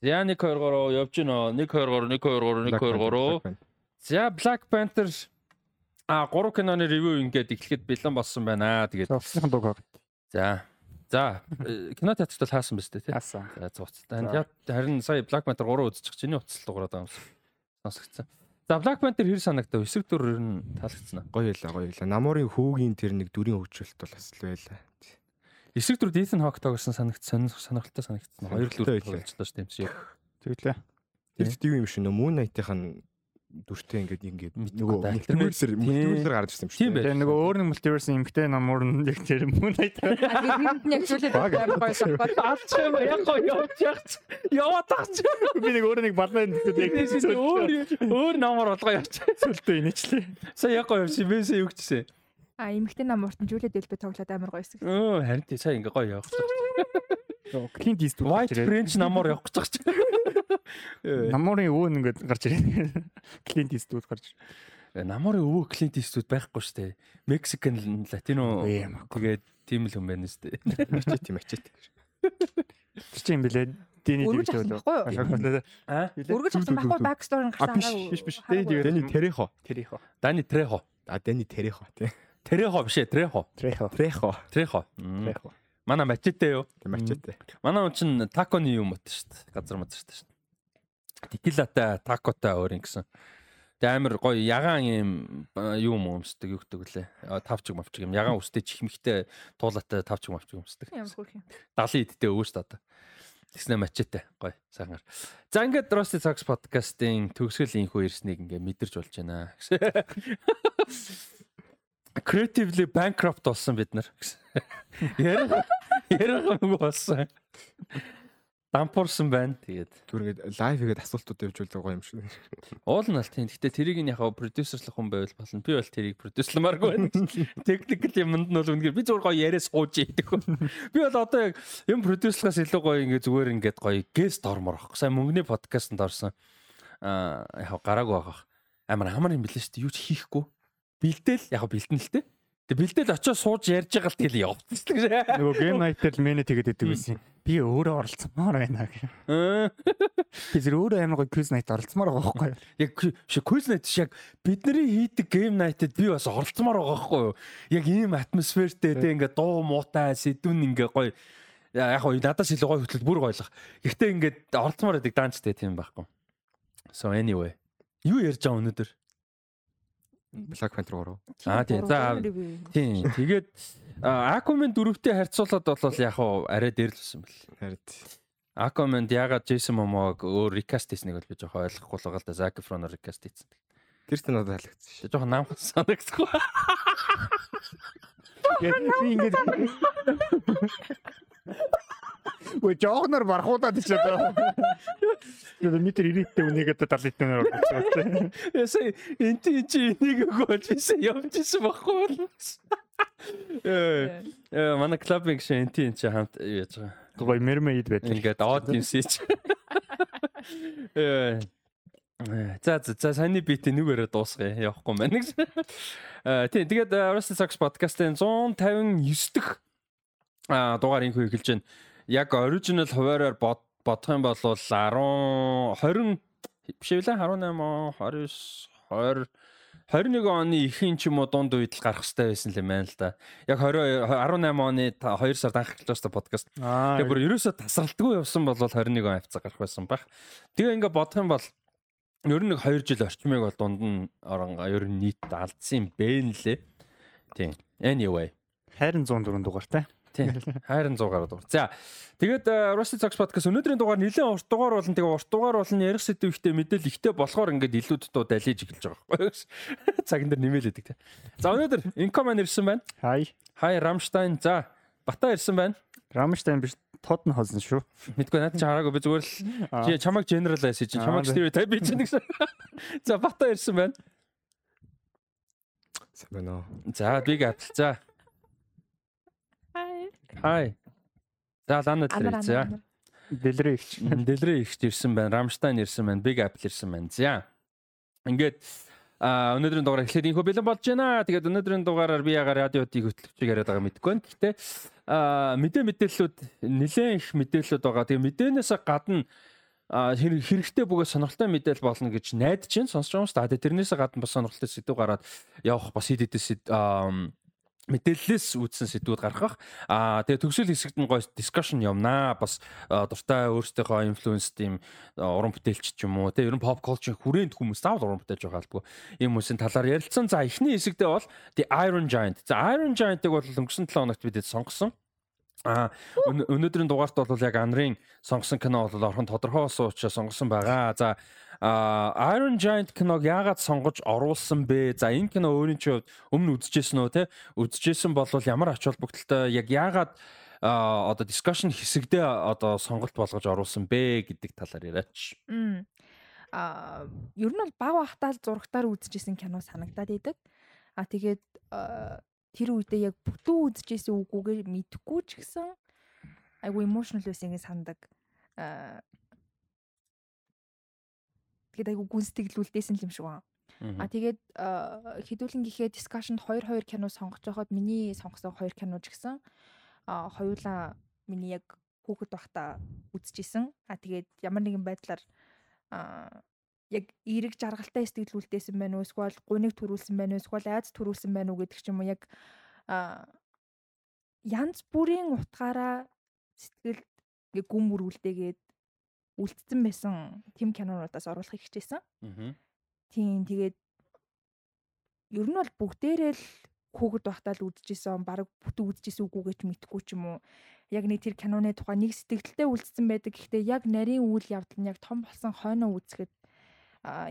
За 1 2 3 явж гинөө. 1 2 3 1 2 3 1 2 3. За Black Panther а 3 киноны ревю ингээд эхлэхэд бэлэн болсон байна. Тэгээд Офсныхан дуг байгаа. за за э, кино театрт бол хаасан биз дээ тий. Яасан. За зуцтай. Харин сая Black Panther 3 үзчих чиний утас байгаа юм шиг сонсогдсон. За Black Panther хэр санагдав? Эсрэг дүр ер нь таалагдсан аа. Гоё байлаа, гоё байлаа. Намуурын хүүгийн тэр нэг дүрийн хөгжүүлэлт бол бас л байлаа. Эсрэг дүр Ethan Hawke тоглосон санагдсан сонирхолтой санагдсан. Хоёр л үр тоглолцлоо шүү дээ юм шиг. Тэглээ. Тэр дэв юм шиг нөө Moon Knight-ийн дүртэй ингээд ингээд нөгөө мультиверсээр мультиверсээр гарч ирсэн юм шүү. Бай. Тэгээ нөгөө өөр нэг мультиверс эмгтэй намуур нь яг тэр. Тэнд нь яг зүйлээ амар гоё шахаад. Алч юм яг гоё явж явж яваад таач. Би нэг өөр нэг балан яг Өөр өөр намар болгоо явж. сүлдөө инечлээ. Сая яг гоё явж бэсээ юу гэжсэн. А эмэгтэй намуурт нь Жулиа Дэлбэ тоглоод амар гоё эсэг. Өө харин тий сая ингээ гоё явах. Клинт Ист White French намар явах гэж байгаа ч. намуурын өвөө ингээд гарч ирээ. Клинт Иствуд гарч. Намарын өвөө Clint Eastwood байхгүй. Mexican Latino Ийм. тэгээд тийм л хүн байна дээ. Мачет тийм мачет. Тэр чинь юм бэлээ. Дэний байхгүй юу? Аа? Үргэж авсан байхгүй back story А гарсан биш биш биш. Дэний Дэни дэрэг. Терехо. Тэр их. Дани Трехо. А Дэни Терехо тий. Трехо биш ээ, Трехо. Трехо. Трехо. Мм. Трехо. Манай мачете юу? Мачет. Манай хүн чинь таконы юм уу шүү дээ. Газар мазар шүү дээ. Текилатай, такотай өөр юм гэсэн. Тэг амар гоё ягаан юм юм өмсдөг юу гэдэг лээ. Тавчиг мавчиг юм. Ягаан үстэй чихмхтэй туулаатай тавчиг мавчиг өмсдөг. Ямар хөрх юм. 70 идтэй өвөөс та. Тэгснэ мачете. Гоё сайгаар. За ингээд Rusty Socks podcast-ийн төгсгөл инхүү ирснийг ингээ мэдэрч болж байна. Creatively bankrupt болсон бид нар. Ярих ярих юм болсон. Дампуурсан байна. Тэгээд Түр ингээд лайв хийгээд асуултууд байгаа гоё юм шиг. уул нь аль тийм. Гэтэ тэрийг нь яг продюсерлах хүн байвал болно. Би бол тэрийг продюсерламааргүй байна. Техникл юмд нь бол үнэхээр би зүгээр гоё яриа сууж хүн. Би бол одоо яг юм продюсерлахаас илүү гоё ингээ зүгээр ингээд гоё гест ормоор авах. Сайн мөнгөний подкастт орсон. Аа яг гараагүй байгаа. Амар амар юм билээ шүү дээ. Юу ч хийхгүй. Бэлдээл яг бэлдэн л тээ. Тэг бэлдээл очиж сууж ярьж байгаа л тэгэл явчихсан. Нөгөө гейм найтер л менэ тэгээд идэг байсан. Би өөрөө оролцмоор байна гэх. Би зэрэг өөрөө амар гоё квиз найт оролцмоор байгаа байхгүй юу? Яг quiz night шиг бидний хийдэг game night-д би бас оролцмоор байгаа байхгүй юу? Яг ийм атмосфертэй тэг ингээ дуу муутай сэдвэн ингээ гоё Я- яг гоё надаас илүү гоё хөтлөл бүр гоёлох. Гэхдээ ингээд оролцмоор байдаг даанчтай тийм байхгүй. So anyway. Юу ярьж байгаа өнөөдөр? Black Panther 3. Аа, тийм. За, Тийм. Тэгээд Aquaman дөрөвтэй харьцуулаад бол яг хуу арай дээрлсэн бэл. Харин Aquaman ягаад Jason Momoa-г өөр recast хийснийг бол би жоохон ойлгохгүй л байгаа л да Zac Efron-оор recast хийсэн. тэр чинь надад таалагдсан шүү. Жоохон нам санагдахгүй. Би ингээд Өө жоогнор бархуудаад ич одоо. Тэгээд метр 90-тэй үнийгээд 70 тоноор орчихсон. Ясаа энэ тийм чи энийг өгөөж ийсэн явж ийсэн баггүй. Э э, манай клубинг шиг энэ чи хамт яаж байгаа. Гоё мермейд байдаг. Ингээд audience-ич. Э За за саний бит нүгээрээ дуусгая явахгүй маань гэж. Тийм тэгээд э, Rusty Socks podcast-ын 159 дэх а дугаар инхүү эхэлж байна. Яг original хуваараар бод бодох юм бол 10 20 биш ээ 18 29 20 21 оны ихэнх ч юм уу дунд үед л гарах хэрэгтэй байсан юм байна л да. Яг 20 18 оны 2 сард анх эхэлж байгаа подкаст. Тэгээ бүр ерөөсө тасралтгүй явсан бол 21 он хавцаа гарах байсан байх. Тэгээ ингээ бодох юм бол ер нь нэг 2 жил орчмыг бол дунд нь орон ер нь нийт алдсан юм бэ нэлээ. Тийм. Anyway. хайрын 104 дугаартай. Тийм. Хайрын 100 гаруй дугаар. За. Тэгээд э, Rusty Socks podcast өнөөдрийн дугаар нэлээд урт дугаар болно. Тэгээ урт дугаар болно. Ярих сэдв ихтэй мэдээлэл ихтэй болохоор ингээд илүү дутуу далиж эхэлж байгаа байхгүй юу? Цагн дээр нэмэлээдэг те. За өнөөдөр Income ирсэн байна. Хай. Хай Рамштайн. За. Бата ирсэн байна. Рамштайн биш Тодн хоолсон шүү. Мэдгүй надад ч хараагүй би зүгээр л чи чамайг generalize хийж чинь чамайг Аа, stereotype хийж чинь гэсэн. За Бата ирсэн байна. Сайн байна уу? За Big Apple. За. Хай. За Лана дээр. За. Дэлрээ ихч. Дэлрээ ихч ирсэн байна. Рамштайн ирсэн байна. Big Apple ирсэн байна. За. Ингээд а өнөөдрийн дугаар эхлээд инхөө бэлэн болж байна. Тэгээд өнөөдрийн дугаараар би яга радиотыг хөтлөгчийг яриад байгаа мэдгүй байна. Гэхдээ а мэдээ мэдээллүүд нэлээд их мэдээллүүд байгаа. Тэгээд мэдээнээс гадна хэрэгтэй бөгөөд сонирхолтой мэдээлэл болно гэж найдаж чинь сонсож байгаа юм шүү дээ. Тэрнээс гадна бас сонирхолтой сэдв гараад явах бас хэд хэдэн мэдээллээс үүдсэн сэдвүүд гаргах. Аа тэгээ төгсөл хэсэгт нь гоё дискшн явнаа. Бас дуртай өөрсдийнхөө инфлюенс тийм уран бүтээлч ч юм уу. Тэгээ ер нь pop culture хүрээнд хүмүүс заавал уран бүтээлж байгаа албагүй. Ийм хүмүүсийн талаар ярилцсан. За эхний хэсэгтээ бол The Iron Giant. За Iron Giant-ыг бол өнгөрсөн 7 хоногт бид сонгосон. А өн- өнөөдрийн дугаарт бол яг Анрын сонгосон кино бол орхон тодорхой болсон учраас сонгосон байгаа. За а Iron Giant киног яагаад сонгож оруулсан бэ? За энэ кино өөрийн чинь өмнө үзчихсэн үү те? Үзчихсэн бол ямар ач холбогдолтой яг яагаад а одоо discussion хэсэгдээ одоо сонголт болгож оруулсан бэ гэдэг талаар яриач. Аа, ер нь бол баг бахтаа зурагтаар үзчихсэн кино санагдаад идэг. А тэгээд тэр үедээ яг бүтэн үзчихсэн үгүйгээр мэдхгүй ч гэсэн айгу emotional байсан гэж сандаг. Аа. Тэгээд айгу гүнстэглүүлдээсэн юм шиг байна. А тэгээд хэдүүлэн гэхэд discussion 2 2 кино сонгож байхад миний сонгосон 2 кино ч гэсэн хоёулаа миний яг хүүхэд байхдаа үзчихсэн. А тэгээд ямар нэгэн байдлаар яг эерэг жаргалтай сэтгэлүүлдээсэн байна уу? Эсвэл гуниг төрүүлсэн байна уу? Эсвэл айц төрүүлсэн байна уу гэдэг ч юм уу? Яг янз бүрийн утгаараа сэтгэл ингээ гүн мөрүүлдээгээд үлдсэн байсан тэм кинонуудаас оруулахыг хичээсэн. Тийм тэгээд ер нь бол бүгдээрээ л хүүхэд байхдаа л үзчихсэн, баг бүтэн үзчихсэн үгүйгээ ч мэдхгүй ч юм уу. Яг нэг тэр киноны тухай нэг сэтгэлдээ үлдсэн байдаг. Гэхдээ яг нарийн үйл явдал нь яг том болсон хойноо үзэхэд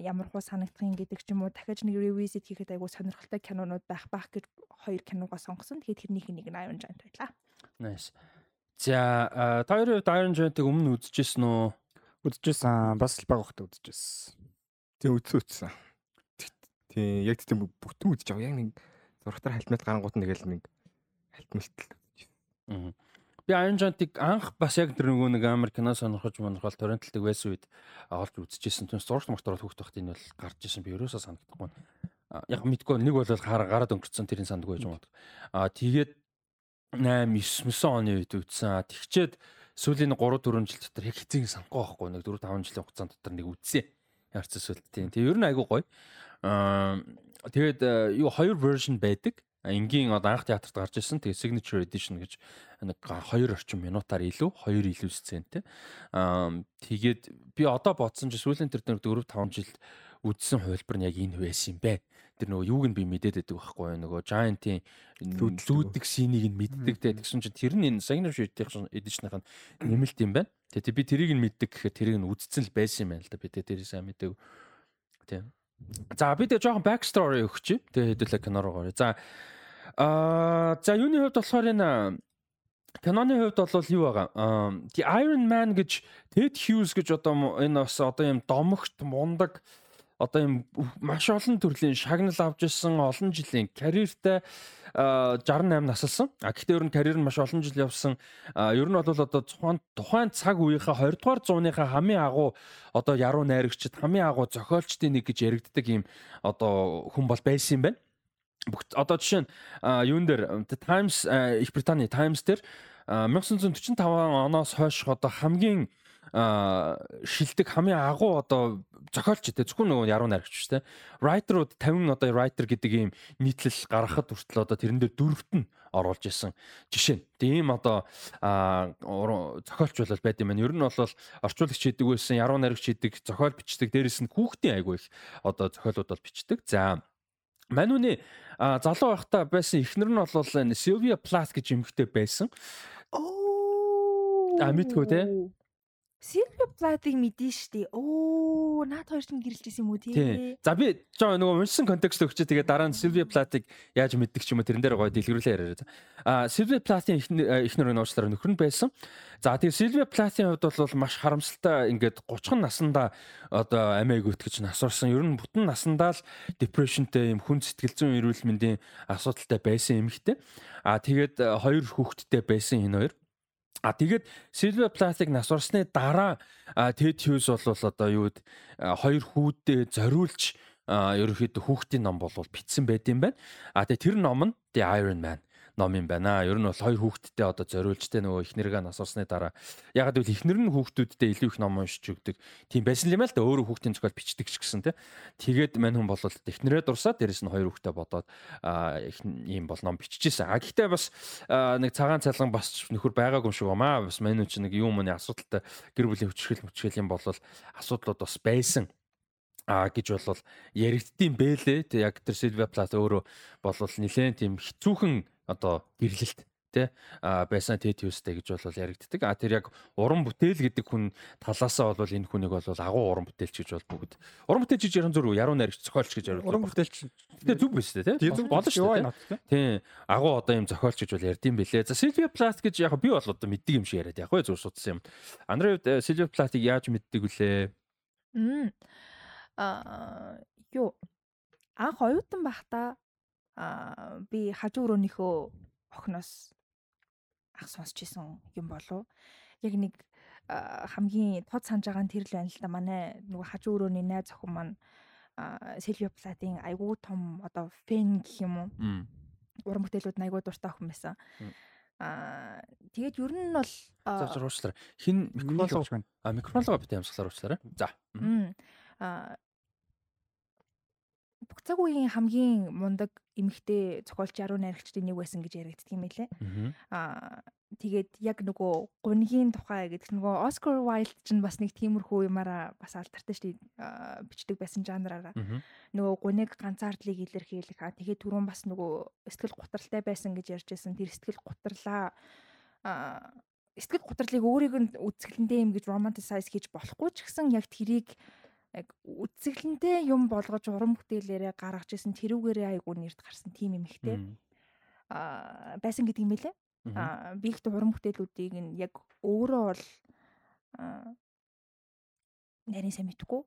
ямар хуу санагдах юм гэдэг ч юм уу дахиж нэг revisit хийхэд айгу сонирхолтой кинонууд байх байх гэж хоёр киногоо сонгосон. Тэгээд тэрнийх нь нэг нь Iron Giant байлаа. Nice. За та хоёрын Iron Giant-ыг өмнө үзчихсэн үү? Үзчихсэн. Бас л баг ухтаа үзчихсэн. Тэг үтсэн үтсэн. Тий, яг тийм бүтэн байгаа. Яг нэг зургатаар хальтмал гарангууд нь тэгэл нэг хальтмалт Мгм. Би Iron Giant-ыг анх бас яг тэр нөгөө нэг амар кино сонирхож монирхол торренталдаг байсан үед олж үзчихсэн. Түнс зургт мартараад хүүхд байхад энэ бол гарч исэн. Би ерөөсөө санагдахгүй. Яг мэдгүй нэг бол гараад өнгөрцөн тэрийн сандгүй байж магадгүй. А тэгээд 8 9 оны үед үзсэн. А, Тэгчээд сүүлийн 3 4 жил дотор яг хэзээ санахгүй байхгүй. Нэг 4 5 жилийн хугацаанд дотор нэг үзсэн. Ярцсан сүлт тийм. Тэгээ ер нь айгүй гоё. Аа тэгээд э, юу хоёр version байдаг. Энгийн одоо анх театрт гарч ирсэн. Тэгээ signature edition гэж нэг хоёр орчим минутаар илүү, хоёр илүү сцентэй. Аа тэгээд би одоо бодсон чи сүүлийн тэр нэг 4 5 жил үзсэн хувилбар нь яг энэ байсан юм бэ. Тэр нөгөө юуг нь би мэдээд байдаг байхгүй юу? Нөгөө Giant-ийн Лүүддэг. синийг нь мэддэг те. Тэгсэн чинь тэр нь энэ signature edition-ийн нэмэлт юм байна. Тэгээ би тэрийг нь мэддэг гэхэд тэрийг нь үздсэн л байсан юм байна л да. Би тэрийг сайн мэддэг. Тийм. За би тэгээ жоохон back story өгч чи. Тэгээ хэдүүлээ кино руу горё. За аа за юуны хувьд болохоор энэ киноны хувьд бол юу байгаа? Аа The Iron Man гэж Ted Hughes гэж одоо энэ бас одоо юм домогт мундаг одоо юм маш олон төрлийн шагнал авч ирсэн олон жилийн карьертай аа, 68 насалсан. А гэхдээ ер нь карьер нь маш олон жил явсан. Ер нь бол одоо тухайн тухайн цаг үеийнхээ 20 дугаар зууныхаа хамгийн агуу одоо яруу найрагчд хамгийн агуу зохиолчдын нэг гэж яригддаг юм одоо хүн бол байсан юм байна. Одоо жишээ нь юун дээр Times Их Британий Times дээр а, 1945 оноос хойш одоо хамгийн шилдэг хамгийн агуу одоо зохиолч те зөвхөн нөгөө яруу найрагч биш те writer-ууд 50 одоо writer гэдэг ийм нийтлэл гаргахад хүртэл одоо тэрэн дээр дөрөвт нь оруулж исэн жишээ. Тийм одоо а, уран- зохиолч бол байд юм байна. Ер нь бол орчуулагч хийдэг байсан, яруу найрагч хийдэг, зохиол бичдэг, дээрэс нь хүүхдийн айгүй их одоо зохиолууд бол бичдэг. За Манүний а, залуу байхдаа байсан эхнэр нь бол Sylvia Plath гэж эмэгтэй байсан. Оо. А, мэдгүй те? Silvia Plath-ыг мэдэн штий. Оо, наад хоёр ч гэрэлж исэн юм уу Тий. За би жоо нөгөө уншсан контекст өгчээ тэгээ дараа нь Sylvia Plath-ыг яаж мэддэг ч юм уу тэрэн дээр гоё дэлгэрүүлээ яриа. А Sylvia Plath-ийн эхнэр эхнэр нууцлаар нөхөр нь байсан. За тэгээ Sylvia Plath-ийн хувьд бол маш харамсалтай ингээд 30 наснда одоо амиаг өткөж насварсан. Ер нь бүтэн насандаа л depressionтэй юм хүн сэтгэл зүйн эрүүл мэндийн асуудалтай байсан эмэгтэй. А тэгээд э, хоёр хүүхэдтэй байсан энэ хоёр. А тэгээд Silver Plath-ыг насварсны дараа Ted Hughes бол одоо юу гэд а, хоёр хүүдээ зориулж ерөөхдөө хүүхдийн ном болвол бичсэн байт юм байна. А тэгээд тэр ном нь The Iron Man ном юм байна. Ер нь бол хоёр хүүхэдтэй одоо зориулж тэ нөгөө ихнэргээ насарсны дараа ягаад гэвэл ихнэр нь хүүхдүүдтэй илүү их ном уншиж өгдөг. Тийм байсан юм л да өөрөө хүүхдийн зохиол бичдэг ч гэсэн тэ. Тэгээд мань хүн бол ихнэрээ дурсаад дээрэс нь хоёр хүүхдээ бодоод ийм бол ном биччихсэн. А гэхдээ бас нэг цагаан цалган бас нөхөр байгаагүй юм шиг байна. Бас мань хүн чинь нэг юм ууны асуудалтай гэр бүлийн хүчрхэл мөчгөл юм бол асуудлууд бас байсан а гэж болвол яригдтiin бэлээ. Тэг яг тэр Silvia Plath өөрөө болвол нилээн тийм хэцүүхэн одоо гэрлэлт тэ байсан Tetius-тэй гэж бол яригддаг. А тэр яг уран бүтээл гэдэг хүн талаасаа бол энэ хүнийг бол агуу уран бүтээлч гэж бол бүгд уран бүтээлч гэж ярих зүрх яруу найрагч зохиолч гэж яриулдаг. Уран бүтээлч. Гэтэ зүг биш үү тэ? Болно шүү дээ. Тийм. Агуу одоо юм зохиолч гэж бол ярьдсан бэлээ. За Silvia Plath гэж яг би бол одоо мэддэг юм шиг яриад яг хөө зүр судсан юм. Андрын хувьд Silvia Plath-ыг яаж мэддэг вүлээ? Аа юу анх оюутан байхдаа аа би хажуу өрөөнийхөө охноос ах сонсч исэн юм болов. Яг нэг хамгийн тод санаж байгаа нь тэр л байна л да. Манай нөгөө хажуу өрөөний найз охин маань Сильвио Платын айгүй том одоо фэн гэх юм уу. Уран бүтээлүүд айгүй дуртай охин байсан. Аа тэгээд ер нь бол зуруучлаарай. Хин микрофон байна. А микрофонлогоо бит ямсгалаар уучлаарай. За. Аа бүх цаг үеийн хамгийн мундаг эмэгтэй зохиолч яруу найрагчдын нэг байсан гэж яригддаг юм байлээ. Аа тэгээд яг нөгөө гунгийн тухай гэдэг нөгөө Оскар Вайлд ч бас нэг тиймэрхүү юмараа бас алдартай шүү дээ бичдэг байсан жанраараа. Нөгөө гуниг ганцаардлыг илэрхийлэх. Аа тэгээд түрүүн бас нөгөө сэтгэл гутралтай байсан гэж ярьж байсан. Тэр сэтгэл гутралаа аа сэтгэл гутралыг өөрийг нь үзэсгэлэнтэй юм гэж romanticize хийж болохгүй ч гэсэн яг тэрийг яг үзэсгэлэнтэй юм болгож уран бүтээлээрээ гаргаж исэн тэрүүгээрээ айгуу нэрд гарсан тим юм ихтэй а байсан гэдэг юм байлээ. А би ихтэй уран бүтээлүүдийг нь яг өөрөө бол нарийн сайн мэдгүй.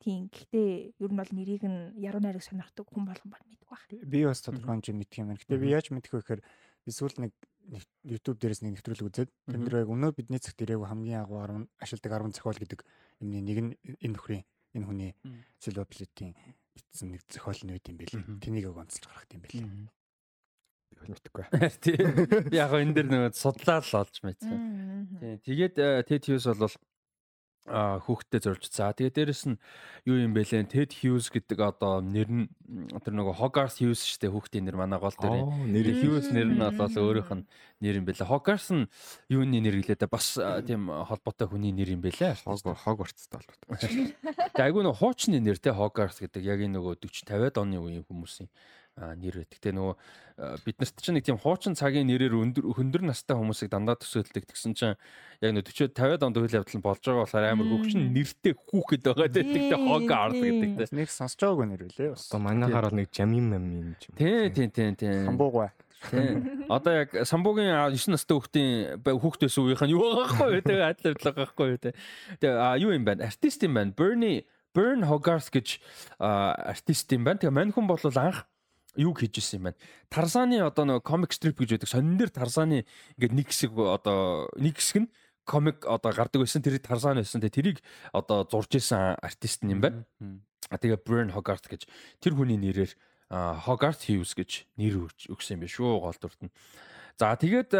Тийм. Гэхдээ ер нь бол нэрийг нь яруу найраг сонирхдаг хүн болгон баг мэддэг баг. Би бас тодорхой хэмжээ мэдх юм байна. Гэхдээ би яаж мэдэх вэ гэхээр би сүүл нэг YouTube дээрээс нэг нэвтрүүлэг үзээд тэр нэр яг өнөө бидний цагт ирээгүй хамгийн агуу 10 ашигладаг 10 зохиол гэдэг юмны нэг нь энэ нөхрийн энэ хүний Silver Plate-ийн бичсэн нэг зохиол нь үүд юм бэл. Тэнийг онцолж гаргах юм бэл. Би мэдхгүй. Тийм. Яг энэ дэр нэг судлаа л олж мэдсэн. Тийм. Тэгээд Ted Hughes бол хүүхдтэй зорж. За тэгээ дээрэс нь юу юм бэ лээ? Ted Hughes гэдэг одоо нэр нь тэр нөгөө Hogarth Hughes штэ хүүхдийн нэр манай гол дээр. Нэр Hughes нэр нь бол өөрийнх нь нэр юм бэлээ. Hogarth нь юуны нэр гэлээ да бас тийм холбоотой хүний нэр юм бэлээ. Hogwarts тал. Тэгээ айгүй нөгөө хуучны нэр те Hogarth гэдэг яг энэ нөгөө 40 50-аад оны үеийн хүмүүсийн нэр байдаг. Тэ нөгөө бид нарт чинь нэг тийм хуучин цагийн нэрээр өндөр хөндөр настай хүмүүсийг дандаа төсөөлдөг. Тэгсэн чинь яг нэг 40 50-аад онд үйл явдал нь болж байгаа болохоор амар хөвчин нэртэй хүүхэд байгаа те. Тэгтээ хог ард гэдэг те. Нэг сонсож байгаагүй нэр үлээ. Одоо манайхаар бол нэг жамин мам юм юм. Тий, тий, тий, тий. Хамбуугай. Тий. Одоо яг самбуугийн 9 настай хүүхдийн хүүхдээс үеийнх нь юу байгаа байхгүй тэгээ адил адил байгаа байхгүй тэгээ. Тэгээ а юу юм байна? Артист юм байна. Bernie Burn Hogarth гэж артист юм байна. Тэгээ мань хүн бол анх юу хийж исэн юм байна. Тарзаны одоо нэг комик стрип гэж байдаг. Сонин дээр Тарзаны ингээд нэг хэсэг одоо нэг хэсэг нь комик одоо гардаг байсан. Тэрийг Тарзан байсан. Тэрийг одоо зурж исэн артист юм байна. А тэгээ Brian Hogarth гэж тэр хүний нэрээр Hogarth Hughes гэж нэр өгсөн юм байна шүү гол дүрт нь. За тэгээд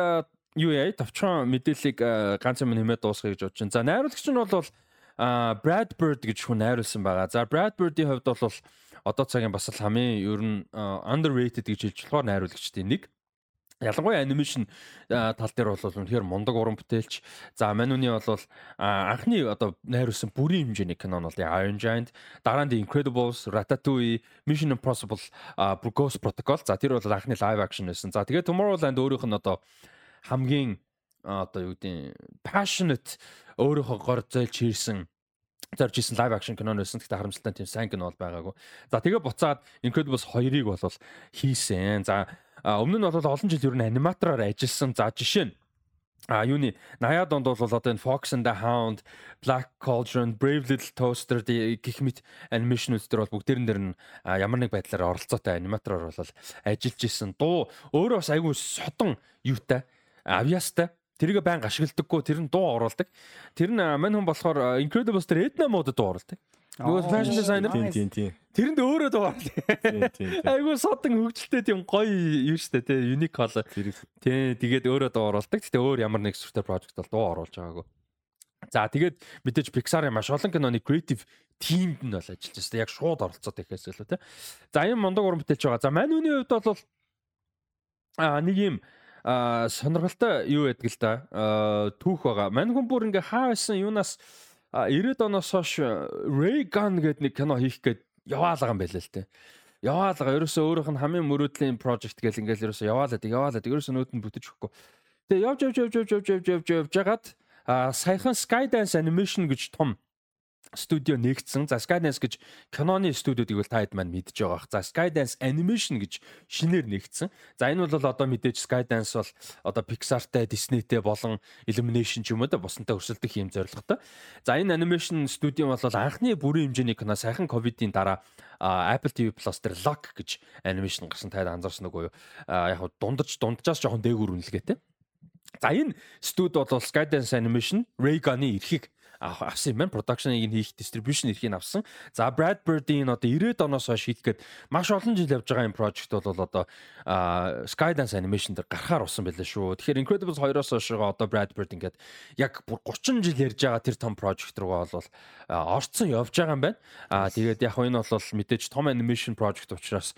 юу яа товчхон мэдээллийг ганц юм нэмээд дуусгая гэж байна. За найруулагч нь бол Brad Bird гэж хүн найруулсан байгаа. За Brad Bird-ийн хувьд бол одоо цагийн бас л хамгийн ер нь underrated гэж хэлж болохоор найруулагчдын нэг. Ялангуяа анимашн тал дээр бол үнэхээр мундаг уран бүтээлч. За Мануны бол анхны одоо найруулсан бүрийн хэмжээний кино нь бол Iron Giant, дараа нь Incredibles, Ratatouille, Mission Impossible, Ghost Protocol. За тэр бол анхны live action байсан. За тэгээд Tomorrowland өөрийнх нь одоо хамгийн одоо юу гэдэг passionate өөрийнхөө гор зөөлж хийрсэн зорж исэн лайв акшн кино нөөсөн. Гэхдээ харамсалтай тийм сайн кино бол байгаагүй. За тэгээ буцаад Incredibles 2-ыг бол хийсэн. За өмнө нь бол олон жил ер нь аниматороор ажилласан. За жишээ нь А юуны 80-аад онд бол одоо энэ Fox and the Hound, Black Cauldron, Brave Little Toaster гэх мэт анимашнууд дээр бол бүгдээрэн дээр нь ямар нэг байдлаар оролцоотой аниматороор бол ажиллаж исэн. Дуу өөрөө бас айгүй содон юутай, авьяастай Тэрийг байнга ашигладаггүй тэр нь дуу оруулдаг. Тэр нь мань хүн болохоор Incredibles дээр Edna модод дуу оруулдаг. Нөгөө fashion designer. Тэрэнд өөрөө. Тийм тийм. Айгуу содон хөгжилтэй тийм гоё юу штэ тий unique color. Тэр Тий тэгээд өөрөө дуу оруулдаг. Гэтэ өөр ямар нэг сүртэй project бол дуу оруулж байгаагүй. За тэгээд мэдээж Pixar-ын маш олон киноны creative team-д нь бол ажиллаж байна. Яг шууд оролцоод ихээс л тий. За энэ мундаг уран бүтээлч байгаа. За Мануны хувьд бол а нэг юм а сонирхолтой юу байдаг л да а, түүх байгаа. Мань хүн бүр ингээ хаа байсан юунаас а, 90-ад оноос хойш Ray Gun гэдэг нэг кино хийх гээд яваалгаа юм байлаа л те. Яваалгаа ерөөсөө өөрийнх нь хамгийн мөрөөдлийн project гэл ингээл ерөөсөө яваалаад яваалаад ерөөсөө нөт нь бүтэж өгөхгүй. Тэгээ явж явж явж явж явж явж явж явж жагаад а саяхан Skydance Animation гэж том студио нэгдсэн. За Skydance гэж киноны студиудыг бол та хэд маань мэдж байгаа бах. За Skydance Animation гэж шинээр нэгдсэн. За энэ бол одоо мэдээж Skydance бол одоо Pixar-тай, Disney-тэй болон Illumination ч юм уу да бусантай өрсөлдөх юм зорилготой. За энэ animation студио бол анхны бүрийн хэмжээний кино сайхан ковидын дараа Apple TV Plus дээр Lock гэж animation гарсан таад анзаарсан уу юу? Яг дундаж дунджаас жоохон дээгүүр үнэлгээтэй. За энэ студ бол Skydance Animation Ray-Gun-ы эрхийг авах- авсан юм байна. Production-ыг нь хийх, distribution эрхийг нь авсан. За Brad Bird-ийн одоо 90-ад оноос хойш хийгээд маш олон жил явж байгаа юм project бол одоо Skydance Animation дээр гарахаар усан байлаа шүү. Тэгэхээр Incredibles 2-оос хойш байгаа одоо Brad Bird ингээд яг бүр 30 жил ярьж байгаа тэр том project руугаа бол орцсон явж байгаа юм байна. А тэгээд яг энэ бол мэдээж том animation project учраас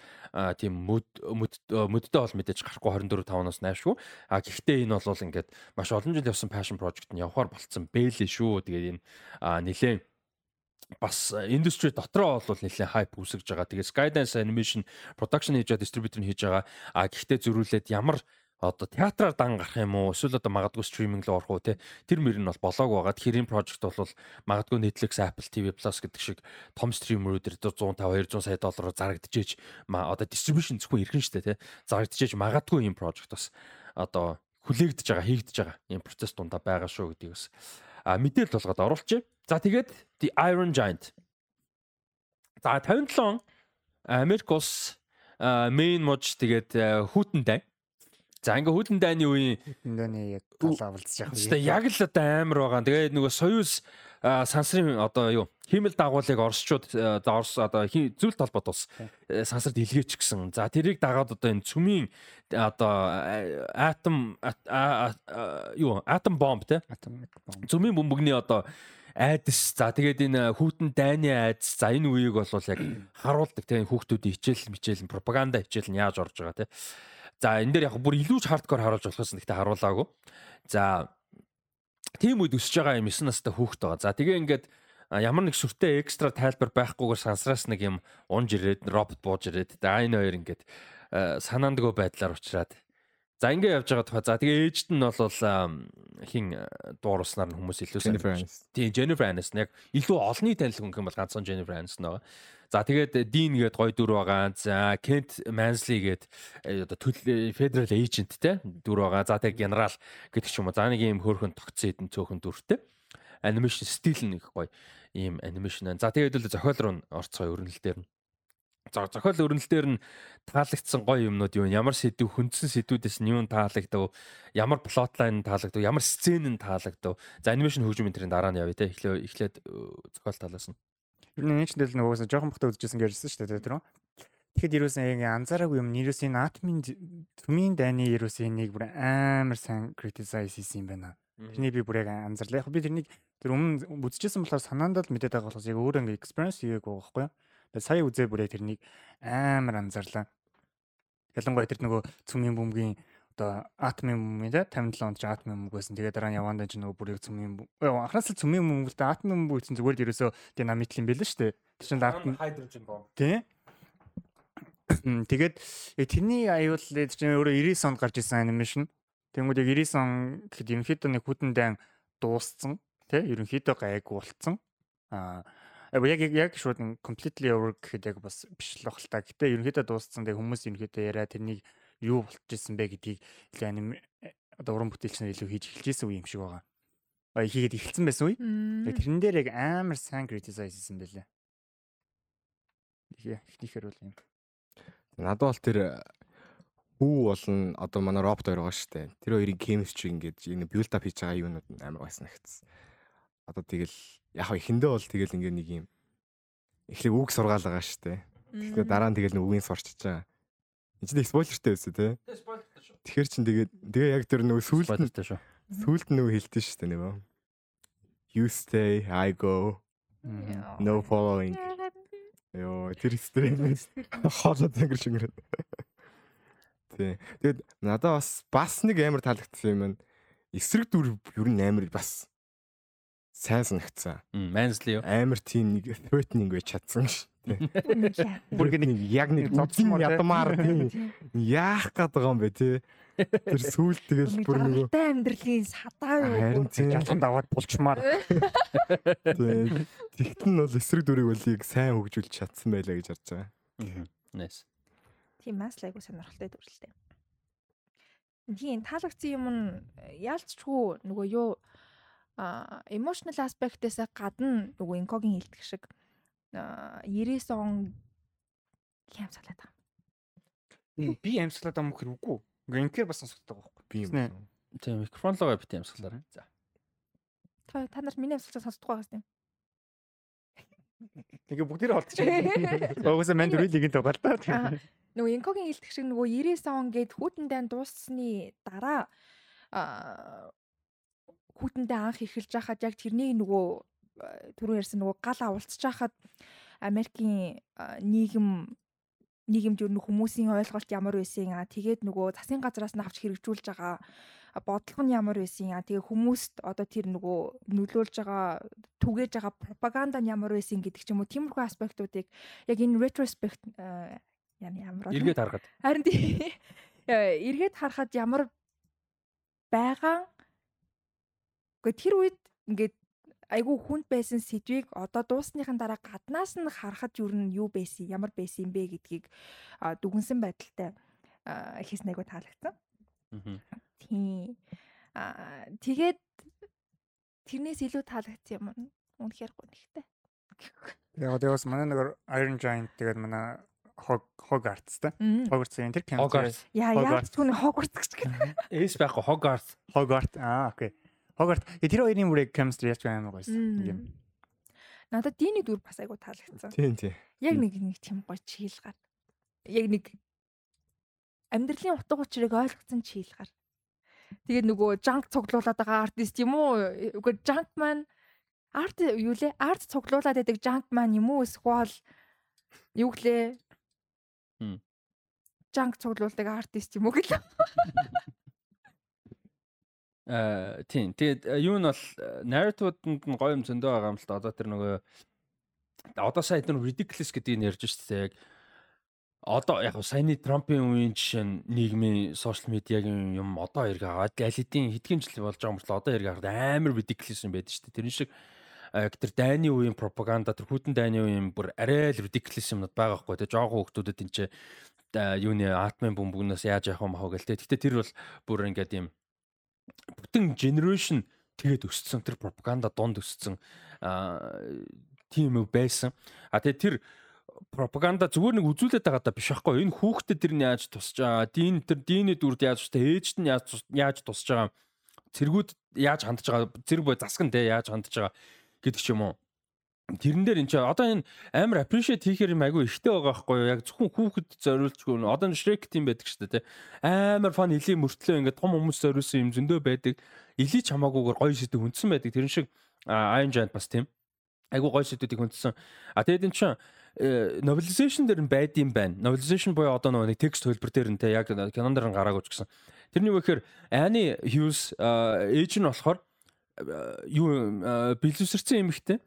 тийм мөд мөд мөддөө бол мэдээж гарахгүй 24 5-оос найшгүй. А гэхдээ энэ бол ингээд маш олон жил явсан passion project нь явахаар болцсон бэлээ шүү. Тэгээд а, нилээн бас индустри дотроо бол нэлээд хайп үүсгэж байгаа. Тэгээ Skydance Animation production хийж байгаа, distributor нь хийж байгаа. А гэхдээ зөрүүлээд ямар одоо театраар дан гарах юм уу эсвэл одоо магадгүй стриминг руу орох уу те тэр мөр нь бол болоог байгаа. Тэгэхээр энэ project бол магадгүй Netflix, Apple TV Plus гэдэг шиг том стримерүүдээр 150 200 сая доллараар зарагдчихэж одоо distribution зөвхөн ирхэн штэ те зарагдчихэж магадгүй энэ project бас одоо хүлээгдэж байгаа, хийгдэж байгаа ийм процесс дундаа байгаа шүү гэдгийг бас мэдээлэл болгоод оруулчих. За тэгээд The Iron Giant. За 57 Америк улс main мож тэгээд а, хүйтэн дай. За ингээ хүйтэн дайны үеийн Эндоны яг талаа авалцж яах Гэхдээ яг л одоо амар байгаа. Тэгээд нөгөө соёз а, сансрын одоо юу хиймэл дагуулыг орсчууд за орс одоо зүйл толгойд ус э, сансарт илгээч гисэн. За тэрийг дагаад одоо энэ цүмийн одоо а- атом юу атом бомб те цүмийн бөмбөгний одоо айдас за тэгээд энэ хүүтэн дайны айдас за энэ үеийг бол яг харуулдаг те хүүхдүүдийн хичээл мичээл пропаганда хичээл нь яаж орж байгаа те за энэ дээр яг бүр илүү ч хардкор харуулж болохоос нэгтээ харуулаагүй. За тийм үед өсөж байгаа юм 9 настай хүүхэд байгаа за тэгээ ингээд ямар нэг сүртэй экстра тайлбар байхгүйгээр сансраас нэг юм унж ирээд робот бууж ирээд за энэ хоёр ингээд санаандгүй байдлаар уучраад За ингэ явж байгаа тухай. За тэгээ ээжд нь бол хин а, дуурснаар нь хүмүүс илүү Aniston. Тийм Jennifer Aniston яг илүү олонний танил хүн юм бол ганцхан Jennifer Aniston байгаа. За тэгээд Dean гээд гоё дүр байгаа. За Kent Mansley гээд э, төлөв federal agent те дүр байгаа. За тэгээд генерал гэдэг ч юм уу. За нэг юм хөөрхөн тогтсон хэдэн цөөхөн дүртэй. Animation стил их гоё ийм байна. За тэгээд л зохиол руу н орцгоё өрнөл дээр нь. За зохиол өрнөл дээр нь таалагдсан гоё юмнууд юу вэ? ямар сэдв хүндсэн сэдвүүдээс нь юу таалагдав ямар плотлайн таалагдав ямар сцен нь таалагдав за анимашн хөгжим энэ төрлийн дараа нь явъя те эхлээ эхлээд э, зохиол талаас нь Ер нь энэ ч дээл нөгөөс жоохон бахта үзчихсэн гэж ярьсан шүү дээ тэр нь. Тэгэхэд ерөөсөн яг анзаараагүй юм ерөөсөн энэ атмын төмийн дайны ерөөсөн энийг бүр амар сайн criticize хийсэн юм байна. Тэрний би бүр яг анзаарлаа. Яг би тэрнийг тэр өмнө үзчихсэн болохоор санаандаа л мэдээд байгаа болохоос яг өөрөө ингээ experience хийгээгүй байхгүй юу. Тэгээ сая үзээ бүр яг тэрнийг амар анзаарлаа. Ялангуяа тэр нөгөө цүмийн бөмбөгийн одоо атмын бөмбөгийн те 57 онд ч атмын бөмбөг байсан. Тэгээ дараа нь явандаа ч нөгөө бүр яг цүмийн бөм- Ой, анханаас л цүмийн бөмбөгтэй атмын бөмбөг гэсэн зүгээр л ерөөсөө динамит юм байл шүү дээ. Тэр чинь атм хайдрожин бомб тий. Тэгээд тэрний аюул чинь өөрөө 99 онд гарч ирсэн анимашн. Тэнгүүд яг 99 он гэхэд ерөнхийдөө нэг хүтэн дан дууссан тий ерөнхийдөө гайг болцсон. Аа яг яг шууд completely over гэхэд яг бас биш л бахал та. Гэтэ ерөнхийдөө дууссан тэгээ хүмүүс ерөнхийдөө яриа тэрнийг юу болчих ирсэн бэ гэдгийг илүү аним одоо уран бүтээлч нар илүү хийж эхэлж ирсэн үе юм шиг байгаа. Аа хийгээд эхэлсэн байсан үе. Тэрэн дээр яг амар сайн criticize хийсэн байлээ. Ихэ ихнийхэр бол юм. Надад бол тэр хүү болон одоо манай робот хоёр байгаа шүү дээ. Тэр хоёрын chemistry ингээд энэ build up хийж байгаа юунууд нь амар байсан нэгтсэн. Одоо тэгэл яг хаа эхэндээ бол тэгэл ингээд нэг юм эхлээ үг сургаал байгаа шүү дээ. Тэгэхээр дараа нь тэгэл нэг үгийн сурчиж байгаа. Энд чинь спойлертэй байсан тий. Тэгэхээр чин тэгээд тэгээ яг тэр нөгөө сүүлд нь Спойлертэй шүү. сүүлд нь нөгөө хэлдэж шүү дээ нөгөө. You stay, I go, no following. Йоо, тэр стресс хоолой тэнгэр шингэрээд. Тий. Тэгээд надад бас бас нэг амар таалагдсан юм байна. Эсрэг дүр ер нь амар бас сайн санагдсан. Мм, Mansley юу? Амар тийм нэг threatening байж чадсан ш. Бүр нэг Яг нэг зодсон ядмаар тийм яах гээд байгаа юм бэ тий. Тэр сүүл тэгэл бүр нөгөө Жаргалтай амьдралын садаа юу? харин тийм ялганд аваад булчмаар. Тэгтэн нь бол эсрэг дүрийг болыг сайн хөгжүүлж чадсан байлаа гэж харж байгаа. Nice. Тийм мас айгу сонирхолтой дүрлэлтэй. Тийм таалагдсан юм нь яалцчгүй нөгөө юу а emotional aspect-ээс гадна нөгөө инкогийн хилдэг шиг а 90 он хям салаад байгаа. би амьсгалаад байгаа хэр үгүй. Ингээ инкер бас сонсогддог байхгүй. Би юм. Тийм микрофон логоо бит юмсгалаарай. За. Та та нар миний амьсгалыг сонсдоггүй байгаас тийм. Тэгээ бүгдээрээ холдчихсон. Угсаа манд рүлигийн тугаал та. Аа, Нөгөө инкогийн хилдэг шиг нөгөө 90 он гээд хүүтэндээ дууссаны дараа а хүүтэндээ анх эхэлж байхад яг тэрний нөгөө түрүү ярьсан нөгөө гал авалцж байхад Америкийн нийгэм нийгэмд ер нь хүмүүсийн ойлголт ямар байсан аа тэгээд нөгөө засгийн газраас нь авч хэрэгжүүлж байгаа бодлого нь ямар байсан аа тэгээ хүмүүст одоо тэр нөгөө нөлөөлж байгаа түгээж байгаа пропаганда нь ямар байсан гэдэг ч юм уу тиймэрхүү аспектуудыг яг энэ retrospect ямар Эргээд харахад. Харин тий. Э, эргээд харахад ямар байгаа. Гэхдээ тэр үед ингээд айгүй хүнд байсан сэдвийг одоо дуусныхын дараа гаднаас нь харахад юу нь юу байсан, ямар байсан юм бэ гэдгийг дүгнсэн байдалтай хийсэн айгүй таалагдсан. Тийм. Аа тэгээд тэрнээс илүү таалагдсан юм нь үнэхээр гонхтой. Яг тэгээс манай нэг Iron Giant тэгээд манай Hog Hogarts-тай. Hogarts-ийн тэр Hogarts. Яа яаж түүний Хогвартс гэж гэнэ. Эс байхгүй Hogwarts. Hogart. Аа, окей. Э, Тэр хоёрын бүрийг chemistry яаж амар гойсон. Ингээм. Надад диний дүр бас айгүй таалагдсан. Тийм тийм. Яг нэг нэг тийм гоё чийлгар. Яг нэг амьдралын утга учирыг ойлгоцсон чийлгар. Тэгээд нөгөө жанк цуглуулад байгаа артист юм уу? Үгүй жанк маань арт юу лээ? Арт цуглуулад байдаг жанк маань юм уу? Эсвэл юу? Хм. Жанк цуглуулдаг артист юм уу гэлээ? Э тийм. Тэгээд э, юу нь бол narrative-д нь гоё юм зөндөө байгаа юм л та. Одоо тэр нөгөө одоо сая тэр ridiculous гэдгийг нь ярьж штэ яг одоо яг саяны Трампын үеийн жишээ нь нийгмийн сошиал медиагийн юм одоо хэрэг аваад аль хэдийн хэдхэн жил болж байгаа мөртлөө одоо хэрэг харахад амар ridiculous юм байдаг штэ. Тэрэн шиг тэр дайны үеийн пропаганда тэр хүтэн дайны үеийн бүр арай л ridiculous юмнууд байгаа хгүй. Тэгээ жоохон хүмүүстэд энэ ч юуны атмын бөмбөгнөөс яаж явах юм хаа гээл те. Гэтэ тэр бол бүр ингээд юм бүтэн generation тэгээд өссөн. Тэр пропаганда дунд өссөн тийм үг байсан. А тэгээ тэр пропаганда зүгээр нэг үзүүлээд байгаа даа биш байхгүй энэ хүүхдэд тэр нь яаж тусч байгаа дин тэр диний дүрд яаж тусч ээжд нь яаж яаж тусч байгаа? Цэргүүд яаж хандж байгаа? Зэрэг бой засган те яаж хандж байгаа гэдэг ч юм уу тэрэн дээр энэ ч одоо энэ амар appreciate хийхээр юм айгүй ихтэй байгаа байхгүй юу? Яг зөвхөн хүүхэд зориулчгүй нэ одоо Shrek тийм байдаг шүү дээ те амар фан илийн мөртлөө ингээд том хүмүүс зориулсан юм зөндөө байдаг. Илий ч хамаагүйгээр гоё сэдв хүндсэн байдаг. Тэрэн шиг Iron Giant бас тийм. Айгүй гоё сэдвүүдийг хүндсэн а тэгээд энэ чинь novelization дээр нь байд юм байна. Novelization буюу одоо нэг текст хөлбөр дээр нь те яг кинон дээр нь гараагүй ч гэсэн. Тэрний үг гэхээр Annie Hughes ээж нь болохоор а, юу бэлэвсэрсэн юм ихтэй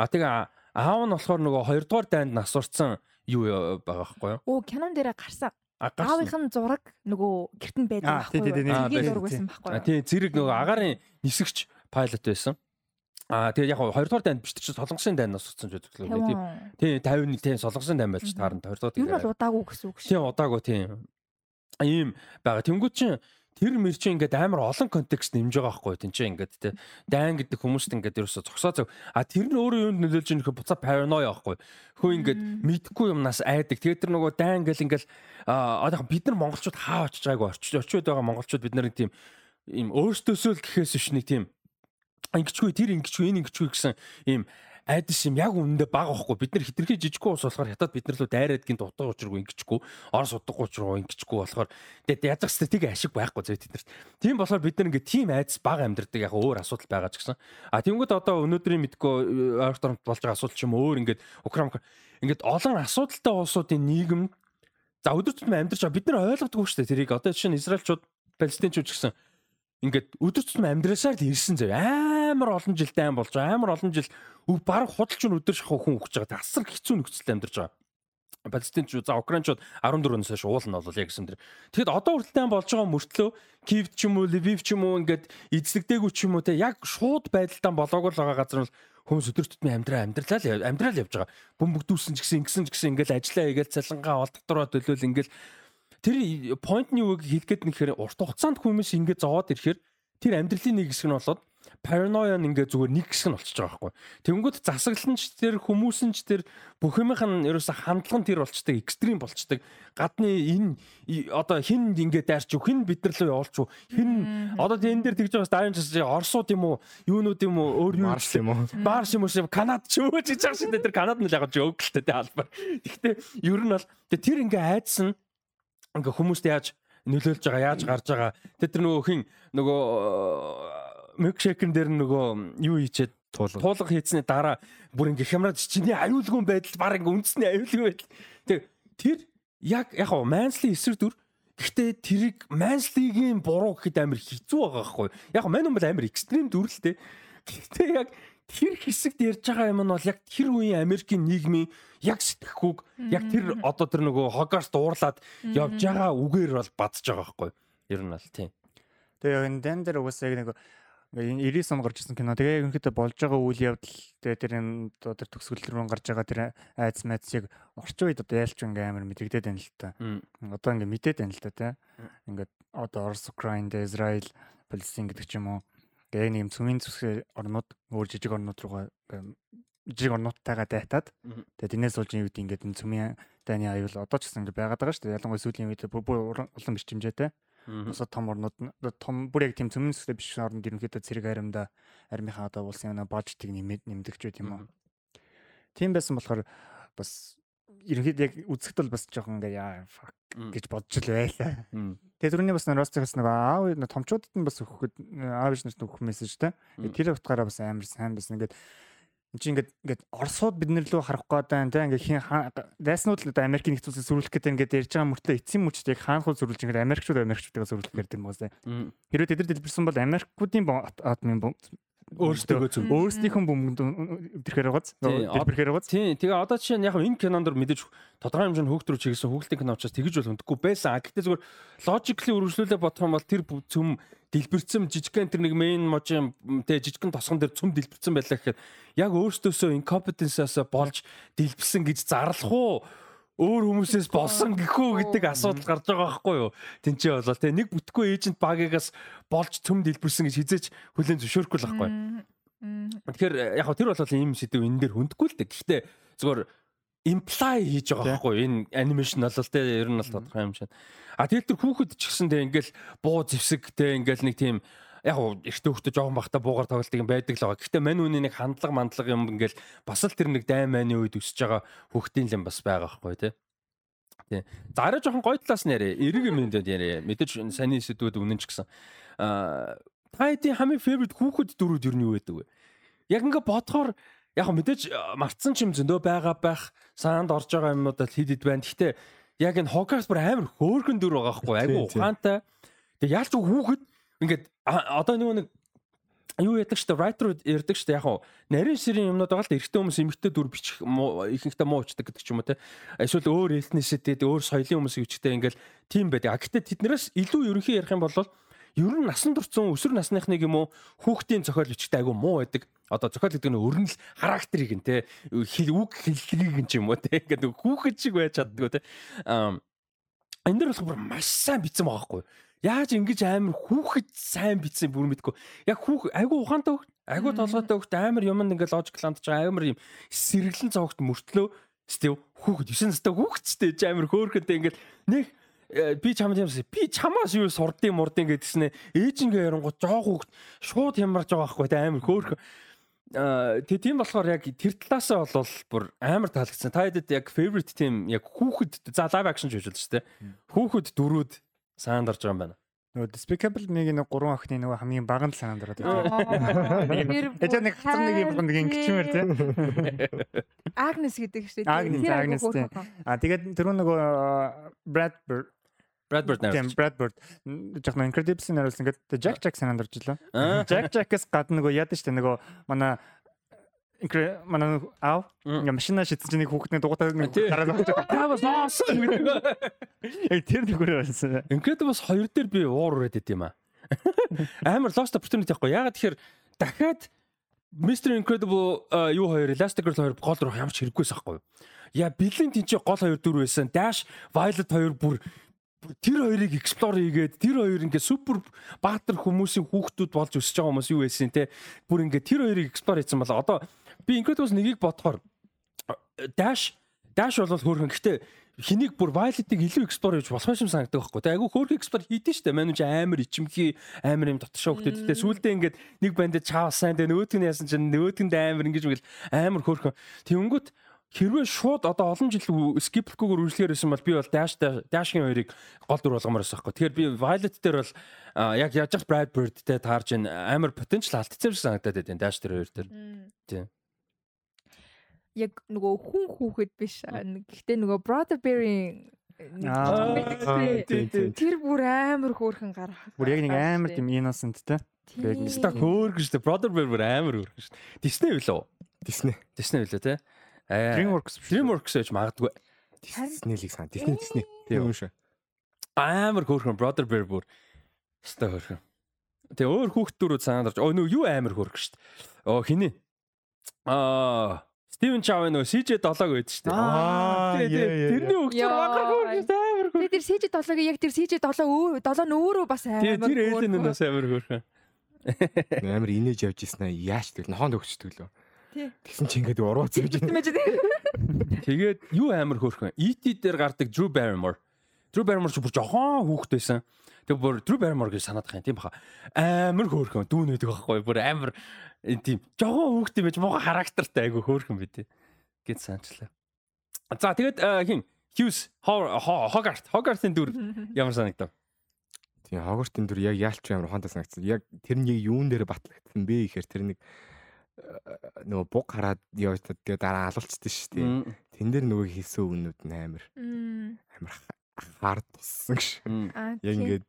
А тэгээ аав нь болохоор нөгөө хоёрдугаар дайнд насурсан юу байгаа байхгүй юу? Оо кинон дээрээ гарсан. Аавынх нь зураг нөгөө гэртэн Аа, байдаг. Аа, Тэгээд байсан, зураг байсан байхгүй юу? тий зэрэг нөгөө агарын нисгч пайлот байсан. А тэгээ яг хоо хоёрдугаар дайнд биш чи солонгосын дайнд насурсан ч гэдэг л тийм. Тий 50 тий солонгосын дайнд байлж таарна хоёрдугаар Юу нь бол дайнд. удаагүй гэсэн үг Тийм шүү. удаагүй тийм. Ийм байгаа. Тэнгүүд чинь тэр мэр чинь ингээд амар олон контекст нэмж байгаа байхгүй тийм чинь ингээд те. Дайн гэдэг хүмүүст ингээд ерөөсө зогсоо зөв а тэр нь өөрөө юунд нөлөөлж ийм нөхө буцаа параноя байхгүй хөө ингээд мэдхгүй юмнаас айдаг. Тэгээд тэр нөгөө дайн гэл ингээд а одоо бид нар монголчууд хаа очиж байгаагүй орчиж очиод байгаа монголчууд бид нарыг тийм ийм өөртөөсөө л гэхээс биш нэг тийм ингэчгүй тэр ингэчгүй энэ ингэчгүй гэсэн ийм айдас юм яг үнэндээ бага байхгүй бид нар хитрхи жижиггүй ус болохоор хятад бид нар лөө дайраад гинт утга учиргүй ингэчгүй орос утга учиргүй ингэчгүй болохоор. Тэгээд язах стратеги ашиг байхгүй зөө тэд нарт. Тийм болохоор бид нар ингээ тийм айдас бага амьдрдаг яг өөр асуудал байгаа ч гэсэн. А тиймгүүд одоо өнөөдрийн мэдгүй ойртонд болж байгаа асуудал ч юм өөр ингээд Украин ингээд олон асуудалтай улсуудын нийгэм. За өдөр тутмын амьдарч бид нар ойлгодгүй шүү дээ тэрийг. Одоо жишээ нь Израильчууд Палестинчууд ч гэсэн ингээд өдөр тутмын амьдрасаар л ирсэн зав амар олон жил дайм болж байгаа амар олон жил баг худалч нь өдөр шахах хүн өгч байгаа асар хэцүү нөхцөлд амьдарч байгаа Палестинч за Украинчууд 14 оноос хойш уулна бол яг гэсэн дэр. Тэгэхэд одоо хүртэл болж байгаа мөртлөө Киев ч юм уу, Лвив ч юм уу ингээд эзлэгдээгүй ч юм уу те яг шууд байдалтай болоогүй л байгаа газар нь хүмүүс өдөр тутмын амьдраа амьдралаа амьдрал явж байгаа. Бөмбөгдүүлсэн ч гэсэн ингэсэн ч гэсэн ингээл ажиллаа хийгээл цалингаа ол дотроо төлөөл ингээл тэр point-ны үг хэлгээд нэхэр урт хугацаанд хүмүүс ингээд зовоод ирэхээр тэр амьдралын нэг хэсэг нь болоод параноя нь ингээ зүгээр нэг хэсэг нь болчихж байгаа байхгүй. Тэнгүүд засаглалч тэр хүмүүсэнч тэр бүх юмх нь ерөөсө хандлага нь тэр болчдаг, экстрим болчдаг. Гадны энэ одоо хин ингээ дайрч юу, хин бид нар руу явуулч юу, хин одоо энэ дээр тэгж байгаас дайрч Оросууд юм уу, юунууд юм уу, өөр юу Марс юм уу? Марс юм уу, Канад ч юу гэж байгаа дээ. Тэр Канад нь л яг жөөгөлтэй тэ албар. Гэхдээ ер нь бол тэр ингээ айдас нь ингээ хүмүүст яаж нөлөөлж байгаа, яаж гарч байгаа. Тэр нөгөө хин нөгөө микшекэн дээр нөгөө юу хийчээд туулга хийцний дараа бүр ингээ хямраад чиний аюулгүй байдал баг ингээ үндэсний аюулгүй байдал. Тэг тэр яг яг хоо Мансли эсрэг дүр Гэхдээ тэрийг Манслигийн буруу гэхэд амар хэцүү байгаа байхгүй. Яг мань бол амар экстрим дүр л дээ. Гэхдээ яг тэр хэсэгт ярьж байгаа юм нь бол яг тэр үеийн Америкийн нийгмийн яг сэтгэхүүг яг тэр одоо тэр нөгөө хогоос дуурлаад явж байгаа үгээр бол бадж байгаа байхгүй. Ер нь бол тийм. Тэгээ яг энэ дан дээр угаасаа яг нэг энэ 90 он гарч ирсэн кино. Тэгээ ерөнхийдөө болж байгаа үйл явдал тэгээ тэр энэ одоо тэр төгсгөл рүү гарч байгаа тэр айц майцыг орчин үед одоо яалч ингээ амар мэдэгдээд байна л та. Одоо ингээ мэдээд байна л та тий. Ингээд одоо Орос, Украин, Израиль, Палестин гэдэг ч юм уу. Тэгээ нэг юм цөмийн зүсгээ орнууд өөр жижиг орнууд руугаа жижиг орнуудтайгаа дайтаад тэгээ тэрнээс болж юу гэдэг ингээд энэ цөмийн дайны аюул одоо ч гэсэн ингээ байгаад байгаа шүү дээ. Ялангуяа сүүлийн үед бүр улам бичимжээтэй. Босоо том орнууд том бүр яг тийм цөмөн зүстэй биш орнд ерөнхийдөө зэрэг аримда армийнхаа одоо улсын яна бажтыг нэмээд нэмдэгч байт юм уу. Тийм байсан болохоор бас ерөнхийдөө яг үзэхэд бол бас жоохон ингээ яа fuck гэж бодож л байлаа. Тэгээ түрүүний бас Ростигс нэг аав томчуудад нь бас өгөхөд аав иш нарт өгөх мессежтэй. Тэр утгаараа бас амар сайн байсан. Ингээд Чинь ингээд ингээд Оросууд бид нар лөө харах гээд байна тийм ингээд хин дайснууд л Америкийн нэгдсэн улсыг сөрүүлэх гэдэг ингээд ярьж байгаа мөртлөө эцсийн мөчд яг хаанхуй сөрүүлж ингээд Америкчууд Америкчуудаа сөрүүлэх гэдэг юм байна. Хэрвээ тэд нар дэлбэрсэн бол Америкуудын атомын бомб өөрсдөө. өөрсдийнхөө бөмбөнд өдрөхөр байгааз өдрөхөр байгааз тийм тэгээ одоо жишээ нь яг энэ кинонд мэдээж тодорхой хэмжээнд хөөгд рүү чиглэсэн хөөгдлийн кино учраас тэгж бол хүндэггүй байсан. А гэхдээ зүгээр логикли үргэлжлүүлээ бодох юм бол тэр цөм дэлбэрсэн жижигхэн тэр нэг мейн можийн тэгээ жижигхэн тосгон дээр цөм дэлбэрсэн байлаа гэхээр яг өөрсдөөсөө инкомпетенсаас болж дэлбэрсэн гэж зарлах уу өөр хүмүүсээс болсон гэхүү гэдэг асуудал гарч байгаа байхгүй юу. Тинчээ болоо те нэг бүтггүй эйжент багигаас болж цөм дэлбэрсэн гэж хизээч хүлэн зөвшөөрөхгүй л байхгүй. Тэгэхээр яг хөө тэр бол ийм сэдв энэ дээр хүндгүй л дээ. Гэхдээ зөвхөн imply хийж байгаа байхгүй энэ анимашн бол те ер нь бол тодорхой юм шиг. А тэгэл тэр хүүхэд ч гэсэн те ингээл буу зевсэг те ингээл нэг тийм яг уу эртөө хөхтө жоохон бахта буугаар тоглолт юм байдаг л байгаа. Гэхдээ мань үний нэг хандлага мандлага юм ингээл бас л тэр нэг дайм майны үед өсөж байгаа хөхтийн л юм бас байгаа байхгүй тий. Тий. За арай жоохон гоё талаас нь яриа. Эрэг юм дээр яриа. Мэдээж саний сэдвүүд үнэн ч гэсэн. Аа тайдын хамгийн favorite хүүхэд дөрүүд юу юу байдаг вэ? Яг ингээ бодохоор яг мэдээж мартсан ч юм зөндөө байгаа байх. Саанд орж байгаа юмнуудад хэд хэд байна. Гэхдээ яг энэ хогоос бүр амар хөөрхөн дүр байгаа байхгүй айгу ухаантай. Тэг яалч хүүхэд ингээд одоо нөгөө нэг юу яадаг штэ writer ярьдаг штэ яг хуу нарийн ширийн юмнууд байгаа л да эрэгтэй хүмүүс эмэгтэй дүр бичих ихэнхдээ муу учдаг гэдэг ч юм уу те эсвэл өөр этниситэд өөр соёлын хүмүүсийн хүчтэй ингээл тийм байдаг. А гэтээ тэднээс илүү ерөнхий ярих юм бол ер нь насан турсан өсвөр насныхныг юм уу хүүхдийн зохиол бичгтэй айгу муу байдаг. Одоо зохиол гэдэг нь өрнөл характерыг нь те хэл үг хэллэгийг нь юм уу те ингээд хүүхэд шиг байж чаддаг те. Энэ дэр болох бүр маш сайн бичсэн байгаа хгүй Яаж ингэж амар хүүхэд сайн бичсэн бүр мэдгүй. Яг хүүх айгу ухаантай хөхт, айгу толгойтой хөхт амар юмд ингээ логик ландж байгаа амар юм сэргэлэн цогт мөртлөө стив хүүхэд 9 настай хүүхэдтэй амар хөөхөдөө ингээ нэг э, би чамд юмсан би чамаас юу сурдын мурдын гэдгснэ ээжингээ ярангууд жоох хүүхэд шууд хямарч байгаа байхгүй амар хөөх тэг тийм болохоор яг тэр талаасаа бол бүр амар таалагдсан. Та хэдэд яг favorite team яг хүүхэд за live action ч хийж болно шүү дээ. Хүүхэд дөрүүд сандарж байгаа юм байна. Нөгөө Despicable нэг нэг гурван охины нөгөө хамгийн бага нь санаад ороод Тэр Ээж нэг хацар нэг юм нэг ингэчмээр тий. Агнес гэдэг шүү дээ. Айгүй Agnes тий. А тэгээд тэр нөгөө Brad Bird Brad Bird тийм нэр. Brad Bird жоохон Incredibles-ийн харуулсан ингээд Jack Jack санаад орж илаа. Аа. Jack Jack-аас гадна нөгөө яд штэ нөгөө манай манай аав ингээ машина чинь нэг хүүхдний дугуйтаа нэг гараад байгаа. Та бас оосон гэдэг. Яг тэр нүгээр байсан. Incredibles 2 дээр би уур ураад идэв юм аа. Амар lost opportunity байхгүй. Ягаад тэгэхээр дахиад Mr Incredible а, юу хоёр Elastic Girl хоёр гол руу ямар ч хэрэггүйс байхгүй юу? Я бэлэн тэнцээ гол хоёр дүр байсан. Dash Violet хоёр бүр тэр хоёрыг explore хийгээд тэр хоёр ингээ супер баатар хүмүүсийн хүүхдүүд болж өсөж байгаа хүмүүс юу байсан те бүр ингээ тэр хоёрыг explore хийсэн бол одоо би Incredibles нэгийг бодохоор Dash Dash бол хөөрхөн гэхдээ хэнийг бүр Violet-ыг илүү explore хийж болох юм санагддаг байхгүй. Тэгээ айгүй хөөрхөн explore хийдэж штэ. Манай ч амар ичимхий амар юм дотшоо хөлтөд. Тэгээ сүүлдээ ингээд нэг бандд чаасан тэгээ нөгөөдг нь яасан чинь нөгөөдгөнд амар ингэж мэгэл амар хөөрхөн. Тэнгүүт хэрвээ шууд одоо олон жил skip-гүйгээр үргэлжлэхээр байсан бол би бол Dash Dash-ийн хоёрыг гол дүр болгомоор байсан байхгүй. Тэгэхээр би Violet дээр бол яг яаж Brad Bird-тэй таарж ин амар potential алдчихсан санагдаад байна Dash дээр хоёр дээр. Тийм. Яг нөгөө хүн хүүхэд биш. Гэхдээ нөгөө Brother тийм. Тэр бүр амар хөөрхөн гарах. Бүр яг нэг амар тийм innocent те. яг нэг Ста хөөргөн штэ. Brother Bear бүр амар хөөргөн штэ. Disney үлээ. Disney. Disney үлээ те. Аа. DreamWorks биш. DreamWorks гэж магадгүй. Disney-лийг сан. Disney Disney. Тийм шүү. Амар хөөрхөн Brother Bear бүр. Ста хөөрхөн. Тэгээ өөр хүүхдүүрүүд санаад орж. Оо нөө юу амар хөөргөн штэ. Оо хиний. Аа. Стивен Чавын нөө CJ 7 байдаг штэ. Аа, Тэгээ, яа, тэгээ, яа, Тэрний хөөргөн штэ, амар. Тэгээ тэр CJ 7-ыг яг тэр CJ 7 өөр 7 нь өөрөө бас амар. Тэгээ тэр хөөрхөн. ээлэнээс амар хөөрхөн. Амар инээж явж ирсэн аа. Яаш тэгэл нохоонд өгчдөг лөө. Тий. Тэгсэн чи ингээд ээ тий. Тэгээд юу амар хөөрхөн. ET дээр гардаг Drew Barrymore. Drew Barrymore ч бүр жохон хүүхэд байсан. Тэг бүр Drew Barrymore гэж санаад байгаа юм тийм баха. Амар хөөрхөн дүүн байдаг байхгүй бүр амар тийм жохон хүүхэд юм байж муухай характертай айгу хөөрхөн бит. Гэт санчлаа. За тэгээд э, хин Hughes Hogarth Hogarth-ын дүр ямар санагдав? Тийм Хогвартын дүр яг яалч амар ухаантай санагдсан. Яг тэр нэг юун дээр батлагдсан бэ гэхээр тэр нэг э, нөгөө буг хараад явж тэгээ дараа алуулцсан шүү дээ. Тэн дээр нөгөө хийсэн үгнүүд нь амар амар хард туссан гэж. Яг ингээд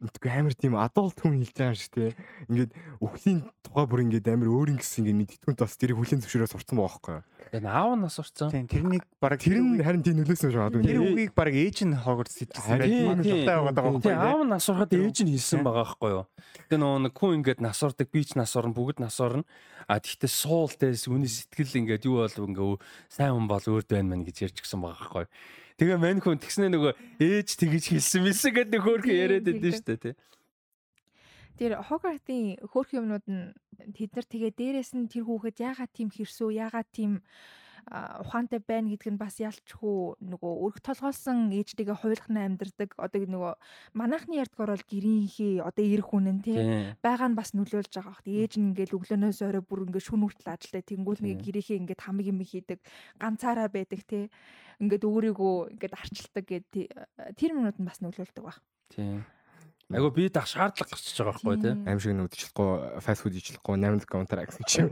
Мэдгүй амар тийм адуулт хүн хэлж байгаа юм шиг те. Ингээд өхлийн тухай бүр ингээд амар өөр юм гэсэн ингээд мэдтгүнт бас тэрийг хүлийн зөвшөөрөө сурцсан байгаа байхгүй юу? Тэгээд аав нас урцсан. Тийм тэрнийг бараг Тэр нь харин тийм нөлөөсөн шүү дээ. тэр үгийг бараг ээж нь Тийм, сэтгсэн байх. тийм. Манай байгаа Тэгээ байхгүй аав юу? нь нас урахад ээж нь хэлсэн байгаа байхгүй юу. Тэгээ нөгөө нэг хүн ингээд нас урдаг, би ч нас орно, бүгд нас орно. А тэгтээ суул дэс үний сэтгэл ингээд юу бол ингээ сайн хүн бол өөрд байна мэн гэж ярьж гисэн байгаа байхгүй юу. Тэгээ мань хүн тэгснэ нөгөө ээж тэгэж хэлсэн мэлсэн гэдэг нэг хөөрхөн яриад байдсан шүү дээ тий. Тэр Hogwarts-ийн хөөрхөн юмнууд нь тэд нар тэгээ дээрээс нь тэр хүүхэд яагаад тийм хэрсүү, яагаад тийм ухаантай байна гэдг нь бас ялчгүй нөгөө өрг толгойлсон ээжтэйгээ хуйлахна амьдэрдэг одоо нөгөө манайхны ярьдгаар бол гэрийнхээ одоо эр хүн нь тий. Байгаа нь бас нөлөөлж байгаа хот ээж нь ингээл өглөөнөөс орой бүр ингээ шүн хүртэл ажилтаа тэнгуул нэг гэрийнхээ ингээд хамаг юм хийдэг ганцаараа байдаг тий ингээд өөрийгөө ингээд арчилдаг гэдэг тэр юмнууд нь бас нөлөөлдөг баг Тийм. Айгу би дах шаардлага гарчиж байгаа байхгүй тий. Аим шиг нэг удирчлахгүй фаст фуд ижилхгүй 8 контар гэсэн чинь.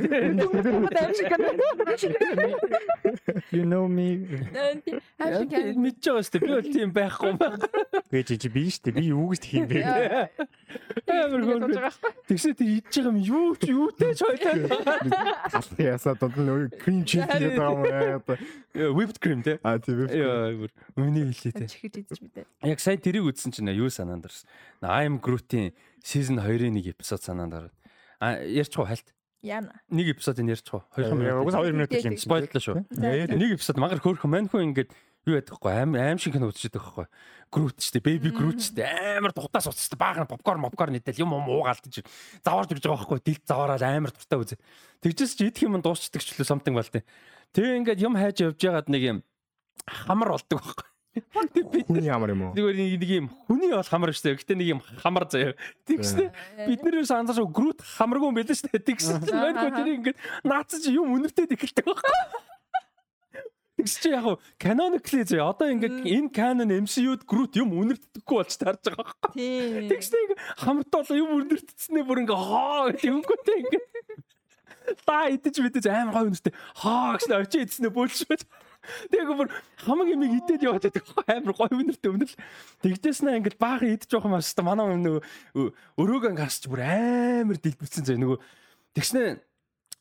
You know me. аим шиг Мэдж байгаа шүү дээ. Би бол тийм байхгүй байна. Гэж чи би штэ би юу гэж тийм бэ? Амар хөөрхөн. Тэгсээ тэг идж байгаа юм юу ч юутэй ч хойлоо. Ясаа донд нэг крем чиз гэдэг юм аа. Whipped cream тий. А тийм үү. Яа бүр миний хэлээ тий. чихэж идэж мэдээ Яг сайн тэрийг үзсэн чинь юу санаанд орсон. I am Groot-ийн season 2-ын нэг эпизод санаанд орсон. А ярьчих уу хальт. яана Нэг эпизодыг ярьчих уу? 2 Угс минут. 2 минут л юм. Спойллоо шүү. Нэг эпизод магар хөөрхөн мань хүн ингээд юу яддаг вэ? Аим аим шиг кино үзчихдэг байхгүй. Groot ч дээ, baby Groot ч дээ. Амар дутаас уцтай баахан попкорн попкорн нийтэл юм юм уугаалт гэж заварж ирж байгаа байхгүй. Дилд заваараад амар дуртай үзээ. Тэгжээс ч идэх юм дуусчдаг ч лөө something бол тээ. Тэгээ ингээд юм хайж явж байгаад нэг юм хамар болдог байхгүй. Хүний амар юм уу? Зүгээр нэг юм хүний бол хамар штэ. Гэтэ нэг юм хамар заяа. Тэгснэ бид нэрээс анзаарч грут хамаргүй юм байл штэ. Тэгсэн чинь гоо тэр ингээд наацж юм үнэртэй эхэлдэг байна. Тэгс чи яг canonical заяа. Одоо ингээд энэ canon MCU-д грут юм үнэрддэггүй болж таарж байгаа байхгүй. Тийм. Тэгс тэг хамартай болоо юм үнэрдчихснээ бүр ингээ хоо гэдэг юмгүй тэг ингээд та идэж мэдэж амар гоё үнэртэй хоо гэж очиж идснээ бөөлшмэж. Тэгээ бүр хамаг юм идээд яваад байдаг амар гоё үнэртэй үнэр. Тэгжээснээ ингээд баахан идэж явах юм ааш та манай нөгөө өрөөгөө гарч бүр амар дэлбэлсэн зэ нөгөө тэгснээ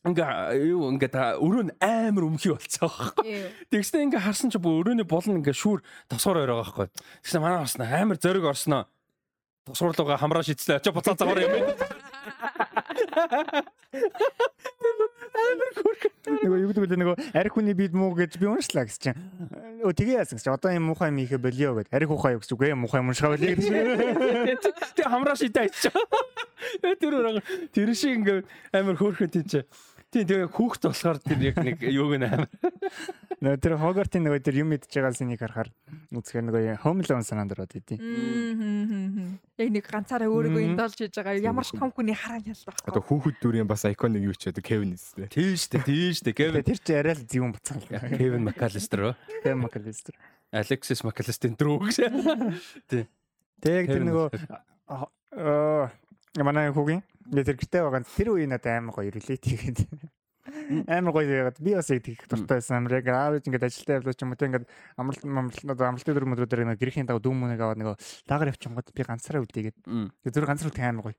ингээ юу ингээ та өрөө нь амар өмхий болцоо байхгүй. Тэгснээ ингээ харсан чи бүр өрөөний болон ингээ шүүр тосгоор байгаа байхгүй. Тэгснээ манай орсноо амар зориг орсноо тосгуурлууга хамраа шийдслээ. Очоо буцаа цагаар юм. Амар хөрх. Нөгөө юу гэдэг вэ нөгөө арх хүний бид муу гэж би уншлаа гэж чинь. Өө тэгээ яасан гэж одоо юм муухай юм ихэ болио гэд. Арх ухаа юу гэж үгүй муухай юм уншгаа болио гэж. Тэг хамраа шийдээ ичээ. Тэр тэр шиг ингээ амар хөөрхөн тийч. Тийм тэгээ хүүхд болохоор тэр яг нэг юуг нь амар. Нөгөө тэр Хогартын нөгөө тэр юм мэдж байгаа синийг харахаар үзэхээр нөгөө Home Alone санаанд ороод идэв. Яг нэг ганцаараа өөрийгөө индолж хийж байгаа ямар ч том хүний хараа ялдаг. Одоо хүүхэд дүрийн бас iconic юу ч одоо Kevin нэстэй. Тийм штэ, тийм штэ. Kevin Тэр чи арай л зөвөн буцаал. Kevin McAllister. Kevin McAllister. Alexis McAllister дөрөв гэж. Тийм. Тэг тэр нөгөө аа манай хүүгийн тэр гэртээ байгаа тэр үе надад амар гоё relate хийгээд амар гоё яагаад би бас яг тэгэх дуртай байсан амар яг аавч ингээд ажилдаа явлаа ч юм уу те ингээд амралт амралт амралтын дөрөв өдрөөр нэг гэрхийн дага дүүм мөнөг аваад нэг лагаар явчихгод би ганцаараа үлдээгээд зүр ганцаар үлдэх амар гоё.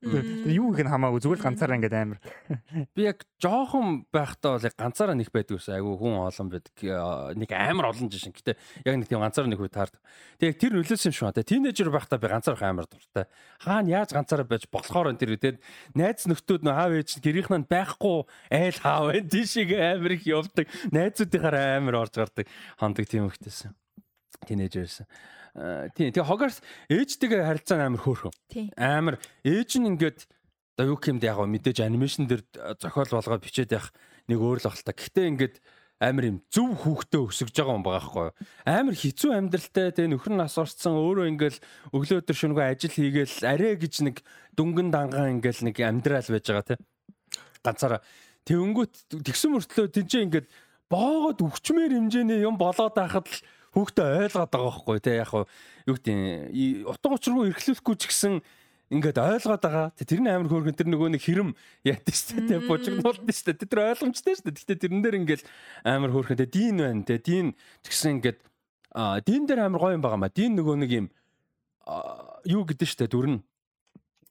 Юу гэх нь хамаагүй зүгээр ганцаараа ингээд амар. Би яг жоохон байхдаа бол яг ганцаараа нэг байдаг ус айгу хүн олон байдаг нэг амар олон жишээ. Гэтээ яг нэг тийм ганцаараа нэг үе таард. Тэг тэр нөлөөсөн юм шүү те. Тинейжер байхдаа би ганцаараа амар дуртай. Хаана яаж ганцаараа байж болохоор энэ тэр те? Найз нөхдүүд нөө аав ээж гэрийнхэн байхгүй айл хаав байна тийшээ амар их явдаг. Найзуудынхаараа амар орж гардаг. Хондог тийм хөхтэйсэн. Тинейжерсэн. Тийм. Тэгээ Хогарс ээжтэйгээ харилцаа амар хөөрхөн. Амар ээж нь ингээд одоо юу гэмд яг мэдээж анимашн дээр зохиол болгоод бичээд явах нэг өөр л багтал. Гэхдээ ингээд амар юм зөв хүүхдээ өсөж байгаа юм байгаа хгүй амар хэцүү амьдралтай тэгээ нөхөр нь нас орцсон өөрөө ингээл өглөө өдөр шөнөгүй ажил хийгээл арай гэж нэг дүнгэн дангаан ингээл нэг амьдрал байж байгаа те ганцаараа Тэнгүүт тэгсэн мөртлөө тэнцээ ингээд боогод өвчмээр хэмжээний юм болоод байхад л хүүхдээ ойлгоод байгаа байхгүй тий яг юу гэдэг утга учиргүй эрхлүүлэхгүй ч гэсэн ингээд ойлгоод байгаа. Тэр нь амар хөөргөн тэр нөгөө нэг хэрэм яад штэ тий бужигнуулд штэ тэр ойлгомжтой штэ. Гэхдээ тэрэн дээр ингээд амар хөөрхөн тий дин байна тий дин тэгсэн ингээд а дин дээр амар гоё юм байгаа маа. Дин нөгөө нэг юм юу гэдэг штэ дүрн.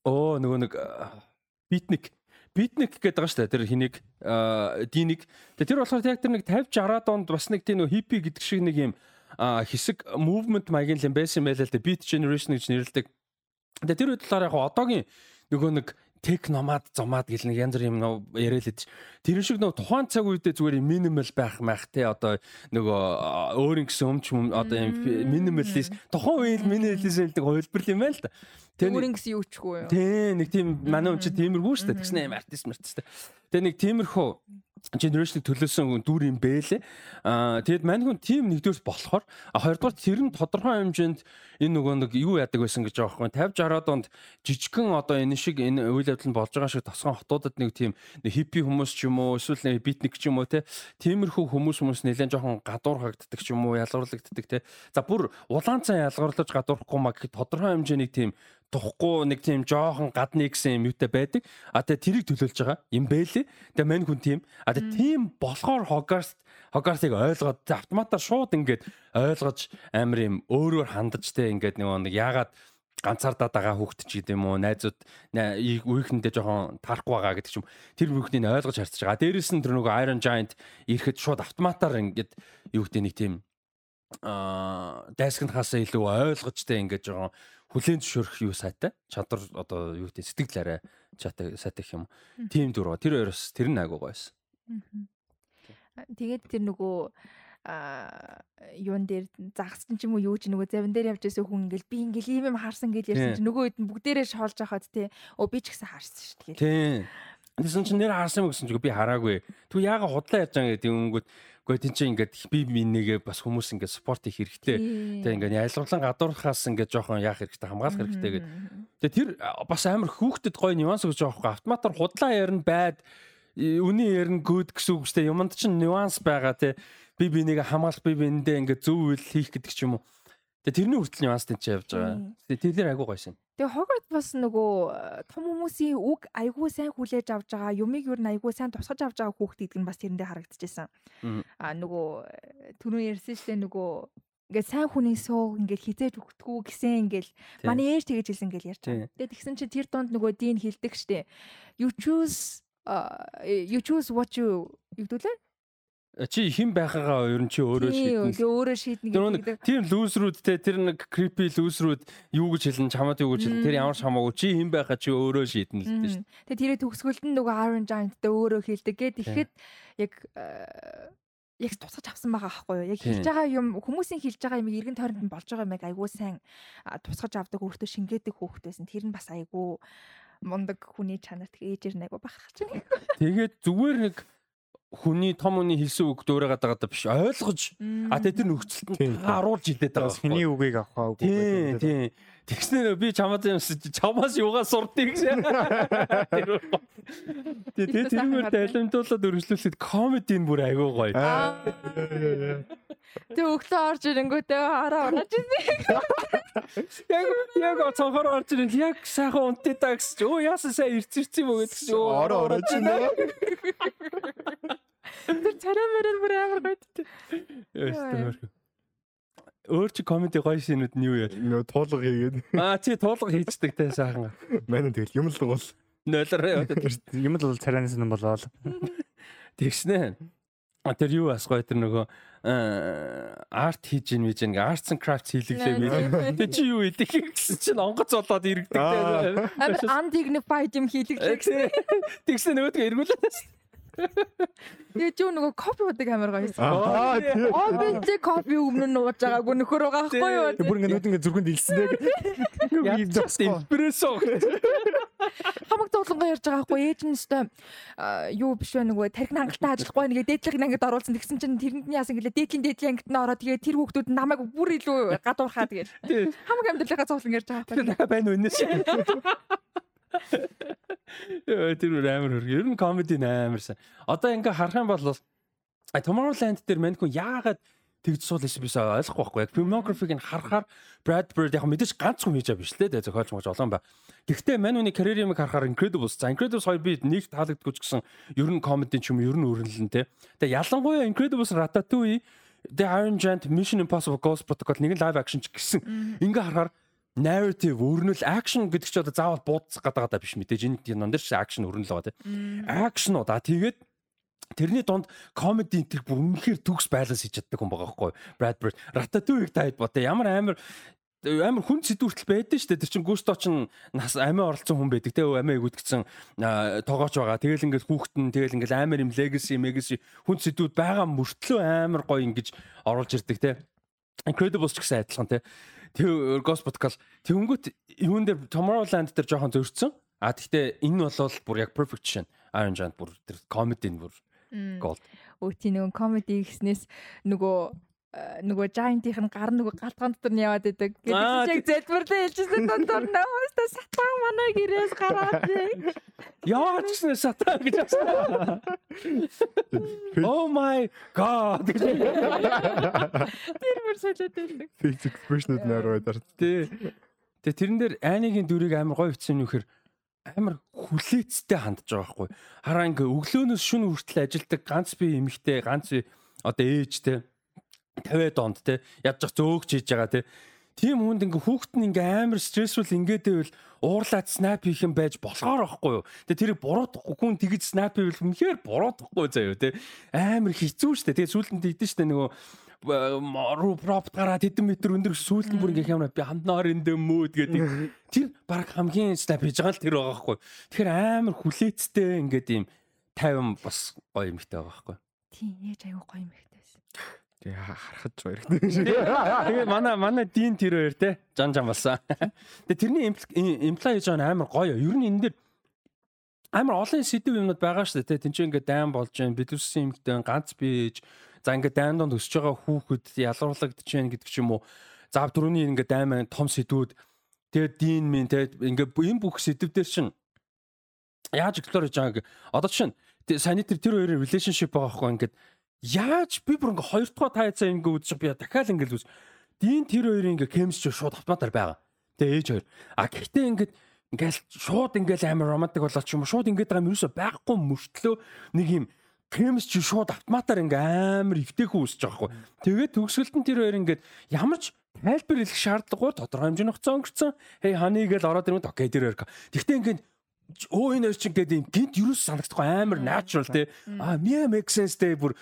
Оо нөгөө нэг битник битник гэдэг байгаа шүү дээ. Тэр хэнийг диник. Тэгээ тэр болохоор яг тэр нэг 50 60-аад онд бас нэг тийм хиппи гэдэг шиг нэг юм хэсэг movement маягийн юм байсан байлаа л да. Beat generation гэж нэрлэдэг. Тэгээ тэр үед талаар яг одоогийн нөгөө нэг тек номад зомад гэл нэг янз бүр юм яриа л. Тэр шиг нөгөө тухайн цаг үедээ зүгээр минимал байх мах те одоо нөгөө өөрийн гэсэн өмч одоо юм минималист тухайн үед минимализм гэдэг хувилбар юм байна л да. Өөрийн гэсэн юу ч хүү юу. Тий, нэг тийм манай чи тиймэрхүү шүү дээ. Тэгснэ юм артист мартист. Тэгээ нэг тиймэрхүү generation төлөөсөн дүр юм бэлээ. Аа тэгэд мань хүн тим нэгдүгээрс болохоор хоёрдугаар тэр нь тодорхой хэмжээнд энэ нөгөө нэг юу яадаг байсан гэж байгаа байхгүй 50 60-аад онд жижигхэн одоо энэ шиг энэ үйл явдал нь болж байгаа шиг тосгон хотуудад нэг тийм хиппи хүмүүс ч юм уу эсвэл нэг битник ч юм уу те тиймэрхүү хүмүүс хүмүүс нэлээд жоохон гадуур хагддаг ч юм уу ялгарлагддаг те за бүр улаан цан ялгарлаж гадуурхгүй маа гэхэд тодорхой хэмжээний тийм тухгүй нэг тийм жоохон гадны гэсэн юм юутай байдаг. А тэгээ тэрийг төлөөлж байгаа юм бэлээ. Тэгээ мань хүн тийм. А тэгээ тийм болохоор Hogarth Hogarth-ыг ойлгоод автоматар шууд ингээд ойлгож амар юм өөрөөр хандаж те ингээд нэг яагаад ганцаардаад байгаа хүүхэд ч гэдэм үү найзууд үеийнхэндээ жоохон тарахгүй байгаа гэдэг ч юм тэр бүхнийг ойлгож харцж байгаа. Дээрээс нь тэр нөгөө Iron Giant ирэхэд шууд автоматар ингээд юу гэдэг нэг тийм аа дайсганд хасаа илүү ойлгожтэй ингээд жоохон хүлэн зөвшөөрөх юу сайтай чадвар одоо юу гэдэг сэтгэл арай чатай сайтай гэх юм. Тийм дөрөв. Тэр хоёроос тэр нь айгуу гойсон. Тэгээд тэр нөгөө а юун дээр загссан ч юм уу юу ч нөгөө завин дээр явж байсан хүн ингээл би ингээл ийм юм харсан гэж ярьсан чи нөгөө хэд нь бүгдээрээ шоолж байхад те оо би ч гэсэн харсан шүү дээ. Тийм. Тэсэн чи нэр харсан юм гэсэн чи би хараагүй. Тэгвэл яага худлаа яаж байгаа гэдэг юмгүүд Гэхдээ тийм чинь ингээд би минийгээ бас хүмүүс ингээд спорт их хэрэгтэй. Тэгээ ингээд ялгарлан гадуурхаас ингээд жоохон яах хэрэгтэй хамгаалах хэрэгтэй гэдэг. Тэгээ тэр бас амар хүүхдэд гоё нюанс гэж байхгүй. Автоматар худлаа ярина байд үний ярина good гэсэн үг шүү дээ. Юмд чинь нюанс байгаа те. Би бинийг хамгаалах би биэндээ ингээд зөв үйл хийх гэдэг ч юм уу. Тэрний хүртэл нюанс тэнцээ явж байгаа. Тэгээ тэйлэр айгуу гоё шин. Тэгээ Хогвартс бас нөгөө том хүмүүсийн үг айгүй сайн хүлээж авж байгаа, юмыг юу н айгүй сайн тусгаж авж байгаа хүүхд гэдэг нь бас тэрэндээ харагдчихсан. Аа нөгөө түрүү ярьсан шүү дээ нөгөө ингээд сайн хүний сууг ингээд хизээж өгтгүү гэсэн ингээд манай ээж тэгэж хэлсэн ингээд ярьж байгаа. Тэгээд тэгсэн чи тэр донд нөгөө дийн хилдэг штэ. You choose you choose what you югдүүлээ? Чи хэн байгаагаа ер нь чи өөрөө шийднэ. Тэгээ өөрөө шийднэ гэдэг. Тийм лүүсрүүд те тэр нэг creepy лүүсрүүд юу гэж хэлнэ чамаад юу гэж хэлнэ тэр ямар ч хамаагүй чи хэн байхаа чи өөрөө шийднэ л дээ шүү. Тэгээ тэрээ төгсгөлд нь нөгөө Iron Giant-тэй өөрөө хэлдэг. Гэт ихэд яг яг тусгаж авсан байгаа аахгүй юу. Яг хэлж байгаа юм хүмүүсийн хэлж байгаа юм эргэн тойронд нь болж байгаа юм айгүй сайн тусгаж авдаг өөртөө шингээдэг хөөхт байсан. Тэр нь бас айгүй мундаг хүний чанар тэгээ ээжээр нэг байх чинь. Тэгээд зүгээр нэг хүний том хүний хэлсэн үг дөөрэ гадаг биш ойлгож а тэр нөхцөлд нь харуулж идээд байгаа. Хүний үгийг авах үгүй. Тийм тийм. Тэгснээр би чамаас юм чамаас юугаа сурдгийг гэсэн. Тэгээ тэрүүгээр далимтуулаад өргөжлүүлээд комедийн бүр айгүй гоё. Тэг өглөө орж ирэнгүүтээ хараа орж ирсэн. Яг яг цонхоор орж ирэн яг сайхан унтээ та гэсэн чи өө яасан сайн ирцэрсэн юм уу гэдэг чи ороо орож байна. Тэр царай мөрөр бүр амар гоё. Ястаа өөр чи комеди гоё шинүүд нь юу яа? Нөө туулга хийгээд. Аа чи туулга хийждэг те сайхан. Манай тэгэл юм л бол нойлороо юм л бол царайнаас нь болоод. Тэгснэ. А тэр юу бас гоё тэр нөгөө арт хийж ин гэж ингээ arts and crafts хийлгэлээ мэд. Тэ чи юу хийдэг гэсэн чинь онгоц болоод иргэдэг те. Амар undignified юм хийлгэлээ. Тэгсэн нөгөөдгөө эргүүлээ. Тэгээ ч нөгөө кофе удаг амар гоё байсан. Аа тийм. Аа би чи кофе өмнө нь ууж байгаагүй нөхөр байгаа байхгүй юу? Бүр ингэ нүд ингэ зүрхэнд илсэн яг. Эспрессо. Хамаг зовлонгоо ярьж байгаа байхгүй ээж нь өстой юу биш вэ нөгөө тархин хангалттай ажиллахгүй нэгэ дээдлийг ангид оруулсан тэгсэн чинь тэрэнд нь яасан гэлээ дээдлийн дээдлийн ангид нь ороод тэгээ тэр хүүхдүүд намайг бүр илүү гадуурхаа тэгээд хамаг амьдралынхаа зовлон ярьж байгаа байхгүй. Байна үнэс. Яа тэр амар хөрг. Ер нь комеди амарсан. Одоо ингээ харах юм бол Tomorrowland дээр мань хүн яагаад тэгж суул гэсэн бис ойлгохгүй байхгүй. Яг filmography-г нь харахаар Brad Bird яг мэдээж ганц хүн хийж байгаа биш лээ. Зохиолч мож олон ба. Гэхдээ мань хүний карьерийг харахаар Incredibles. За Incredibles хоёр би нэг таалагддаггүй ч гэсэн ер нь комеди ч юм ер нь өрнөлөн те. Тэгээ ялангуяа Incredibles Ratatouille The Iron Giant Mission Impossible Ghost Protocol нэг нь live action ч гэсэн ингээ харахаар narrative өрнөл action гэдэг чи одоо заавал буудцах гэдэг байгаа биш мэдээж энэ юм дээр чи action өрнөл байгаа тийм action уу да тэгээд тэрний донд comedy энэ бүр үнэхээр төгс байланс хийж чаддаг хүн байгаа байхгүй Brad Pitt Ratatouille таад бод ямар амар амар хүн сэдвэртэл байдаг шүү дээ. Тэр чин Густо ч нас амиа оролцсон хүн байдаг те амиа өгдөгцсөн тоогооч байгаа. Тэгэл ингээд хүүхэд нь тэгэл ингээд амар юм legacy legacy хүн сэдвүүд байгаа мөртлөө амар гоё ингэж оруулж ирдэг те. Incredibles ч гэсэн адилхан те. Тэг Ghost Protocol тэгэнгүүт юун дээр Tomorrowland дээр жоохон зөрчсөн. А тэгтээ энэ бол бүр яг perfection. Iron Giant бүр тэр comedy бүр gold. Өө тий нөгөө comedy гэснээс нөгөө нөгөө giant-ийн гар нөгөө галтгаан дотор нь яваад идэг. Гэдэг чиг зэлбэрлээ хэлжсэн дотор нөөстө сатан манай гэрээс гараад. Яа ч гэсэн сатан гэж асуусан. Oh my god. Тэр бүр солиод байдаг. Face expression-д нэрөө дараа. Тий. Тэгээ тэрэн дээр айныгийн дүрийг амар гоё бичсэн нөхөр амар хүлээцтэй хандж байгаа байхгүй. Хараа ингээ өглөөнөөс шөнө хүртэл ажилдаг ганц би эмэгтэй, ганц одоо ээжтэй 50-аад онд те ядж зөөгч хийж байгаа те тийм хүнд ингээ хүүхэд нь ингээ амар стрессфул ингээд байвал уурлаад снап хийх юм байж болохоор байхгүй юу. Тэгээ тэрийг буруутгахгүй хүн тэгж снап хийвэл үнэхээр буруутгахгүй заяа те. Амар хэцүү шттэ. Тэгээ сүүлд нь тэгдэж штэ нөгөө руу пропт гараад хэдэн метр өндөр сүүлд нь бүр ингээ хямраа би хамтнаар энэ мөөд гэдэг. Тэр баг хамгийн снап хийж байгаа л тэр байгаа байхгүй. Тэгэхээр амар хүлээцтэй ингээд ийм 50 бас гоё юм ихтэй байгаа байхгүй. Тийм ээж аюу гоё юм ихтэй байсан. Тэгээ харахад ч баяртай шиг. Тэгээ манай манай дин тэр хоёр те жан жан болсон. Тэгээ тэрний имплай хийж байгаа амар гоё. Ер нь энэ дэр амар олон сэдв юмнууд байгаа шүү дээ те. Тинч ингээд дайм болж जैन, бидүссэн юмхтэн ганц бийж За ингээд дайн донд өсөж байгаа хүүхэд ялгуурлагдж байна гэдэг ч юм уу. За түрүүний ингээд аймаа том сэдвүүд тэгээд дин мин тэгээд ингээд энэ бүх сэдвээр чинь яаж эксплор хийж байгааг одоо чинь саний тэр тэр хоёрын relationship байгаа хгүй ингээд яаж би бүр ингээд хоёр дахь тайцаа ингээд үзчих би дахиад ингээд үз. Дин тэр хоёрын ингээд chemistry шууд автоматар байгаа. Тэгээ ээж хоёр. А гэхдээ ингээд ингээл шууд ингээл амар романтик болоод ч юм уу шууд ингээд байгаа юм ерөөсө байхгүй мөртлөө нэг юм Кремс чи шууд автоматар ингээ амар эвтэйхүү үсэж байгаа хгүй. Тэгээд төгсгөлд нь тэр хоёр ингээд ямар ч тайлбар хэлэх шаардлагагүй тодорхой хэмжээний хугацаа өнгөрцөн. Хей ханы гээл ороод ирэнгүүт окей тэр хоёр. Тэгтээ ингээд өө энэ хоёр чинь гэдэг юм гинт юус санагдахгүй амар natural те. А мя make sense те бүр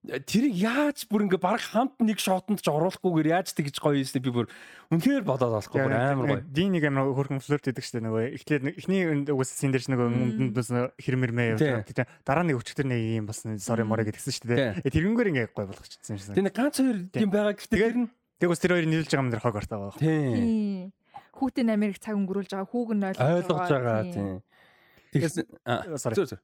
тэрийг яаж бүр ингээ баг хамт нэг шотонд ч оруулахгүйгээр яаж тэгж гоё юм би бүр үнэхээр бодоод болохгүй бүр амар гоё. Дин нэг амар хөрхөн флирт гэдэг чинь нөгөө эхлээд эхний үгс син дээр ч нөгөө өмнөд бас хэрмэрмээ явж байгаа. Дараа нэг өчтөр нэг юм бас sorry море гэдгсэн дээ. Тэрнгээр ингээ гоё болгочихсон юм шиг. Тэгээ ганц хоёр юм байгаа гэхдээ тэр нь тэг ус тэр хоёр нийлж байгаа юм дээр хог артаа байгаа. Тийм. Хүүтэн Америк цаг өнгөрүүлж байгаа хүүг нь ойлгож байгаа. Тийм. Тэгээс sorry.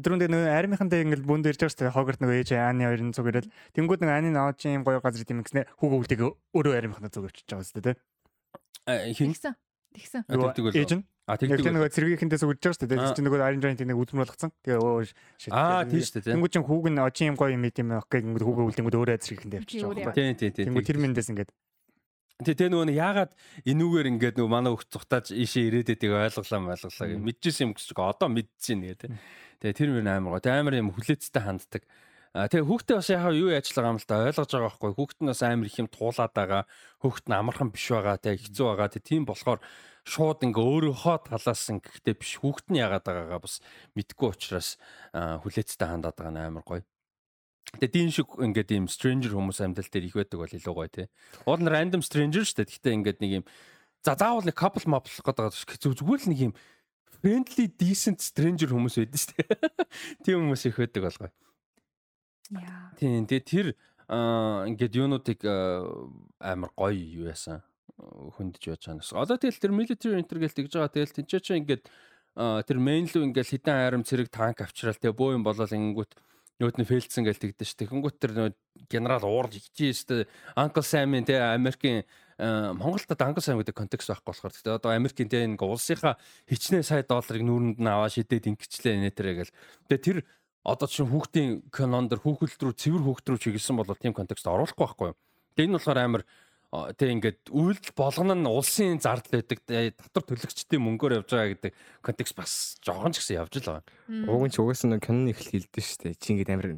Дөрөнд нэг аримынхантай ингээл бүнд ирж байгаа шүү дээ. Хогорт нөгөө ээж ааны хоёрын зүг ирэл. Тэнгүүд нэг ааны наад чинь гоё газар тийм гэснэ хүүг өвлдөг өөрөө аримынхантай зүг өчөж байгаа шүү дээ. Тэгсэн. Тэгсэн. Ээж нь А тэгдэг нөгөө цэргийнхэнтэй сүгэж байгаа шүү дээ. Чи нөгөө Iron Giant нэг үзмөр болгоцсон. Тэгээ өө shit. Аа тийм шүү дээ. Тэнгүүд чин хүүг нь очи юм гоё юм ийм юм окей ингээд хүүгээ үлдэнгүүд өөрөө цэргийнхэнтэй авчиж байгаа. Тийм тийм тийм. Тэнгүүд тэр мэндээс ингээд Тэгээ нөгөө яагаад энүүгээр ингээд нөгөө манай хөвт цухтааж ийшээ ирээд байдгийг ойлголоо ойлголоо. Мэдчихсэн юм гэж одоо мэдчихээн гэдэг. Тэгээ тэр мөр амар гоо. Амар юм хүлээцтэй ханддаг. Тэгээ хүүхдээ бас яхаа юу яаж байгаа юм л та ойлгож байгаа байхгүй. Хүүхд нь бас амар их юм туулаад байгаа. Хүүхд нь амархан биш байгаа. Тэгээ хэцүү байгаа. Тэгээ тийм болохоор шууд ингээ өөрийнхөө талаас ингэхдээ биш хүүхд нь яагаад байгаагаа бас мэдгүй учраас хүлээцтэй хандаад байгаа нь амар гоё. Тэгээ дийн шиг ингээд ийм stranger хүмүүс амьдрал дээр их байдаг бол илүү гоё тий. Уул нь random stranger шүү дээ. Гэхдээ ингээд нэг юм за заавал нэг couple moplох гэдэг зүгээр л нэг юм friendly decent stranger хүмүүс байдаг шүү дээ. Тийм хүмүүс их байдаг болгоо. Яа. Тийм тэгээ тэр ингээд юунуудыг амар гоё юу яасан хөндөж яаж байгаа. Одоо тэгэл тэр military enter гээл тэгж байгаа. Тэгэл тэнцээ чи ингээд тэр main лүү ингээд хитэн айрам цэрэг танк авчраал тэгээ боо юм болол ингэнгүүт нөөд нь фейлдсэн гээл тэгдэж штэ. Тэнгүүт тэр генерал уурж ичээ штэ. Uncle Sam-ийн тэгээ Америкийн Монголд Англи сайн гэдэг контекст байхгүй болохоор гэхдээ одоо Америкийн тэ нэг улсынхаа хичнээн сая долларыг нүүрэнд нь аваа шидэд ингэчлээ нэтэрэ гэл. Тэгээ тэр одоо чинь хүүхдийн кинонд дэр хүүхэлд рүү цэвэр хүүхд рүү чиглэсэн бол тийм контекст оруулахгүй байхгүй юу. Тэгээ энэ болохоор амар тэг ингээд үйлдэл болгоно нь улсын зардал байдаг татвар төлөгчдийн мөнгөөр явж байгаа гэдэг контекст бас жоохон ч гэсэн явж л байгаа. Уг нь ч угаасаа нэг киноны эхлэл хэлдэг шүү дээ. Чи ингээд амар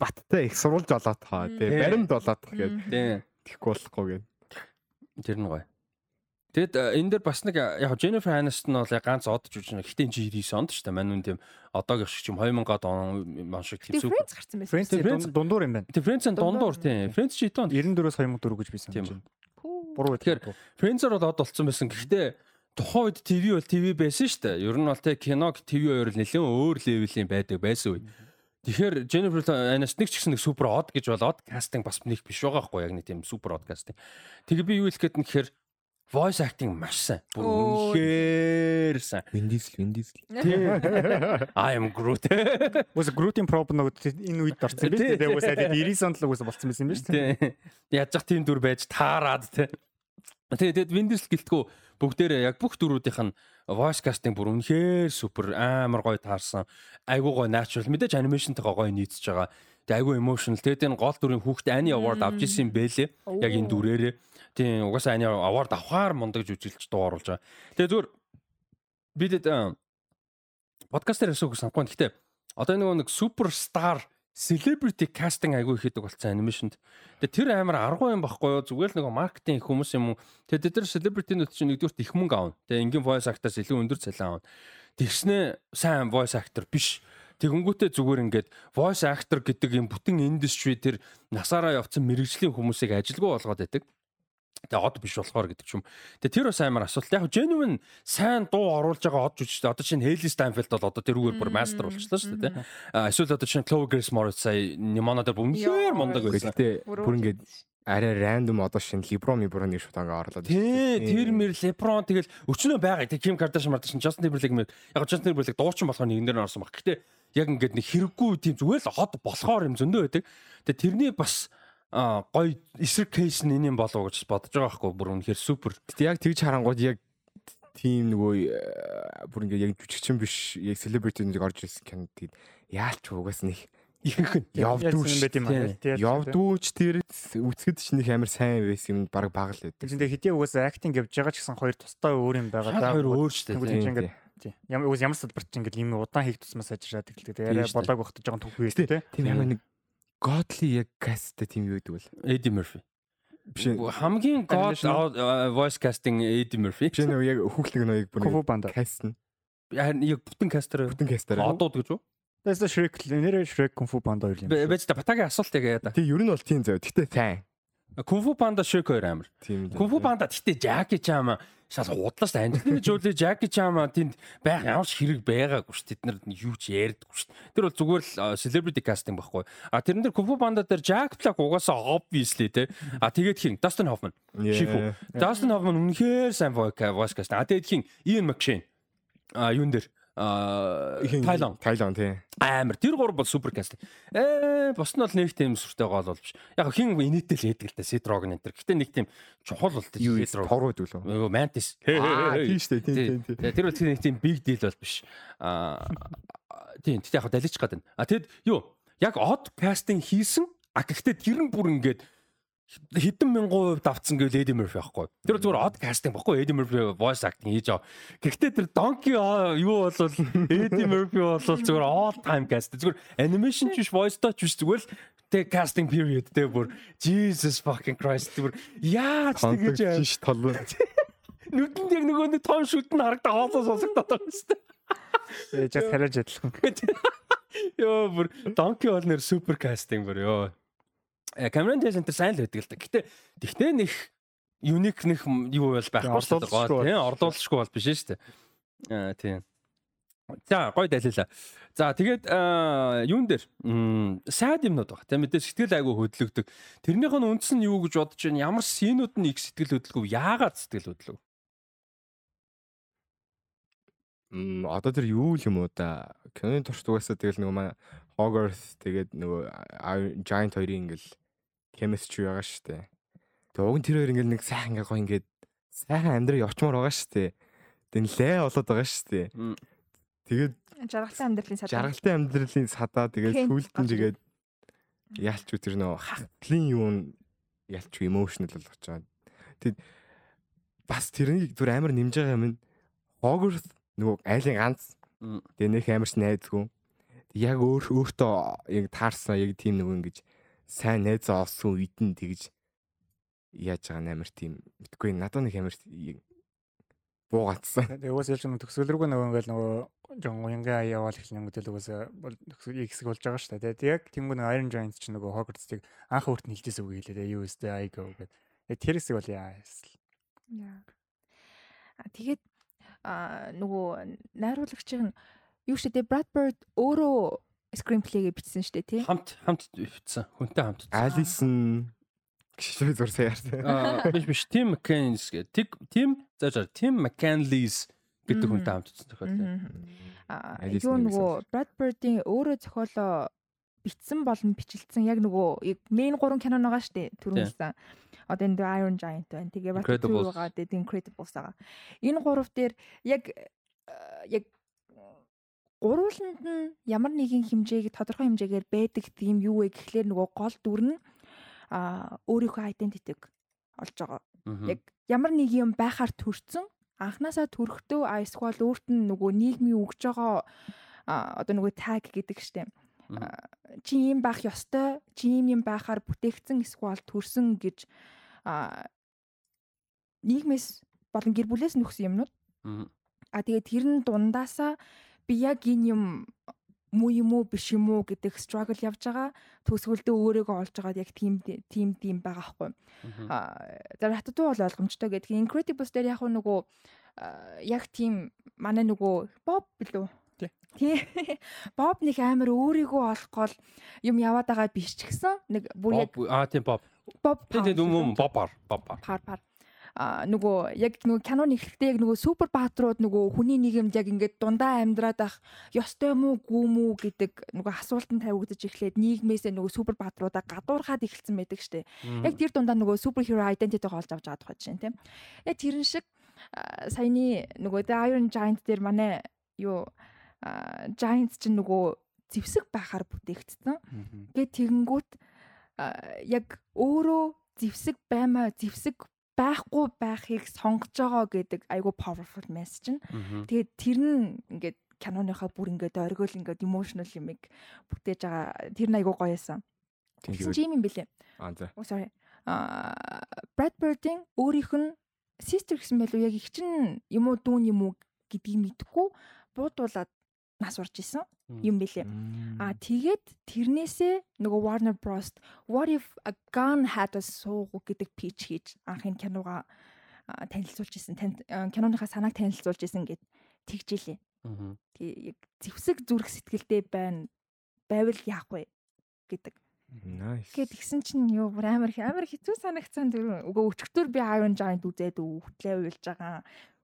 баттай их сурулж олоод таа тий баримт болоод тах гэдэг. Тэхгүй болохгүй гэдэг. Тэр нь гоё. Тэгэд э, энэ дээр бас нэг э, яг Jennifer Aniston бол ганц одж үжнэ. Гэхдээ энэ 99 онд шүү дээ. Мань үн тийм одоогийн шиг чим 2000-ад он ман шиг тийм сүг. Friends гарсан байсан. Friends дундуур юм байна. Тийм Friends дундуур тийм. Friends чи хэдэн онд 94-өөс 2004 гэж би санаж байна. Буруу. Тэгэхээр Friends-оор бол од болцсон байсан. Гэхдээ тухайн үед ТV бол ТV байсан шүү дээ. Ер нь бол те киног ТV хоёр нэлээд өөр левелийн байдаг байсан үе. Тэгэхээр Jennifer Aniston ч гэсэн нэг супер од гэж болоод кастинг бас нэг биш байгаа хгүй яг нэг тийм супер од кастинг. Тэгээ би юу хэлэх гээд нь гэхээр voice acting маш сайн. Үнэхээр сайн. Vin Diesel. I am Groot. Was Groot-ийн prop нэг энэ үед орсон биз дээ. Was 90 онд л угсаа болцсон байсан биз дээ. Яаж зах тийм дүр байж таарад те. Тэгээд Diesel гэлтгүү бүгдээрээ яг бүх дүрүүдийнх нь voice casting бүр үнэхээр супер амар гоё таарсан. Айгуу гоё natural мэдээж анимашнтайгаа гоё нийцж байгаа. Тэгээ айгуу emotional. Тэгээд энэ гол дүрийн хүүхд Ани award авч ирсэн бэлээ. Яг энэ дүрээрээ. Тийм угаасаа Ани award авахаар мундаг жүжиглж дуу оруулж байгаа. Тэгээ зүгээр бидэд подкастер асуух санахгүй. Гэхдээ одоо нөгөө нэг суперстар celebrity casting айгүй хийдэг болсон анимашнд. Тэгээ тэр амар аргуу юм баггүй юу? Зүгээр л нөгөө маркетинг хүмүүс юм уу? Тэгээ тэд нар celebrity-нүүд чинь нэгдүгürt их мөнгө аавна. Тэгээ энгийн voice actor-аас илүү өндөр цалин аавна. Тэгснэ сайн voice actor биш Тэгэнгүүтээ зүгээр ингээд voice actor гэдэг юм бүтэн industry тэр насаараа явцсан мэрэгжлийн хүмүүсийг ажилгүй болгоод байдаг. Тэгээ од биш болохоор гэдэг ч юм. Тэгээ тэр бас амар асуулт. Яг genuine сайн дуу оруулж байгаа од жүжигчтэй. Одоо чинь Hailey Steinfeld бол одоо тэрүүгээр бүр мастер болчихлоо шүү дээ. Эсвэл одоо чинь Chloe Grace Moretz сая Nimona дээр үнэхээр мундаг байсан. Гэтэ бүр ингээд арай рандом одоо шинэ Либро Мибро нэг шууд ингээ орлоод. Тий, тэр мэр Леброн тэгэл өчнөө байгаа. Тэг Ким Кардашиан марташ Justin Timberlake мэр яг Justin Timberlake дуучин болохоор нэгэн дээр орсон баг. Гэтэ яг ингээд нэг хэрэггүй тийм зүгээр л хот болохоор юм зөндөө байдаг. Тэгээ тэрний бас гой эсрэг кейс нь энэ юм болов гэж бодож байгаа байхгүй бүр үнэхээр супер. Гэтэ яг тэгж харангууд яг тийм нөгөө бүр ингээд яг жүжигчин биш яг селебрити нэг орж ирсэн кино тэгээд яалч угаас нэг ихэнх нь явдгүй юм юм аа. Явдгүйч тэр үцгэд ч нэг амар сайн байсан юм баг баг л байдаг. Тэгсэн тэгээ хэдий угаасаа актинг явж байгаа ч гэсэн хоёр тустай өөр юм байгаа да. Хоёр өөр шүү дээ. Тийм. Ямар уус ямар салбарт ч ингээд юм удаан хийх тусмаа сайжраад тэгэлдэг. Арай болоог багтаж байгаа түүх үү те. Тийм ямар нэг Godly яг касттай тийм юу гэдэг бол Eddie Murphy. Биш хамгийн god voice casting Eddie Murphy. Биш нэг яг хүүхлэг ноёг бүр каст нь. Харин яг бүтэн кастер бүтэн кастер. Одууд гэж үү? Тэсээ Shrek нэрээ Shrek Kung Fu Panda хоёр юм. Бэж та батагийн асуулт яг яа да. Тий, ер нь бол тийм зөө. Гэтэ сайн. Kung Fu Panda Shrek хоёр амар. Kung Fu Panda гэтэ Jackie Chan шал худлаас Анджелина Жоли Jackie Chan тэнд байх ямар ч хэрэг байгаагүй ш. Тэд нар юу ч ярьдаггүй ш. Тэр бол зүгээр л celebrity casting байхгүй. А тэрэн дээр Fu Panda дээр Jack Black угаасаа obviously те. А тэгээд хин Dustin Hoffman. Shifu. Dustin Hoffman үнэхээр сайн voice casting. А тэгээд хин Ian McShane. А юун дээр Тайлон. Тайлон тий. Амар. Тэр гур бол супер каст. Ээ, бос нь бол нэг тийм сүртэй гол бол биш. Яг хин инээтэй л ээдэг л та Сидрог энэ төр. Гэтэ нэг тийм чухал бол Сидрог. Тор байдаг л. Нөгөө Mantis. Тийм шүү дээ. Тийм тийм. Тэр бол нэг тийм big deal бол биш. Аа тийм. Тэгтээ яг далиж гад байна. А тэгэд юу? Яг odd casting хийсэн. А гэхдээ тэр нь бүр ингээд хэдэн мянган хувь давцсан гэвэл Eddie Murphy байхгүй. Тэр зүгээр odd casting байхгүй Eddie Murphy voice acting хийж байгаа. Гэхдээ тэр Donkey юу бол Eddie Murphy бол зүгээр all time cast. Зүгээр animation ч биш voice touch биш зүгээр л тэг casting period тэг бүр Jesus fucking Christ бүр яаж тэгэж яа. Шиш тол. Нүдэнд яг нөгөө нэг том шүд нь харагдаа хоолоо сонсогдоод байгаа юм шүү дээ. Ээж хараж адилхан. Йоо бүр Donkey бол нэр супер кастинг бүр ёо. Cameron Diaz энэ сайн л байдаг л да. Гэтэ тэгтээ нэг юник нэг юу бол байхгүй шүү дээ. Тийм орлуулшгүй бол биш шүү дээ. Аа тийм. За гой далилаа. За тэгээд юун дээр сайд юмнууд баг. Тийм мэдээ сэтгэл айгу хөдлөгдөг. Тэрнийх нь үндс нь юу гэж бодож байна? Ямар синүүд нь их сэтгэл хөдлөв? Яагаад сэтгэл хөдлөв? Мм одоо тэр юу юм уу да? Киноны турш дугаасаа тэгэл нөгөө манай Hogwarts тэгээд нөгөө Giant хоёрын ингээл chemistry байгаа шүү дээ. Тэгээ уг нь тэр хоёр ингээл нэг сайхан ингээ гоё ингээд сайхан амьдрал явчмаар байгаа шүү дээ. Тэгээ лээ болоод байгаа шүү дээ. Тэгээд жаргалтай амьдралын садаа. Жаргалтай амьдралын садаа тэгээд сүултэн тэгээд яалч үү тэр нөө хатлын юу яалч үү emotional болгож байгаа. Тэгэд бас тэрнийг зүр амар нэмж байгаа юм. Hogwarts нөгөө айлын ганц. Тэгээ нөх амарч найзгүй. Яг өөр өөртөө яг таарсан яг тийм нөгөө ингэж сайн найзаа олсон үед нь тэгж яаж байгаа нээр тийм мэдгүй надад нэг амар буугацсан. Тэгээ уус ялч нэг төсөл рүүгээ нөгөө ингээл нөгөө жон уянгаа яваал их гэдэг уус төсөл хэсэг болж байгаа шүү дээ. Тэгээ яг тэнгуү нэг Iron Giant ч нөгөө Hogwarts-ыг анх өөрт нь хэлжээс үг хэлээ. Юу өстэй I go гэдэг. Тэгээ тэр хэсэг бол яа эсвэл. Яа. А тэгээд нөгөө найруулагчийн юу шүү дээ Brad Bird өөрөө screenplay-гээ бичсэн шүү дээ тий. Хамт хамт бичсэн. Хүнтэй хамт. Alison гişрээ зур саяарсан. Аа биш биш Tim McCann гэх Tim заажаар Tim McCanley's гэдэг хүнтэй хамт бичсэн тохиолдол. Аа юу нөгөө Bird-ийн өөрөө зохиолоо бичсэн болон бичлэлсэн яг нөгөө main 3 кино байгаа шүү дээ. Түрүүнсэн. Одоо энэ Iron Giant байна. Тэгээ Batman байгаа. Тэгээ Incredibles байгаа. Энэ гурав дээр яг яг гурвууланд нь ямар нэгэн хэмжээг тодорхой хэмжээгээр байдаг тийм юу вэ гэхлээр нөгөө гол дүр нь а өөрийнхөө identity-г олж байгаа. Яг ямар нэг юм байхаар төрцөн анханасаа төрөхдөө а эсвэл өөрт нь нөгөө нийгмийн өгж байгаа одоо нөгөө tag гэдэг штеп. Чи ийм байх ёстой, чи ийм юм байхаар бүтээгдсэн эсвэл төрсөн гэж нийгмээс болон гэр бүлээс нөхсөн юмнууд. А тэгээд тэр нь дундаасаа би яг энэ юм муу юм уу биш юм уу гэдэг struggle явж байгаа төсвөлдөө өөрийгөө олж байгаад яг тийм тийм тийм байгаа хгүй. Аа за хатдуу бол ойлгомжтой гэдэг. Incredibles дээр яг нөгөө яг тийм манай нөгөө Bob билүү? Тий. Боб нэг амар өөрийгөө олохгүй юм яваад байгаа биш ч гэсэн нэг бүр яг аа тийм Боб. Bob Тэгээд юм бобар бобар. пар пар нөгөө яг нөгөө киноны эхлэлтэй яг нөгөө супер баатрууд нөгөө хүний нийгэмд яг ингээд дундаа амьдраад ах ёстой мүү гүү мүү гэдэг нөгөө асуултанд тавигдаж эхлээд нийгмээсээ нөгөө супер баатруудаа гадуурхаад эхэлсэн байдаг штэ. Яг тэр дундаа нөгөө супер хиро identity-г олж авч байгаа тухай жишээ тийм. Яг тэрэн шиг саяны нөгөө The Iron Giant дээр манай юу Giants чинь нөгөө зевсэг байхаар бүтээгдсэн. Гэ тэгэнгүүт яг өөрөө зевсэг баймаа зевсэг байхгүй байхыг сонгож байгаа гэдэг айгүй powerful message нь. Тэгээд тэр нь ингээд киноныхаа бүр ингээд оргиол ингээд emotional юмыг бүтээж байгаа. Тэр нь айгүй гоё юмсан. Тэгсэн чи юм бэлээ. Аа за. Oh sorry. А Brad Bird-ийн өөрийнх нь sister гэсэн байлуу яг их чин юм уу дүүн юм уу гэдгийг мэдэхгүй буудуулаад нас урж исэн юм бэлээ. А тэгээд тэрнээсээ нөгөө Warner Bros What if a gun had a soul гэдэг pitch хийж анхын кинога танилцуулж исэн. Киноныхаа санааг танилцуулж исэн гэд тэгжилээ. Яг зевсэг зүрх сэтгэлдээ байна. Байвал яах вэ гэдэг. Nice. Гэт гисэн чинь юу бүр амар амар хэцүү санагцсан дөрөв. Угаа өчтөр би Iron Giant үзээд өвтлээ уйлж байгаа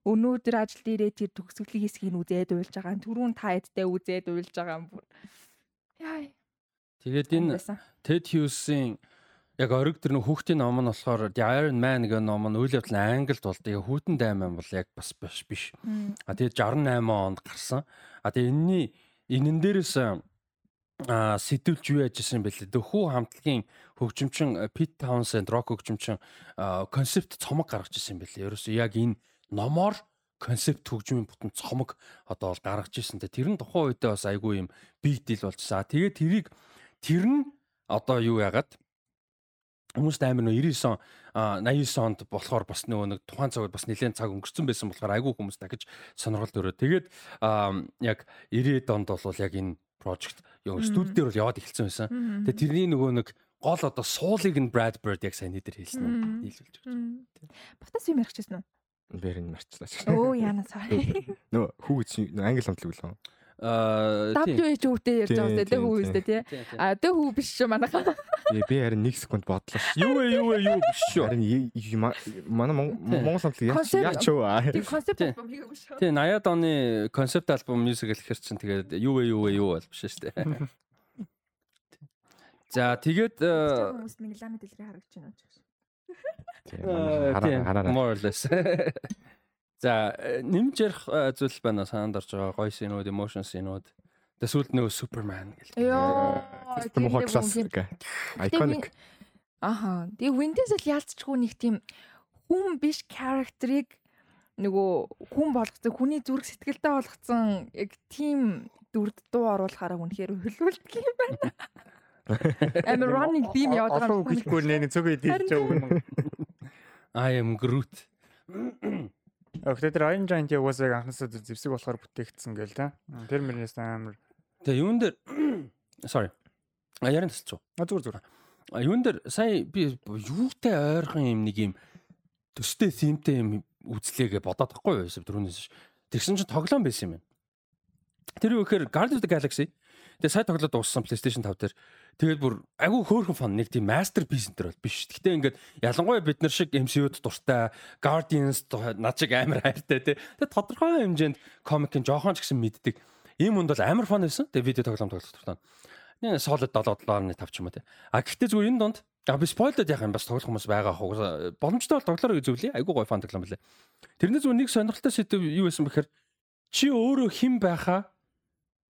өнөөдөр ажил дээрээ тэр төгсгөлийн хэсгийг үзээд уйлж байгаа. Түрүүн та эдтэй үзээд уйлж байгаа юм бүр. Яа. Тэгээд энэ Ted Hughes-ийн яг ориг тэр нөх хүүхдийн ном нь болохоор The Iron Man гэх ном нь үйл явдал англид бол тэгээ хүүтэн дайман бол яг бас биш биш. А тэгээд 68 онд гарсан. А тэгээд энэний энэн дээрээс а сэтүүлж юу яжсэн бэлээ. Дөхүү хамтлагийн хөгжимчин Pete Townsend рок хөгжимчин концепт цомог гаргаж ирсэн бэлээ. Ерөөсөө яг энэ номоор концепт хөгжмийн бүтэн цомог одоо бол гаргаж ирсэн. Тэр нь тухайн үедээ бас айгүй юм big deal болчихсон. Тэгээд тэрийг тэр нь одоо юу яагаад хүмүүст амар нөө 99 он 89 онд болохоор бас нөгөө нэг тухайн цагт бас нэлээд цаг өнгөрцөн байсан болохоор айгүй хүмүүс дахиж сонирхолд өрөө. Тэгээд яг 90-ад онд бол яг энэ project юу студи дээр бол яваад эхэлсэн байсан. Тэгээд тэрний нөгөө нэг гол одоо суулыг нь Brad Bird яг сайн нэтер хэлсэн нь нийлүүлж өгч. Батас юм ярихчихсан уу? Бэрэн марчлаач. Өө яна sorry. Нөө хүүг англи хамтлаг лөө. Аа WHO-тэй ярьж байгаа үстэй хүү үстэй тий. А тэ хүү биш шүү манайхаа. Би харин 1 секунд бодлоо. Юу вэ юу вэ юу биш шүү. Харин манай Монгол хамтлаг яач яач юу аа. Тий концепт альбом хийгээгүй шүү. Тий 80-ад оны концепт альбом мьюзик гэхэр чинь тэгээд юу вэ юу вэ юу бол биш шүү дээ. За тэгээд хүмүүс миний ламид дэлгэрээ харагч байна ч. Хараа. More or less. За нэмж ярих зүйл байна санаанд орж байгаа гоё синүүд, emotion синүүд. Тэсүүлд нөгөө Superman гэл. Йоо. Тэр мохоо классик. Iconic. Аха. Тэгээ Windows-л яалтчгүй нэг тийм хүн биш character-ыг нөгөө хүн болгоцсон, хүний зүрх сэтгэлдээ болгоцсон яг тийм дүрд дуу оруулахаараа үнэхээр хөлөөлдөг юм байна. I'm running theme яваад байгаа. Олон гэлгүй нэ цөг идэж байгаа. I am Groot. Гэхдээ тэр Iron Giant яг уусаа анхнаасаа зэвсэг болохоор бүтээгдсэн гээл та. Тэр мөрнөөс амар. Тэгээ юун дээр sorry. А ярин тасч. А зүгээр зүгээр. А юун дээр сая би юутай ойрхон юм нэг юм төстэй симтэй юм үзлээгээ бодоод тахгүй юу түрүүнээс. Тэгсэн чинь тоглоом байсан юм байна. Тэр юу гэхээр Guardians of the Galaxy Тэгээ сая тоглоод дууссан PlayStation 5 дээр тэгээд бүр айгүй хөөрхөн фон нэг тийм masterpiece энэ төр бол биш. Гэхдээ ингээд ялангуяа бид нар шиг MCU-д дуртай Guardians над шиг амар хайртай тий. Тэгээд тодорхой хэмжээнд комикийн жоохон ч гэсэн мэддэг. Ийм үнд бол амар фон байсан. Тэгээд видео тоглоом тоглох дуртай. Нэг solid 7.5 ч юм уу тий. А гэхдээ зүгээр энэ донд А би спойлдод юм бас тоглох хүмүүс байгаа хаа. Боломжтой бол тоглоорой гэж зөвлөе. Айгуу гоё фан тоглоом билээ. Тэрнээс зүгээр нэг сонирхолтой сэдв юу байсан бэхээр чи өөрөө хэн байхаа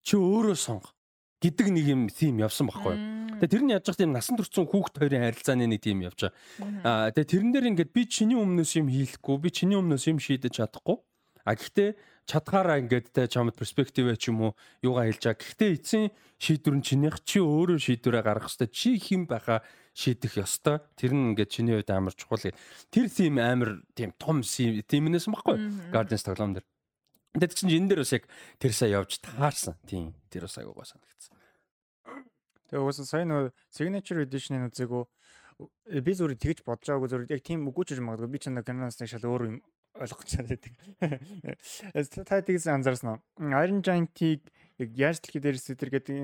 чи өөрөө сонго гэдэг нэг юм theme явсан байхгүй. Тэгээ тэр нь яаж тийм насан туршсан хүүхд хоёрын харилцааны нэг theme явж байгаа. Аа тэгээ тэрэн дээр ингээд би чиний өмнөөс юм хийхгүй, би чиний өмнөөс юм шийдэж чадахгүй. А гэхдээ чадхаараа ингээд те чамд перспектив ч юм уу юугаа хэлж байгаа. Гэхдээ эцсийн шийдвэр нь чинийх чи өөрөө шийдвэрээ гаргах хэвээр чи хэн байхаа шийдэх ёстой. Тэр нь ингээд чиний хувьд амар чухал. Тэр theme амар тийм том theme-нээс баггүй. Guardians тоглоом дээр. Тэгээд чинь энэ дээр бас яг тэр сая явж таарсан. Тийм. Тэр бас агуугаа санагдсан. Тэгээ уусаа сая нөгөө signature edition-ыг үзээгөө би зүгээр тэгж бодож байгаагүй зүгээр яг тийм үгүй ч магадгүй би ч нэг киноноос нэг шал өөр юм ойлгох чаддаг. Та тэгс анзаарсан уу? Iron Giant-ийг яг яаж дэлхий дээрээс тэр гэдэг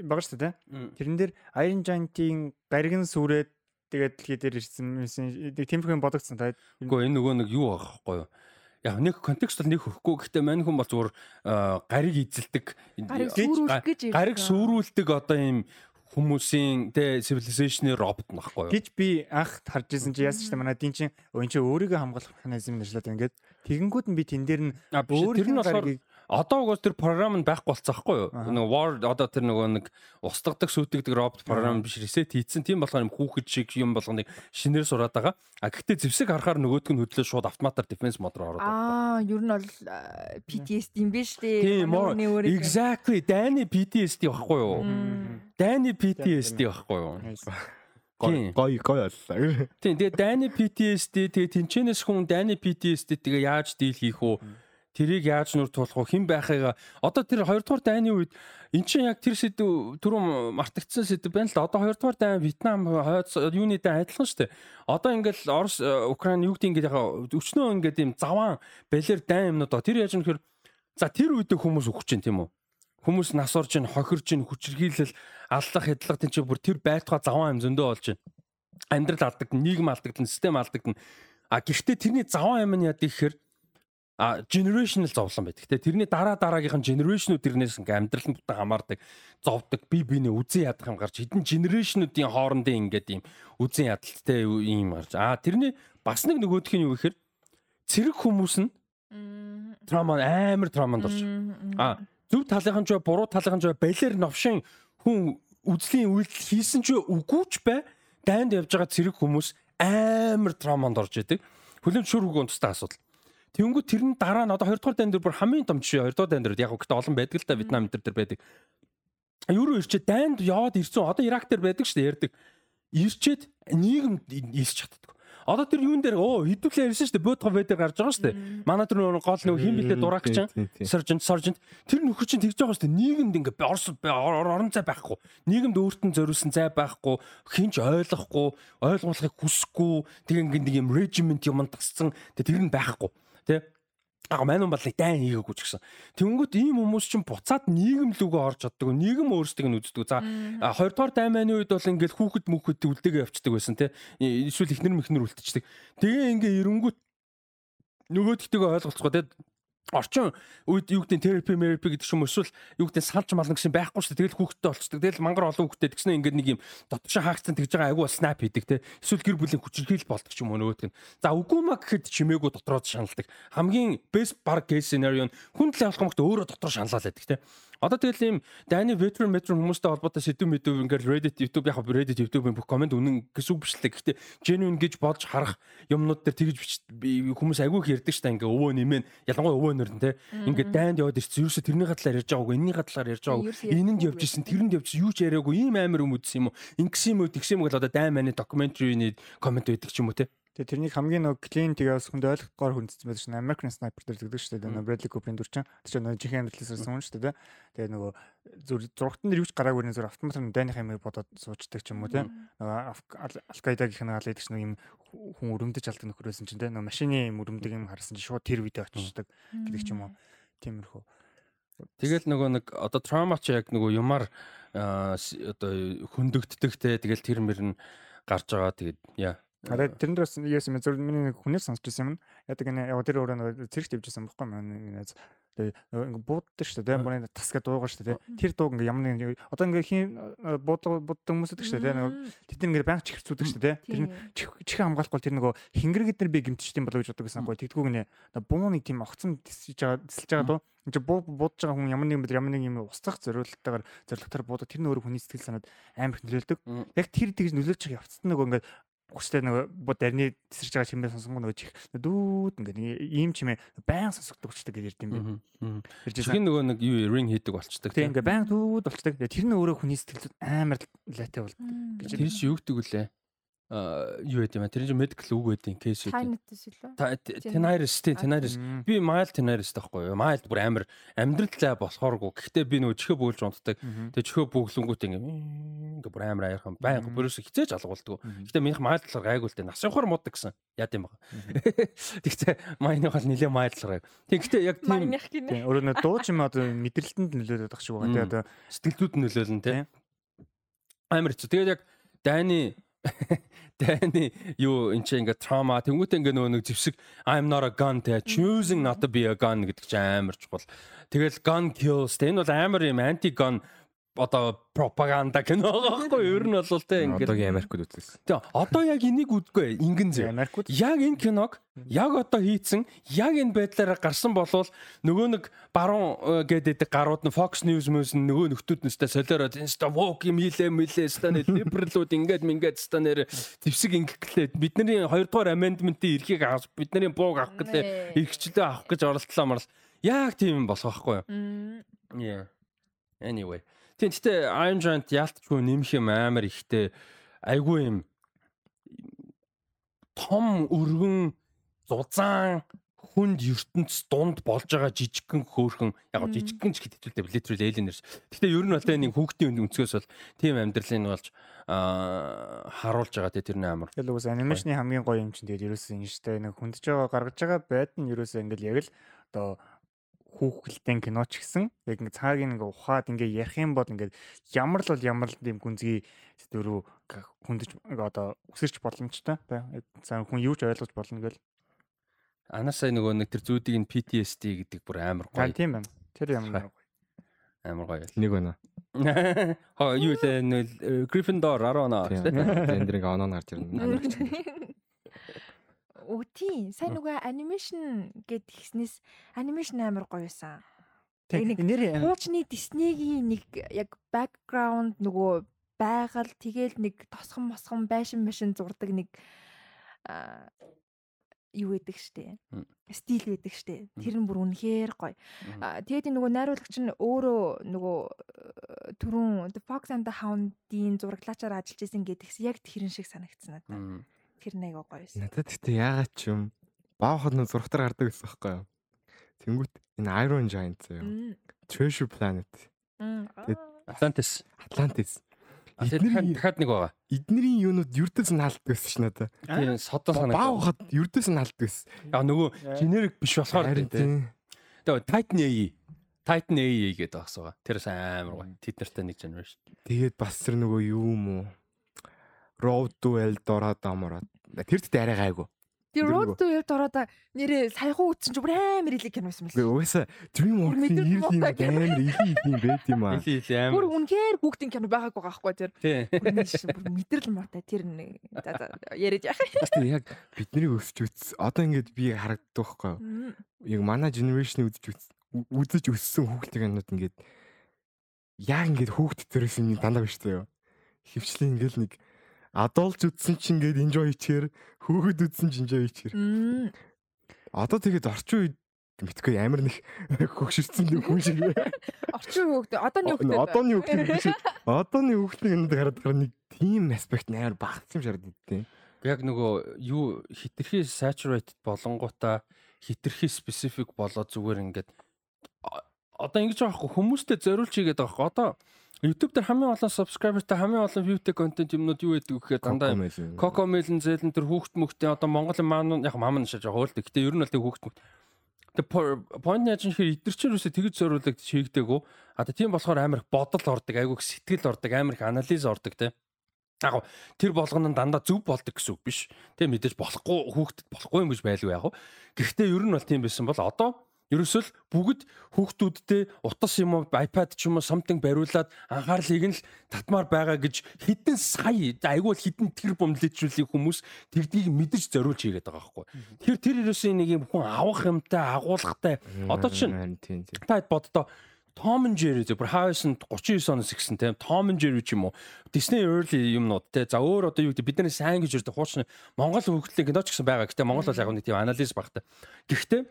байгаа шүү дээ. Тэрэн дээр Iron Giant-ийн гариг нь сүрээд тэгээд дэлхий дээр ирсэн тиймэрхүү бодогдсон та. Үгүй энэ нөгөө нэг юу байхгүй юу? Яг нэг контекст бол нэг хөхгүй гэхдээ мань хүн бол зүгээр гариг эзэлдэг. Гариг сүрүүлэх гэж гариг сүрүүлдэг одоо ийм хүмүүсийн тэ civilization-ы робот нөхгүй юу? Гэж би анх харж ирсэн чи яасан ч манай дин чин өн чи өөрийгөө хамгаалах механизм нэрлээд ингээд тэгэнгүүт нь би тэн дээр нь өөр тэр нь болохоор одоо угаас тэр програм нь байхгүй болцсоохгүй юу? Нэг Word одоо тэр нөгөө нэг устгадаг сүйтгэдэг робот програм биш reset хийцэн тийм болохоор юм хүүхэд шиг юм болгоныг шинээр сураад байгаа. А гэхдээ зэвсэг харахаар нөгөөдг нь хөдлөө шууд автоматар defense mode руу ороод байгаа. Аа, ер нь бол PTSD юм биш үү? Тийм, exactly. Дайны PTSD байхгүй юу? Дайны PTSD байхгүй юу? гой гой гой боллоо. Тийм тэгээ дайны PTSD тэгээ тэнчэнэс хүн дайны PTSD тэгээ яаж дийл хийх үү? Тэрийг яаж нүр тулах вэ? Хэн байхыгаа одоо тэр 2 дугаар дайны үед эн чинь яг тэр сэдв түрүүн мартагдсан сэдв байна л да. Одоо 2 дугаар дайн Вьетнам хойд юуны дайн адилхан шүү дээ. Одоо ингээл Орос Украин юу гэдэг яхаа өчнөө ингээд юм заван балер дайн юмнууд тэр яаж нөхөр за тэр үед хүмүүс өгч чинь тийм үү? Хүмүүс нас орж ин хохирж ин хүчрхийлэл аллах хэдлах тийм чи бүр тэр байтугай заван юм зөндөө болж байна. Амьдрал алдагдана, нийгэм алдагдана, систем алдагдана. А гэхдээ тэрний заван юм нь яа гэхээр а generational зовлон байдаг те. Тэрний дараа дараагийнх нь generationуд тэрнээс ингээм амьдрал нь бүтэн хамаардаг зовдөг би биний үзэн ядах юм гарч хэдэн generationуудын хоорондын ингээд юм үзэн ядалттай юм гарч. А тэрний бас нэг нөгөөх нь юу гэхээр цэрэг хүмүүс нь трама амар траманд орж а зөв талынхан ч буруу талынхан ч балер новшин хүн үзлийн үйлдэл хийсэн ч үгүй ч бай дайнд явж байгаа цэрэг хүмүүс амар траманд орж идэг. Хүлэмж шүр хөгөн тустай асуудал Тэнгүү тэр нь дараа нь одоо 2 дугаар дайн дээр бүр хамгийн том жишээ 2 дугаар дайн дээр яг гэхдээ олон байдаг л да Вьетнам энэ төр байдаг. Юу руу ирчээд дайнд яваад ирсэн одоо Ирак дээр байдаг шүү дээ ярьдаг. Ирчээд нийгэм ийсч чаддаг. Одоо тэр юун дээр оо хэдүүлээ ярьсан шүү дээ буудга бай дээр гарч байгаа шүү дээ. Манай тэр нөгөө гол нөгөө хин битээ дурак чинь сержент сержент тэр нөхөр чинь тэгж байгаа шүү дээ. Нийгэмд ингээ орс орон зай байхгүй. Нийгэмд өөртөө зориулсан зай байхгүй. Хинч ойлгохгүй, ойлгуулахыг хүсэхгүй. Тэгээ ингээ нэг юм режимент юм тасцсан. Тэр нь байхгүй Тэ? Аа маань бол дайн хийгээгүй ч гэсэн. Тэнгүүт ийм хүмүүс чинь буцаад нийгэм лүгөө орж чаддаг. Нийгэм өөрсдөө нь үздэг. За 2 дугаар дайн маань үед бол ингээл хүүхэд мөхөд үлдээгээ явцдаг байсан те. Эсвэл ихнэр мэхнэр үлдчихдэг. Тэгээ ингээ эренгүүт нөгөөдөгтэйгээ ойлголцохоо те орчин үед юу гэдэг терапи мерапи гэдэг юм эсвэл юу гэдэг салж мална гэсэн байхгүй шүү дээ. Тэгэл хүүхдтэй болцдог. Тэгэл мангар олон хүүхдтэй тэгснэ ингээд нэг юм дотгошоо хаагдсан тэгж байгаа айгу снап хийдэг те. Эсвэл гэр бүлийн хүчирхийлэл болдог юм уу нөгөөдг нь. За үгүй маа гэхэд чимээгүү дотроо шаналдаг. Хамгийн best баг case scenario нь хүн талаа болох юм өөрөө дотроо шаналаад байдаг те. Одоо тэгэл ийм дайны veteran veteran хүмүүстэй холбоотой сэдв мэдв ингээд Reddit, YouTube яг Reddit, YouTube-ийн бүх комент үнэн гэсэн үг бичлээ. Гэхдээ genuine гэж бодож харах юмнууд дээр тэгж хүмүүс айгүй их ярьдаг дээ. Ингээ өвөө нэмэн ялангуяа өвөө нөрн те. Ингээд дайнд яваад ирсэн. Юусе тэрний хадлаар ярьж байгаагүй, энэний хадлаар ярьж байгаагүй. Энэнд явж ирсэн, тэрэнд явж юу ч яриаггүй. Ийм амар юм үзсэн юм уу? Ингэсэн юм уу, тэгсэн юм гэдэг одоо дай маань documentary-ний комент байдаг ч юм уу те. Тэгээ тэрнийг хамгийн нэг клин тэгээ бас хүнд ойлгохгоор хүндсэн байдаг шин American Sniper дээр тэгдэг шүү дээ. Нөгөө Bradley Cooper-ын дүр чинь. Тэр чинь нөгөө жинхэнэ амьдралаас ирсэн хүн шүү дээ. Тэгээ нөгөө зүр зургатан дээр юу ч гараагүй нэ зүр автомат нь дайных амийг бодоод суучдаг ч юм уу тийм. Нөгөө Al-Qaeda-гийнх нь аль идэх нэг юм хүн өрөмдөж алдаг нөхөр байсан чинь тийм. Нөгөө машины юм өрөмдөг юм харсан чинь шууд тэр видео очиждаг гэдэг ч юм уу. Тиймэрхүү. Тэгэл нөгөө нэг одоо траума ч яг нөгөө юмар одоо хөндөгддөг те тэгэл тэр мөр нь гарч байгаа тэгээд яа Одоо тэрэн дээр бас yes юм зөв миний нэг хүнээс сонсч ирсэн юм. Ядаг энэ яг тэр өөрөө цэрэгт явж ирсэн байхгүй маань Тэгээ бууддаг шүү дээ. Бүр тас гэдэг дуугаа шүү дээ. Тэр дууг ингээ ямар нэг одоо ингээ хин буудаг бууддаг хүмүүс гэдэг шүү дээ. Тэд ингээ банк чихэрцүүдэг шүү дээ. Тэр чих хамгаалахгүй тэр нөгөө хингэр гэдэр би гимтчихдээ болоо гэж боддог гэсэн байхгүй. Тэгдгүүг нэ буу нэг тийм огцон тисэж байгаа тисэлж байгаа дуу. Энд буу буудаж байгаа хүн ямар нэгэн бид ямар нэг юм устгах зориулалтаагаар зорилготоор буудаа тэр нөр хүний сэтгэл санаад амар их нөлөөлдөг. Яг тэр тэгж нөлөөлж явцад нөгөө ингээ хүчтэй нөгөө бод дарны тесэрч байгаа чимээ сонссон нөгөө чих дүүд ингээд ийм чимээ баян сонсогддог хүчтэй гэж ярьд юм бэ. Тэржин нөгөө нэг юу ring хийдэг болчдаг. Тийм ингээд баян дүүд болчдаг. Тэр нь өөрөө хүний сэтгэл амар лайтай бол. Тэр чинь юу гэдэг вүлээ? Юу гэдэг юм тэр чинь medical үг гэдэг кейс үү? Tinnitus үлээ Tinnitus тийм Tinnitus би mild Tinnitus таахгүй юу? Mild бүр амар амьдралтай болохооргүй гэхдээ би нөгөө чихөө бөглж унтдаг. Тэгээ чихөө бөглөнгүүт ингээм ингээ бүр амар аяархан байнга бүрээс хизээж алгуулдаг гэхдээ минийх mild талаар гайгуултай нас явахаар муудаг гэсэн яад юм бага тэгтээ майны бол нилээ mild талаар гэхдээ яг тийм өөрөө нөө дуу чим одоо мэдрэлтэнд нөлөөлөд ах шиг байгаа тийм одоо сэтгэлдүүд нөлөөлнө тийм амар хэцүү тэгээд яг дайны Тэний юу энэ чинь ингээ trauma тэнгуүтэ ингээ нөгөө нэг зевсэг I'm not a gun те choosing not to be a gun гэдэг чинь амар чухал. Тэгэл gun kills те энэ бол амар юм anti gun одоо пропаганда кино байхгүй ер нь бол те ингээд Одоогийн Америкт үзсэн. Тэг. Одоо яг энийг үдгүй ингэн зэ. Яг энэ киног яг одоо хийцэн яг энэ байдлаараа гарсан болвол нөгөө нэг баруун э, гэдэг гарууд нь Fox News мөс нь нөгөө нөхдүүд нэстэ солиороод инста woke юм хилээ мэлээ стан либералууд ингээд мингээд стан нэр твсэг ингэхлээ бидний 2 дугаар amendment-ийн эрхийг авах бидний бууг авах гэлээ эрхчлээ авах гэж оролдлоо марл яг тийм юм болох байхгүй юу Yeah. Anyway. Тийм гэхдээ Iron Giant яалтчгүй нэмэх юм амар ихтэй айгүй юм том өргөн зузаан хүнд ертөнц дунд болж байгаа жижигхэн хөөхөн яг жижигхэн ч гэдэгтэй literal alieners. Гэхдээ ер нь бол тэ нэг хүүхдийн өнцгөөс бол тийм амьдралын болж харуулж байгаа те тэр нь амар. тэгэл үгүйс анимашны хамгийн гоё юм чинь тэгээд ерөөсөө энэ штэ нэг хүндэж байгаа гаргаж байгаа байд нь ерөөсөө ингээл яг л одоо хүүхэлтэн кино ч гэсэн яг ингээ цагийн ингээ ухаад ингээ ярих юм бол ингээ ямар л бол ямар л тийм гүнзгий зүрүү хүндэж ингээ одоо өсөрч боломжтой цаа хүн юу ч ойлгож болно гэл Анаа сая нөгөө нэг тэр зүүдийг нь PTSD гэдэг бүр амар гоё. тийм байна тэр ямар гоё Амар гоё. Нэг байна. Хоо юу лээ нөл Gryffindor 10 оноо. Тийм энэ оноо нарж ирнэ. Өө тийм. Сайн нөгөө анимашн гэд ихснээс анимашн амар гоё байсан. нэг нэр Хуучны Диснейгийн нэг яг бэкграунд нөгөө байгаль тэгэл нэг тосхон мосхон байшин машин зурдаг нэг юу гэдэг штэ. Стил гэдэг штэ. Тэр нь бүр үнэхээр гоё. Тэгээд нөгөө найруулагч нь өөрөө нөгөө э, түрүүн The Fox and the Hound-ийн зураглаачаар ажиллаж исэн гэдгс яг тэрэн шиг санагдсан надад. Тэр нэг гоё байсан. Надад гэхдээ яагаад ч юм баахад нь зургатаар гардаг гэсэн байхгүй юу? Тэнгүүт энэ Iron Giant заяа. Treasure Planet. Atlantis. Atlantis. Тэр дахиад нэг байгаа. эднэрийн юунууд юрдээс нь алддаг гэсэн ш надаа. Тийм содон санагдав. Баахад юрдээс нь алддаг гэсэн. Яг нөгөө generic биш болохоор Харин тийм. Тэгээ Titan AE. Titan AE гэдэг багсгаа. Тэрс амар гоё. Тэд нартай нэг generation. Тэгээд бас тэр нөгөө юу юм уу? Road to Eldorado амараад. Тэр дэхтэй арай гайгүй. Тэр Road to Eldorado нэрээ саяхан үтсэн ч бүр амар илэг кино байсан Үгүй мэл. угаасаа DreamWorks-ийн ирэл юм амар их юм байт юм аа. Или Бүр амар. үнэхээр хүүхдийн кино байгаагүй байхгүй тэр. Бүр бүр мэдрэл муутай тэр нэг за за яриад яах. Гэхдээ яг бидний өсч үз. Одоо ингээд би харагддаг байхгүй юу? Яг манай generation үзэж үз үзэж өссөн хүүхдийн юмнууд ингээд яг ингээд хүүхд төрөөс юм дандаа биш тээ юу. Хөвчлэн ингээд нэг адуулж үтсэн чинь ингээд enjoy хийчихэр хүүхэд үтсэн чинь enjoy хийчихэр. Мм. Одоо тэгээд орчин үед мэдхгүй амар нэг хөгшөрсөн нэг хүн шиг. Орчин хүүхд одооний хүүхд Одооны хүүхдийн биш. Одооны хүүхдийн юмд хараад гараа нэг тийм аспект амар багц юм шаарддаг тийм. Яг нөгөө юу хитрхи saturated болонгуудаа хитрхи specific болоод зүгээр ингээд одоо ингэж байгаа хгүй хүмүүстэй зориулж хийгээд байгаа хгүй одоо YouTube дээр хамгийн олон subscriberтай хамгийн олон viewтэй контент юмнууд юу байдаг гэхээр дандаа Коко Мелэн зэлэн тэр хүүхд мөхтэй одоо Монголын маань яг мам нь шаж хоолдог. Гэтэ ер нь бол тэг хүүхд мөхт. Тэг point яаж нөхөр идэр чинь юусэ тэгж зориулдаг шийгдэггүй. А тийм болохоор амар бодол ордог, айгүйх сэтгэл ордог, амар их анализ ордог те. Яг тэр болгоно нь дандаа зөв болдог гэсэн үг биш. Тэг мэдээж болохгүй хүүхдэд болохгүй юм гэж байлгүй яг. Гэхдээ ер нь бол тийм байсан бол одоо Ерөөсөл бүгд хүүхдүүдтэй утас юм уу iPad ч юм уу something бариулаад анхаарлыг нь л татмаар байгаа гэж хідэн сая айгуул хідэн тэр бомлэжүүлэх хүмүүс тэгдгийг мэдэж зориулж хийгээд байгаа байхгүй. Тэр тэр ерөөсөө нэг юм хүн авах юмтай агуулгатай одоо чинь тийм тийм. та боддоо Том and Jerry зөв хавьсан 39 оноос ихсэн тийм Том and Jerry ч юм уу Disney early юмнууд те за өөр одоо юу гэдэг бид нар сайн гэж ярьдаг хуучны Монгол хөгжлийн кино ч гэсэн байгаа. Гэтэ Монгол бол яг нэг тийм анализ багтай. Гэхдээ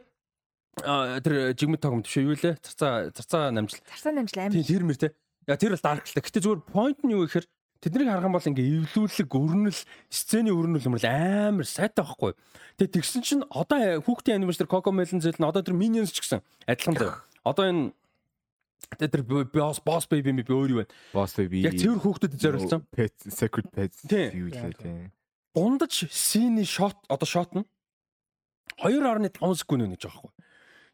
тэр жигмэд тогмд биш юу лээ? Цацаа цацаа намжил. Тарсан амжил амар. Тийм тэр мэр те. Я тэр бол dark л та. Гэтэ зүгээр point нь юу гэхээр тэднийг харах юм бол ингээ эвлүүлэг өрнөл сцений өрнөл юмрал амар сайтай байхгүй. Тэгээ тэгсэн чинь одоо хүүхдийн анимашнер Coco Melon зэл нь одоо тэр Minions ч гэсэн адилхан л. Одоо энэ тэ тэр boss boss baby би өөр юу байна. Boss baby. Яг цэвэр хүүхдэд зориулсан. Pet Secret Pets Тийм. юу лээ тийм. Дундаж синий shot одоо shot нь 2.5 секунд гэж байгаа байхгүй.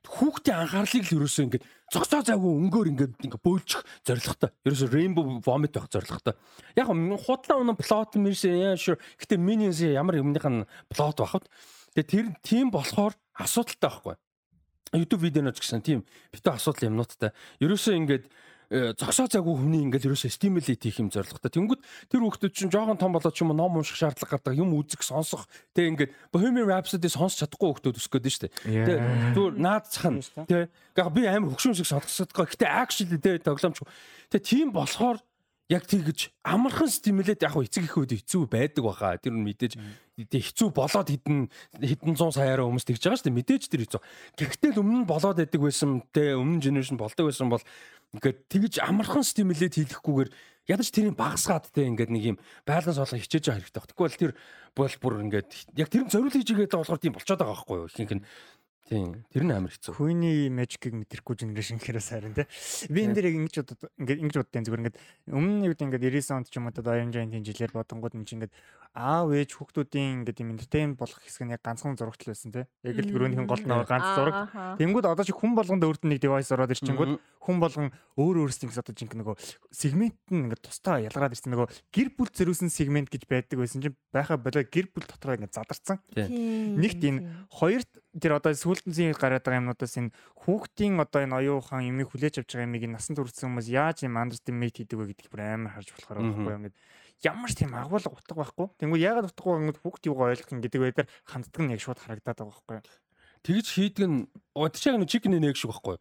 Хүүхдийн анхаарлыг л ерөөсөө ингээд цогцоо завгүй өнгөөр ингээд ингээд бөөлчих зоригтой. Ерөөсөө rainbow vomit байх зоригтой. Яг худлаа унан плот мэрс яа шүү. Гэтэ minions ямар юмных нь плот бахад. Тэгээ тэр тийм болохоор асуудалтай байхгүй. YouTube видеоноч гэсэн тийм битүү асуудал юмнуудтай. Ерөөсөө ингээд зогсоо цаггүй хүний ингээл ерөөсөө стимулейт хийх юм зорилготой. Тэнгүүд тэр хүүхдүүд чинь жоохон том болоод ч юм уу ном унших шаардлага гардаг, юм үзэх, сонсох. Тэг ингээд Bohemian Rhapsody сонсч чадахгүй хүүхдүүд өсгөх гээд нь штэ. Тэг зүгээр наад зах нь. Тэг. Гэхдээ би амар хөгшүүн шиг сонсгохгүй. Гэтэ actually тэг тоглоомч. Тэг тийм болохоор яг тэгж амархан стимулэт яг эцэг их үед хэцүү байдаг баха. Тэр нь мэдээж хэцүү болоод хідэн хідэн 100 саяараа хүмүүс тэгж байгаа шүү дээ. Мэдээж тэр хэцүү. Гэхдээ л өмнө нь болоод байдаг байсан те өмнө генерашн болдог байсан бол ингээд тэгж амархан стимулэт хийлэхгүйгээр ядаж тэрийг багасгаад те ингээд нэг юм байланс олох хичээж байгаа хэрэгтэй. Бол тэр бол бүр ингээд яг тэр нь зориул хийж игээд болохоор тийм болчиход байгаа байхгүй юу. Ихэнх нь Тийм. Тэр нь амар хэцүү. Queen-ий Magic-ыг мэдрэхгүй generation гэхээс харин тий. Би энэ дээр ингэж бодод ингээд ингэж боддیں۔ Зүгээр ингээд өмнө нь үед ингээд 90 онд ч юм уу одоо Iron Giant-ийн жилээр бодонгууд энэ чинь ингээд аав ээж хүүхдүүдийн ингээд юм entertain болох хэсэг нь яг ганцхан зурагт л байсан тий. Яг л өрөөнийх нь гол нь ганц зураг. Тэнгүүд одоо чи хүн болгонд өөрт нь нэг device ороод ирчихэнгүүд хүн болгон өөр өөрсдийн гэсэн одоо жинк нөгөө сегмент нь ингээд тусдаа ялгараад ирсэн. Нөгөө гэр бүл зөрүүлсэн сегмент гэж байдаг байсан чинь байха болоо гэр бүл дотроо ингээд задарсан. Нэгт энэ хоёрт тэр одоо сүүлдэнцийн гараад байгаа юмнуудаас энэ хүүхдийн одоо энэ оюухан юмыг хүлээж авч байгаа юмыг насан туршсан хүмүүс яаж юм underestimate хийдэг вэ гэдгийг бүр амар харж болохоор байхгүй юм гээд ямар ч тийм агуулга утга байхгүй. Тэнгүү яагаад утгагүй ингээд хүүхд юугаа ойлгох юм гэдэг байдлаар ханддаг нь яг шууд харагдаад байгаа байхгүй. Тэгж хийдэг нь чиг нэг chicken нэг шиг байхгүй.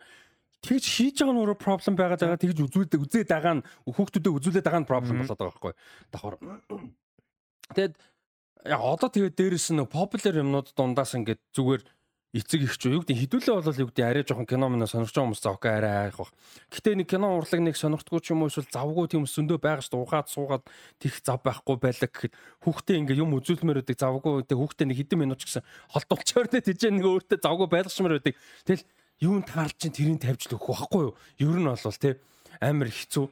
Тэгж хийж байгаа нь өөрөө проблем байгаа. Тэгж үзүүлдэг үзээд байгаа нь хүүхдүүдэд үзүүлээд байгаа нь проблем болоод байгаа байхгүй. Давхар. Тэгэд яг одоо тэгээд дээрэс нь popular юмнууд дундаас ингээд зүгээр эцэг их ч юу гэдэг хідүүлээ бол юу гэдэг арай жоохон кино мөн сонирч байгаа хүмүүс заавал арай хайх бах. Гэтэ нэг кино урлаг нэг сонирхтгүй ч юм уу эсвэл завгүй тийм зөндөө байгаа шүү дээ. Ухаад суугаад тих зав байхгүй байлаа гэхэд хүүхдээ ингээ юм үзүүлмээр байдаг завгүй тэг хүүхдээ нэг хэдэн минут ч гэсэн холдуулчаар нэ тийж нэг өөртөө завгүй байлгачмаар байдаг. Тэгэл юунд таарч чинь тэрийг тавьж л өгөх байхгүй юу? Ер нь бол те амар хэцүү.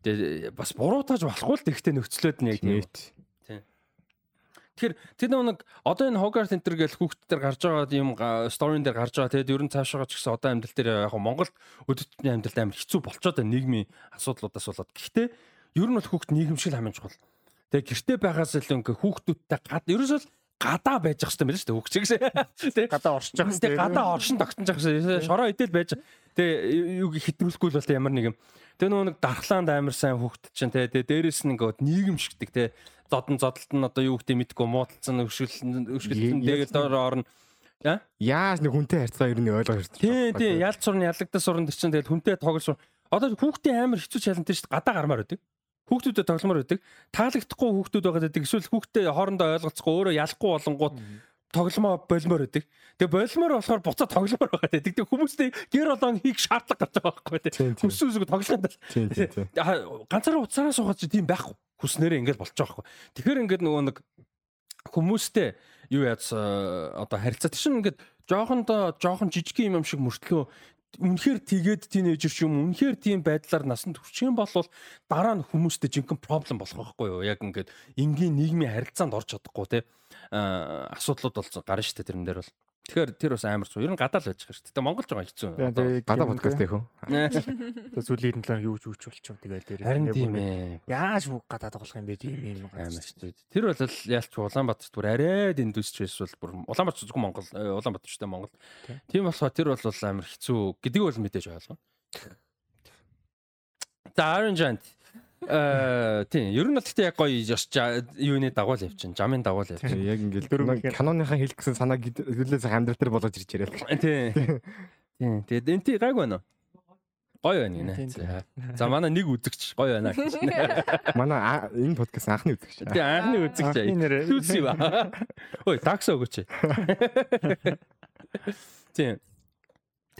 Тэгээ бас буруутаж болохгүй л тэгтээ нөхцлөөд нь яг тийм. Тэгэхээр тэр нэг одоо энэ Hogwarts Center гэл хүүхд төр гарч байгаа юм сторин дээр гарч байгаа тэгээд ер нь цаашаа ч гэсэн одоо амьдрал дээр яг Монголд өдөртний амьдралд амар хэцүү болцоод байна нийгмийн асуудлуудаас болоод. Гэхдээ ер нь бол хүүхд нийгэмшил хамгийн чухал. Тэгээд гэрте байгаас илүү ингээ хүүхдүүдтэй гад ерөөсөө гадаа байж ах хэрэгтэй мэлээ шүү дээ хүүхчиг тий гадаа оршиж ах хэрэгтэй. гадаа оршин тогтнож ах хэрэгтэй шороо идэл байж. Тэгээ юу хэтрүүлэхгүй л бол ямар нэг юм тэгээ нөгөө нэг дархлаанд амар сайн хүүхд чинь тий тэгээ дээрэс нь ингээ нийгэмшигдэг тий зодон зодолт нь одоо юу гэдэг мэдгүй муудалцсан өшгөлн өшгөлн тэгээд доор орно. Яаж нэг хүнтэй харьцаа ер нь ойлгож ирсэн. Тий, тий, ялц сурны ялагдас сурн тэр чинь тэгэл хүнтэй тоглож. Одоо хүүхдийн амар хэцүү чалан тэр чинь гадаа гармаар байдаг. Хүүхдүүдэд тогломоор байдаг. Таалагдахгүй хүүхдүүд байгаад байдаг. Эсвэл хүүхдтэй хоорондоо ойлголцохгүй өөрөө ялахгүй болонгууд тогломоо болмоор байдаг. Тэгээ болмоор болохоор буцаа тогломоор байгаа гэдэг. Тэгээ хүмүүстэй гэр олон хийх шаардлага гарч байгаа байхгүй тийм. Хүссэн үсэг тоглоход. Ганцаараа уцаараа суугаад чи тийм байхгүй хүснээрээ ингээл болчих жоохгүй. Тэгэхээр ингээд нөгөө нэг хүмүүстэй юу яац э, одоо харилцаа чинь ингээд жоохондоо жоохон жижиг юм шиг мөртлөө үнэхээр тэгээд тинейжер ч юм үнэхээр тийм байдлаар насанд хүрчих юм бол дараа нь хүмүүстэй жинхэнэ проблем болох байхгүй юу? Яг ингээд энгийн нийгмийн харилцаанд орж чадахгүй те. Э, асуудлууд бол гарна шүү дээ тэрэн дээр бол Тэгэхээр тэр бас амар суу. Ер нь гадаа л байж байгаа шүү. Гэтэ Монголж байгаа хэцүү. Гадаа подкаст их үү? Тэгээ сүлийн талаар юу ч үүч болчих тэгэл дээр. Харин тийм ээ. Яаж гадаа тоглох юм бэ тийм юм амар шүү. Тэр бол яалч Улаанбаатарт бүр арайд индустрис эсвэл бүр Улаанбаатар зөвхөн Монгол э, Улаанбаатар ч гэдэг Монгол. Тийм болохоор тэр бол амар хэцүү гэдэг бол мэдээж ойлгоно. За Iron Giant Э тийм ер нь бол гэхдээ яг гоё ёс юуны дагуул явчихна. Жамын дагуул явчихна. Яг ингээл каноныхаа хэлэх гэсэн санааг хэдүүлээ сайхан амьдрал дээр болгож ирж яриа. Тийм. Тийм. Тэгээд энэ тий гайг байна уу? Гоё байна гинэ. За манай нэг үзэгч гоё байна гэж. Манай энэ подкаст анхны үзэгч. Тийм анхны үзэгч. Түүс юм аа. Ой, такс өгөөч. Тийм.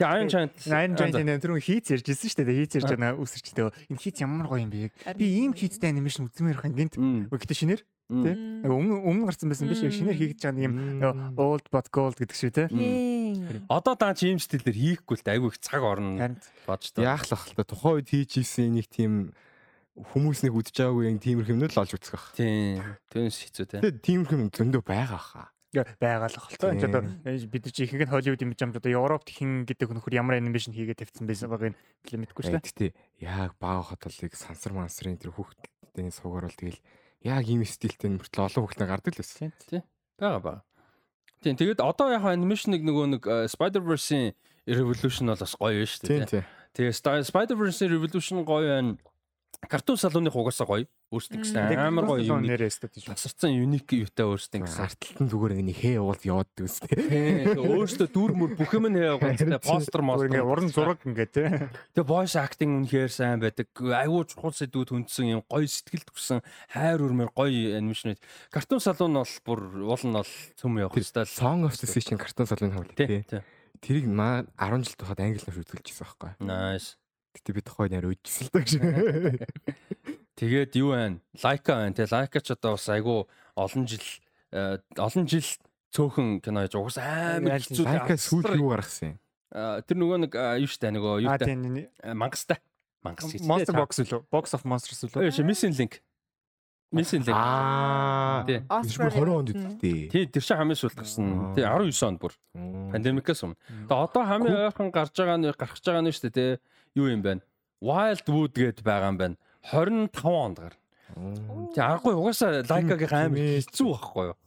Тэгээ Iron Giant Iron Giant тэр хийц ярьж ирсэн шүү дээ. Хийц ярьж байгаа үсэрчтэй. Энэ хийц ямар гоё юм бэ? Би ийм хийцтэй анимашн үзмээр хань гинт. Гэхдээ шинээр тий. Өмнө өмнө гарсан байсан биш шинээр хийгдэж байгаа юм old but gold гэдэг шиг тий. Одоо даа чи ийм стилээр хийхгүй л дээ. Айгүй их цаг орно бож та. Яах л бах та. Тухайн үед хийж ийсэн нэг тийм хүмүүс нэг үдж байгаагүй юм тиймэрхүү юмнууд л олж үзэх бах. Тийм. Түүнээс хэцүү тий. Юм зөндөө байгаа хаа. Байгаа л болтой. Энд одоо бид нар чи ихэнх нь Холливуд юм жамж одоо Европт хин гэдэг нөхөр ямар анимашн хийгээд тавьсан байсан байгааг нь мэдгүй шүү дээ. Гэтэ яг бага хотолыг сансар мансрын тэр хүүхдүүдийн суугаар бол тэгэл яг ийм стилтэй мөртлөө олон хүүхдэн гардаг л байсан. Тий. Бага бага. Тийм тэгээд одоо яг анимашныг нөгөө нэг Spider-Verse-ийн Revolution бол бас гоё шүү дээ. Тийм. Тэгээ Spider-Verse Revolution гоё байна. Картун салууны хугасаа гоё. Өөрсдөө гэсэн амар гоё юм. Тасарсан юник юутай өөрсдөө гэсэн. Арталтан зүгээр нэг хээ уулд яваад. Тэгээ өөрсдөө дүр мөр бүх юм нэ яваад постэр мостер. Ингээ уран зураг ингээ тий. Тэгээ voice acting үнэхээр сайн байдаг. Айгуу чухал сэдвүүд хүндсэн юм гоё сэтгэл төрсэн хайр өрмөр гоё анимашн. Картун салуун бол бүр уул нь бол цөм явах хэвээр. Song of the Sea чинь картун салууны хавлаа тий. Тэрийг маа 10 жил тахад англи нэр үзүүлчихсэн байхгүй. Nice. Гэтэ хойд нэр үжсэн л даа. Тэгээд юу байна? Лайка байна. Тэгээ лайка ч одоо бас айгу олон жил олон жил цөөхөн кино яж угс амар хэцүү. Лайка сүүл юу гаргасан юм? Тэр нөгөө нэг юу штэ нөгөө юу та мангастай. Мангас. Monster Box үлээ. Box of Monsters үлээ. Ээ Missing Link. Missing Link. Аа. Тий. 20 онд үтдээ. Тий, тэр чинь хамгийн сүүлд гарсан. Тий, 19 онд бүр. Пандемикээс өмнө. Тэгээ одоо хамгийн ойрхон гарч байгаа нь гарч байгаа нь дээ, тий. Юу юм бэ? Wildwood гэд байгаа юм байна. 25 онд гар. Тий, аргагүй угаасаа лайкагийн амар хэцүү байхгүй юу?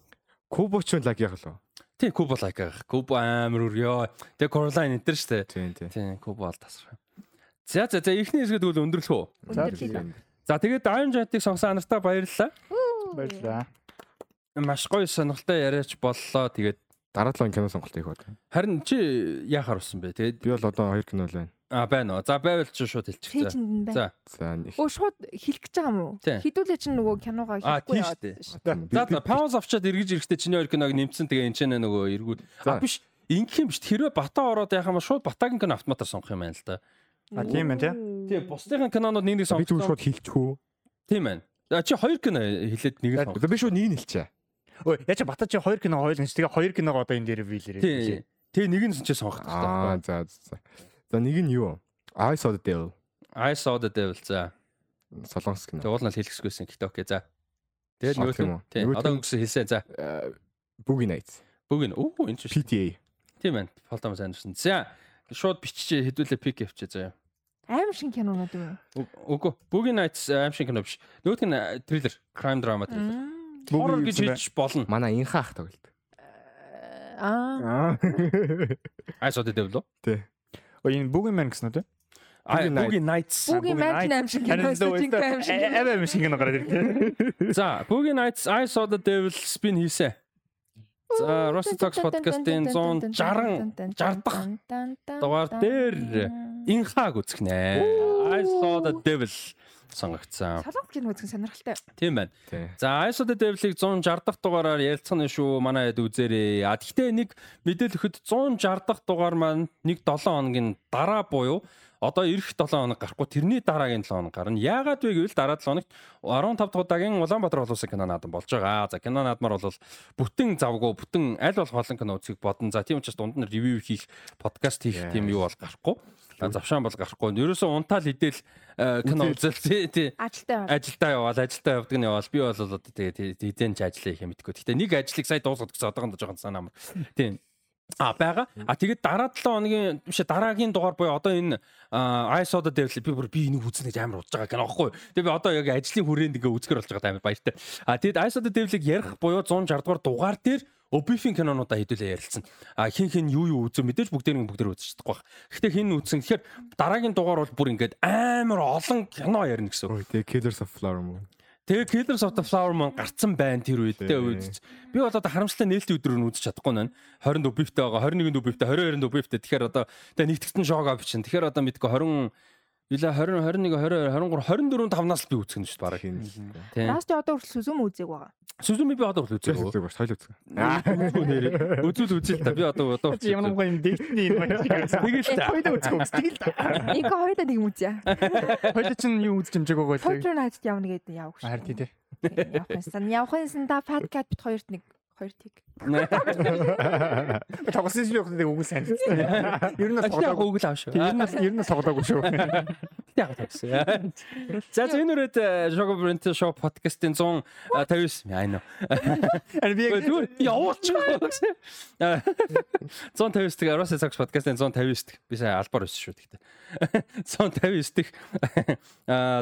Кубо ч лаг яг лөө. Тий, Кубо лайка. Кубо амар өрөө. Тэгээ Coraline энэ төр шүү дээ. Тий, тий. Тий, Кубо ал тасрах. За за за ихний хэсгэд үл өндөрлөх үү? За тэгээд Diamond Jet-ийг сонгосон анартаа баярлалаа. Баярлалаа. Маш гоё сонирхолтой яриач боллоо. Тэгээд дараа 7 кино сонголт хийх бод. харин чи яахаар усан бэ? Тэгээд Би бол одоо хоёр кино л байна. А байна уу. За байвал чи шууд хэлчих. Пэйж нь байна. За. За Өө шууд хэлэх гэж байгаа юм уу? Тий. Хідүүлээ чинь нөгөө киногоо А, хийхгүй яваад шүү дээ. За за пауз авчаад эргэж ирэхдээ чиний хоёр киног нэмсэн тэгээ энэ ч нэ нөгөө эргүүл. А биш. Ингэх юм биш. Хэрвээ бата ороод яхаа ма шууд батагийн кино автоматар сонгох юм байна л да. А тийм байна тий. Тийм бусдын кинонууд нэг нэг би зүгээр сонгох. шууд хэлчихүү. Тийм байна. За чи хоёр кино хэлээд нэг нь сонгох. Би шууд нэг нь хэлчихэ. Ой, яа чи бата чи хоёр кино хоёул гэж тэгээ хоёр киног одоо энэ дээр биелэрээ. Тийм. Тэгээ нэг нь чи сонгох Аа хэрэгтэй. за за. За нэг нь юу? I saw the devil. I saw the devil за. Солонгос кино. Тэгээ уул нь хэлэхгүйсэн. Гэхдээ окей за. Тэгээд нөгөө юм тийм одоо өнгөсөн хэлсэн за. Э, Boogie Nights. Бүгэн өө энэ ч. PTA. Тийм байна. Фолтом сайн дурсан. За шууд биччихээ хэдүүлээ пик явчих заяа. Аим шин кинонууд юм. Үгүй. Boogie Nights аим шиг кино биш. Нөгөөх нь триллер, crime drama триллер. Мм. Horror Boogie гэж хэлж болно. Манай инха ах тоглолт. Аа. Аа. I saw the devil. Тэ. Энэ Boogie Man гэсэн үү Boogie Nights. Boogie шин кино. Аваа юм шиг кино гараад ирлээ. За, Boogie Nights I saw the devil spin хийсэн. За, Rusty Talks podcast-ийн 160 60 дахь дугаар дээр инхааг үзэх нэ. I saw the devil сонгогдсон. Солонгос кино үзэх сонирхолтой. Тийм байна. За, I saw the devil-ыг 160 дахь дугаараар ярилцсан шүү. Манай хэд үзээрэй. А тэгтээ нэг мэдээлэл өгөхөд 160 дахь дугаар маань нэг 7 хоногийн дараа буюу одоо ирэх 7 хоног гарахгүй тэрний дараагийн 7 хоног гарна. Яагаад вэ гэвэл дараа 7 хоногт 15 дахь удаагийн Улаанбаатар улсын кино наадам болж байгаа. За кино наадмаар бол бүтэн завгүй бүтэн аль болох олон кино үзэх бодно. За тийм учраас дунд нь ревю хийх, подкаст хийх тийм юу бол гарахгүй. А завшаан бол гарахгүй. Ерөөсөө унтаал э, кино үзэл тий байна. ажилдаа яваал ажилдаа явдаг нь яваал би бол одоо тэгээ хэдэн ч ажиллая их юм мэдгүй. Гэтэ нэг ажлыг сая дуусгах гэсэн одоохондоо жоохон санаа амар. Тийм. А байгаа. А тэгээд дараа 7 хоногийн биш дараагийн дугаар буюу одоо энэ I saw the devil би бүр би энийг үзнэ гэж амар удаж байгаа кино аахгүй. Тэгээд би одоо яг ажлын хүрээнд ингээ үзгэр болж байгаа амар баяртай. А тэгээд I saw the devil-ыг ярих буюу 160 дугаар дугаар дээр Обифин кинонуудаа хэдүүлээ ярилцсан. А хин хин юу юу үзв мэдээж бүгдээр нь бүгдээр үзэж чадахгүй байх. Гэхдээ хин үзсэн. Тэгэхээр дараагийн дугаар бол бүр ингээд амар олон кино ярина гэсэн. үг. Ой, тэ Killers of Flower Moon. Тэгээ Killers of the Flower Moon гарцсан байна тэр үед тэ үед. Би бол одоо харамсалтай нээлтийн өдрөөр нь үзэж чадахгүй нань. 20 дубивтэй байгаа, 21 дубивтэй, 22 дубивтэй. Тэгэхээр одоо тэгээ нэгтгэсэн шоуга бичин. Тэгэхээр одоо мэдгүй 20 Ила 20 21 22 23 24 5-наас л би үзэх нь шүү дээ бараг. Тийм. Ласт одоо хүртэл сүзүм үзег байгаа. Сүзүми би одоо бол үзээ. Үзэг бас хоёул үзэг. Үзүүл үзээ л та. Би одоо одоо Чи ямар гоё юм дэвтний юм байна. Тэгэл та. Хоёул үзэх юм. Тэгэл та. Ингээ хоёулаа нэг юм үзье. Хоёул чинь юу үзэж юмжааг байгаа? Fortune Night явна гэдэг явах шүү. Харин тий. Явах юмсан. Явах юмсан да подкаст бит хоёрт нэг хоёр тийг. Тоглосон шиг явах нэг үгүй сайн. Ер нь Ажлаа тоглоогүй. Google аав шүү. Ер нь ер нь тоглоогүй шүү. Яг тэгсэн. За за энэ үрээд Shogo Brent Show podcast-ийн 159 I know. Ари би явуулч гэсэн. 159 дэх Arosa Sax podcast-ийн 159 дэх. Би сая албаар өссөн шүү гэхдээ. 159 дэх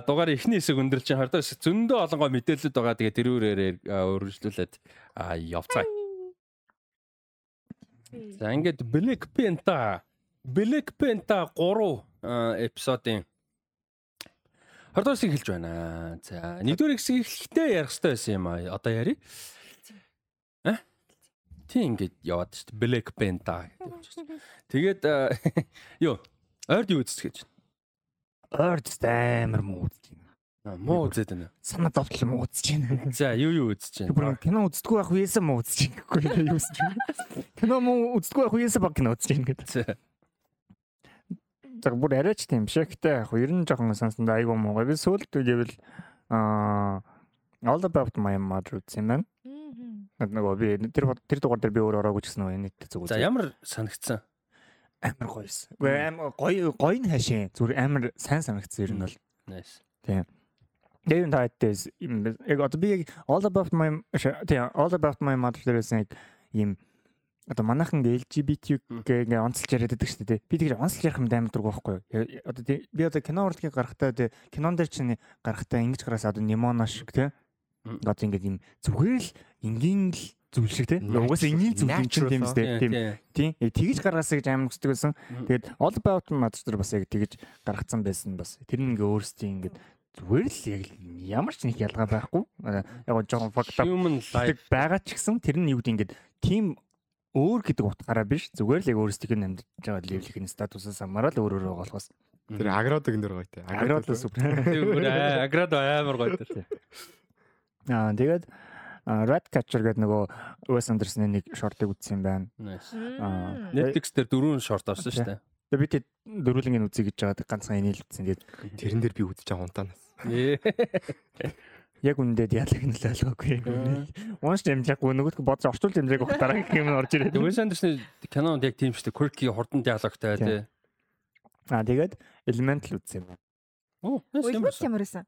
дугаар эхний хэсэг өндөрлж чинь хардаа зөндөө олонгой мэдээлэлд байгаа. Тэгээ тэрүүрээр өргөжлүүлээд явцгаа. За ингээд Black Panther Black Panther 3 эпизодын 20 дугаар хэсэг эхэлж байна. За, нэгдүгээр хэсэг эхлэхдээ ярих хэрэгтэй байсан юм аа. Одоо ярив. А? Тийм ингээд яваад шүү дээ. Black Panther гэдэг. Тэгээд юу? Ойрд юу үзэж гэж? Орд амар муу үзэж байна. Муу үзээд байна. Санаа зовтол муу үзэж байна. За, юу юу үзэж байна? Бүр кино үздэггүй байх үеэсээ муу үзэж байна гэхгүй юу үзэж байна. Кино муу үздэггүй байх үеэсээ баг кино үзэж байна гэдэг. За бүр арайч тийм биш. Гэтэ яг ер нь жоохон сонсонд айгүй муугаа. Би сүүлд гэвэл аа All About My Mother үзсэн байна. Нөгөө би тэр тэр дугаар дээр би өөр ороогүй ч гэсэн үү нийт зүг үзсэн. За ямар санагдсан? Амар гоёсэн. Үгүй амар гоё гоё нь хашийн. Зүр амар сайн санагдсан ер нь бол. Nice. Тийм. Дэвин тайтээс яг одоо би All About My тийм All About My Mother дээрээс яг ийм одоо манайхан LGBTQ гээ онцлж яриад байдаг шүү дээ. Би тэгж онцлж ярих юм амар дург байхгүй юу? Одоо би одоо кино урлагийг гаргахтаа тэ кинон дээр чинь гаргахтаа ингэж гараас одоо Немоно шиг тэ. Одоо ингэж юм зүгээр л энгийн л зүйл шиг те. Угаас энгийн зүйл юм чинь тийм үстэй. Тийм. Тийм. Яг тэгж гаргаасаа гэж амар хүсдэг байсан. Тэгээд All About Master бас яг тэгж гаргацсан байсан бас. Тэр нь ингээ өөрсдийн ингээ зүгээр л яг ямар ч нэг ялгаа байхгүй. Яг жоохон up байгаа ч гэсэн тэр нь юу гэдэг ингээ тийм өөр гэдэг утгаараа биш. Зүгээр л яг өөрсдийнх нь амьдарч байгаа левлийн статусаас хамаарал өөр өөр болохоос. Тэр агродыг энэ дөр гоё те агрод л супер. Агрод амар гоё те аа тэгээд Red Catcher гэдэг нөгөө Wes Anderson-ы нэг шортыг үзсэн байна. Аа Netflix дээр дөрвөн шорт орсон шүү дээ. Тэгээ би тэд дөрвөлнгийн үзье гэж жаад ганцхан энийг үзсэн. Тэгээд тэрэн дээр би үзэж байгаа унтаанаас. Яг үнэндээ диалог нь л ойлгоогүй. Унш дэмжлэггүй нөгөөдгөө бодож орчуул дэмжлэг байх дараа гэх юм орж ирээд. Wes Anderson-ы кинонд яг тийм шүү дээ. Quirky хурдан диалогтай тий. Аа тэгээд Elemental үзсэн юм. Оо, ямар байсан?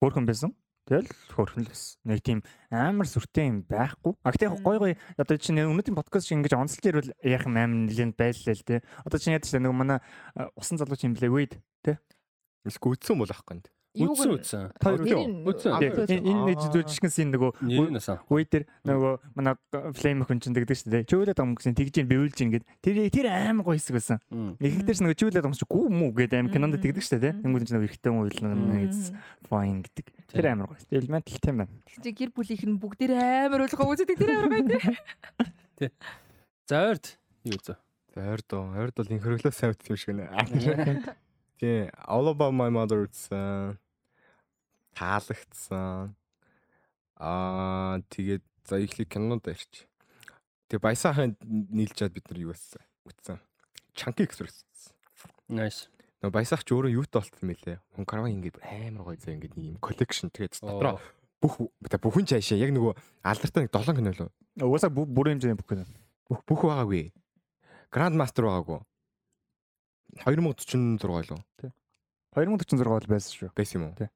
Хөөрхөн байсан. Тэгэл хөөрхөн л байсан. Нэг тийм амар сүртэй юм байхгүй. А гэтээ гой гой одоо чинь өнөөдрийн подкаст шиг ингэж онцлж ирвэл яах юм амар нэлээд байллаа л тий. Одоо чинь яд чинь нөгөө манай усан залууч юм блэ wait тий. Эсвэл гүйтсэн бол ахгүй юм. Үдсэн үдсэн. Үдсэн. Энэ нэг жүжигчгэнс нөгөө үе дээр нөгөө манай флейм хүн чинь тэгдэг шүү дээ. Чөөлөд ам гэсэн тэгж ин бивүүлж ин гэд. Тэр тэр аим гоё хэсэг байсан. Их дээрс нөгөө чөөлөд ам чинь гүү мүү гэд аим кинонд тэгдэг шүү дээ. Тэнгүүд чинь нөгөө эргэтэй хүн уйлна fine гэдэг. Тэр амар гоё. Элементал тийм байна. Чи гэр бүлийнх нь бүгд амар ойлгоо үздэг тэр амар гоё тий. За ойрд юу зөө. За ойрд оо. Ойрд бол инхөрглөө сайн үтс юм шиг нэ. Тий. All about my mother гэсэн таалагдсан. Аа тэгээд за ихлийг кинонд ирч. Тэгээ баясаахан нийлж чад бид нар юу байсан? Үтсэн. Chunky Express. Nice. Нөө баясаач өөрөө юутай болтсон мөлий. Хүн караван ингээд амар гоё зэ ингээд ийм collection тэгээд дотроо бүх бүхэн чаашаа яг нөгөө алдартай нэг 7 кино лөө. Угаасаа бүр хэмжээний бүх кино. Бүх бүх байгаагүй. Grand Master байгаагүй. 2046 лөө. Тий. 2046 бол байсан шүү. Байсан юм уу? Тий.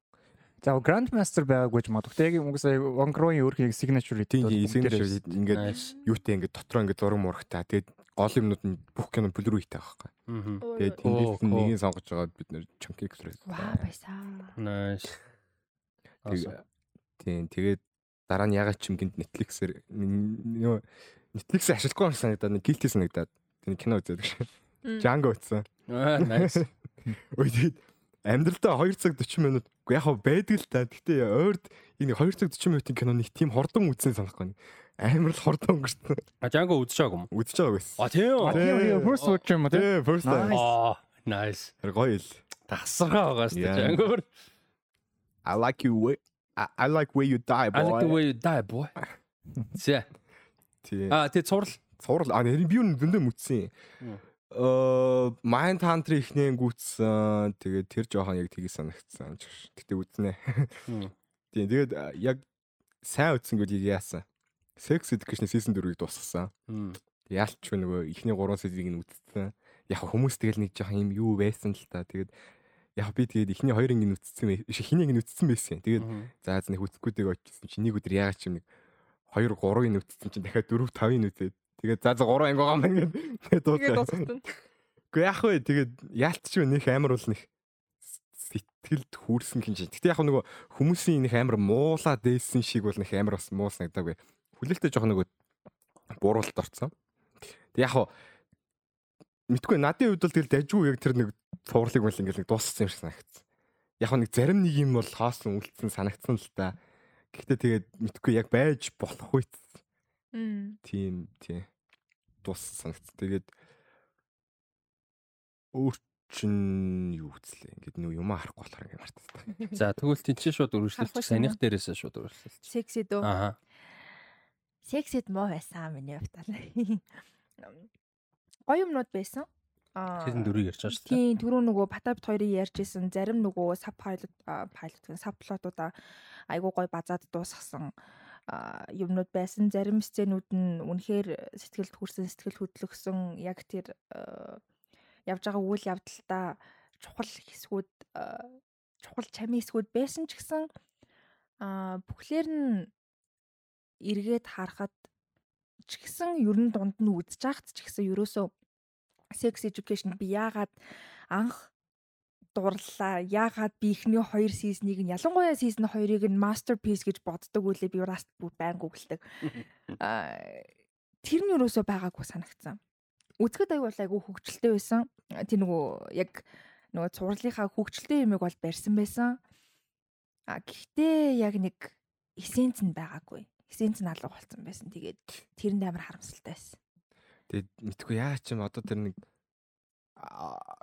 За Grandmaster байгаагүй ч магадгүй. Яг угсаа One Crow-ийн өөрхөн signature тийм signature ингээд юутэй ингээд дотроо ингээд зураг мурагтай. Тэгээд гол юмнууд нь бүх кино полируитай байхгүй. Тэгээд тэндээс нэгийг сонгож байгаа бид нэр Chunky Express. Ваа баясаа. Nice. Тийм тэгээд дараа нь ягаад ч юм гинт Netflix-ээр нөө Netflix-ийг ашиглахгүй юм санагдаад нэг guilty санагдаад тийм кино үзээд гэж. Django үзсэн. Аа nice. Ой тэгээд амьдралдаа 2 цаг 40 минут яг хав байдаг л та. Гэтэ ойрд энэ 2 цаг 40 минутын киноныг тийм хордон үзсэн санахгүй. Амар л хордон өнгөрсөн. А Django үзчихаагүй юм. Үзэж байгаа байсан. А тийм үү? Тийм first watch юм уу? Тийм first time. Аа nice. Гоё л. Тасархаа байгаа шүү дээ Django. I like you way I, I like way you die boy. I like the way you die boy. Зэ. Тийм. А тий цуврал. Цуврал. А би юу зөндөө мүцсэн э Mind Hunter ихнээ гүйтсэн. Тэгээд тэр жоохон яг тгий санагдсан. Гэтэ үзнэ. Тийм тэгээд яг сайн үтсэн гэж яасан. Sex Education season 4-ийг дуусгасан. Яалч нөгөө ихний 3 сезийг нь үтсэн. Яг хүмүүс тэгэл нэг жоохон юм юу байсан л та. Тэгээд яг би тэгээд ихний хоёр анги нүцсэн биш ихний анги нүцсэн байсан. Тэгээд за за нэг үцгүүдийг очсон чинь нэг өдөр яагаад чим нэг 2 3-ын нүцсэн чинь дахиад 4 5-ын нүцээд тэгээд за за 3 анги байгаа юм ингээд тэгээд дууссан. Гэхдээ яг вэ тэгээд яалтч юу нөх амар бол нэг сэтгэлд хүүрсэн хин чинь. Гэтэ яг нөгөө хүмүүсийн нэг амар муулаа дээсэн шиг бол нэг амар бас муу санагдаагүй. Хүлээлттэй жоох нөгөө буруулалт орцсон. Тэг яг мэдгүй надын хувьд бол тэгэл дажгүй яг тэр нэг цувралыг мэл ингээл нэг дууссан юм шиг санагдсан. Яг нэг зарим нэг юм бол хоосон үлдсэн санагдсан л та. Гэхдээ тэгээд мэдгүй яг байж болох үед. Тийм тийм дууссан санагдсан. Тэгээд өөр чин юу гэцлээ. Ингээд нэг юм харахгүй болохоор ингээд мартсан. За тэгвэл тэнцээ шууд үргэлжлүүлчих. Санийх дээрээс шууд үргэлжлүүлчих. Сексид үү? Аа. Сексид муу байсан миний хувьд. Гоё юмнууд байсан. Аа. Тэрэн дөрөв ярьж байгаа шүү дээ. Тийм, түрүү нөгөө Батабт хоёрыг ярьж исэн. Зарим нөгөө саб пайлот пайлот гэн сабплотуудаа айгуу гоё базаад дуусгасан юмнууд байсан. Зарим сценүүд нь үнэхээр сэтгэлд хүрсэн, сэтгэл хөдлөсөн яг тэр явж байгаа үйл явдалтай чухал хэсгүүд чухал чамийн хэсгүүд байсан ч гэсэн а бүхлээр нь эргээд харахад ч гэсэн ер нь дунд нь үдчих жахт ч гэсэн ерөөсөө sex education би яагаад анх дурлаа. Яагаад би ихний хоёр сизнийг нь ялангуяа сизон 2-ыг нь masterpiece гэж боддог үлээ би раст бүр байн гуглдаг. Аа тэр нь юусоо байгаагүй санагцсан үзэхэд бол айгүй хөвгчлөлтэй байсан. Тэр нөгөө яг нөгөө цувралынхаа хөвгчлөлтэй юмыг бол барьсан байсан. А гэхдээ яг нэг эссенц нь байгаагүй. Эссенц нь алга болсон байсан. Тэгээд тэрэнд амар харамсалтай байсан. Тэгээд мэдгүй яа ч юм одоо тэр нэг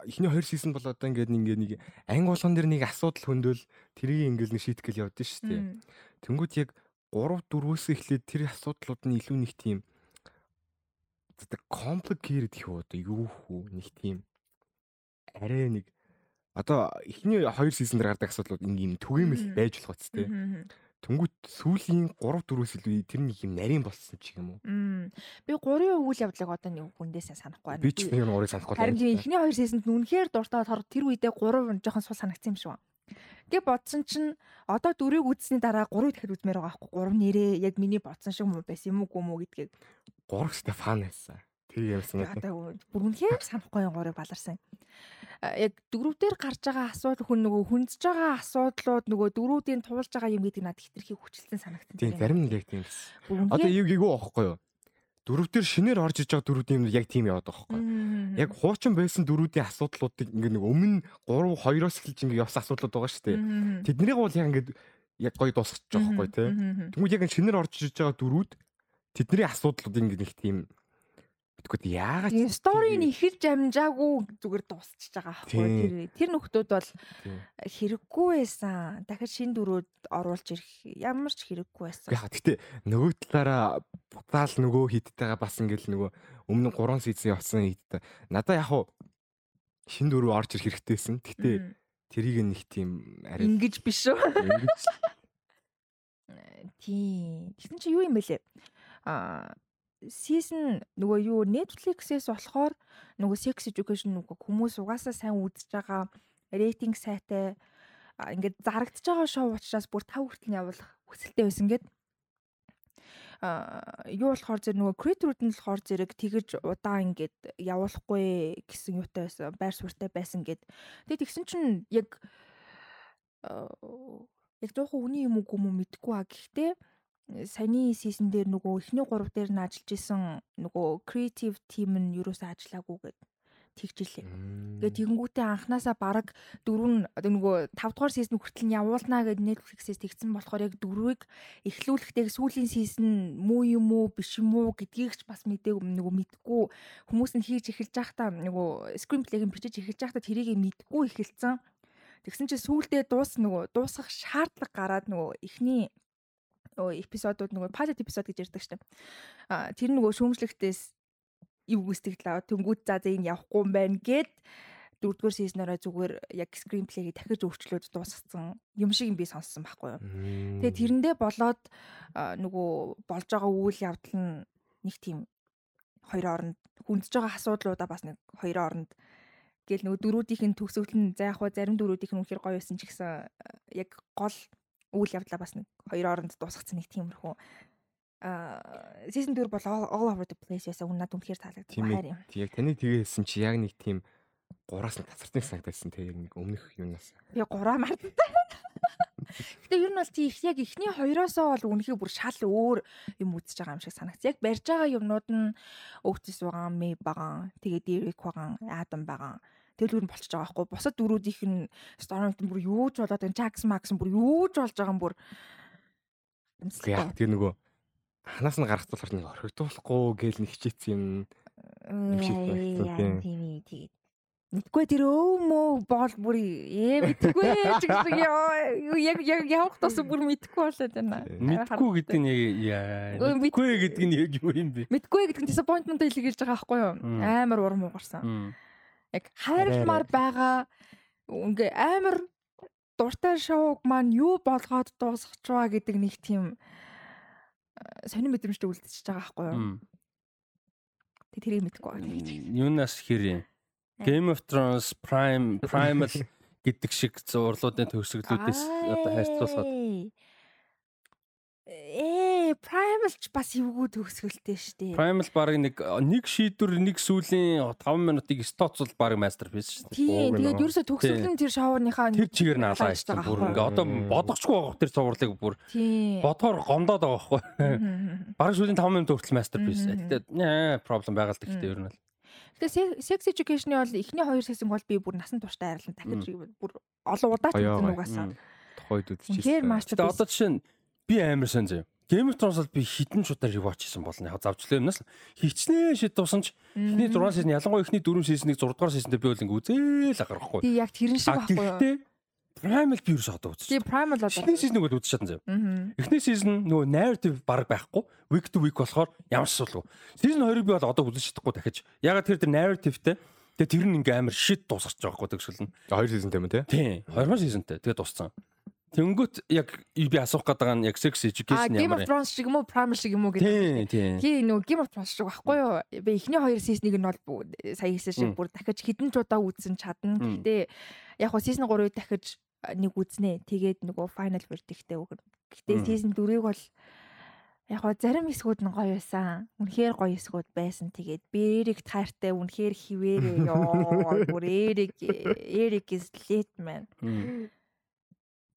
эхний хоёр сизон бол одоо ингээд ингээд нэг анги болгон дэр нэг асуудал хөндөөл тэрийг ингээд нэг шийтгэл явдсан шүү дээ. Тэнгүүд яг 3 4-өөс эхлээд тэр асуудлууд нь илүү нэг тийм тэг complicated их одоо юу хүү нэг тийм арай нэг одоо эхний хоёр сизон дээр гардаг асуудлууд ингээм түгээмэл байж болох үст те. Тэнгүүт сүүлийн 3 4-өөс илүү тэр нэг юм нарийн болсон ч юм уу. Би 3-ын үйл явдлыг одоо нэг хүндээсээ санахгүй байна. Би ч нэг 3-ыг санахгүй байна. Харин эхний хоёр сизонд нүнхээр дуртай болохоор тэр үедээ 3 жоохон сул санагдсан юм шиг байна. Гэ бодсон чинь одоо дөрийг үзсний дараа 3 дахиад үзмээр байгаа байхгүй 3 нэрээ яг миний бодсон шиг юм байсан юм уу гүм үү гэдгийг 3 Стефан байсан. Тэр ярьсан юм. Одоо бүр үнхээр санахгүй 3-ыг баларсан. Яг дөрөвдөр гарч байгаа асуудал хүн нөгөө хүндж байгаа асуудлууд нөгөө дөрүүдийн туулж байгаа юм гэдэг надад хитрхи хүчлэлсэн санагдсан. Тийм зарим нэг яг тийм байсан. Одоо юу гэгөө аахгүй юу? дөрөвдөр шинээр орж иж байгаа дөрүүдийн юм яг тийм яваад байгаа байхгүй. Яг хуучин байсан дөрүүдийн асуудлуудыг ингээ нэг өмнө 3 2-оос эхэлж ингээ явсан асуудлууд байгаа шүү дээ. Тэднийг бол яг ингээ яг гоё дуусгаж байгаа байхгүй тий. Тэгмүүд яг шинээр орж иж байгаа дөрүүд тэдний асуудлууд ингээ нэг тийм Тэгэхгүй яагаад сторийн ихэлж амжаагүй зүгээр дуусчихж байгаа аахгүй тэр тэр нөхдүүд бол хэрэггүй байсан. Дахиад шин дөрүүд оруулж ирэх ямар ч хэрэггүй байсан. Яг гэхдээ нөгөө талаараа бутаал нөгөө хиттэйгээ бас ингээл нөгөө өмнө 3 сизон явсан хиттэй. Надаа яг хуу шин дөрөв орж ирэх хэрэгтэйсэн. Гэхдээ тэрийг нэг тийм арай ингэж биш үү? Ингэж Тийм. Тэгсэн чи юу юм бэлээ? Аа season нөгөө юу Netflix-ээс болохоор нөгөө sex education нөгөө хүмүүс угаасаа сайн үзэж байгаа рейтинг сайтай ингээд зарагдж байгаа шоу учраас бүр 5 хүртэл явуулах хүсэлтэй байсан гэд. А юу болохоор зэрэг нөгөө creator-ууд нь болохоор зэрэг тэгэж удаа ингээд явуулахгүй гэсэн юутай байсан байр суурьтай байсан гэд. Тэгээд тэгсэн чинь яг яг жоохон үний юм уу гүм үү мэдэхгүй а гэхдээ саяны сизон дээр нөгөө эхний 3 дээр нь ажиллаж исэн нөгөө creative team нь юусаа ажиллаагүй гэд тэгжилээ. Тэгээ тэгэнгүүтээ анханасаа баг дөрөв нь нөгөө 5 дугаар сизон хүртэл нь явуулнаа гэд Netflix-ээс тэгсэн болохоор яг дөрвийг эхлүүлэхдээ сүүлийн сизон муу юм уу биш юм уу гэдгийг ч бас мэдээг нөгөө мэдгүй хүмүүс нь хийж эхэлж байхдаа нөгөө screenplay-г бичиж эхэлж байхдаа тэрийг мэдгүй эхэлсэн. Тэгсэн чинь сүүлдээ дуус нөгөө дуусгах шаардлага гараад нөгөө эхний нөгөө эпизодууд нөгөө pilot episode гэж ярьдаг штеп. А тэр нөгөө шүүмжлэгтээс ив гүйцэтгэлээ тэнгууд за за энэ явахгүй юм байна гэд дөрөвдүгээр сизнараа зүгээр яг скринплейг дахиж өөрчлөөд дуусгацсан юм шиг би сонссон байхгүй юу. Тэгээ тэрэндээ болоод нөгөө болж байгаа үйл явдал нь нэг тийм хоёр оронд хүндж байгаа асуудлуудаа бас нэг хоёр оронд Гэл нөгөө дөрүүдийнх нь төгсгөл нь за яг хаа зарим дөрүүдийнх нь үнэхээр гоё байсан ч гэсэн яг гол үйл явдлаа бас нэг хоёр оронд дуусгацсан нэг тиймэрхүү а season 4 бол all over the place байсан. Үнэ надад үнэхээр таалагдсан. Тийм. Хайр юм. Тэг яг таны тгийсэн чи яг нэг тийм гураас нь тасарсан санагдсан те яг нэг өмнөх юунаас. Би гураа марттай. Гэтэ ер нь бол тий их яг эхний хоёроосоо бол үнэхээр бүр шал өөр юм үзэж байгаа юм шиг санагц. Яг барьж байгаа юмнууд нь Otis байгаа, May байгаа, тэгээд Derek байгаа, Adam байгаа. Тэгэл өөр нь болчихж байгаа байхгүй. Бусад дөрүүдийнх нь Storm-ын бүр юу ч болоод байгаа, Jax Max бүр юу ч болж байгаа юм бүр Яг тэр нөгөө ханаас нь гарах болохоор нэг орхигдуулахгүй гээл нэг хичээсэн юм. шиг байна, тийм. тийм ээ тэгээд Мэдгүй тэр өө мөө бол бүр ээ мэдгүй ч гэсэн яг яг явах тус бүр мэдгүй болоод байна. Мэдгүй гэдэг нь мэд- Мэдгүй гэдэг нь яг юу юм бэ? Мэдгүй гэдэг нь disappointment илэрхийлж байгаа байхгүй юу? Амар урам угарсан. Яг хайрламар байгаа. Ингээ амар дуртай шоуг маань юу болгоод дуусгах чваа гэдэг нэг тийм э, сонир мэдрэмжтэй үлдчихэж байгаа байхгүй юу? Тэг тэрийг мэдгүй байна. Юунаас хэрэг Game of Thrones Prime Primal гэдэг шиг зурлуудын төгсгөлүүдээс одоо хайрцуулахад Ээ, Primal ч бас эвгүй төгсгөлтэй штэ. Primal баг нэг нэг шийдвэр нэг сүүлийн 5 минутыг стоцвол баг masterpiece шүү дээ. Тийм, тэгээд ерөөсө төгсгөл нь тэр шоуныхаа Тэр чигээр нь алаа Алааж хийсэн байгаа бүр ингээ одоо бодохгүй байгаа тэр цувралыг бүр Тийм. бодохоор гомдоод байгаа байхгүй. Мгм. Бараг сүүлийн 5 минут хүртэл masterpiece. Гэтэ нээ проблем байгаад гэхдээ ер нь л. Тэгээ се- sex education-ы бол эхний хоёр сезон бол би бүр насан турштай хайрлан дахиж бүр олон үзэн аяа. угаасан. Тухайд үзчихсэн. маш Гэтэ одоо жишээ нь би амар сон заяа. Game of Thrones-ыг би хитэн шудаар rewatch хийсэн болно. Яг завчлаа юмнаас хичнээн шид тусан ч эхний 6 сезон ялангуяа эхний 4 сезонийг 6 дугаар сезонд би бол ингээ үзээл агарахгүй. Тий яг тэрэн шиг байхгүй юу? гэхдээ Primal би юу шатаа Тий үзсэн. Primal бол Эхний сезоныг бол үзэж чадсан заяа. Эхний season нөгөө narrative баг байхгүй. Week to week болохоор ямар асуудалгүй. Season 2-ыг би бол одоо үзэж чадахгүй дахиж. Ягаад тэр тэр narrative-тэй тэгээ тэр нь ингээ амар shit дуусгаж байгаа байхгүй тэгшэл нь. Хоёр сезонтэй юм те. Тийм. 20 seasonтэй тэгээ дууссан. Тэнгүүт яг би асуух байгаа нь яг sex education Game ямар of Thrones шиг юм уу Primal шиг юм уу гэдэг. Тийм, тийм. Тий нөгөө Game of Thrones шиг байхгүй юу? Би эхний хоёр season-ыг нь бол бу- сая хийсэн шиг бүр дахиж хідэн ч удаа үзсэн чадна. Гэтэ яг хоо season 3-ыг дахиж а, нэг үзнэ. Тэгээд нөгөө final verdict-тэй өгнө. Гэтэ season 4-ыг бол яг хоо зарим хэсгүүд нь гоё байсан. Үнэхээр гоё хэсгүүд байсан. Тэгээд Берик таартай үнэхээр хിവэрээ ёо. Бүр Эрик Эрик is lit man.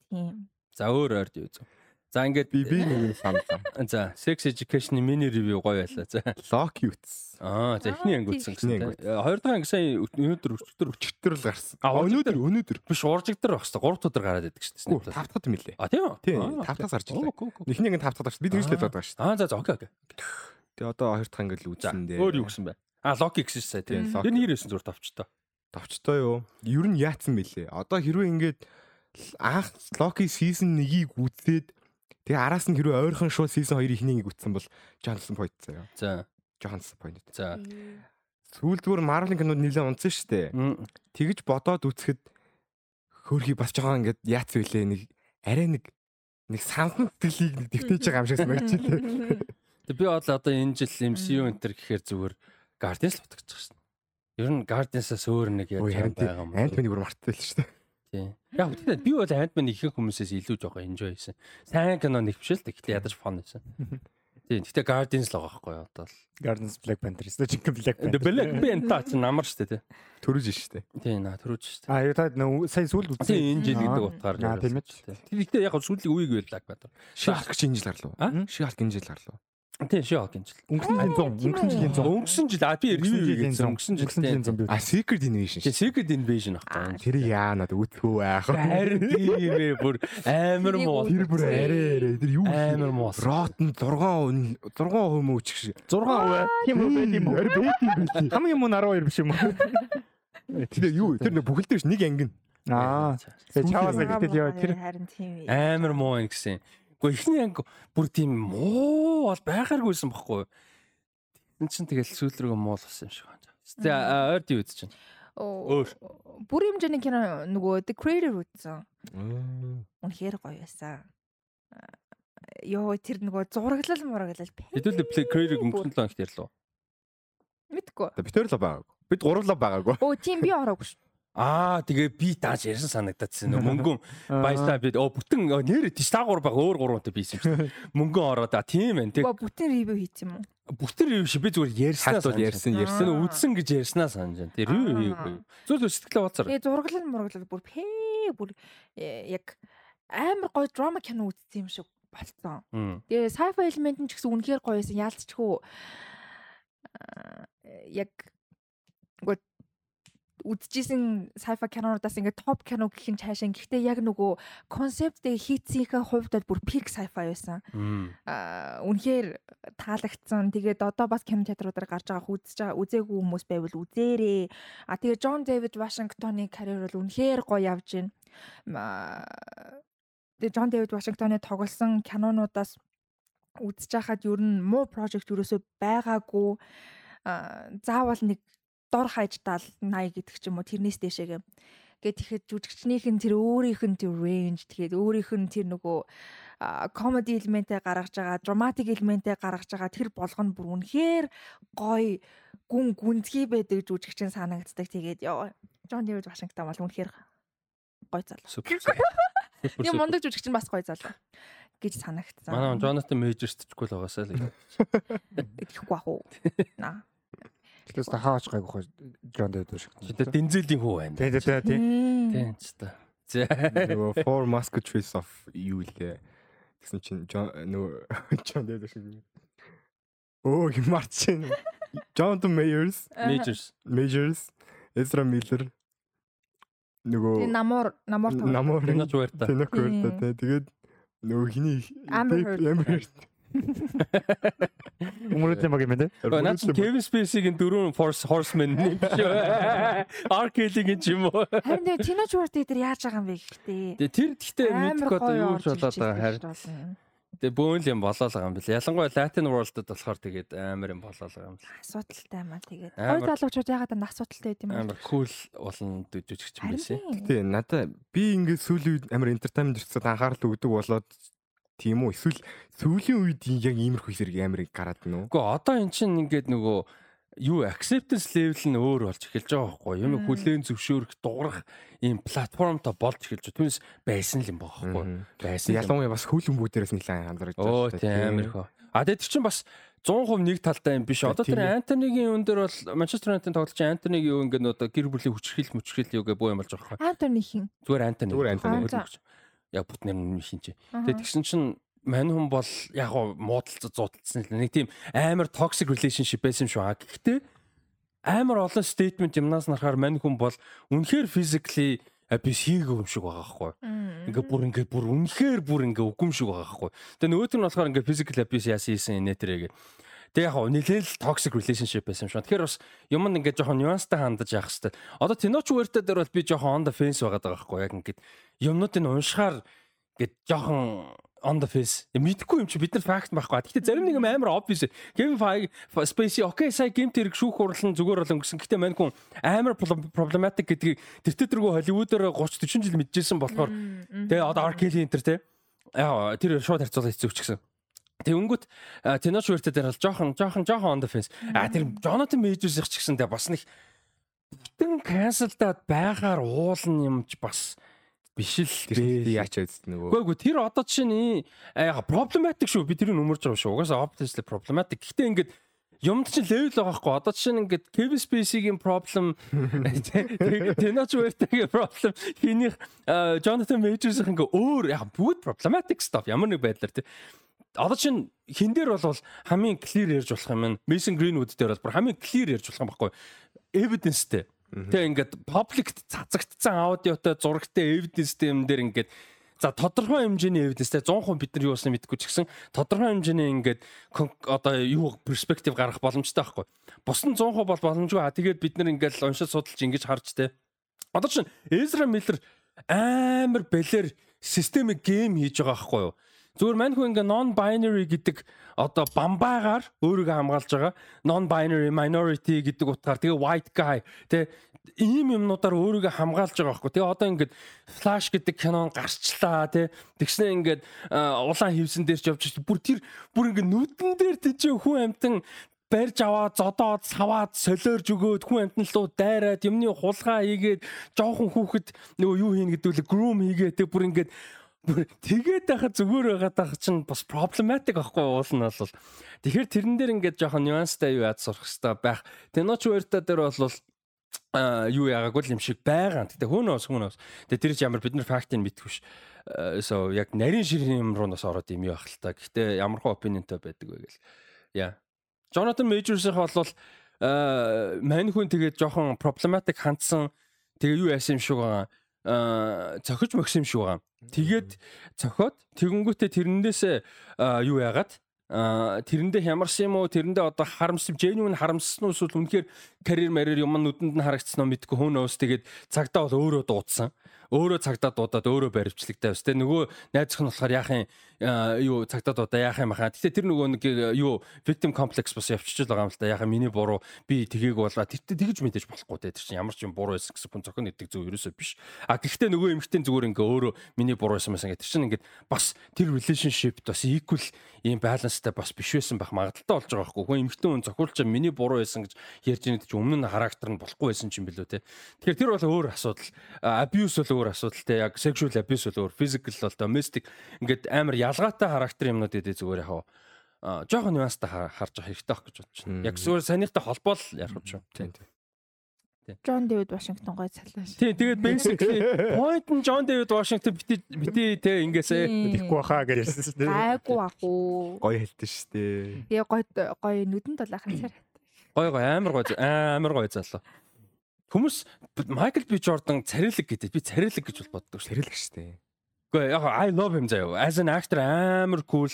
Тийм. За өөр ойрд юу зөө. За ингээд Би би нэг юм саналаа. за sex education-ы mini review гоё байлаа. За. Loki үтс. Аа, за эхний анги үзсэн гэсэн. тийм. Хоёр дахь анги сая өнөөдөр өчтөр Өчтөр л гарсан. А, өнөөдөр өнөөдөр. биш уржигдэр байх хэвээр 3 өдөр гараад идэг шүү дээ. тав дахь юм лээ. А тийм үү? Тийм, тав дахь гарч ирлээ. Оо, окей, окей. Эхний анги тав дахь гарсан. Би тэгж л байдаг байгаа шүү дээ. Аа, за за окей окей. Тэгээ одоо хоёр дахь анги л үзсэн дээ. өөр юу гэсэн бэ? А Локи гэсэн сая тийм. Тэр нэр юусэн зур тавчтай. Тавчтай юу? Ер нь яатсан бэлээ. Одоо хэрвээ ингээд анх Loki season 1-ийг үзээд тэгээ араас нь хэрвээ ойрхон шууд season 2 ихнийг үзсэн бол Johnson point заяа. За Johnson point. за. Сүүлдгээр Marvel кинод нэлээд унтсан шүү дээ. Тэгж бодоод үцхэд хөөрхий бас жоохон ингээд яац вүлээ нэг арай нэг нэг сансан сэтгэлийг нэг дэвтэж байгаа юм шиг санагдчихлээ. Тэг би бол одоо энэ жил MCU энтер гэхээр зүгээр Guardians л утгачих шин. Ер нь Guardians-аас өөр нэг харин байгаа юм. Ant Man-ийг бүр мартчихлаа шүү дээ. Тийм. Яг гэхдээ би бол Ant-Man ихэнх хүмүүсээс илүү жоохон enjoy хийсэн. Сайн кино нэг биш л дээ. Гэхдээ ядаж fun хийсэн. Тийм. Гэхдээ Guardians л байгаа байхгүй юу одоо л. Guardians Black Panther өстө жинхэнэ Black The Panther. Black Panther ч намар шүү дээ. Төрөж шүү дээ. Тийм наа төрөөж шүү дээ. А юу та сая сүүлд үзсэн. Тийм энэ жил Аа. гэдэг утгаар. Аа, тийм ээ. Тэгэхдээ яг сүүлийн үеиг байл Black Panther. Шиг алах гэж энэ жил гарлуу. А? Шиг алах энэ жил гарлуу. Тийм шоо гинж. Өнгөрсөн жилийн 100, өнгөрсөн жилийн 100. Өнгөрсөн жил а би review хийсэн өнгөрсөн жил. жилийн 100 би А Secret Invasion Тийм шүү. Secret Invasion ах. Тэр яанад үтгүү байх. Харин тийм ээ бүр амар муу. Тэр бүр арай арай тэр юу Амар муу. Ротн 6 6% мөч шиг. 6 хувиа. Тийм үү байт юм уу? Арай байт юм билий. Хамгийн муу нь 12 биш юм уу? Тэр юу тэр бүхэлдээ биш нэг анги нь. Аа. Тэгээ чаваас Сүүлийн гэтэл яа тэр. Амар муу юм гэсэн. Гэхдээ эхний анги бүр тийм муу бол байхааргүйсэн бохгүй. Тин чин тэгэл сүүл рүү муу л болсон юм шиг байна. За ойрд юу үзэж байна? Өөр. Бүр хэмжээний кино нөгөө The Creator үзсэн. Үнэхээр гоё байсан. Йоо тэр нөгөө зураглал мураглал. Хэдүүлээ Play Creator өнгөрсөн 7 хоногт ярьлаа. Мэдгүй. Тэ битэр л байгаа. Бид гурлаа байгаагүй. Өө тийм би ороогүй шүү. Аа тэгээ би дааж ярьсан санагдчихсан. Нөө мөнгөн баясаа би оо бүтэн нэр тийш таагуур баг өөр гурвантай бийсэн шүү дээ. Мөнгөн ороод а тийм ээ. Тэг Өө бүтэн ревю хийсэн юм уу? бүтэн ревю шиг би зүгээр ярьснаа Хатууд ярьсан ярьсан. Үдсэн гэж ярьснаа санаж байна. Тэр ревю хийгээгүй. Зүгээр сэтгэлээ бацаар. Тэгээ зураглал мураглал бүр пээ бүр э, яг амар гоё драма кино үзсэн юм шиг болцсон. Мм. Тэгээ sci-fi элемент нь ч гэсэн үнэхээр гоё байсан. Яалтчгүй яг үгүй үдчихсэн sci-fi кинонуудаас ингээд топ кино гэх юм цаашаа. Гэхдээ яг нөгөө концепттэй хийцийнхээ хувьд бол бүр пик sci-fi байсан. Аа үнэхээр таалагдсан. Тэгээд одоо бас кино театруудаар гарч байгаа үзэж байгаа үзээгүй хүмүүс байвал үзээрэй. А тэгээд Джон Дэвид Вашингтоны карьер бол үнэхээр гоё явж байна. Тэгээд Джон Дэвид Вашингтоны тоглосон кинонуудаас үзэж хахад ер нь муу прожект юусоо байгаагүй. Аа заавал нэг дор хаяж 70 80 гэдэг ч юм уу тэрнээс дэшээгээ. Гэт тэгэхэд жүжигчнийх нь тэр өөрийнх нь тэр range тэгээд өөрийнх нь тэр нөгөө комеди элементээ гаргаж байгаа, драматик элементээ гаргаж байгаа тэр болгоно бүр үнэхээр гоё гүн гүнзгий байдаг жүжигчин санагддаг. Тэгээд ёо Джон Дэвид Вашингтон бол үнэхээр гоё залуу. Тийм мундаг жүжигчин бас гоё залуу гэж санагдсан. Манай Jonathan Majors тчгүй л байгаасаа л. итгэхгүй ах уу. Наа. Тэгээс та хаач гайгүй Джон Дэвид шиг. Тэ Дензелийн хүү байна. Тэ тэ тэ. Тийм ч та. За. Нөгөө Four Musketeers of юу лээ. Тэгсэн чинь нөгөө John David шиг. Оо химарч чинь. Jonathan Mayers, Majors. Majors, Ezra Miller Тэгээ нөгөө намуур намуур тав. намуур Тэнэж уярта. Тэнэг уярта тий. Тэгээд нөгөө хиний Amber Heard. Өмнөд юм. Наад чинь Kevin Spacey-гийн дөрөв Force Horseman юм шүү. R-Kelly-гийн ч юм уу. Харин тэгээ Тинож Уорт дээр яаж байгаа юм бэ гэхдээ. Тэгээ тэр гэхдээ мэдэх одоо юу ч болоод байгаа харин. Тэгээ бөөн л юм болоод байгаа юм бэл. Ялангуяа Latin World-д болохоор тэгээд амар юм болоод байгаа юм л. Асуудалтай маа тэгээд. Гой залуучууд ягаад энэ асуудалтай байд юм бэ? Амар cool болон жүжигч юм. Харин Тий, надаа би ингээд сүүлийн үед амар entertainment зэрэгцээд анхаарал өгдөг болоод тийм үү? Эсвэл сүүлийн үед яг иймэрхүү зэрэг амар гараад нь уу? Гэхдээ одоо эн чинь ингээд нөгөө юу acceptance level нь өөр болж эхэлж байгаа байхгүй юм хүлээн зөвшөөрөх дуурах ийм платформтой болж эхэлж байгаа. Түүнээс байсан л юм байгаа байхгүй байсан. юм. Ялангуяа бас хөлбөмбөгдөөс нэлээд анзаарч Оо тийм амар хөө. А тэгээд чинь бас 100% нэг талтай юм биш. Одоо тэр. Антонигийн үн дээр бол Манчестер Юнайтед тоглож Антонигийн юу ингээд одоо гэр бүлийн хүчрхэл мүчрхэл юу гэ буу юм болж байгаа байхгүй. Антони хин. Зүгээр Антони. Зүгээр Антони. Яг бүт нэр нь шин чи. Тэгээд тэгсэн чинь мань хүн бол яг гоо муудалцаж зуудалцсан л нэг тийм амар toxic relationship байсан юм шүү. Гэхдээ амар олон statement юмнаас нарахаар мань хүн бол үнэхээр physically abuse хийгээгүй юм шиг байгаа байхгүй. Ингээ бүр ингээ бүр үнэхээр бүр ингээ үгүй юм шиг байгаа байхгүй. Тэгээ нөгөөт нь болохоор ингээ physical abuse яасан хийсэн инээ тэрэг. Тэг яг нэлээд л toxic relationship байсан юм шиг. Тэгэхээр бас юм нь ингээ жоохон nuanceтай хандаж явах хэрэгтэй. Одоо Тиноч Уэртэ дээр бол би жоохон on the fence байгаа даа байхгүй. Яг ингээ юмнуудыг нь уншихаар ингээ жоохон on the face. Мэдхгүй юм чи бид нар факт байхгүй. Гэхдээ зарим нэг юм амар obvious. Kevin Feige Spacey окей сая гейм тэрэг шүүх хурлан зүгээр бол өнгөрсөн. Гэхдээ мань хүн амар problematic гэдгийг тэр тэргүй Hollywood-оор 30 40 жил мэдчихсэн болохоор Тэгээ одоо R Kelly энэ төр те. Яа тэр шууд харьцуулах хэцүү ч гэсэн. Тэг өнгөт Тиноч Уэртэ дээр бол жоохон жоохон жоохон on the fence. А тэр Jonathan Majors их ч гэсэн тэг бас нэг бүтэн cancelдаад байгаар уулна юм ч бас биш л Тэр яач айдс нөгөө. Үгүй ээ тэр одоо жишээ нь яга проблематик шүү. Би тэрийг өмөрж байгаа шүү. Угаасаа obviously problematic. Гэхдээ ингээд юмд чинь level байгаа хгүй. Одоо жишээ нь ингээд Kevin Spacey-гийн problem Тэнач Уэртэгийн problem хийнийх э, Jonathan Majors-ийн ингээ өөр яг бүгд problematic stuff ямар нэг байдлаар тий. Одоо чинь хин дээр бол хамгийн clear ярьж болох юм. Mason Greenwood дээр бол хамгийн clear ярьж болох юм баггүй. Evidence-тэй. Тэг ингээд public цацагдсан аудиотой зурагтай evidence-тэй юм дээр ингээд За тодорхой хэмжээний evidence-тэй 100% бид нар юу болсныг мэдэхгүй ч гэсэн тодорхой хэмжээний ингээд одоо юу перспектив гаргах боломжтой байхгүй. Бус нь 100% бол боломжгүй. Тэгээд бид нар ингээд уншиж судалж ингэж харж тэ. Одоо чинь Ezra Miller амар бэлэр системик гейм хийж байгаа байхгүй юу? Зүгээр мань хүн ингээ non binary гэдэг одоо бамбаагаар өөрийгөө хамгаалж байгаа non binary minority гэдэг утгаар тэгээ white guy тэ ийм юмнуудаар өөрийгөө хамгаалж байгаа байхгүй. Тэгээ одоо ингээд flash гэдэг кинон гарчлаа тэ тэгснэ ингээд улаан хевсэн дээр ч явж байгаа. бүр тэр бүр ингээд нүдэн дээр тийч хүн амтан барьж аваад зодоод саваад солиорж өгөөд хүн амтналуу дайраад юмны хулгай хийгээд жоохон хүүхэд нөгөө юу хийн гэдэг үл groom хийгээд тэг бүр ингээд тэгээд байхад зүгээр байгаад байх чинь бас проблематик байхгүй уул нь бол тэгэхээр тэрэн дээр ингээд жоохон нюанстай юу яад сурах хэрэгтэй байх Тэноч уярта дээр бол а юу яагаагүй юм шиг байгаа. Гэтэ хөөнөөс хөөнөөс. Тэгээ тэр ч ямар бид нар фактыг мэдгүй ш. So яг нарийн ширхэг юм руу нас ороод юм яах л та. Гэтэ ямар хөө опинionтэй байдаг вэ гэл. Яа. Jonathan Majors-ийнх бол мань хүн тэгээд жоохон проблематик хандсан тэгээ юу яасан юм шиг байгаа цохиж мөгс юм шиг байгаа. Тэгээд цохоод тэгэнгүүтээ тэрнээсээ юу яагаад? Тэрэндээ хямарсан юм уу? Тэрэндээ одоо харамсан genuine харамссан уу? Эсвэл үнэхээр карьер марьер юм нүдэнд нь харагдсан уу? Мэдгүй хөөнөөс тэгээд цагтаа бол өөрөө дуудсан. Өөрөө цагтаа дуудаад өөрөө баримтчлагтай бас. Тэгээ нөгөө найз зөвхөн болохоор яахын юу цагтаа дуудаа яах юм хаа. Гэтэ тэр нөгөө нэг юу victim complex бас явчихж байгаа юм л та. Яхаа миний буруу би тгийг болоо тэр тэгж мэдээж болохгүй те. Тэр чинь ямар ч юм буруу байсан гэсэн хүн зохион гэдэг зөв ерөөсөө биш. А гэхдээ нөгөө эмэгтэй зүгээр ингээ өөрөө миний буруу байсан байсан гэдэг чинь ингээд бас тэр relationship бас equal ийм баланстай бас биш байсан байх магадaltaй болж байгаа байхгүй. Хүн эмэгтэй хүн зохиулч миний буруу байсан гэж ярьж байгаа чинь өмнө нь характер нь болохгүй байсан юм билүү те. Тэгэхээр тэр бол өөр асуудал. Abuse бол өөр асуудал те. Яг sexual abuse бол өөр, physical бол domestic ингээд амар ялгаатай характер юмнууд эдээ зүгээр яхаа жоохон нюанстай харж авах хэрэгтэй байх гэж бодож байна. Яг зүгээр санийхтай холбоол ярих юм шүү. Тийм тийм. Джон Дэвид Вашингтон гой цалаа шүү. Тийм тэгээд basically point нь Джон Дэвид Вашингтон бити бити те ингэсээ Тэхгүй баха гэж ярьсан шүү дээ. Гайгүй ахгүй. Гоё хэлтэн шүү дээ. Яа гой гой нүдэнд бол ахын цаар. Гой гой амар гой амар гой залуу. Хүмүүс Майкл Би Жордан царилэг гэдэг. Би царилэг гэж бол боддог шүү. Царилэг шүү дээ. Гэхдээ яг I love him заяа. As an actor амар cool.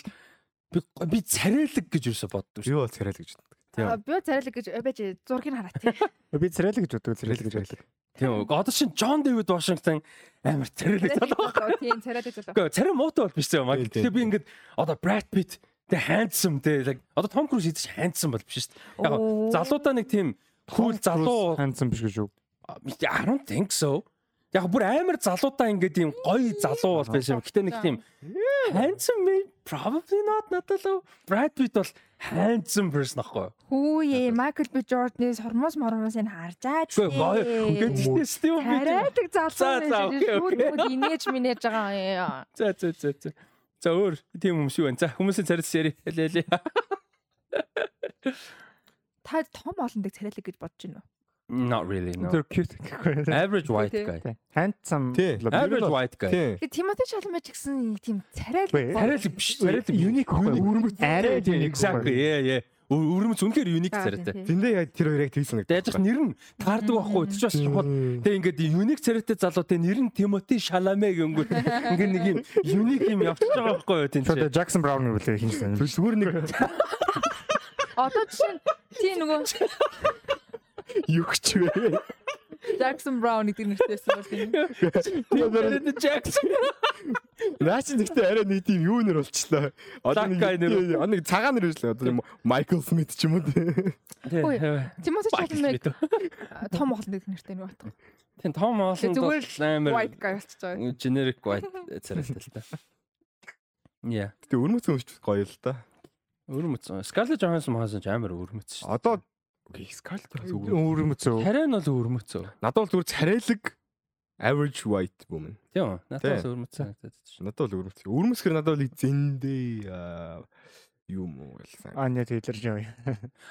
Би би царайлаг гэж юусо боддог шүү. Би бол царайлаг гэж боддог. Тийм. Би царайлаг гэж байж зургийг хараа тий. Би царайлаг гэж боддог. Царайлаг гэж байлаа. Тийм. Одоо шин Джон Дэвид Вашингтон амар царайлаг залуу. Тийм, царайлаг залуу. Гэхдээ царай муутай бол биш заяа. Тэгэхээр би ингээд одоо Brad Pitt тэг handsome тэг одоо Том Круз идэж handsome бол биш шүү дээ. Яг залуудаа нэг тийм cool залуу handsome биш гэж юу? I don't think so яг бүр амар залуудаа ингээд юм гоё залуу бол байсан юм. Гэтэ нэг тийм handsome me probably not надад Brad Pitt бол handsome person ахгүй. Хүүе Michael B Jordan-ы сормос мормос энэ харж аа. Гэхдээ гоё. Ингээд Steve Хараадаг залуу байж инээж минэж байгаа. За за за за. За өөр тийм хүмүүс юу вэ? За хүмүүсийн царилс яри. Хэлээ хэлээ. Та том олондаг царайлаг гэж бодож байна уу? Not really. No. Тэр cute. Average white guy. Handsome. Average white guy. Тэгээ Тимоти Шалмач гэсэн тийм царай л царай л биш. Царай л unique өрмөц. Арай exactly. Yeah, yeah. Өрмөц үнэхээр unique царайтай. Тэндээ яг тэр хоёр яг тэгсэн гэдэг. Яаж нэр нь таардаг байхгүй. Тэр ч бас чухал. Тэг ингээд unique царайтай залуутай нэр нь Тимоти Шаламе гингүүт ингээд нэг юм unique юм явчихж байгаа байхгүй юу тийм. Тэгээд Jackson Brown үлээ хинсэн. Зүгээр нэг Одоо жишээ нь тий нөгөө Юу ч вэ? Jackson Brown гэдэг нэртэйсэн бол тийм. Тэгээд Jackson. Наач нэгтээ арай нэг тийм юу нэр болчихлоо. Одоо нэг нэг цагаан нэр өжлөө. Одоо Michael Smith ч юм уу. Тимоти Шалмэг том олон нэртэй нэг батга. Тийм том олон амар white guy болчихж байгаа. Generic white царайтай л та. Яа. Гэтэ өрмөц өмч гоё л да. Өрмөц. Scarlett Johansson маасан ч амар өрмөц шүү. Одоо Окей, Scarlett зүгээр өрмөцөө. Харин бол өрмөцөө. Надад бол зүгээр царайлаг average white woman. Тийм үү? Надад бол өрмөцөө. Надад бол өрмөцөө. Өрмөсгөр надад бол зэндээ юу муу байлсан. Аня Тейлор Жой.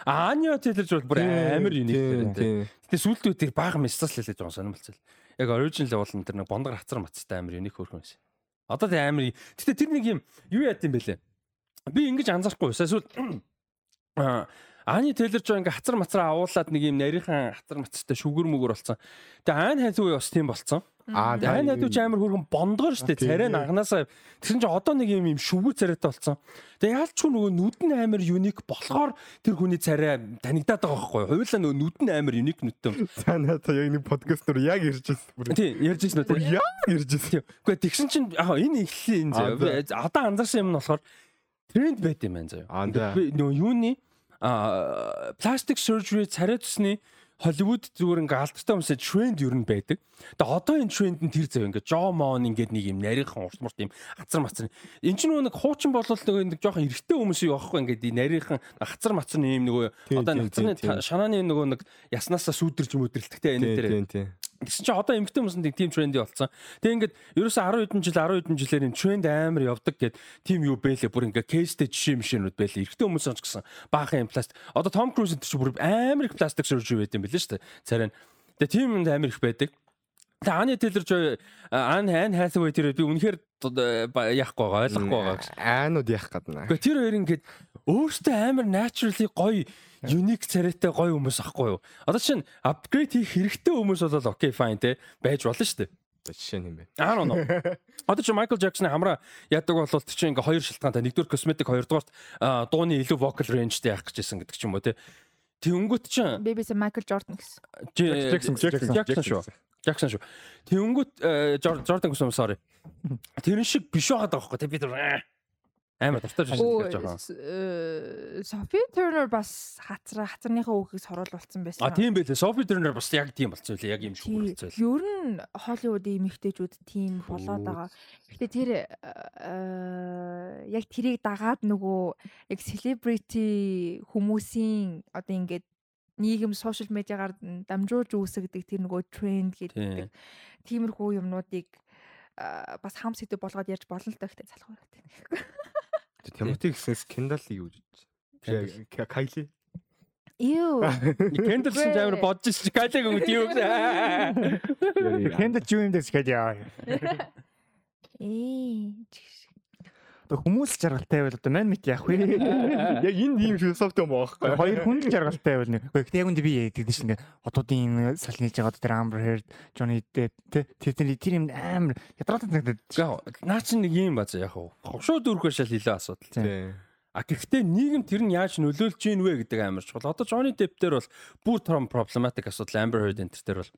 Аня Тейлор Жой бүр амар юник дээр. Гэтэ сүүлдээ тэр бага мессаж хэлээд байгаа сонирмолцол. Яг original бол тэр нэг бондгор хацар мацтай амар юник хөрхөн байсан. Одоо тэр амар. Гэтэ тэр нэг юм юу яат юм бэлээ. Би ингэж анзаарахгүй. Эсвэл аа Ани Тейлор ч ингээ хацар мацраа агуулад нэг юм нарийнхан хацар мацтай шүгэр мүгөр болсон. Тэгээ Айн хайзуу бас тийм болсон. Аа Айн хайзуу ч амар хөргөн бондгоор штэ царай наганаасаа тэгсэн чи одоо нэг юм юм шүгүү царайтай болсон. Тэгээ яалчгүй нөгөө нүд нь амар юник болохоор тэр хүний царай танигдаад байгаа байхгүй юу? Хоёулаа нөгөө нүд нь амар юник нүдтэй. За надаа яг нэг подкаст нөр яг ярьж байсан. Тийм ярьж байсан үү? Яг ярьж байсан. Гэхдээ тэгсэн чин яг энэ эхлэлийн заяа. Одоо анзаарсан юм нь болохоор тренд байт юм байна заяа. Аа нөгөө юуны пластик surgery царай тусны Холливуд зүгээр ингээ алдартай хүмүүсээ тренд юу н байдаг. Тэгээ одоо энэ тренд нь тэр зав ингээ Жо Мон ингээд нэг юм нарийнхан урт мурт юм хацар мацар. Энд чинь нэг хуучин болол нэг жоохон эргэтэй хүмүүс юу аахгүй ингээ нарийнхан хацар мацар юм нөгөө одоо хацарны шанааны нөгөө нэг яснаасаа сүудэрч мөдрэлтгтэй энэ дээр. Гэсэн чинь одоо эмгтэн хүмүүсэнд тийм тренди болсон. Тэгээ ингээд ерөөсөө 10 хэдэн жил 10 хэдэн жилээр энэ тренд амар явдаг гэд тийм юу бэлээ бүр ингээд кейстэй жишээ мишэнүүд бэлээ. Эрэгтэй хүмүүс ч гэсэн баахан импласт. Одоо Том Круз энэ чинь бүр амар их пластик surgery байт юм билээ шүү дээ. Царай. Тэгээ тийм юм амар их байдаг. Тэгээ Ани Тейлер жоо Ан Ан Hathaway тэр би үнэхээр яахгүй байгаа ойлгохгүй байгаа гэж. Аанууд яах гадна. Гэхдээ тэр хоёр ингээд өөртөө амар naturally гоё unique царайтай гоё хүмүүс ахгүй юу. Одоо чинь апгрейд хийх хэрэгтэй хүмүүс бол окей fine те байж болно шүү дээ. Жишээ нь юм байна. I don't know. Одоо чи Michael Jackson-ы хамраа яадаг бол тэр чинь ингээ хоёр шалтгаантай. Нэгдүгээр косметик, хоёрдугаар дууны илүү vocal range-тэй явах гэжсэн гэдэг ч юм уу те. Тэнгүүт чинь Baby's Michael Jordan гэсэн. Jackson Jackson шүү. Jackson шүү. Тэнгүүт Jordan гэсэн юм sorry. Тэрэн шиг биш байгаа даахгүй те би тэр амар дуртай жишээ хэлж байгаа. Sophie Turner бас хацар хацарныхаа үгийг соруулсан байсан. А тийм байлээ. Sophie Turner бас яг тийм болцсон үлээ. Яг юм шиг болцсон. Ер нь Hollywood-ийн эмэгтэйчүүд тийм болоод байгаа. Гэхдээ тэр яг тэрийг дагаад нөгөө яг celebrity хүмүүсийн одоо ингээд нийгэм сошиал медиагаар дамжуулж үүсгдэг тэр нөгөө тренд гэдэг тиймэрхүү юмнуудыг бас хам сэдв болгоод ярьж болно л даа гэхдээ залхуу хэрэгтэй. Тимоти гэсэн скандал юу гэж. Кайли. Юу. Кендл чинь амар бодож чи Кайлиг өгд юу гэж. Кендл юу юм дээс гэж яа. Ээ. Одоо хүмүүс жаргалтай байвал одоо мань мэт яах вэ? Яг энэ тийм философи юм баахгүй. Хоёр хүн л жаргалтай байвал нэг. Гэхдээ яг үндэ би яадаг чинь ингээ одуудын сал нээж байгаа тэр Amber Heard, Johnny Depp тэ тэр тэр юм амар ядраатай санагдаад. Наа чи нэг юм бааз яах вэ? Ховшоо дүүрхөө шал хилээ асуудал. Тийм. А гэхдээ нийгэм тэр нь яаж нөлөөлж гин вэ гэдэг амар чухал. Одоо Johnny Depp дээр бол бүр том проблематик асуудал Amber Heard энэ төр дээр бол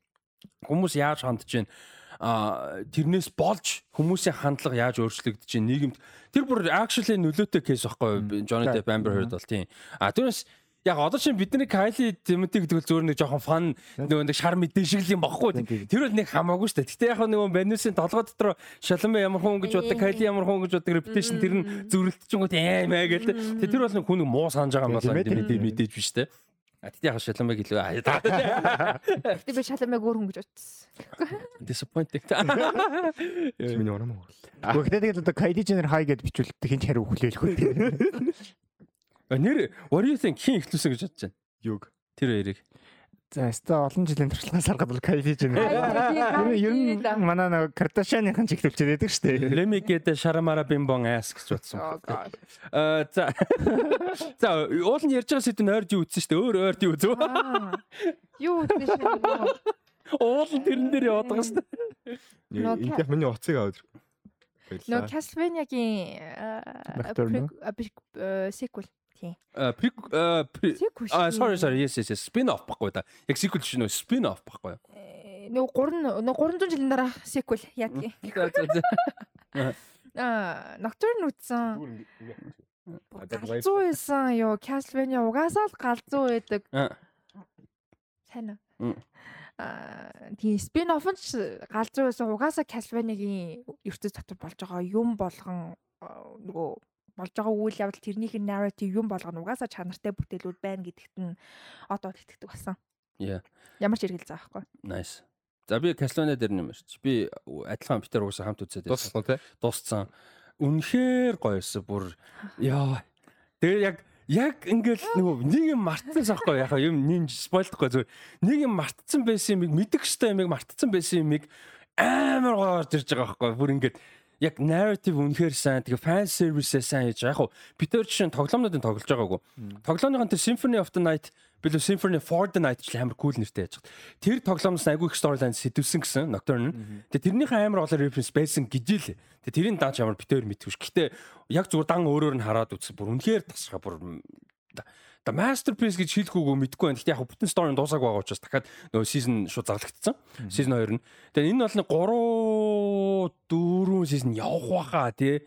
хүмүүс яаж хандж гин а тэрнээс болж хүмүүсийн хандлага яаж өөрчлөгдөж чинь нийгэмд тэр бүр actually нөлөөтэй кейс байхгүй Johnny Depp Amber Heard бол тийм. А тэрнээс яг одоо чинь бидний Kylie Timothy гэдэг бол зөөр нэг жоохон фан нөгөө нэг шар мэдээ шиг л юм багхгүй тэр бол нэг хамаагүй шүү дээ. Гэтээ яг нөгөө Vanessa толгой дотор шалмаа ямар хүн гэж боддог Kylie ямар хүн гэж боддог reputation тэр нь зөрөлдөж аймаа гэл тэр бол нэг хүн муу санаж байгаа юм болоо. Мэдээж биш дээ А тэгтээ яг шалмаг илүү аа. Тэгтээ би шалмаг өөр хүн гэж бодсон. Disappointed. Миний ором уу. Гэхдээ тэгээд одоо Kylie Jenner хай гэж бичүүлдэг хин ч хариу өглөөлөхгүй. Нэр what do you think хин ихлүүлсэн гэж бодож байна? Юг. Тэр хоёрыг. За өстой олон жилийн туршлагаас харахад бол Kylie Jenner. Ер нь манай нэг Kardashian-ийн чиглүүлчихэд байдаг шүү дээ. Get the sharamara bimbong ass гэж бодсон. Аа за. За уул нь ярьж байгаа сэдв нь ойрд юу үтсэн шүү дээ. Өөр ойрд юу үзв? Юу үтсэн шүү. Уул нь тэрэн дээр яваад байгаа шүү дээ. Энд яг миний уцыг аваад. Нөө Castlevania-гийн sequel Тийм. А а sorry sorry yes yes spin off баггүй да. Яг sequel чинь нөө spin off баггүй. Нөгөө 3 нөгөө 300 жилийн дараа sequel яадгийн. Аа Nocturne үзсэн. Галзуу байсан ёо Castlevania угаасаа л галзуу байдаг. Сайн уу? Аа тийм spin off нь галзуу байсан угаасаа Castlevania-гийн ертөц дотор болж байгаа юм болгон нөгөө болж байгаа үйл явдал тэрнийх нь narrative юм болгоно угаасаа чанартай бүтээлүүд байна гэдэгт нь одоо итгэдэг болсон. Яа. Ямар ч хэрэгэл заа байхгүй. Nice. За би Castlevania дээр нэмэрч. Би адилхан Питер угаасаа хамт үзээд байсан. Дууссан тий. Дууссан. Үнэхээр гоёсэн бүр яа. Тэгээ яг яг ингээл нөгөө нэг юм мартсан сахгүй яхаа юм нэг спойлдохгүй зүгээр нэг юм мартсан байсан юмыг мэдэх хэвээр юмыг мартсан байсан юмыг амар гоё орж ирж байгаа байхгүй бүр ингээд яг narrative үнэхээр сайн тэгээ fan service сайн хийж байгаа. Яг Питер жишээ тоглоомнуудын тоглож байгаагүй. Тоглоомныхан тэр Symphony of the Night билүү Symphony for the Night ч амар cool нэртэй яаж байгаа. Тэр тоглоомноос айгүй их storyline сэтвсэн гэсэн Nocturne. Тэгээ тэрнийхээ амар голоор reference байсан гэж л. Тэгээ тэрийн дааж ямар Питер мэдвэш. Гэтэ яг зүгээр дан өөрөөр нь хараад үзсэн. Бүр үнэхээр тасгаа бүр The masterpiece гэж хэлэх үгүй мэдэхгүй байна. Гэхдээ яг бүтэн story дуусааг байгаа учраас дахиад нөгөө season шууд зарлагдсан. Season 2 нь. Тэгээ энэ бол нэг 3 4 season явах байхаа тий.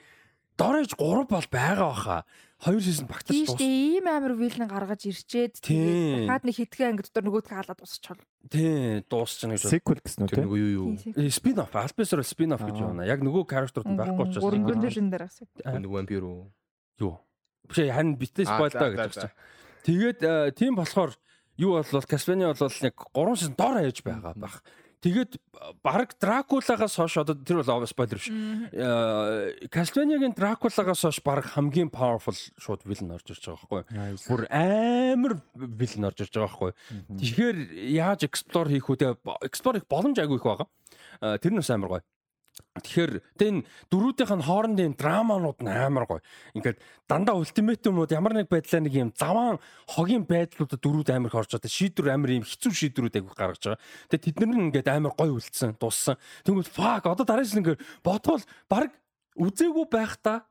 Дорож 3 бол байгаа байхаа. хоёр сизон багтаж Тийм дууссан. шүү ийм амар вилэн гаргаж ирчээд Тийм. дахиад нэг хитгэн анги дотор нөгөөдгөө халаад усчихвол. Тий, дуусчихна гэж. Sequel гэсэн үү нөгөө юу юу. Спин офф, альбисрал спин офф гэж байна. Яг нөгөө character-ууд нь байхгүй учраас. Нөгөө вампир уу. юу. Биш ээ, харин битээ Аа, спойл за, даа за, гэж байна. Тэгээд э, тийм болохоор юу болвол Castlevania бол яг 3 сизон доор хаяж байгаа байх. Тэгээд баг Дракулагаас хойш одоо тэр бол спойлер биш. Castlevania-гийн Дракулагаас хойш баг хамгийн powerful шууд villain орж ирж байгаа байхгүй? Бүр амар villain орж ирж байгаа байхгүй? Тэгэхээр яаж explore хийх үү? Тэгээ explore хийх боломж айгүй их байгаа. Э, Тэр нь бас амар гоё. Тэгэхээр тэн дөрүүдийнх нь хоорондын драманууд нь амар гоё. Ингээд дандаа ультиматумууд ямар нэг байдлаар нэг юм заван хогийн байдлуудад дөрүүд амар их орж байгаа. Шийдвэр амар юм хэцүү шийдвэрүүд айгүй гаргаж байгаа. Тэгээ тэд нар ингээд амар гоё үлдсэн, дууссан. Тэнгүүд fuck одоо дараа нь ингээд бодвол баг үзээгүй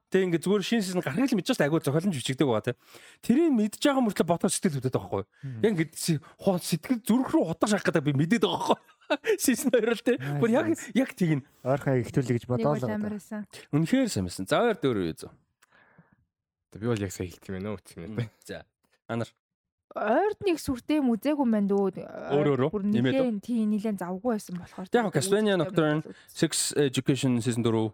байх та тэг ингээд зүгээр шин сизон гаргал мэдчихэж айгүй зохиолч бичигдэг байгаа те. Тэрийг мэдж байгаа мөртлөө бодгоо сэтгэл хөдлөд байгаа байхгүй. Яг ингээд си- хоо сэтгэл зүрх рүү хутгах шахах гэдэг би мэдээд байгаа байхгүй. Сизон 2 л те. Бүр яг яг тийг нь Ойрхон яг ихтүүлээ гэж бодоо л байгаа. үнэхээр сайн байсан. За хоёр дөр үү зөө. Би бол яг сайн хэлт юм байна уу үтсгэн үү. За. Анар. Ойрд нэг сүртэй музейгүй мэн дөө. Өөр өөрөө? Бүр Нэмээд тийм нилээн завгүй байсан болохоор. Яг Castlevania Nocturne, Sex Education season 4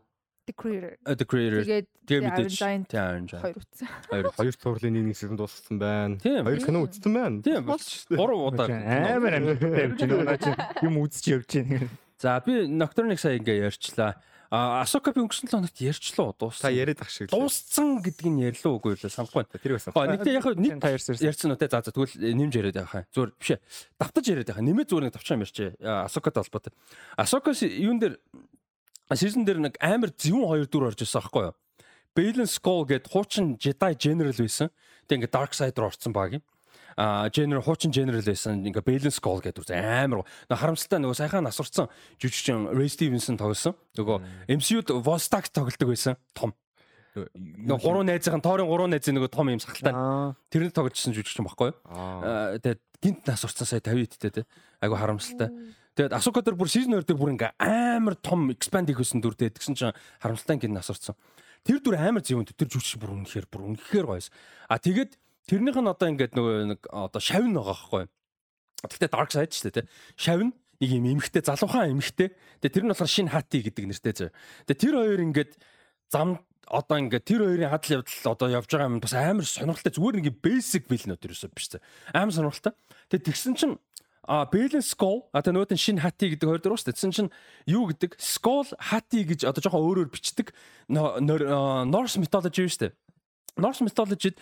The Creator. The Creator Тэгээд Iron Giant хоёр утсан. хоёр Хоёр турлын нэг нэг сезон дууссан байна. Хоёр кино үзсэн байна. тийм гурав удаа Амар амжилттай явж байна. Наа чи юм үзэж явж байна. За би Nocturne-ыг сая ингээ ярьчлаа. А Асока би өнгөрсөн 7 хоногт ярьчлаа Та дууссан. яриад ах шиг л. Дууссан гэдгийг нь ярьлаа үгүй юу санахгүй байна. Тэр байсан. Гоо нэгтэй яг нэг та ярьсан. ярьсан уу те за за тэгвэл нэмж яриад байгаа хаа. Зүгээр биш ээ. Давтаж яриад байгаа. Нэмээ зүгээр нэг давчаан ярьчээ. Асокатай холбоотой. Асока юун дээр season дээр нэг амар зөвүүн хоёр дүр орж ирсэн аахгүй юу? Balance Skull гэдэг хуучин Jedi General байсан. Тэг ингээ Dark Side руу орцсон баг юм. А General хуучин General байсан. Ингээ Balance Skull гэдэг үр амар харамсалтай нөгөө сайхан насварсан жүжигчин Ray Stevenson тоглосон. Нөгөө MCU-д Vostok тоглодог байсан. Том. Нөгөө гурван найзын тоорын гурван найзын нөгөө том юм сахалтай. Аа. Тэрний тогложсэн жүжигчин баггүй юу? Тэгээд гинт нас урцсан сая 50 идтэй те. Айгу харамсалтай. Тэгээд Асука дээр бүр season 2 дээр бүр ингээ амар том expand хийсэн дүртэй тэгсэн чинь харамсалтай гинт нас урцсан. Тэр дүр амар зөвөнд тэр жүжигч бүр үнэхээр бүр үнэхээр гоёс. А тэгээд тэрнийх нь одоо ингээд нөгөө нэг одоо шавн байгаа байхгүй? Гэхдээ dark side ч те. Шавн нэг юм эмхтэй залуухан эмхтэй. Тэгээ тэр нь болохоор шин хати гэдэг нэртэй зөө. Тэгээ тэр хоёр ингээд зам одоо ингээд тэр хоёрын хадал явдал одоо явж байгаа юм бас амар сонирхолтой зүгээр нэг basic билнүүд ерөөсөө биш зэ. Амар сонирхолтой. Тэгээ тэгсэн чинь а а тэгээ нөгөөд нь шин хати гэдэг хоёр дээр уус тэгсэн чинь юу гэдэг skull хати гэж одоо жоохон өөрөөр бичдэг Norse mythology шүү дээ. Norse mythology-д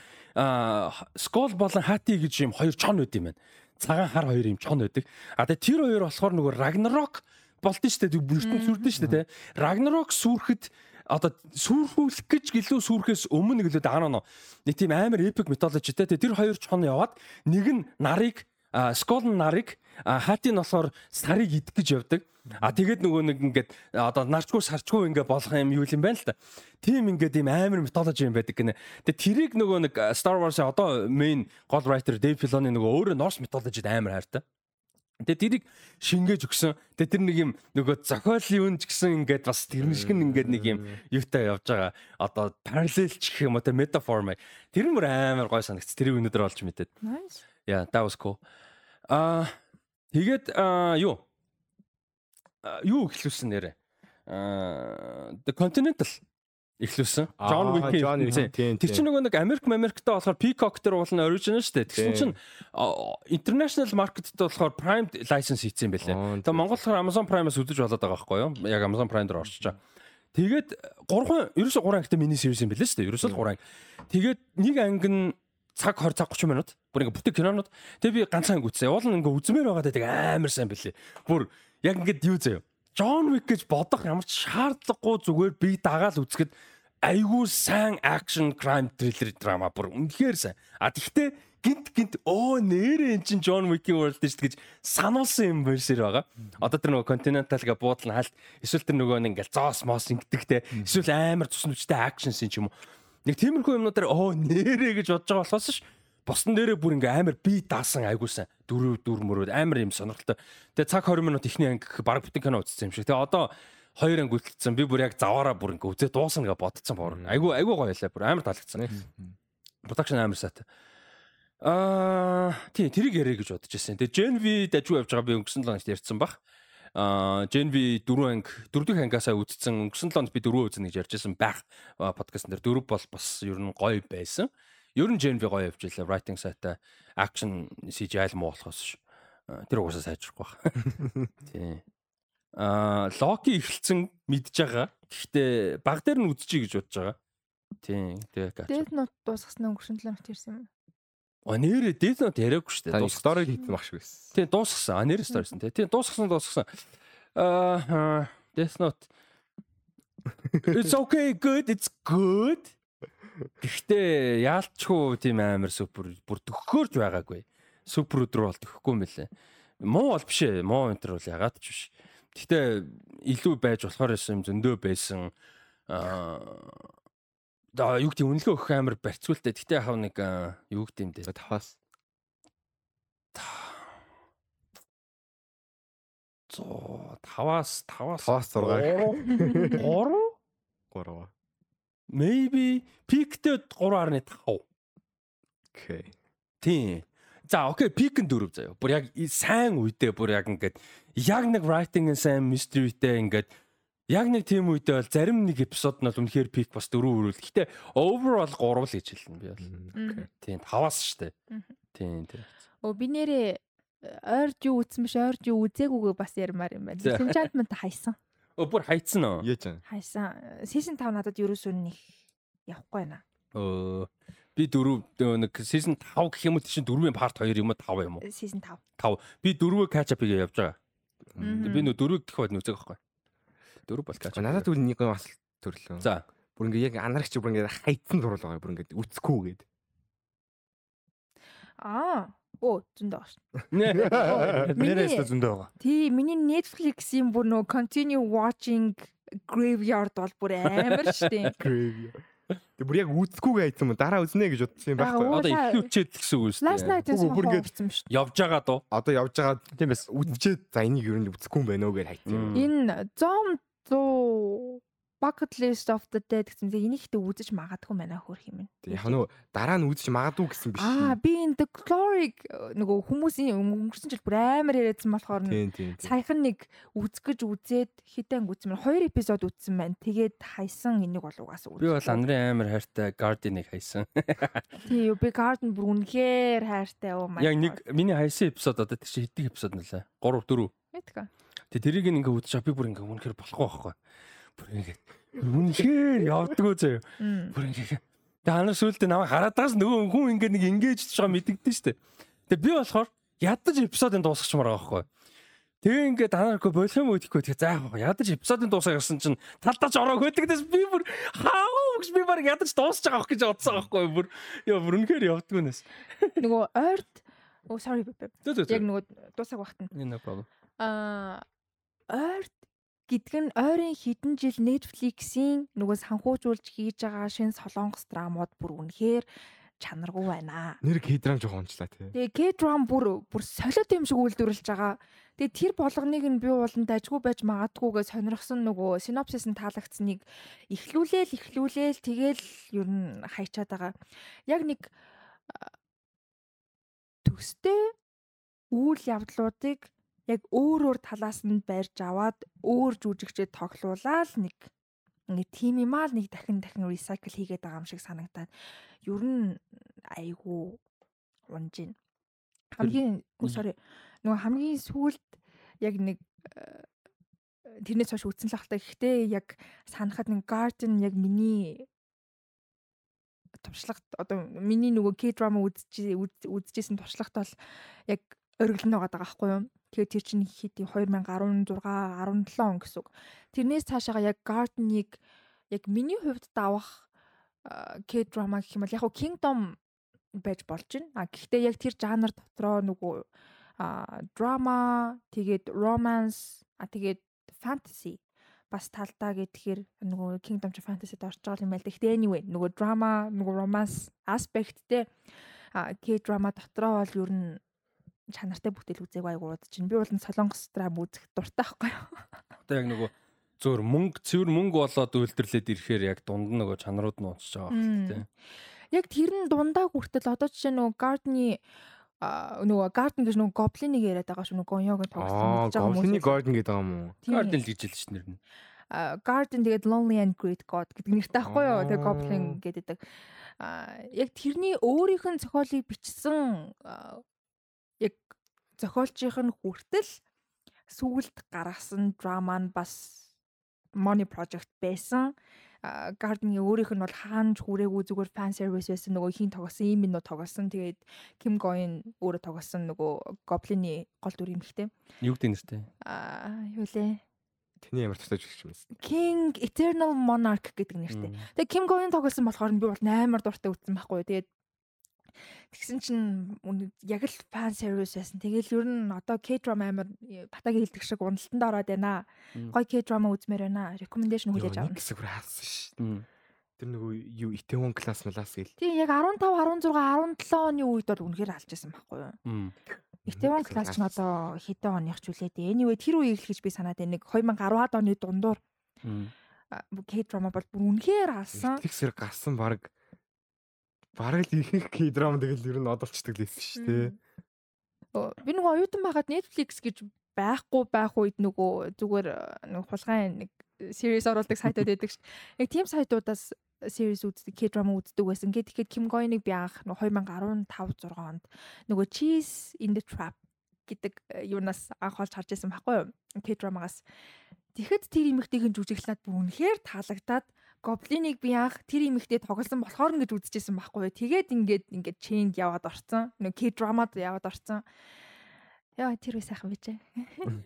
skull болон хати гэж юм хоёр чон байд юм байна. Цагаан хар хоёр юм чон байдаг. А тэгээ тэр хоёр болохоор нөгөө Ragnarok болд нь шүү дээ. Бүртэн сүрдэн шүү дээ. те. Ragnarok сүрхэд одоо сүрхүүлэх гэж гэлөө сүрхээс өмнө гэлөө даана нөө нэг тийм амар epic mythology те тэр хоёр чон яваад нэг нь нарыг скол нарыг хати нь болохоор сарыг идэх гэж явдаг а тэгээд нөгөө нэг ингээд одоо нарчгүй сарчгүй ингээд болох юм юу юм байна л та тийм ингээд ийм амар mythology юм байдаг гинэ тэгээд тэрийг нөгөө нэг Star Wars-ийн одоо main гол writer Dave Filoni нөгөө өөрөө Norse mythology-д амар хайртай Тэгээ тэрийг шингээж өгсөн. Тэгээ тэр нэг юм нөгөө зохиолын үн ч гэсэн ингээд бас тэрэн шиг ингээд нэг юм юутай явж байгаа. Одоо параллел ч гэх юм уу те метафор мэй. Тэр нь мөр амар гой санагц. Тэрийг өнөдөр олж мэдээд. Nice. Yeah, that was cool. Аа тэгээд юу? Юу ихлүүлсэн нэрэ? Аа The Continental ихлүүлсэн. John тийм. Тэр чинь нөгөө нэг Америк Америктэй болохоор Peacock дээр уулна original шүү дээ. Тэгсэн чинь international market-д болохоор Prime license хийсэн байлээ. Тэгээ Монгол болохоор Amazon Prime-аас үзэж болоод байгаа байхгүй юу? Яг Amazon Prime дээр орчиж байгаа. Тэгээд 3 ерөөсө 3 ангитай мини series юм байлээ шүү дээ. Ерөөсө л 3 анги. Тэгээд нэг анги нь цаг 20 цаг 30 минут. Бүр ингээ бүтэг кинонууд. Тэгээ би ганцхан анги үзсэн. Уул нь ингээ үзмээр байгаа тэгээ амар сайн байлээ. Бүр яг ингээд юу заяа. John Wick гэж бодох ямар ч шаардлагагүй зүгээр би дагаал үзэхэд айгүй сайн action crime thriller драма бүр үнэхээр сайн. А тэгтээ гинт гинт оо нэрээ эн чин John Wick-ийн world гэж гэж сануулсан юм байшэр байгаа. Одоо тэр нөгөө Continental га буудлын хаалт эсвэл тэр нөгөө нэг ингээл зоос мос ингэдэгтэй эсвэл амар цус нүчтэй action scene ч юм уу. Нэг тиймэрхүү юмнуудаар оо нэрээ гэж бодож байгаа болохоос ш Босон дээрээ бүр ингээ амар би даасан айгуусан. Дөрөв дөрв мөрөд амар юм сонирхолтой. Тэгээ цаг 20 минут ихний анги гэх баг бүтэн кино үзсэн юм шиг. Тэгээ одоо хоёр анги үлдсэн. Би бүр яг заваараа бүр ингээ үзээ дуусна гэж бодсон боор. Айгуу айгуу гоё лээ. Бүр амар таалагдсан. Production амар сайтай. Аа тий тэрийг яриа гэж бодож байсан. Тэгээ Gen V дажгүй явж байгаа би өнгөрсөн 7 хоногт ярьсан баг. Аа Gen V 4 анги 4 дахь ангиасаа үдцсэн өнгөрсөн 7 хоногт би 4 үзнэ гэж ярьжсэн байх подкастн дээр 4 бол бас ер нь гоё байсан. Ер нь Gen V гоё явж илаа. Writing сайтай, action CGI л муу болохоос ш. Тэр угаасаа сайжрахгүй баг. Тий. Аа Loki эхэлсэн мэдж байгаа. Гэхдээ баг дээр нь үдчихье гэж бодож байгаа. Тий. Тэгээ. Death Note дуусгасан өнгөрсөн 7 хоногт ярьсан юм. А нэрээ Death Note яриаггүй шүү дээ. Story хийсэн баг шиг байсан. Тийм дуусгасан. А нэрээ storyсэн тийм. Тийм дуусгасан дуусгасан. Аа Death Note It's okay good it's good. Гэхдээ яалчгүй тийм амар супер бүр төгөхөөрж байгаагүй. Супер өдрөө бол төгөхгүй юм лээ. Муу бол биш ээ. Муу өнтер бол ягаад ч биш. Гэхдээ илүү байж болохоор юм зөндөө байсан. Аа юу гэдэг үнэлгээ өгөх амар барьцуултай. Гэтэ яхав нэг юу гэдэг юм дээ. Таваас. Зоо таваас таваас Таваас 6. 3 3. maybe peakтэй 3.5. Окей. Тийм. За окей пик нь 4 заяа. Бүр яг сайн үедээ бүр яг ингээд яг нэг writing and сайн mysteryтэй ингээд яг нэг тийм үедээ бол зарим нэг эпизод нь бол үнэхээр пик бас 4 өрөөл. Гэтэ overall 3 л гэж хэлнэ би бол. Тийм таваас штэ. Мгм. Тийм тийм. Өө би нэрээ ойрж юу үзсэн биш ойрж юу үзээгүйгээ бас ярмаар юм байна. Disenchantment хайсан. Өө бүр хайцсан уу? Яаж аа. Хайсан. Season 5 надад ерөөсөө нэг явахгүй байна. Өө би 4 нэг season 5 гэх юм уу тийш 4-ийн part 2 юм уу 5 юм уу? Season 5. 5. Би 4-өө catch up хийгээ явж байгаа. Би нөө 4-ийг дэх бод нүзэг байхгүй. 4 бол up. Надад үл нэг юм асуулт төрлөө. За. Бүр ингээ яг анарагч бүр ингээ хайцсан зурвал байгаа. Бүр ингээ үцэхгүй гээд. Аа. Оо зөндөө багш. Нэ. Нэрээс зөндөө байгаа. Тий, миний Netflix-ийн бүр нөө continue watching graveyard бол бүр амар штэ. Тэг бүр яг үцэхгүй хайцсан юм. Дараа үзнэ гэж бодсон юм байхгүй. Одоо ихлүүчээд гэсэн үг шүү Last дээ. Үгүй, бүр сонхоо ингээд- орсон шүү. Явж байгаа доо. Одоо явж байгаа Тийм байс. үдчихэд за энийг ер нь үцэхгүй юм байна уу гэж хайцсан. Энэ 100 bucket list of the dead гэсэн чинь энийг ихтэй үзэж магадгүй байна хөрх юм. Яг нөө дараа нь үдчих магадгүй гэсэн биш. Аа, би энэ the glory нөгөө хүмүүсийн өнгөрсөн жил бүр амар яриадсан болохоор саяхан нэг үзэх гэж үзээд хитэн үзсэн мэн хоёр эпизод үзсэн байна. Тэгээд хайсан энийг бол угаасаа Би бол үзсэн. Андрын амар хайртай Guardian-ыг хайсан. тий юу би garden бүр үнэхээр хайртай оо Яг нэг миний хайсан эпизод одоо чинь хэдэн эпизод нэлээ? 3 4. мэдгүй. Тэг тэрийг ингээ үзэж би бүр ингээ үнэхээр болохгүй байхгүй. Бүр ингээ үнэхээр явдггүй заяа. Мм. Бүр ингээ Тэг анаа сүултээ намайг хараад байгаас нөгөө хүн ингээ нэг ингэж ч байгаа мэдэгдэн штэ. Тэг би болохоор ядаж эпизодын дуусгачмаар байгаа байхгүй. Тэгээ ингээд анааргүй болох юм уу гэхгүй тэгээ за яг ядаж эпизодын дуусаа гэсэн чинь талдаач ороог хөдөгдөөс би бүр хаа гэж би баг ядаж дуусч байгаа гэж бодсон байхгүй бүр яа бүр үнэхээр явдггүй нэс. Нөгөө ойрт оо sorry. Яг нөгөө дуусах багтана. No problem. Аа ойрт гэдэг нь ойрын хэдэн жил Netflix-ийн нөгөө санхүүжүүлж хийж байгаа шинэ солонгос драмууд бүр үнэхээр чанаргүй байна. Нэр кедрам жоохон онцлаа тий. Тэгээ K-drama бүр бүр солиод юм шиг үйлдвэрлэж байгаа. Тэгээ тэр болгоныг нь би уулан дажгүй байж магадгүйгээ сонирхсон нөгөө синопсис нь таалагдсныг ихлүүлээл ихлүүлээл тэгэл ер нь хайчаад байгаа. Яг нэг төстэй үйл явдлуудыг яг өөр өөр талаас нь барьж аваад өөр жүжигчэд тоглуулаад нэг ингээ тийм юм аа л нэг дахин дахин recycle хийгээд байгаа юм шиг санагдаад ер нь айгүй унж ийн. Хамгийн sorry нөгөө хамгийн сүүлд яг нэг э, тэрнээс хойш үтсэн л ахaltaа гэхдээ яг санахад нэг garden яг миний туршлагт одоо миний нөгөө K-drama үзэж үзэжсэн туршлагт бол яг ориглон байгаа даа байхгүй юу. Тэгэхээр тэр чинь хэдий 2016 17 он гэсэн үг. Тэрнээс цаашаага яг Garden-ыг яг миний хувьд давах K-drama гэх юм бол яг Kingdom байж болж байна. А гэхдээ яг тэр жанр дотроо нөгөө а драма, тэгээд romance, а тэгээд fantasy бас талдаа гэхээр нөгөө Kingdom чи fantasy-д орж байгаа юм байл. Гэхдээ anyway нөгөө drama, нөгөө romance аспекттэй K-drama дотроо бол ер нь чанартай бүтээл үзээг айгуу удаж чинь. Би бол солонгос драма үзэх дуртай байхгүй юу? Одоо яг нөгөө зөөр мөнгө цэвэр мөнгө болоод үйлдвэрлээд ирэхээр яг дунд нь нөгөө чанарууд нь унцж байгаа хэрэг тийм. яг тэр нь дундаа хүртэл одоо жишээ нөгөө а нөгөө Garden гэж нөгөө Goblin-ыг яриад байгаа шүү нөгөө Аа, тоглосон Goblin Garden гэдэг юм уу? Garden л гэж хэлж ш нэр нь. Garden тэгээд Lonely and Great God гэдэг нэртэй байхгүй юу? Тэгээд Goblin Аа. гэдэг. А яг тэрний өөрийнх нь зохиолыг бичсэн зохиолчийнх нь хүртэл сүгэлд гаргасан драма нь бас Money Project байсан. Garden-ийн өөрийнх нь бол хаанч хүрээгүй зүгээр fan service байсан нөгөө хин тоглосон ийм минут тоглосон. Тэгээд Kim Go-ын өөрөө тоглосон нөгөө Goblin-ы гол дүр юмхтэй. Юу гэдэг нэртэй? Аа юу лээ? Тэний ямар татаж өгч юм бэ? King Eternal Monarch гэдэг нэртэй. Тэгээ Kim Go-ын тоглосон болохоор би бол амар дуртай үзсэн байхгүй юу. Тэгээд тэгсэн чинь яг л fan service байсан. Тэгээл ер нь одоо K-drama амар батагийн хилдэг шиг уналтанд ороод байна. Гой K-drama үзмээр байна. Recommendation хүлээж авна. хэсэг бүр хаасан ш. Тэр нөгөө юу Itaewon class малаас гэл. Тийм яг 15, 16, 17 оны үед бол үнэхээр алж байсан байхгүй юу. Мм. Itaewon class ч нь одоо хэдэн оных ч үлээ дээ. Anyway тэр үеийг л гэж би санаад байна. Нэг 2010-ад оны дундуур K-drama бол бүр үнэхээр алсан. Их сэр гарсан баг бараг л ихэнх K-drama тэгэл ер нь одолчдаг лээсэн ш тэ. Өө, Би нөгөө оюутан байхад Netflix гэж байхгүй байх үед нөгөө зүгээр э, нөгөө хулгайн нэг series оруулдаг сайтууд байдаг ш. Яг тийм сайтуудаас series үздэг, K-drama үздэг байсан. Ингээд тэгэхэд Kim Go-ыг би анх нөгөө 2015 6 онд нөгөө Cheese in the Trap гэдэг э, юунаас анх олж харж байсан байхгүй юу? K-drama-гаас. Тэгэхэд тэр эмэгтэйгийн жүжиглэлд бүр үнэхээр таалагдаад Гоблиныг би анх тэр эмэгтэй тоглосон болохоор ингэж үзчихсэн байхгүй. Тэгээд ингээд ингээд чейнд яваад орцсон. Нэг K-драмад яваад орцсон. Яа тэр үе сайхан bijээ.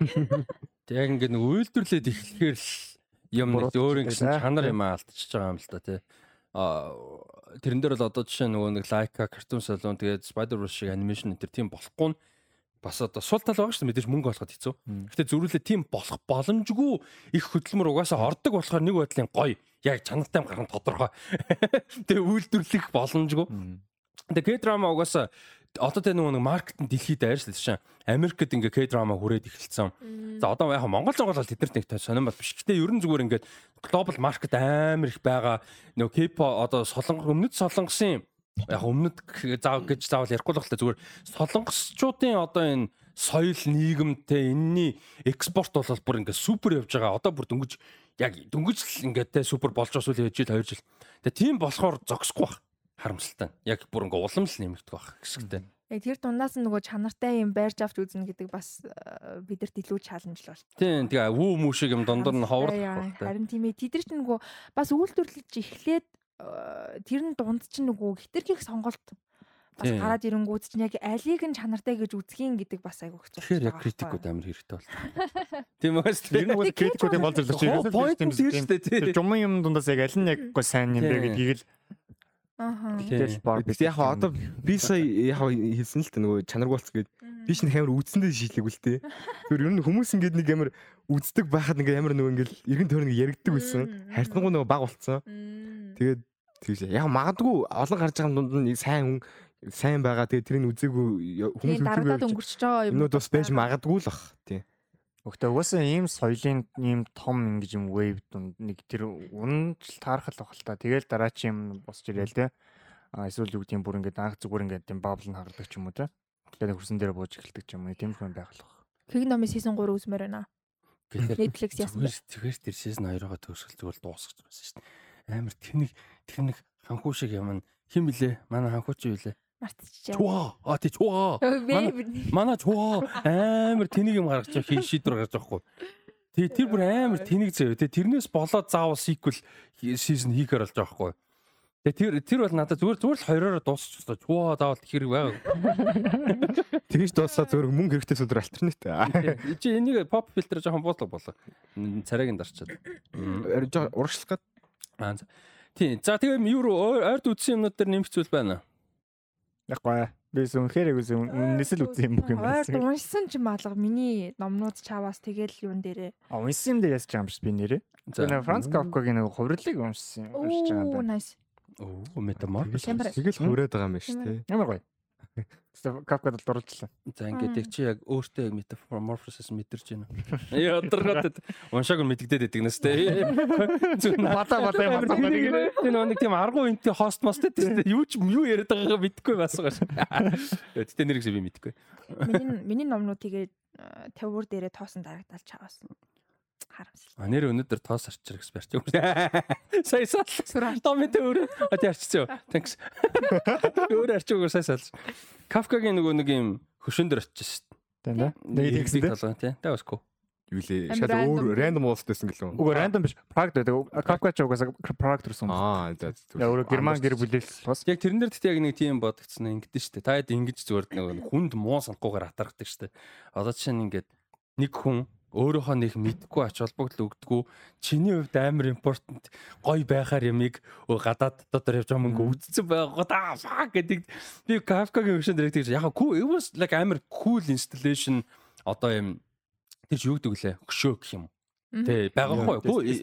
Тэг ингээд нэг үйлдвэрлээд эхлэхээр л юм нэг өөр ингэсэн гэдэг, чанар юм алдчихж байгаа юм л да тий. Аа тэрэн дээр л одоо жишээ нөгөө нэг Laika Cartoon Salon тэгээд Spider-Verse шиг анимашн энэ төр тийм болохгүй нь бас одоо сул тал байгаа шүү дээ мэдээж мөнгө олоход хэцүү. Гэтэ зөрүүлээ тийм болох боломжгүй их хөдөлмөр угаасаа ордог болохоор нэг байдлын гоё яг чанартай юм гарах нь тодорхой. Тэгээ үйлдвэрлэх боломжгүй. Тэгээ К-драма угаасаа одоо тэ нөгөө нэг маркетинг дэлхийд шүү дээ чинь. Америкт ингээ К-драма хүрээд эхэлсэн. За одоо яг Монгол Монгол бол тэднэрт нэг сонирн бол биш. Гэтэ ерөн зүгээр ингээд глобал маркет амар их байгаа. Нөгөө K-pop одоо солонгос өмнөд солонгосын яг өмнөд гэж заавал ярихгүй л байна зүгээр солонгосчуудын одоо энэ соёл нийгэмтэй энэний экспорт бол бүр ингээд супер явж байгаа. Одоо бүр дөнгөж яг дөнгөж л ингээд те супер болж байгаа сүүлийн 1 жил 2 жил. Тэгээ тийм болохоор зогсохгүй бах. Харамсалтай. Яг бүр ингээд улам л нэмэгдэх бах гэсэгтэй. Яг тэр дундаас нөгөө чанартай юм байрж авч үзнэ гэдэг бас э, бидэрт илүү чаленжлол. Тийм тэгээ вүү мүү шиг юм дундуур нь те. Харин тийм ээ тэд нар ч нөгөө бас үйлдвэрлэж эхлээд э, тэр нь дунд чинь нөгөө хитрхийх сонголт бас Тийм. гараад ирэнгүүт чинь яг алийг нь чанартай гэж үзхийн гэдэг бас айгүй хэцүү. Тэгэхээр яг критикуд амар хэрэгтэй бол. Тийм үгээс Тэр нэг критикуудын гол зөвлөж Хоо, point нь тийм шүү дээ, тий. Тэр жумын юм дундаас яг аль нь яг гоо сайн юм бэ гэдгийг л Аа. тэгэл бор Гэтэ яг одоо би сая яг хэлсэн л та нөгөө чанаргуулц гээд би ч нэг амар үдсэндээ шийдлэг үлдээ. Тэр ер нь хүмүүс ингээд нэг амар үздэг байхад нэг амар нөгөө ингээд эргэн тойрон яригддаг байсан. Харьцангуй нөгөө баг болцсон. Тэгээд тэгж яг магадгүй олон гарч байгаа дунд нь нэг сайн хүн сайн байгаа. Тэгээд тэрийг үзээгүй хүмүүс дарагдаад өнгөрч өнгөрч байгаа юмнууд бас байж магадгүй л бах. Тий. Өгтөө угаасаа ийм соёлын ийм том ингэж юм wave дунд нэг тэр унж таархал бах л та. Тэгэл дараа чи юм босч ирээл те. А эсвэл юу гэдэг юм бүр ингээд анх зүгээр ингээд тийм бабл нь хардаг ч юм уу те. Тэгээд хөрсөн дээр бууж эхэлдэг ч юм уу. Тийм хүн байх л бах. Киг номын season 3 үзмээр байна. Тэгэхээр Netflix зүгээр зүгээр тэр season 2-оо төгсгөл зүгээр дуусгаж байсан шүү дээ. Амар тэнэг тэнэг ханхуу шиг юм хин блэ? Манай ханхуу чи юу лээ? Мартчихжээ. Чуа. А тий чуа. Би Манай чуа амар тэнэг юм гаргаж байгаа хин шийдвэр гаргаж байгаа хгүй. Тий тэр бүр амар тэнэг заяа. Тий тэрнээс болоод заавал sequel season хийхээр болж байгаа хгүй. Тэгээ тэр тэр бол надад зүгээр зүгээр л хоёроор дуусчихлаа. Чуа заавал хэрэг байгаа. Тэгэж дууссаа зөвөр мөнгө хэрэгтэй сүлдэр альтернат. Чи энийг pop фильтр жоохон буулга болоо. Царайг нь дарчаад. Урагшлах гээд Аа. Тий. За тэгээ юу руу ойрд үтсэн юмнууд дээр нэмэх зүйл байна. Яггүй. Би сүнхээр яг үзэн үнэс л үзсэн юм бүх юм Ойр уншсан ч малга миний номнууд чаваас тэгэл юун дээрээ. А унсан юм дээр ясч юм шиг би нэрээ. Би нэг Франц Кавкагийн нэг хувирлыг уншсан уншиж байгаа юм Оо байна. Оо метаморфоз. Ямар- тэгэл хуураад байгаа юм байна шүү Ямар- дээ. Ямар гоё. Капкад дурлжлаа. За ингээд яг чи яг өөртөө яг метаморфосис мэдэрч байна. Яа одоргоод уншааг нь мэддэгдээд байдаг нэс тээ. Бата бата бата нэг нэг тийм аргу инти хост мост гэдэг юу ч юу яриад байгаагаа мэдгүй басгаар. Гэтэ нэрээс би мэдгүй. Миний миний номнууд тэгээд 50 бүр дээрээ тоосон дарагдал чаваасан. Харамсалтай. А нэр өнөөдөр тоос арчир эксперт юм. Сая сал. Томит өөр. А тий арчсан. Thanks. Өөр арчаагаар сая сал. Кафкагийн нөгөө нэг юм хөшөн очиж шít. Тийм да. Нэг нэг толгой тий. That was cool. Юу лээ. Шал өөр random уулс байсан гэлөө. Үгүй random биш. Product байдаг. Kafka ч угаасаа product төрсөн. Аа за. Яа өөрөө герман гэр бүлээс бас. Яг тэрэн дээр тэгтээ яг нэг тийм бодогцсон ингэдэж штэ. Та хэд ингэж зүгээр нэг хүнд муу санахгүйгээр атаргадаг штэ. Одоо жишээ нь ингээд нэг хүн өөрөөхөө нэг мэдгүй ач холбогдол өгдөггүй чиний хувьд амар импортент гой байхаар ямиг гадаад дотор явж байгаа мөнгө үдцэн байгаа да фак гэдэг би Kafka-гийн хөшөнд дэрэг яг cool it was like амар cool installation одоо юм тэр юу гэдэг лээ хөшөө гэх юм Тэ байгаа хгүй.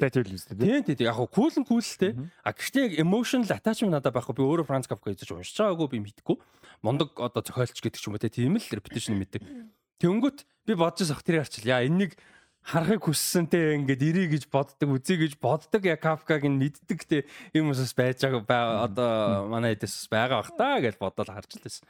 Тийм тийм яг cool нь cool л те. А гэхдээ emotional attachment надад байхгүй. Би өөрөө Franz Kafka хийж уншиж байгаагүй би мэдгүй. Мондог одоо зохиолч гэдэг ч юм уу те. Тийм л repetition мэддэг. Тэнгүүт би бодож сах тэрийг арчил. Яа энэ нэг харахыг хүссэн те ингээд ирээ гэж боддог, үзье гэж боддог я Кафкаг нь мэддэг те юм уус байж байгаа одоо манай эдэс байгаа бах та гэж бодоод харж л байсан.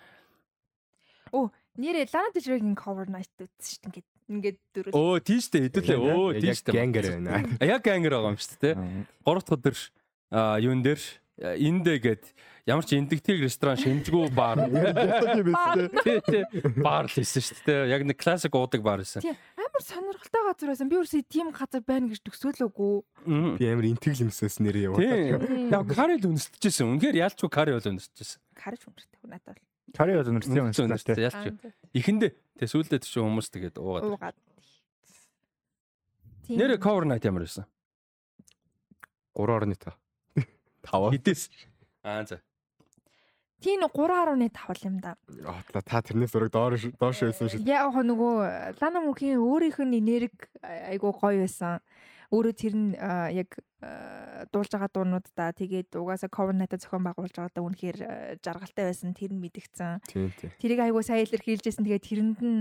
Оо нэрээ Del Rey-ийн cover night үзсэн шүү дээ. Ингээд дөрөв. Оо тийш дээ хэдүүлээ. Оо тийш дээ. Гангер байна. Яг гангер байгаа юм шүү дээ. Гурав дахь өдөр юун дээр эндэ гээд ямар ч индиктэй ресторан шинжгүй баар. Баар л хийсэн шүү дээ. Яг нэг классик уудаг баар хийсэн. Амар сонирхолтой газар байсан. Би өөрсдөө тийм газар байна гэж төсөөлөөгүй. Би амар интгэл юмсээс нэрээ. Тий. Яг кари л үнэстэжсэн. Үнэхээр ялчгүй кари бол үнэстэжсэн. Кари ч үнэртэй надад бол. Кари бол үнэртэй үнэстэй. Ялч. Эхэндээ тэг сүүлдээ тийш хүмүүс тэгээд уугаад. Уугаад. Нэр cover night ямар байсан? 3.5. 5. Хэдээс? Аа за. Тийм 3.5 юм да. Аа та тэрнээс зураг доош доош байсан шүү. Яг нөгөө Лана мөхийн өөрийнх нь энерги айгуу гоё байсан. Өөрөө тэр нь яг дуулж байгаа дуунуудаа тэгээд угаасаа cover night зохион байгуулж байгаадаа үнэхээр жаргалтай байсан. Тэр нь тийм. Тэрийг айгуу сайн илэрхийлжсэн. Тэгээд тэрэнд нь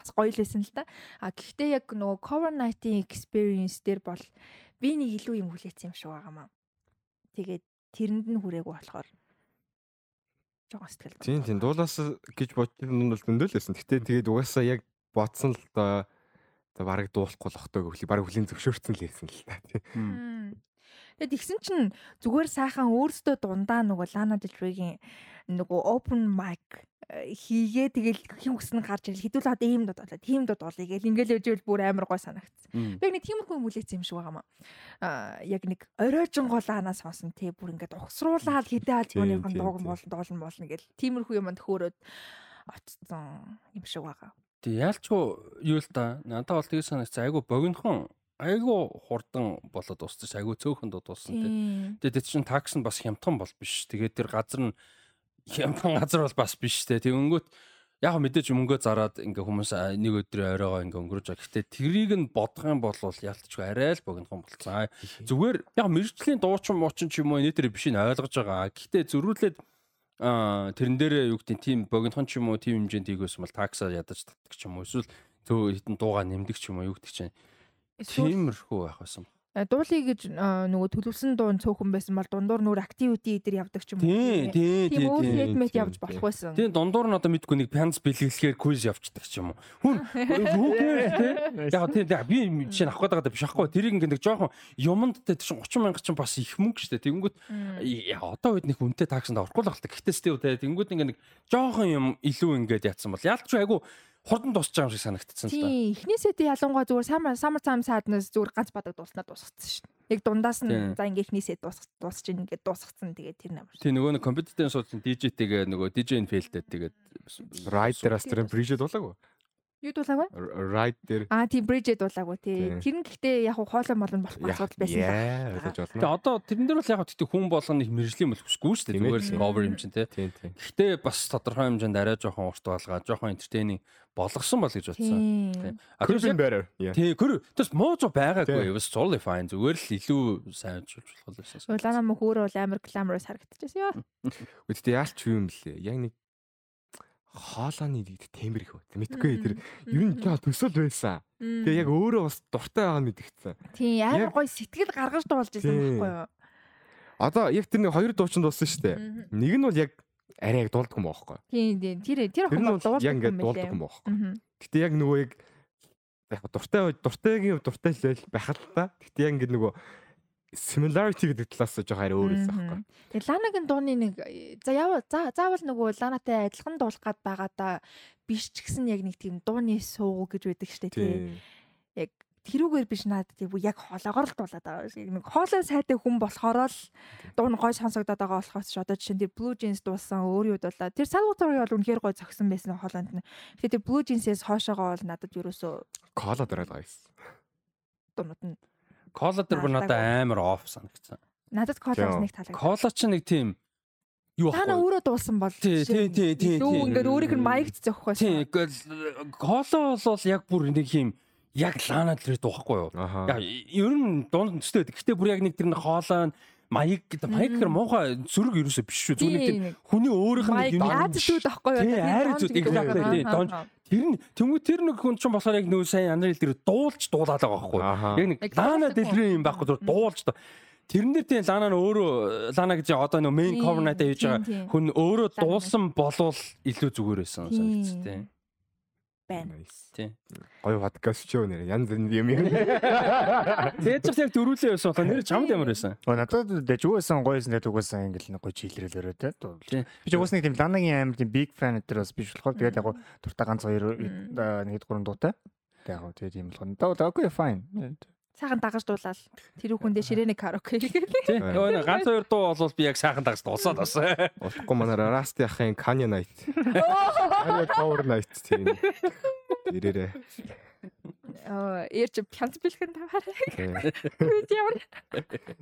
бас гоё л байсан л да. А гэхдээ яг нөгөө cover night-ийн experience дээр бол би нэг илүү юм хүлээсэн юм шиг байгаамаа. Тэгээд тэрэнд нь хүрээгүй болохоор жоохон сэтгэл. Тийм тийм дуулаас гэж бодсон юм бол зөндөөлсэн. Гэтэ тэгээд угаасаа яг бодсон л доо За бараг дуулахгүй л охтой гэхлий бараг хүлийн зөвшөөрсөн л хэлсэн л та тийм. Тэгэд ихсэн чинь зүгээр сайхан өөрсдөө дундаа нөгөө Lana Del Rey-гийн нөгөө open mic хийгээ. Тэгэл хин хүснэ гарч ирэл хэдүүл одоо ийм дод болоо. Тийм дод болъё гэл ингээл өвжөөл бүр амар гой санагдсан. Яг нэг тиймэрхүү юм үлээсэн юм шиг байгаамаа. Аа. Яг нэг оройжон гол анаа сонсон тий бүр ингээд ухсруулаад хідээ альбомын дууг болно доолн болно гэл тиймэрхүү юмд хөөрөөд очсон юм шиг байгаа. Тэг яалчгүй юу л та. Надад бол тгий санагц айгу богинохон айгу хурдан болоод дуусчих айгу цөөхөн дууссан тий. Тэгээд чинь такс нь бас хямдхан бол биш. Тэгээд тэр газар нь хямдхан газар бол бас биш тий. Тэгэнгүүт яг мэдээж мөнгөө зараад ингээ хүмүүс нэг өдрийн оройгоо ингээ өнгөрөөж байгаа. Гэхдээ тэрийг нь бодох юм бол ялтчгүй арай л богинохон болцсон. Зүгээр яг мэрэгчлийн дуучин муучин ч юм уу нэтэр биш нь ойлгож байгаа. Гэхдээ зөрүүлээд аа тэрэн дээр юу гэдэг тийм богинохон ч юм уу тийм хэмжээнд хийгээсэн бол такса ядаж татдаг ч юм уу эсвэл төө хитэн дууга нэмдэг ч юм уу юу гэдэг чинь тиймэрхүү байх байсан дуулъя гэж нөгөө төлөвсөн дуун цөөхөн байсан бол дундуур нөр активити эдэр явдаг ч юм уу. Тийм тийм тийм. Тийм редмет явж болох байсан. Тийм дундуур нь одоо мэдгүй нэг пянс бэлгэлэхээр квиз явцдаг ч юм уу. Хүн хүүхээ яг тийм би жишээ авах гэдэг биш аахгүй. Тэрийг ингээд жоохон юмд тэ чинь 30 мянга чинь бас их мөнгө шүү дээ. Тэнгүүд яа одоо үед нэг үнэтэй таксанд орохгүй л болтой. Гэхдээ сте үү тэнгүүд ингээд нэг жоохон юм илүү ингээд яатсан бол яалтч айгу хурдан байгаа юм шиг санагдчихсан л да. Тийм, эхнээсээ тий ялангуяа зүгээр самар самар цаам сааднаас зүгээр ганц бадаг дууснаа дуусгацсан шүү дээ. Яг дундаас нь за ингээ эхнээсээ дуусах дуусч ин ингээ дуусгацсан тэгээд тэр намар. Тий, нөгөө нэг компьютерийн суудсан DJ-тэйгээ нөгөө DJ-н фейлдээд тэгээд Rider-аас тэр брэжэд дуулаагүй. Юу дуулаагүй? Ride дээр Аа тийм Bridge дуулаагүй тий. Тэр нь гэхдээ яг хоолой молон болох асуудал байсан байна. Яа, ойлгож Тэгээ болно. одоо тэрэн дээр бол яг гэхдээ хүн болгоно их мэржлийн мөл хүсгүй шүү дээ. Зүгээр л cover юм чинь тий. Тийм тийм. Гэхдээ бас тодорхой хэмжээнд арай жоохон урт болгоо, жоохон entertaining болгосон бол гэж бодсон. Тийм. А. Yeah. тий гэр тэрс муу зу байгаагүй. It was totally fine. Зүгээр л илүү сайн жуулж болох байсан. Улаана мөхөөрөө бол амар glamorous харагдчихсан ёо. Гэхдээ яалч юу юм блэ? Яг нэг хоолойны нэг тембэр их байна. Мэдгүй тэр ер нь жаа төсөл байсан. Тэгээ яг өөрөө бас дуртай байгаа нь мэдгэцсэн. Тийм яг- гоё сэтгэл гаргаж дуулж байсан байхгүй юу? Одоо яг тэр нэг хоёр дуучин дууссан шүү дээ. Нэг нь бол яг арай яг дуулдаг юм баахгүй. Тийм тийм тэр тэр бол дуулдаг юм баахгүй. Мгм. Гэтэ яг нөгөө яг яг дуртай дуртайгийн дуртай л байх л та. Гэтэ яг ингээд нөгөө similarity гэдэг талаас нь жоохон арай өөр байсан байхгүй. Тэгээ Ланагийн дууны нэг за яавал за заавал нөгөө Ланатай адилхан дуулах гад байгаа да биш ч гэсэн яг нэг тийм дууны суу гэж байдаг штэ тий. Яг тэрүүгээр биш надад тийм яг хоолоогоор л дуулаад байгаа. Нэг хоолой сайтай хүн болохоор л дуун гой сонсогдоод байгаа болохоос ч одоо жишээ нь тэр Blue Jeans дуулсан өөр юу дуулаа. Тэр Salvatore бол үнэхээр гой зогсон байсан хоолойнд нь. Тэгээ тэр Blue Jeans-ээс хоошоогоо бол надад ерөөсөө Кола дараад байгаа юм. дуунууд нь Кола дээр бүр надад амар off санагдсан. надад Тийм. нэг таалагдсан. Кола ч нэг тийм юу ахгүй. өөрөө дуулсан бол Тий, тий, тий, тий, тий. ингээд өөрийнх нь маягт зөхгүй. Тийм кола бол яг бүр нэг юм яг лана дээр дуухгүй юу? Яг ер нь дунд төстэй. Гэтэ бүр яг нэг тэр нэг хоолой маяг гэдэг маяг гэхэр муухай зүрэг ерөөсөө биш шүү. Зүгээр нэг тийм хүний өөрийнх нь юм Аз зүуд байхгүй юу? Тий, айр зүуд, exactly, тий, донж. Тэр нь тэнгуү тэр нэг хүн ч болохоор яг нөө сайн яндрал дээр дуулж дуулаад байгаа байхгүй. Аха. Яг нэг лана дэлгэрэн юм байхгүй зүгээр дуулж дээр тийм лана нь өөрөө лана гэж одоо нөө cover надад хийж байгаа хүн өөрөө дуулсан болвол илүү зүгээр байсан Тийм. санагдчих тийм. Байна. Тийм. Гоё подкаст ч юу нэр янз бүрийн юм юм. Тэгээд ч яг дөрүүлээ байсан болохоор нэр чамд ямар байсан. Оо надад дэж юусэн гоёсэн дэж угаасан ингээл нэг гоё чийлрэл өрөө те. Би ч угаасан нэг тийм Ланагийн тийм big fan дээр бас биш болохоор тэгээд яг гоо дуртай ганц хоёр нэг гурван дуутай. Тэгээд яг тэгээд тийм болгоно. Даа окей fine. Сайхан дагаж дуулаад тэр хүндээ ширээний караоке хийгээд. Тийм. Нэг ганц хоёр дуу бол би яг сайхан дагс дуусаад бас. Утгагүй манай Rusty ахын Kanye Night. Kanye Cover Night тийм. Ирээрээ. Аа, eerч пянц бэлхэн таваарай. Үгүй ямар.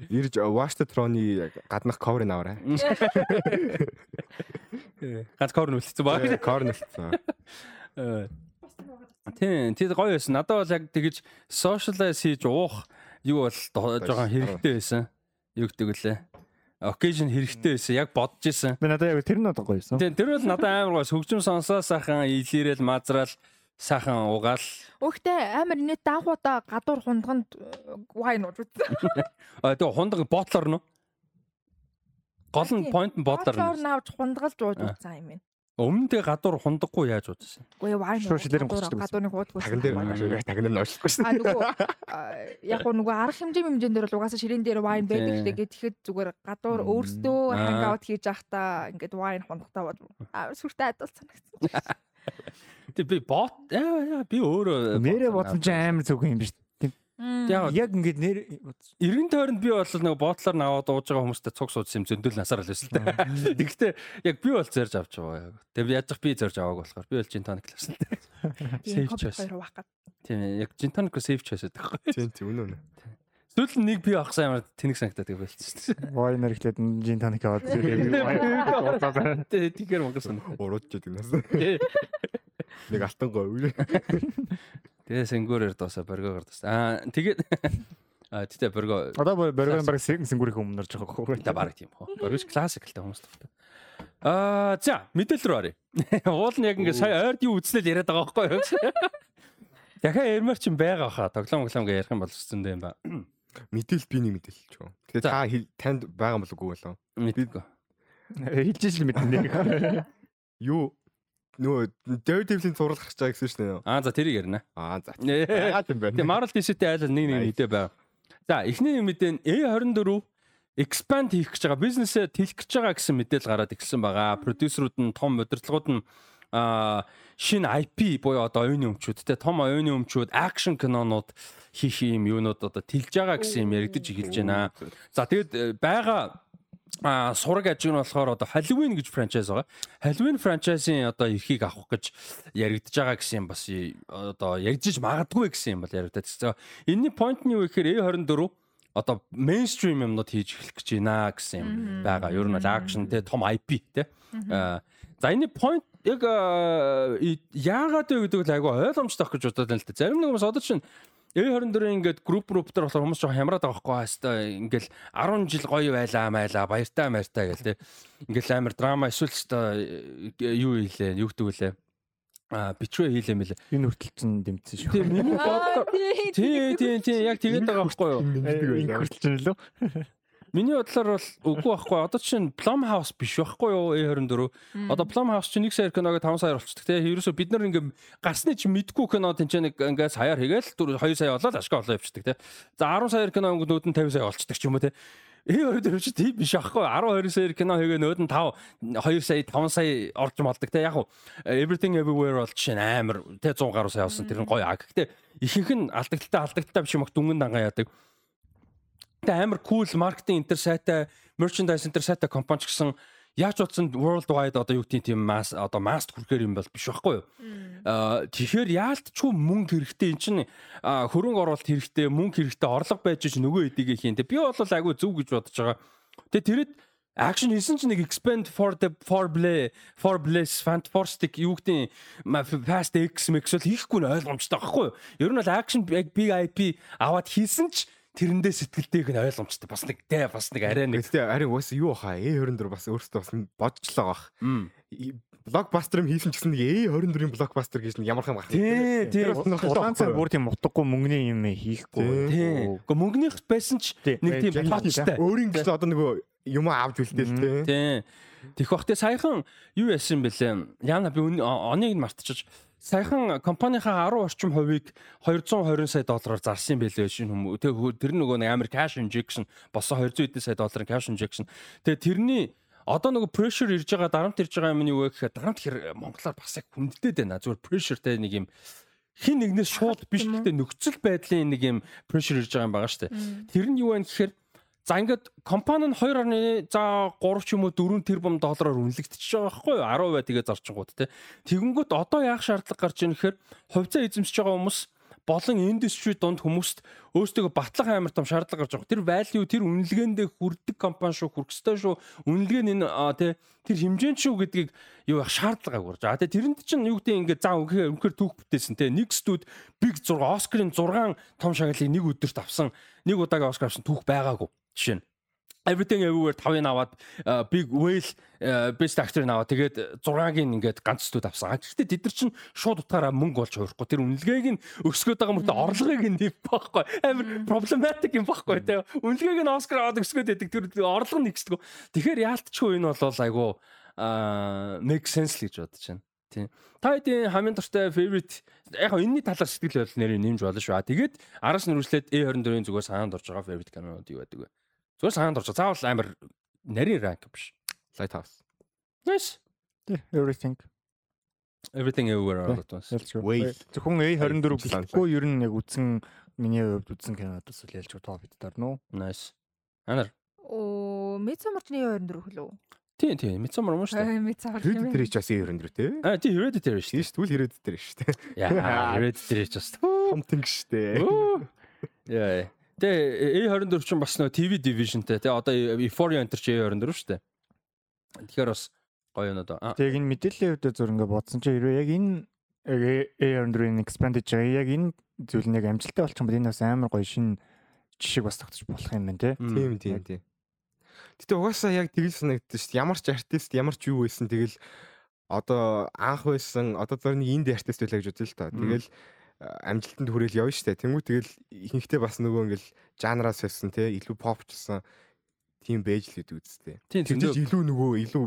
Ирж Watch the Throne-ы гаднах cover-ыг аваарай. Ганц кор нүлцсэн баг. Cover нэлсэн. Тийм, тийм гоё байсан. Надад бол яг тэгэж socialize хийж уух юу бол жоохон хэрэгтэй байсан. Юу гэдэг вүлээ. Occasion хэрэгтэй байсан. Яг бодож исэн. Би надад яг тэр нь одоо гоёсэн. Тийм, тэр бол надад амар гоё хөгжим сонсоо сайхан илэрэл мазраал сайхан угаал. Өөхтэй амар инээд даахуудаа гадуур хундганд вайн ууж үзсэн. А тэгээ хундаг ботлоор нь. Гол нь point нь ботлоор Бодлоор нь. наавч хундгалж ууж Аа. үзсэн юм байна. Өмнө дэ гадуур хундаггүй яаж. Үгүй вайн. Шууд шилэрэн гоцдог байсан. Гадуурны Мм. таган дээр ночлохгүй шин. А нөгөө яг гоо нөгөө арга хэмжээ хэмжээнд дээр бол угаасаа ширээн дээр вайн байдаг штэ гэхэд зүгээр гадуур өөрсдөө хангаут хийж явахдаа ингээд вайн хундахтаа бод. А сүртэй адуулсан санагдсан. Тэг би бот би өөрөө Нэрээ бодсон чинь амар цөөхөн юм биш. Яг ингээд нэр Иргэн тойронд би бол нэг ботлоор наваад ууж байгаа хүмүүстэй цуг суудсан юм зөндөл насаар л байсан л та. Тэгэхдээ яг би бол зорж авч байгаа. Тэгээ би яаж би зорж авааг болохоор би бол tonic л байсан. Save коп choice. хоёр хуваах гэдэг. Тийм яг gin tonic save choice байдаг. Тийм тийм үнэн үнэн. Сүүл нэг би авахсан амар тэнэг санагдаад байлцсан. вайнер ихлээд жин тоник аваад зэрэг Тэгээ тийгэр монгол санагдаад. Урууж яадаг нас. Нэг алтан гой. Тэгээ сэнгүүрээр дуусаа боргоогоор дуусаа. Аа тэгээд аа тэгтээ борго Одоо боргон баг сэнгүрийн өмнөрж байгаа хөө. та баг тийм хөө. Боргоч классикалтай хүмүүс тохтой. Аа за мэдээл рүү оръё. Уул нь яг ингээ сая ойрд юу үзлээ яриад байгаа байхгүй юу? Дахиад ярмаар чинь байгаа хаа. Тоглоом тоглоом гэ ярих юм бол зөндөө юм ба. Мэдээл би нэг мэдээлж байгаа. Тэгээ За. та танд байгаа юм болов уу болов? Мэдгүй. Хэлж ижил мэднэ. Юу нөгөө Daredevil-ийн зураг гарч байгаа гэсэн шүү дээ. Аа за тэрийг ярина. Аа за. Нээ. Аа тийм Тэгээ. Marvel DC-тэй айл нэг нэг мэдээ байна. За эхний мэдээ нь A24 expand хийх гэж байгаа бизнесээ тэлэх гэж байгаа гэсэн мэдээлэл гараад ирсэн байгаа. Продюсерүүд нь том удирдлагууд нь а шинэ IP буюу одоо оюуны өмчүүд те том оюуны өмчүүд акшн кинонууд хийх юм юунууд одоо тэлж байгаа гэсэн юм яригдж эхэлж байна. За тэгэд э, байгаа а сураг ажиг нь болохоор одоо Halloween гэж франчайз байгаа. Halloween франчайзын одоо эрхийг авах гэж яригдж байгаа гэсэн юм бас одоо яригдж магадгүй гэсэн юм бол яригдаад. Энэний point нь юу гэхээр A24 одоо мейнстрим юмнууд хийж эхлэх гэж байна гэсэн юм байгаа. Ер нь бол акшн те том IP те. За энэ point яг яагаад вэ гэдэг нь айгүй ойлгомжтой гэж бодоод байна л да. Зарим нэг хүмүүс одоо чинь A24 ингээд групп групп дээр болохоор хүмүүс жоохон хямраад байгаа байхгүй хаста ингээл 10 жил гоё байлаа майлаа баяртай баяртай гэл те. Ингээл амар драма эсвэл ч юу хийлээ юу гэдэг вүлээ а бичвэ хийлээ мэлээ. Энэ хүртэл чинь дэмцсэн шүү. Тийм миний бодлоор тий тий тий яг тэгээд байгаа байхгүй юу? Энэ хүртэл чинь лөө Миний бодлоор бол үгүй байхгүй. Одоо чинь Plum House биш байхгүй юу A24. Одоо Plum House чинь 1 сая киног 5 саяар болчихдог те. Ерөөсө бид нар ингээм гарсны чинь мэдгүй кино тэнцээ нэг ингээ саяар хийгээл 2 сая болоод ашгаа олоо явчихдаг те. За 10 саяар кино өнгөнүүд нь 50 сая болчихдаг ч юм уу те. A24 чи тийм биш аахгүй 12 сая кино хийгээ нөөд нь 5 2 сая 5 сая орж молдог те яг уу everything everywhere бол жишээ амар те 100 гаруй сая авсан тэр нь гоё а гэхдээ ихэнх нь алдагдaltaй алдагдaltaй биш юм их дүнгийн дангаа яадаг Тэ амар cool маркетинг интер сайтай, merchandise интер сайтай компани ч гэсэн яаж утсан world wide одоо юу гэдэг тийм масс одоо масс хүрэхээр юм бол биш байхгүй юу. Аа тэгэхээр яалтчгүй мөнгө хэрэгтэй эн чинь хөрөнгө оруулалт хэрэгтэй, мөнгө хэрэгтэй, орлого байж ч нөгөө эдийг хийн. Тэ би бол айгүй зөв гэж бодож байгаа. Тэгээ тэрэд акшн хийсэн чинь нэг expand for the for play for bliss fantastic юу гэдэг fast x бол хийхгүй нь ойлгомжтой байхгүй юу. Ер нь бол акшн big IP аваад хийсэн ч тэрэндээ сэтгэлтэйг нь ойлгомжтой бас нэг тэ бас нэг арай нэг тэ арай уус юу хаа A24 бас өөртөө бас бодчихлоо бах. Блокбастер юм хийсэн ч гэсэн нэг A24-ийн блокбастер гэж нэг ямархан байх. Тий, тий. Удаан цаг бүр тийм утгагүй мөнгөний юм хийхгүй. Тий. Гэхдээ мөнгөнийх байсан ч нэг тийм тоочтой. Өөрийн гэсэн одоо нөгөө юм авч үлдээл тий. Тий. Тэгэх бах те саяхан юу яасан бэлээ. Яна би оныг нь мартчихж саяхан компанийнхаа 10 орчим хувийг 220 сая доллараар зарсан байлээ шинэ хүмүүс. Тэгээ тэр нөгөө нэг амар cash injection боссоо 200 эдэн сая долларын cash injection. Тэгээ тэрний одоо нөгөө pressure ирж байгаа дарамт ирж байгаа юм нь юу вэ гэхээр дарамт хэр монголоор бас яг хүнддэд байна. Зүгээр pressureтэй нэг юм хин нэгнээс шууд биш гэхдээ нөхцөл байдлын нэг юм pressure ирж байгаа юм байгаа шүү дээ. Тэр нь юу вэ гэхээр За ингээд компани нь 2.3 ч юм уу 4 тэрбум доллараар үнэлэгдчихэж байгаа байхгүй юу? 10 бай тэгээ зарчингууд те. Тэгэнгүүт одоо яах шаардлага гарч ийн гэхээр хувьцаа эзэмсэж байгаа хүмүүс болон индастри донд хүмүүст өөрсдөө батлах амар том шаардлага гарч байгаа. Тэр value тэр үнэлгээндээ хүрдэг компани шүү, хүрх ёстой шүү. Үнэлгээ нь тэ тэр хэмжээнд шүү гэдгийг юу яах шаардлага гурж. А тэ тэрэнд чинь юу гэдэг ингээд заа үнхээр үнхээр түүх бүтээсэн тэ. Нэг студ big 6 Оскарын 6 том шагналыг нэг өдөрт авсан. Нэг удаагийн Оскар авсан түүх байгаагүй. Жишээ нь Everything Everywhere 5-ыг аваад Big Whale Best Actor-ыг аваад тэгээд 6-гийн ингээд ганц студ авсан. Гэхдээ тэд нар чинь шууд утгаараа мөнгө олж хувирахгүй. Тэр үнэлгээг нь өсгөөд байгаа мөртөө орлогыг нь нэв байхгүй. Амар problematic юм байхгүй те. Үнэлгээг нь Оскар аваад өсгөөд байдаг. Тэр орлого нэгсдэг. Тэгэхээр яалтчгүй энэ бол айгу а make sense л гэж бодож байна. Тийм. Та хэдийн хамгийн дуртай favorite яг энэний талаар сэтгэл бодол нэрийг нэмж болно шүү. Тэгээд араас нь үргэлжлээд A24-ийн зүгээр санаанд орж байгаа favorite кинонууд юу байдаг вэ? Зүгээр санаанд орж. Заавал амар нарийн ранк биш. Lighthouse. Nice. Everything. Everything everywhere all at once. Зөвхөн A24 гэхгүй ер нь яг үтсэн миний хувьд үтсэн кинодос л ялж тоо бид дорно. Nice. Анар. Оо, Midsommar-ны A24 хөлөө. Тийм тийм, Midsommar юм шүү дээ. Midsommar. Hereditary ч бас A24 тий. Аа, тийм Hereditary шүү дээ. Тэгвэл Hereditary шүү дээ. Яа, Hereditary ч бас. Хомтинг шүү дээ. Яа. Тэгээ A24 ч бас нөгөө TV divisionтэй тий одоо Euphoria Enter ч A24 шүү дээ. Тэгэхээр бас гоё юм одоо. Тэгээ энэ мэдээллийн хувьд зөв ингээ бодсон чинь хэрвээ яг энэ A24-ийн expanded яг энэ зүйл нэг амжилттай болчих юм бол энэ бас амар гоё шин жишг бас тогтож болох юм байна тий. Тийм тийм тийм. Гэтэ угаасаа яг тэгэл санагддаг шүү дээ. Ямар ч артист ямар ч юу байсан тэгэл одоо анх байсан одоо зөв нэг инди артист байлаа гэж үзэл л та. Тэгэл амжилтанд хүрээл явна штэ. Тэнгүү тэгэл ихэнхдээ бас нөгөө ингээл жанраас байсан те илүү попчсан тийм бэж л гэдэг үстэй. Тэндээс илүү нөгөө илүү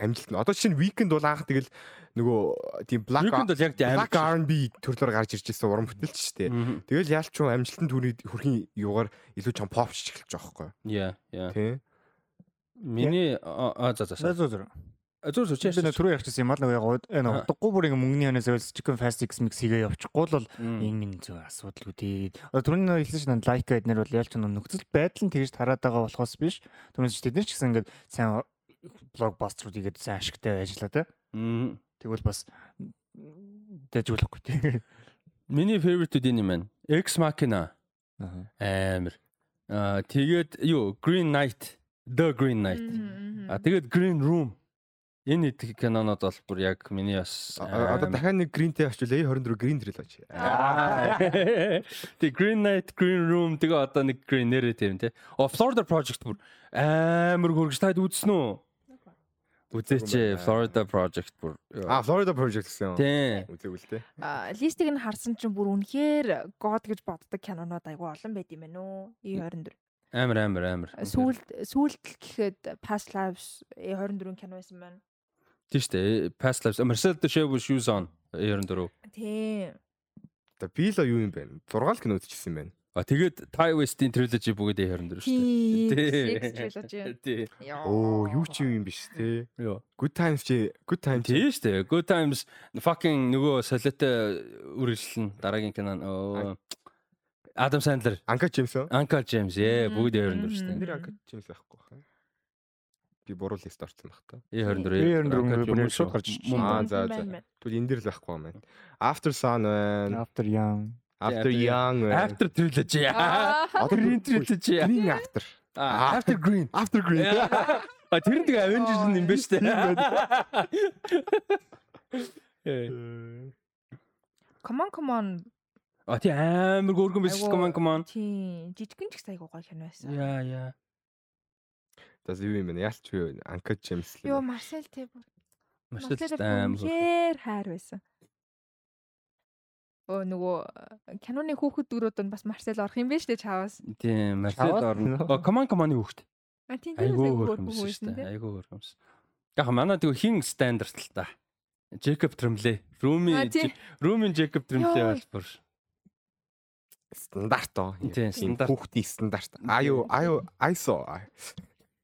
амжилт нь. Одоо чинь weekend бол анх тэгэл нөгөө тийм black black R&B төрлөөр гарч ирж байсан уран бүтээлч штэ. Тэгэл яалч юм амжилтанд хүрхийн юугаар илүү чам попч эхэлж байгаа байхгүй. Яа, яа. Тий. Миний а за за. За за. Би сүчээс. нэг түрүү ярьчихсан юм аа нэг яг Аа. удахгүй бүр ингээ мөнгөний ханаас ойл chicken fast x mix хийгээ явчихгүй л бол энэ асуудалгүй тий. Одоо түрүүний нэг хэлсэн чинь лайк гэднэр бол ялч нөхцөл байдал нь тэгж тараад байгаа болохоос биш. Түрүүнээс ч тэд нар ч гэсэн ингээ сайн блокбастерууд игээд сайн ашигтай ажиллаа те. Тэгвэл бас дэжүүлэхгүй тий. Миний favorite энэ юм байна. Ex Machina амар. Аа тэгээд юу Green Knight, The Green Knight. А тэгээд Green Room. Энэ хэд кинонод бол бүр яг миний бас Одоо дахиад нэг гринтэй очвол A24 грин трилож. Тэг Green Knight, Green Room тэгээ одоо нэг Green нэрээ тийм тий. О Florida Project бүр амар хөргөж таад үзсэн үү? Үзээч Florida Project бүр. А Florida Project гэсэн. тий. Үзээгүй л те. А листийг нь харсан чинь бүр үнэхээр god гэж боддог кинонууд айгүй олон байд юм байна уу? E24. Амар амар амар. Сүүлд сүүлд л гэхэд Past Lives E24 кино байсан байна. Тийм шүү дээ. Past Lives. Marcel the Shave Shoes on 94. Тийм. Одоо би л юу юм бэ? 6 кино үзчихсэн юм байна. А тэгээд Ty West-ийн trilogy бүгд 94 шүү дээ. Тийм. Оо, юу ч юм биш те. Йоо. Good times чи good times. Тийм шүү дээ. Good times fucking нөгөө солиотой үргэлжлэн дараагийн кино оо Адам Анка Джеймс үү? Uncle James ээ бүгд 94 шүү дээ. Анка Джеймс байхгүй байна. Би буруу лист орсон баг та. 94. E24 бүр шууд гарч ирсэн. Аа, за, байна, за. байна. Тэгвэл энэ дэр л байхгүй юм байна. After Sun байна. After young. After Young байна. After trilogy. Аа. Одоо Green trilogy. Green After. Аа, After Green. After Green. А тэр тэгээ Avengers юм ба шүү дээ. Come on come on. А тий амар гөргөн биш come on come on. Тийм. Жижигэн ч гэсэн айгүй гоё кино байсан. Яа яа. Tas юу юм бэ? Ялч юу Анка Джеймс л. Йоо. Марсел. Маш Марсел амар. хайр байсан. Оо нөгөө э, киноны хүүхэд дөрүүд нь бас Марсел орох юм биш үү. Тийм, Marcel Чаваад орно. нөө. О, come on come on-ы хүүхд. А тийм Айгуу айгүй хөрхөмс шүү дээ. Айгуу хөрхөмс. Яг манай тэгээ хин стандарт л та. Jacob Tremblay. Rumi А, тий. Rumi Jacob Tremblay Йоо. бол бүр стандарт оо. Тийм, стандарт. Хүүхдийн стандарт. Аюу аюу айсо. аяа.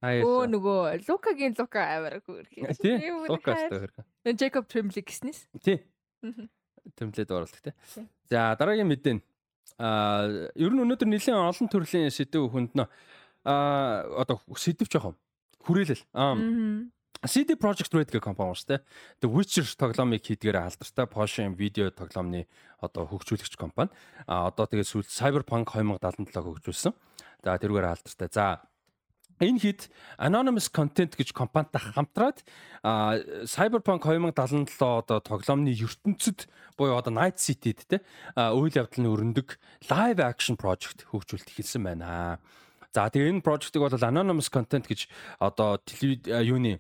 Оо нөгөө Лукагийн Лука амар хөрх. тий. Лукастай хөрхөн. Джейкоб Трембли гэснээс. Тий. Мгм. Tremblay дуурлаг тий. Тий. За дараагийн мэдэн. Аа ер нь өнөөдөр нэлээд олон төрлийн сэдв хүнднэ. Аа одоо сэдв яах вэ? Хүрээлэл. Аа. CD Projekt Red гэх компани шүү дээ. The Witcher тоглоомыг хийдгээр алдартай Porsche-ийн видео тоглоомны одоо хөгжүүлэгч компани. А одоо тэгээд сүүл Cyberpunk 2077 хөгжүүлсэн. За тэрүүгээр алдартай. За энэ хит Anonymous Content гэж компанитай хамтраад Cyberpunk 2077 одоо тоглоомны ертөнцид буюу одоо Night City-д те үйл явдлын өрнөдөг live action project хөгжүүлэлт эхэлсэн байна. За тэгээ энэ project-ыг бол Anonymous Content гэж одоо юуны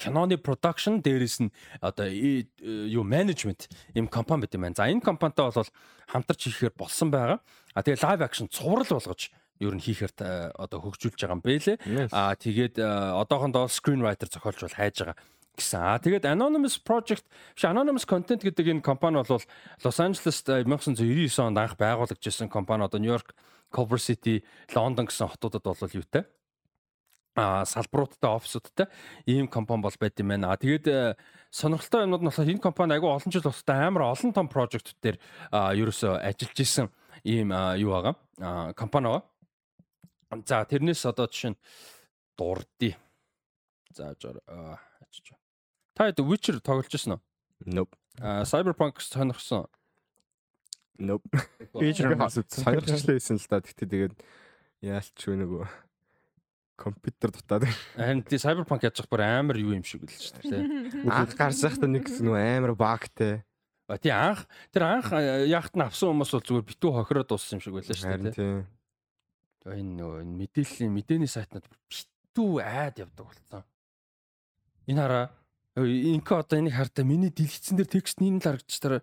киноны production дээрээс нь одоо юу менежмент юм компани байт юм байна. За энэ компанитай бол хамтарч хийхээр болсон байгаа. А тэгээ live action цуврал болгож ер нь хийхээр та- одоо хөгжүүлж байгаа юм бэлээ. А тэгээд э, одоохондоо screenwriter зохиолч бол хайж байгаа гэсэн. А тэгээд Anonymous Project биш Anonymous Content гэдэг энэ компани бол Лос Анжелест э, 1999 онд анх байгуулагдсан компани одоо Нью-Йорк, Culver City, Лондон гэсэн хотуудад бол юутай а салбаруудтай офисуудтай ийм компани бол байд юм байна. А тэгээд э, сонирхолтой юмнууд нь болохоор энэ компани айгүй олон жил болтой амар олон том прожект дээр ерөөсөө ажиллаж исэн ийм юу байгаа. а, компани байгаа. За тэрнээс одоо жишээ нь дурдъя. За жоо ачиж. Та The Witcher тоглож ирсэн үү? Nope. А Cyberpunk сонирхсон. Nope. Ч үзсэн. сонирхчлээсэн л да. Тэгтээ тэгээд яалч юу нөгөө компьютер дутаад Харин тий Cyberpunk яаж бүр амар юу юм шиг л шүү дээ. анх гарч байхдаа нэг нөгөө амар багтай. А тий анх тэр анх яахт нь авсан хүмүүс бол зүгээр битүү хохироод дууссан юм шиг байлаа шүү Харин дээ. тийм. Тэгээ энэ нөгөө энэ мэдээллийн мэдээний сайтнууд битүү айд явдаг болсон. Энэ хараа инко одоо энийг хартаа миний дэлгэцэн дээр текст нь л харагдчих тараа.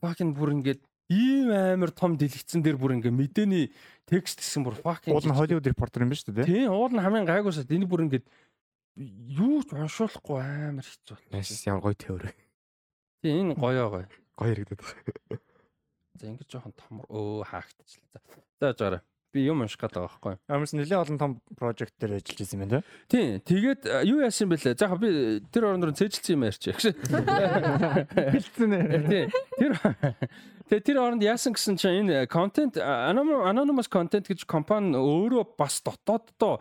Fucking бүр ингээд ийм амар том дэлгэцэн дээр бүр ингээд мэдээний текст гэсэн бүр fucking Уул нь Hollywood reporter юм ба шүү дээ. Тийм уул нь хамгийн гайгуусаад энэ бүр ингээд юу ч уншуулахгүй амар хэцүү. Яаш ямар гоё теори. Тийм энэ гоёо гоё. Гоё яригдаад. За ингэж жоохон том өө хаагдчихлаа. За за жаараа. Би юм унших гэдэг байгаа байхгүй. Амарс нэлээд олон том project дээр ажиллаж байсан юм байна тий. Тэгээд юу яасан бэлээ? За би тэр орон руу цээжилсэн юм ярьчих. Бэлдсэн ээ. Тий. Тэр Тэгээ тэр оронд яасан гэсэн чинь энэ content anonymous content гэж компани өөрөө бас дотооддоо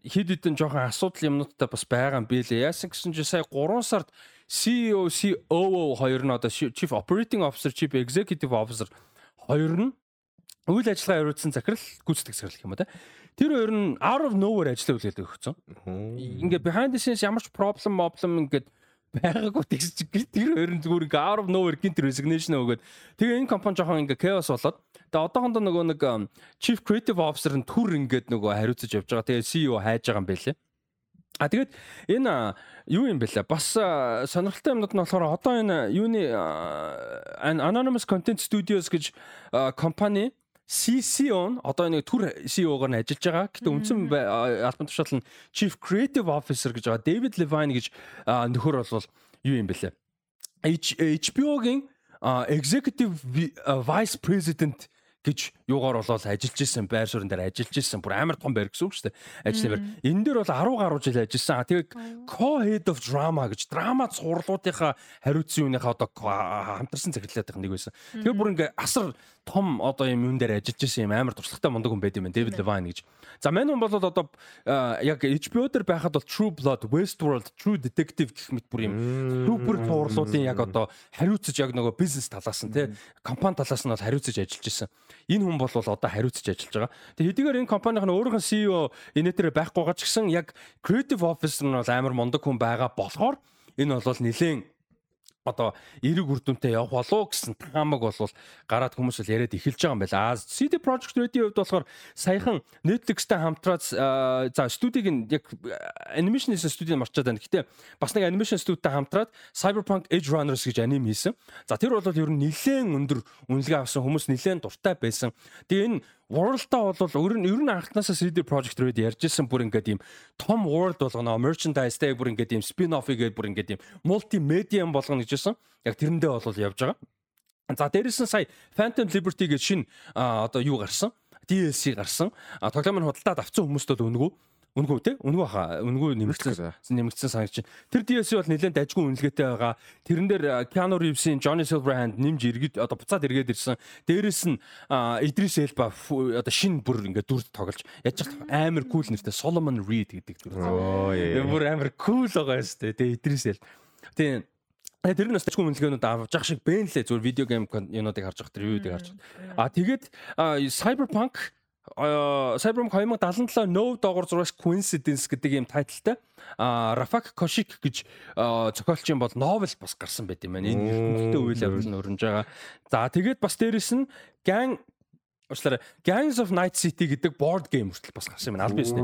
хэд хэдэн жоохон асуудал юмнуудтай бас байгаа юм билээ. Яасан гэсэн чинь сая 3 сард CEO, COO хоёр нь одоо Chief Operating Officer, Chief Executive Officer хоёр нь үйл ажиллагаа явуулсан захирал гүйцэтгэх захирал гэх юм да. Тэр хоёр нь out of nowhere ажиллаа үлдээд өгсөн. Ингээ behind the scenes ямар ч problem problem ингээд байгаагүй тэгс тэр хоёр нь зүгээр ингээ out of nowhere гинт resignation өгөөд тэгээ энэ компани жоохон ингээ chaos болоод тэгээ одоохондоо нөгөө нэг chief creative officer нь түр ингээд нөгөө хариуцаж явж байгаа. Тэгээ CEO хайж байгаа юм байлээ. А тэгээд энэ юу юм бэлээ? Бас сонирхолтой юмнууд нь болохоор одоо энэ юуны Anonymous Content Studios гэж компани CCO нь одоо нэг төр CEO-гоор нь ажиллаж байгаа. Гэтэ үндсэн албан тушаал нь Chief Creative Officer гэж байгаа. David Levine гэж нөхөр бол юу юм бэлээ? HBO-гийн Executive Vice President гэж юугаар болол ажиллаж исэн байр суурин дээр ажиллаж исэн бүр амар том байр гэсэн үг шүү дээ. Ажлын байр. Энэ дээр бол 10 гаруй жил ажилласан. Тэгээ co-head of drama гэж драма цувралуудынхаа хариуцсан юуныхаа одоо хамтарсан захирлаадын нэг байсан. Тэгээ бүр ингээ асар том одоо юм юун дээр ажиллаж исэн юм амар туршлагатай мундаг хүн байд юм байна. David Levine гэж. За мань хүн бол одоо яг HBO дээр байхад бол True Blood, Westworld, True Detective гэх мэт бүр юм супер цувралуудын яг одоо хариуцаж яг нөгөө бизнес талаас нь тий компани талаас нь бол хариуцаж ажиллаж исэн. Энэ хүн бол одоо хариуцж ажиллаж байгаа. Тэгээ хэдийгээр энэ компанийн өөрийнх нь CEO дээр байхгүй байгаа ч гэсэн яг creative officer нь бол амар мундаг хүн байгаа болохоор энэ бол нэлээд одоо эрэг үрдүнтэй явах болов гэсэн таамаг бол гараад хүмүүс л яриад эхэлж байгаа юм байна. А CD Projekt Red-ийн хувьд болохоор саяхан Netflix-тэй хамтраад за студийг нь яг анимашны студийг марчаад байна. Гэтэ бас нэг анимашн студитай хамтраад Cyberpunk Edge Runners гэж аним хийсэн. За тэр бол ер нь нэлээд өндөр үнэлгээ авсан хүмүүс нэлээд дуртай байсан. Тэгээ энэ World-а бол ер нь ер нь анхнаасаа CD Projekt Red ярьжсэн бүр ингээд ийм том world болгоно, merchandise таг бүр ингээд ийм spin-off гээд бүр ингээд ийм multimedia болгоно гэжсэн. Яг тэрэндээ бол явж байгаа. За дээрэс нь сая Phantom Liberty гэж шин одоо юу гарсан? DLC гарсан. Тоглоомын худалдаад авсан хүмүүст бол өнгөө Үнгүү те? Үнгүү хаа. Үнгүү нэмэгдсэн нэмэгдсэн санагч. Тэр DLC бол нэлээд дажгүй үнэлгээтэй байгаа. Тэрэн дээр Keanu Reeves-ийн Johnny Silverhand нэмж иргэд одоо буцаад эргээд ирсэн. Дээрэс нь Idris Elba одоо шинэ бүр ингээд дүрд тоглож яаж амар кул нэртэй Solomon Reed гэдэг дүр. Бүр амар кул байгаа шүү дээ. Тэгээ Idris Elba. Тийм Тэр нь бас тачгүй үнэлгээнүүд авч явах шиг бэнлээ зүгээр видео гейм юунуудыг харж байгаа тэр юудыг харж. А тэгээд Cyberpunk Cyberpunk 2077 No доогор зурагч Coincidence гэдэг ийм тайлтай Рафак Кошик гэж зохиолчийн бол новел бас гарсан байт юм байна. Энэ ертөнцийн үйл явдал нь өрнөж байгаа. За тэгээд бас дээрэс нь Gang Уучлаарай. Gangs of Night City гэдэг board game хүртэл бас гарсан юм аль биш нэ.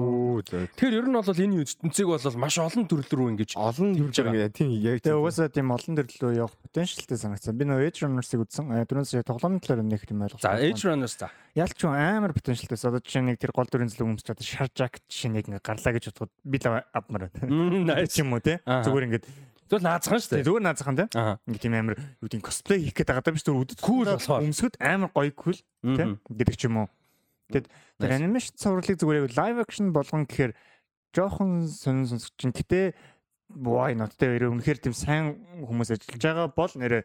Тэгэхээр ер нь бол энэ ертөнцийг бол маш олон төрөл рүү ингэж олон байгаа юм. Тийм яг тэгээ угаасаа тийм олон төрөл рүү явах потенциалтай санагдсан. Би нөгөө Edge Runners-ыг үзсэн. Түрүүнээс тоглоомын талаар нэг юм ойлгосон. За Edge Runners за. Ялч ч амар потенциалтай. Одоо жишээ нэг тэр гол дүрийн зөвлөг өмсч одоо Shard Jack жишээ нэг ингээ гарлаа гэж бодоход би л авмаар байна. Тийм үү те. Зүгээр ингээд Зүгээр наазхан шүү дээ. Зүгээр наазхан тий. Ингээ тийм амар юу гэдэг косплей хийх гэдэг байгаа юм зүгээр үдэд кул болохоор өмсгөд амар гоё кул тий гэдэг ч юм уу. Тэгэд тэр анимашн цувралыг зүгээр яг live action болгон гэхээр жоохон сонин сонсож чинь гэтээ why not тэр үнэхээр тийм сайн хүмүүс ажиллаж байгаа бол нэрэ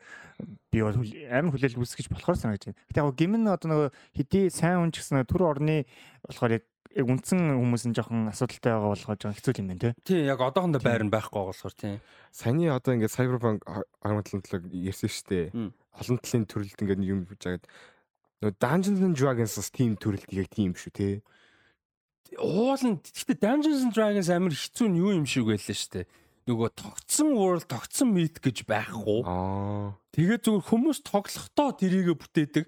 би бол амар хүлээл үүсгэж болохоор санагдаж байна. Гэтэ яг гимн одоо нөгөө хэдий сайн хүн ч гэсэн төр орны болохоор яг үндсэн хүмүүс нь жоохон асуудалтай байгаа болгож байгаа хэцүү юм байна тий. Тий, яг одоохондоо байр нь байхгүй болохоор тий. Саяны одоо ингээд Cyberpunk 2077 ярьсан шүү дээ. Олон талын төрөлд ингээд юм хийж байгаад нөгөө Dungeons and Dragons-с team төрөлд яг тийм шүү тий. Уул нь гэхдээ Dungeons and Dragons амар хэцүү нь юу юм шиг байлаа шүү дээ нөгөө тогтсон world тогтсон meet гэж байхгүй. Аа. Тэгээд зүгээр хүмүүс тоглохдоо тэрийгэ бүтээдэг.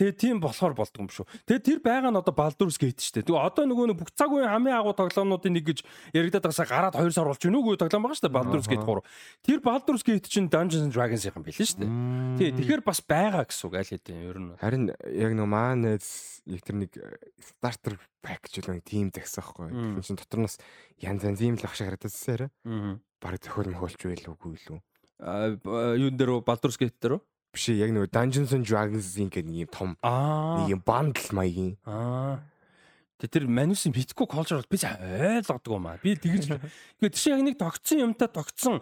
Тэгээ тийм болохоор болдго юм шүү. Тэгээ тэр байгаа нь одоо Baldur's Gate шүү дээ. Тэгээ одоо нөгөө нэг бүх цаг үеийн хамгийн агуу тоглоомнуудын нэг гэж яригадаад байгаасаа гараад 2 сар болж байна үгүй тоглоом байгаа шүү дээ. Baldur's Gate 3. Тэр Baldur's Gate чинь Dungeons and Dragons юм билээ шүү дээ. Тий, тэгэхээр бас байгаа гэсэн үг аль хэдийн ер нь. Харин яг нөгөө маань яг тэр нэг starter pack ч үгүй тийм загсан байхгүй. Тэр чинь дотор нь бас янз янз ийм л шиг харагдсан сараа. Аа. Бараг зохиол мохолч байл үгүй юу? Аа юун дээр Baldur's Gate дээр үү? Биш яг нөгөө Dungeons and Dragons-ийн гэх нэг юм том нэг юм bundle маягийн. Аа. Тэр манусын битгүү culture бол би ойлгодог юм аа. Би тэгж тэгээд тийш яг нэг тогтсон юмтай тогтсон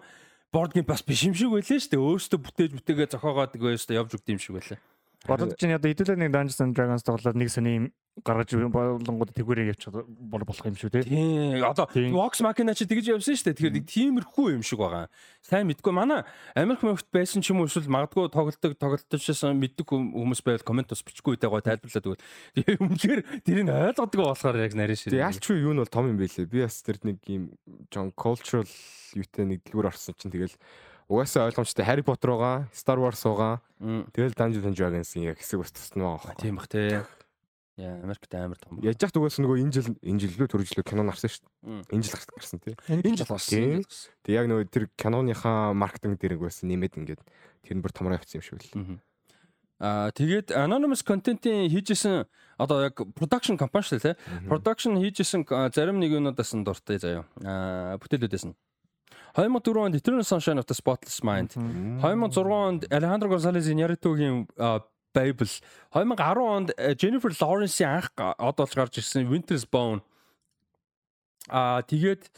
board game бас биш юм шиг байлээ шүү дээ. Өөрөөсөө бүтээж бүтээгээ зохиогоод гөөсөө явж өгд юм шиг байлаа. Бодож чинь одоо хэдүүлээ нэг Dungeons and Dragons тоглоод нэг сони гаргаж болонгууд тэгвэрээ явчих бол болох юм шүү те. Тийм. Одоо Vox Machina чи тэгж явсан шүү дээ. Тэгэхээр нэг тиймэрхүү юм шиг байгаа. Сайн мэдгүй манай Америк мөрөгт байсан ч юм уу эсвэл магадгүй тоглолтог тоглолтчсан мэддэг хүмүүс байвал комент бас бичихгүй дээ гоо тайлбарлаад өгвөл. Тэгээ үнэхээр тэрийг ойлгодгоо болохоор яг нарийн ширээ. Ялч юу юу нь бол том юм байлээ. Би бас тэр нэг юм John cultural юутай нэг дэлгүүр орсон чинь тэгэл угаасаа ойлгомжтой Harry Potter байгаа, Star Wars байгаа. Тэгэл Dungeons and Dragons-ийн яг хэсэг бас тусна байгаа. Тийм бах те. Яа, Америкт амар том. Яаж яхад угаасаа нөгөө энэ жил энэ жилөө төрөжлөө кино нарсан шүү дээ. Энэ жил гарсан тий. Энэ жил болсон. Тэг яг нөгөө тэр киноныхаа маркетинг дээр угаасаа нэмээд ингээд тэр нь бүр томроо явцсан юм шиг л. Аа тэгээд anonymous content-ийн хийжсэн одоо яг production company шүү дээ. Production хийжсэн зарим нэг юмудаас нь дуртай заяа. Аа бүтээлүүдээс нь. 2004 онд Eternal Sunshine of the Spotless Mind. 2006 онд Alejandro Gonzalez Iñárrituгийн Babel 2010 онд э, Jennifer Lawrence-ийн анх од болж гарч ирсэн Winter's Bone. Аа тэгээд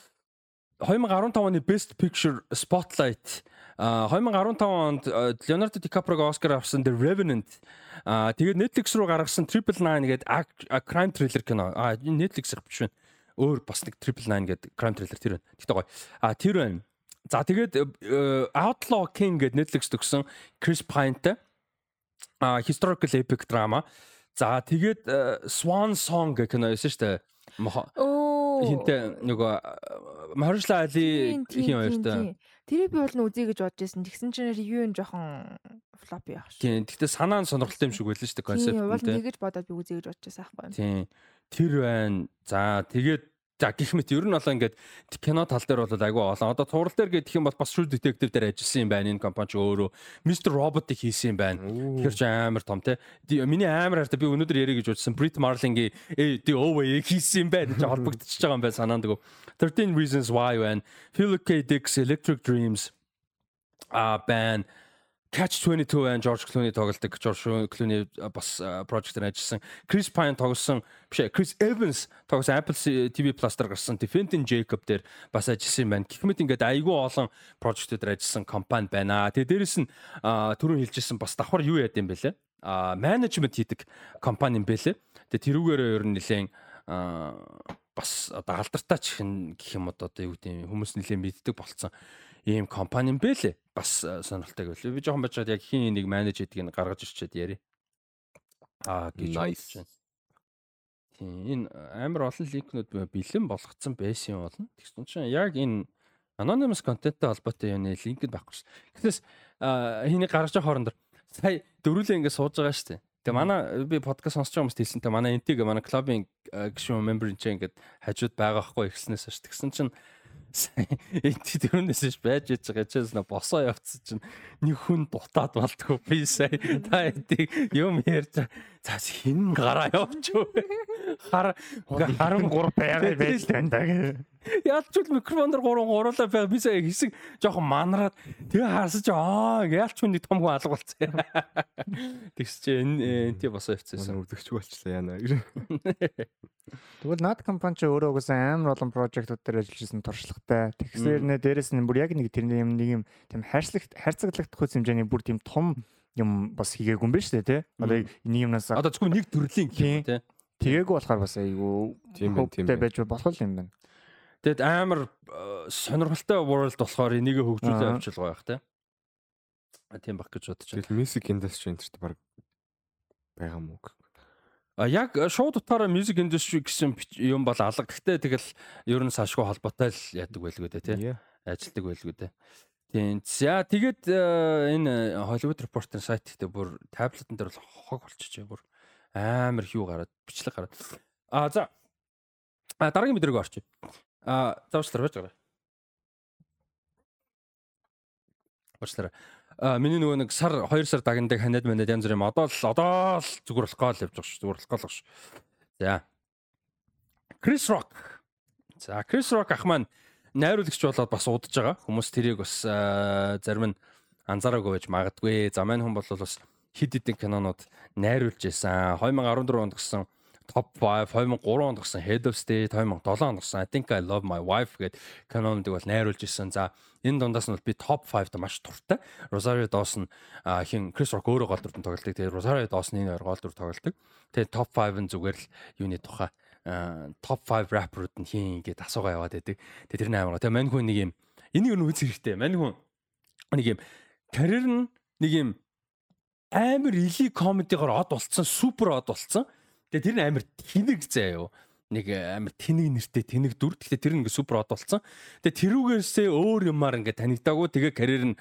2015 оны Best Picture Spotlight. А 2015 онд Leonardo DiCaprio Оскар авсан The Revenant. А тэгээд Netflix руу гаргасан Triple Nine гэдэг crime thriller кино. А Netflix-ийнх биш байна өөр бас нэг Triple Nine гэдэг crime thriller. Тэр байна гэхдээ гоё. А тэр байна за тэгээд э, Outlaw King гэдэг Netflix төгсөн Chris Pine-тай historical epic drama. За тэгээд э, Swan Song гэх кино байсан шүү дээ. Оо. Хинтээ нөгөө Mahershala Ali хин хоёртой. Тэрийг би бол нь үзье гэж бодож байсан. Тэгсэн чинь ревю нь жоохон флоп яах шүү. Тийм. Гэхдээ санаа нь сонирхолтой юм шиг байлаа шүү дээ концепт. Тийм. Бол нэгэж бодоод би үзье гэж бодож байсан аахгүй. Тийм. Тэр байна. За тэгээд За гэх мэт ер нь болоо ингээд кино тал дээр бол айгүй олон. Одоо турал дээр гэх юм бол бас True Detective дээр ажилласан юм байна. Энэ компани ч өөрөө Mr. Robot-ыг хийсэн юм байна. Тэгэхээр ч амар том те. Миний амар хартай би өнөөдөр ярих гэж бодсон Brit Marling-ийн The Away-ыг хийсэн юм байна. Тэ холбогдчихж байгаа юм байна санаанд гоо. 13 Reasons Why байна. Philip K. Dick's Electric Dreams а байн Catch 22 and George Clooney тоглодог. George Clooney бас project-ээр ажилласан. Chris Pine тоглосон биш ээ Chris Evans тоглосон Apple TV Plus дээр гарсан Defending Jacob дээр бас ажилласан байна. Гэх мэт ингээд айгүй олон project-ээр ажилласан компани байна. Тэгээ дээрэс нь түрүүн хэлжсэн бас давхар юу яд юм бэлээ? А менежмент хийдэг компани юм бэлээ. Тэгээ тэрүүгээрээ ер нь нэлээд бас одоо алдартай ч гэх юм одоо юу гэдэг хүмүүс нэлээд мэддэг болцсон ийм компани юм бэ лээ. Бас э, сонирхолтой гэвэл би жоохон бачаад яг хин нэг менеж хийдэг нь гаргаж ирчээд яри. Аа гэж байна. Тийм энэ амар олон линкнүүд бэлэн болгоцсон байсан юм болно. Тэгсэн чинь яг энэ anonymous content-тэй холбоотой юм линкэд байхгүй ш. Гэтэл хийний гаргаж байгаа хоорондор сая дөрүлээ ингэ сууж байгаа дээ. Тэгээ манай би подкаст сонсож байгаа хүмүүст хэлсэнтэй манай энтиг манай клубын гişүүн member энэ ингээд хажууд байгаа хгүй ихснээс ш. Тэгсэн чинь Энд тэрнээс ш байж яж байгаа чээс нэ босоо явцсан чинь нэг хүн дутаад болтгоо би сая та эдийг юм ярьж за хин гараа явчих. Хар харан гур байгаа байж тань даа. Яалч үл микрофон дээр гурван гуруулаа бай би сая хэсэг жоохон манараад тэгээ харсаж аа яалч хүн нэг том хүн алга болцсон. Тэгс чи энэ тий босоо явцсан өвдөгч болчлаа яана. Тэгвэл над компани ч өөрөө угсаа амар олон прожектууд дээр ажиллаж исэн туршлагатай. Тэгсээр нэ дээрэс нь бүр яг нэг тэрний юм нэг юм тийм хайрцагт хайрцаглагдах хэмжээний бүр тийм том юм бас хийгээгүй юм байна шүү дээ тий. Одоо нэг юмнаас одоо зөвхөн нэг төрлийн гэх юм тий. Тэгээгүй болохоор бас айгүй тийм байна тийм байж болох юм байна. Тэгэд амар э, сонирхолтой world болохоор энийг хөгжүүлээ авчил гоё бах те. Тийм бах гэж бодож байна. Тэгэл music industry энтерт баг байгаа мó. А яг шууд утгаараа music industry гэсэн юм бол алга. Гэхдээ тэгэл ер нь сашгүй холбоотой л яадаг байлгүй дээ тий. Ажилдаг байлгүй дээ. Тийм. За тэгээд э, энэ Hollywood Reporter сайт гэдэг бүр таблетэн дээр бол хог болчихжээ бүр амар хүү гараад бичлэг гараад. А за. Дараагийн мэдрэг орчих. А завчлаар байж байгаа. Уучлаарай. А миний нөгөө нэг сар 2 сар дагнадаг ханиад манад янз бүр юм одоо л одоо л зүгээр болохгүй л явж байгаа шүү. Зүгээр болохгүй л шүү. За. Крис Рок. За, Крис Рок ах маань найруулагч болоод бас удаж байгаа. Хүмүүс тэрийг бас зарим нь анзаараагүй байж магадгүй. За, мань хүн бол бас хид хидэн кинонууд найруулж байсан. 2014 онд гисэн top 5 2003 онд гарсан Head of State 2007 онд гарсан I think I love my wife гэд каноныг бол найруулж исэн. За энэ дундаас нь бол би top 5-д маш туртай. Rosario Dawson хин Chris Rock өөрөө гол дүртэн тоглолдог. Тэгээ Rosario Dawson энэ хоёр гол дүр тоглолдог. Тэгээ top 5 нь зүгээр л юуны тухай топ 5 рэперүүд нь хин ингээд асуугаа яваад байдаг. Тэгээ тэр нь амар. Тэгээ мань хүн нэг юм энийг нь үз хэрэгтэй. Мань хүн нэг юм карьер нь нэг юм амар или комедигаар од болцсон, супер од болцсон. Тэгээ тэр нь амар тэнэг заяа юу. Нэг амар тэнэг нэртэй тэнэг дүр. Тэгэхээр тэр нь ингээ супер од болцсон. Тэгээ тэрүүгээсээ өөр юмар ингээ танигдаагүй. Тэгээ карьер нь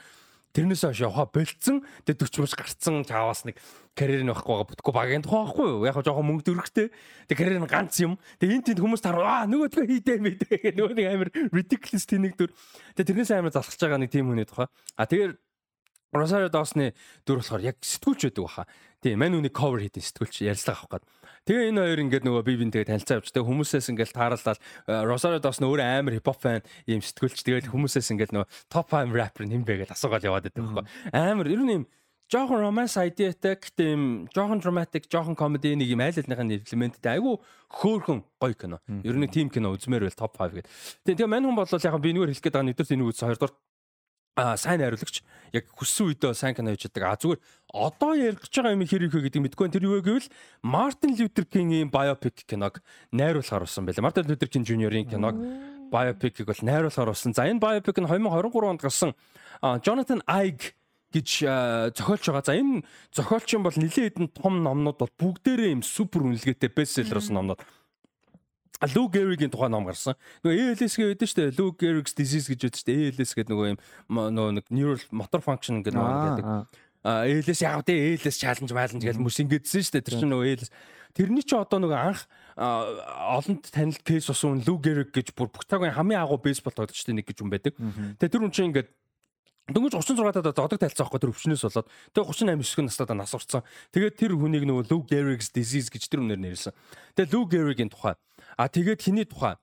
тэрнээс хойш яваа болцсон. Тэгээ 40 мус гарцсан чаавас нэг карьер нь байхгүй байгаа бүтггүй багийн тухай байхгүй юу? Яг жоохон мөнгө дөрөхтэй. Тэгээ карьер нь ганц юм. Тэгээ энэ тэнд хүмүүс тар аа нөгөөдгөө хийдэй мэдээ нөгөө нэг амар ridiculous тэнэг дүр. Тэгээ тэрнээс амар залхаж байгаа нэг тийм хүний тухай. А тэгээ Rosario Dawson-ы дүр болохоор яг сэтгүүлч байдаг баха. Тийм, мань үнийг cover хийдэг сэтгүүлч ярилцлага авах гээд. Тэгээ энэ хоёр ингээд нөгөө би бинтэйгээ танилцаа явж тэгээ хүмүүсээс ингээд таараллал Rosario Dawson өөрөө амар хипхоп фан ийм сэтгүүлч тэгээд хүмүүсээс ингээд нөгөө топ 5 rapper нэм бэ гэж асуугаад яваад байдаг байхгүй. Амар ер нь ийм жоохон romance ideaтэй гэхдээ ийм жоохон dramatic, жоохон comedy нэг ийм айл алныхын элементтэй айгүй хөөхөн гоё кино. Ер нь тийм кино үзмээр байл топ 5 гэдэг. Тэгээ мань хүн бол яг би нэгээр хэлэх гээд байгаа нэгдүгээр энийг үз хоёрдугаар сайн хариулагч яг хүссэн үедээ сайн кино хийж байгаа. А зүгээр одоо ярих гэж байгаа юм хэрэг хөө гэдэг мэдгүй. Тэр юу вэ гэвэл Мартин Лютер Кингийн биопик киног найруулахаар болсон байлаа. Мартин Лютер Кинг Жуниорын киног биопикийг бол найруулахаар болсон. За энэ биопик нь 2023 онд гарсан Jonathan Ive гэж зохиолч байгаа. За энэ зохиолчин бол нэлээд хэдэн том номнууд бол бүгдээрээ юм супер үнэлгээтэй бестселлер болсон номнууд. Лу Геригийн тухайн ном гарсан. Нөгөө ALS гэдэг шүү дээ. Лу Gehrigs disease гэж байдаг шүү дээ. ALS гэдэг нөгөө юм нөгөө нэг neural motor function гэдэг нөгөө гэдэг. А ALS яг дээ ALS challenge challenge гэж мөс ингэдсэн шүү дээ. Тэр чинь нөгөө ALS Тэрний чи одоо нөгөө анх олонд танил кейс усан Лу Гериг гэж бүр Буктагийн хамгийн агуу бейсбол тоглогчтой нэг гэж хүн байдаг. Тэгээ тэр хүн чинь ингээд Дөнгөж 36 даа зодог тайлцсан байхгүй тэр өвчнөөс болоод тэгээ 38 9 настайдаа нас урцсан. Тэгээд тэр хүнийг нөгөө Lou Gehrig's disease гэж тэр үнээр нэрлсэн. Тэгээ Lou Gehrig-ийн тухай А тэгээд хиний тухай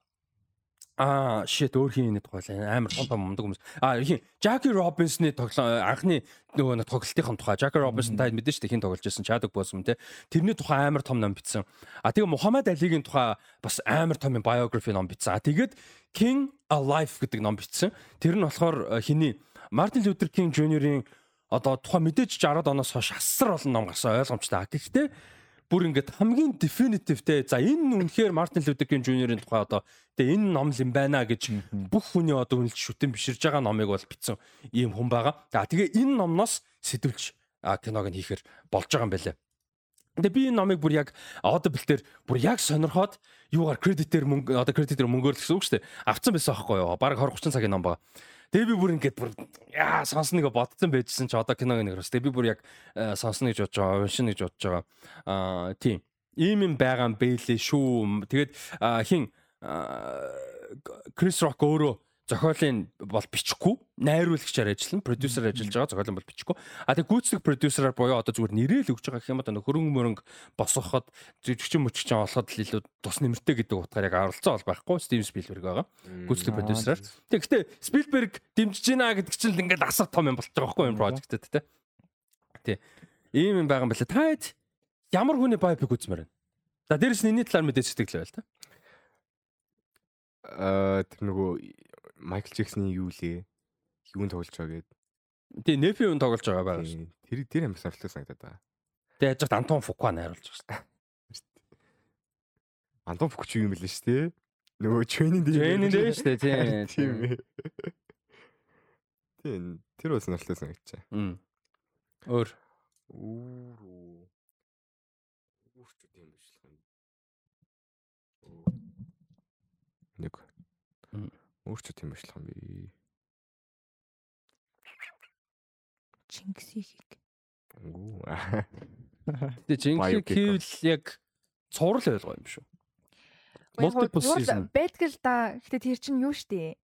Аа shit өөр хин энэ тухай амар том том мундаг хүмүүс. Аа хин Jackie Robinson-ы тоглоом анхны нөгөө нэг тоглолтын тухай Jackie Robinson та мэдэн шүү дээ хин тоглож байсан Chadwick Boseman те. Тэрний тухай амар том ном бичсэн. А тэгээ Muhammad Ali-гийн тухай бас амар том biography ном бичсэн. А тэгээд King Alive гэдэг ном бичсэн. Тэр нь болохоор хиний Martin Luther King Jr.-ийн одоо тухай мэдээж 60-аад оноос хойш асар олон ном гарсан ойлгомжтой. Гэхдээ бүр ингээд хамгийн definitive те за энэ үнэхээр Мартин Лютер Кинг Жуниорын тухай одоо тэгээ энэ ном юм байна гэж бүх хүний одоо үнэлж шүтэн биширж байгаа номыг бол бичсэн ийм хүн байгаа. За тэгээ энэ номноос сэтүүлж киног нь хийхэр болж байгаа юм байлаа. Тэгээ би энэ номыг бүр яг Audible дээр бүр яг сонирхоод юугаар кредитээр мөнгө одоо кредитээр мөнгөөр л гэсэн үг шүү дээ. Авцсан байсан аахгүй юу? Бараг 20 30 цагийн ном байгаа. Тэгээ би бүр ингээд бүр яа сонсно гэж бодсон байжсэн чи одоо киног нэгрээс. Тэгээ би бүр яг э, сонсно гэж бодож байгаа, уншина гэж бодож байгаа. Аа тийм. Ийм юм байгаа юм бэлээ шүү. Тэгээд хин Крис Рок өөрөө зохиолын бол бичихгүй. Найруулагчаар ажиллана. Продюсер ажиллаж байгаа зохиолын бол бичихгүй. А тэг гүйцэтгэх продюсераар буюу одоо зүгээр нэрэл өгч байгаа гэх юм одоо хөрөнгө мөрөнгө босгоход жүжигчин мөчгчин олоход л илүү тус нэмэртэй гэдэг утгаар яг аралцсан бол байхгүй. Стивен Спилберг байгаа. Гүйцэтгэх продюсераар. тэг гэхдээ Спилберг дэмжиж байна гэдэг чинь л ингээд асар том юм болж байгаа байхгүй энэ прожектэд тэ. Тий ийм юм байгаа юм байна та хэд ямар хүний байпыг үзмээр байна? За дээрэс нь энэний талаар мэдээж сэтгэл байл та. Аа тэр нөгөө Майкл Джексоны юу лээ? Юунд тоглож байгаа гээд. Тэгээ Нефи юунд тоглож байгаа байгаа шүү. Тэр тэр амар сонирхолтой санагдаад байгаа. Тэгээ яж Антон Фукуа найруулж байгаа шүү. Антон Фуку ч юм бэлээ шүү дээ. Нөгөө Чэнин дээр. Чэнин дээр шүү дээ тийм. Тийм. Тэр бас сонирхолтой санагдчихаа. Өөр. Өөр. Өөр ч юм биш л юм. Нэг Өөр ч тийм ажиллах юм би. Чингисийг. Үгүй. Тэгээ Чингисийг хийвэл яг цуврал ойлгоо юм шүү. Multiple season. Бэтгэл да. Гэтэ тэр чинь юу штэ.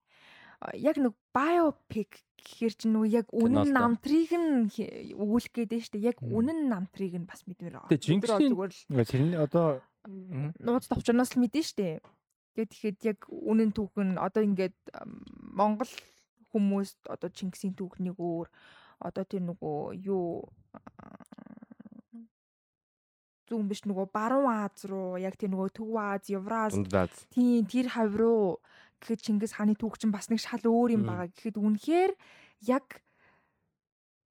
Яг нэг биопик гэхэр чинь нөгөө яг үнэн намтрыг нь өгүүлэх гээд штэ. Яг үнэн намтрыг нь бас мэдмээр байгаа. Тэгээ Чингисийн тэрний одоо нууц товчноос л мэдэн штэ. Тэгээд тэгэхэд яг үнэн түүх нь одоо ингээд Монгол хүмүүст одоо Чингисийн түүхнийг өөр одоо тэр нөгөө юу зүүн биш нөгөө баруун Аз руу яг тэр нөгөө Төв Аз, Евраз тийм тэр хавь руу гэхэд Чингис хааны түүх чинь бас нэг шал өөр юм байгаа. Гэхэд үнэхээр яг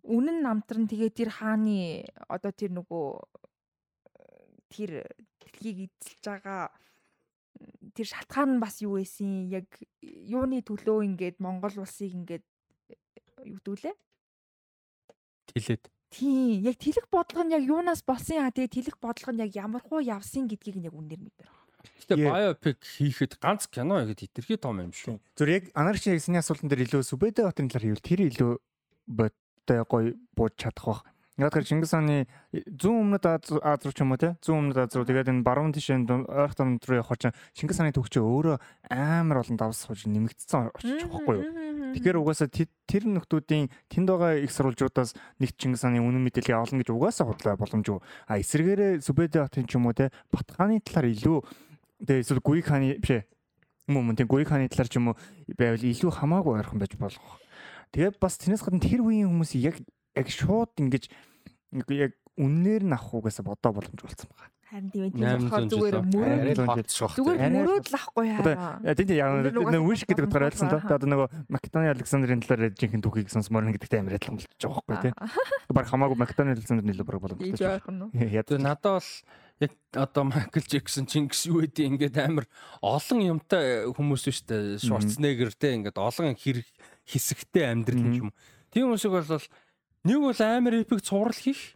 үнэн намтар нь тэгээ тэр хааны одоо тэр нөгөө тэр дэлхийг эзэлж байгаа тэр шалтгаан нь бас юу байсан яг юуны төлөө ингээд Монгол улсыг ингээд юу гэдүүлээ Тэлээд. Тийм яг тэлэх бодлого нь яг юунаас болсон яа тэгээ тэлэх бодлого нь яг ямар хуу явсан гэдгийг нь яг үнээр мэдэр. Гэтэ биопик хийхэд ганц кино ихэд хитрхи том юм шүү. Зүр яг анарч ягсны асуултан дээр илүү Сүбэдэ хотын талаар хийвэл тэр илүү бодтой гоё бууж чадах бах. Яг тэр Чингис хааны зүүн өмнөд Аз руу ч юм уу те зүүн өмнөд Аз руу тэгээд энэ баруун тишээ ойрхон томд руу явах чинь Чингис хааны чинь өөрөө амар олон давс сууж нэмэгдсэн очиж байхгүй юу? Тэгэхээр угаасаа тэ- тэр нөхдүүдийн тэнд байгаа их сурвалжуудаас нэг Чингис хааны үнэн мэдээллийг авална гэж угаасаа бодлоо боломжгүй. А эсвэргээрээ Сүбэдэ хотын ч юм уу те Батхааны талаар илүү тэгээ эсвэл Гуйг хааны биш ээ. Мөн мөн тийм Гуйг хааны талаар ч юм уу байвал илүү хамаагүй ойрхон байж болох. Тэгээд бас тэрнээс гадна тэр үеийн хүмүүс яг яг шууд ингэж яг үннээр нь авах угаасаа бодоо боломж болсон байгаа. Харин тийм ээ зүүн зүгээр мөрөөд л зүгээр л мөрөөд лахгүй Одоо яа. тийм тийм яг нэг wиш гэдэг утгаар ойлгосон бодсон то. Одоо нөгөө Македони Александрын талаар жинхэнэ түүхийг сонсмоор гэдэгтэй амар адилхан болж байгаа байхгүй тий. Баг хамаагүй Македони Александрын илүү баг Ийж боломжтой. Тэгээ надад бол яг одоо Майкл Джексон Чингис юу гэдэг ингээд амар олон юмтай хүмүүс биш үү Шварценеггер те ингээд олон хэрэг хэсэгтэй амьдрал юм юм. Тийм хүмүүсийг бол нэг бол амар эпик цуврал хийх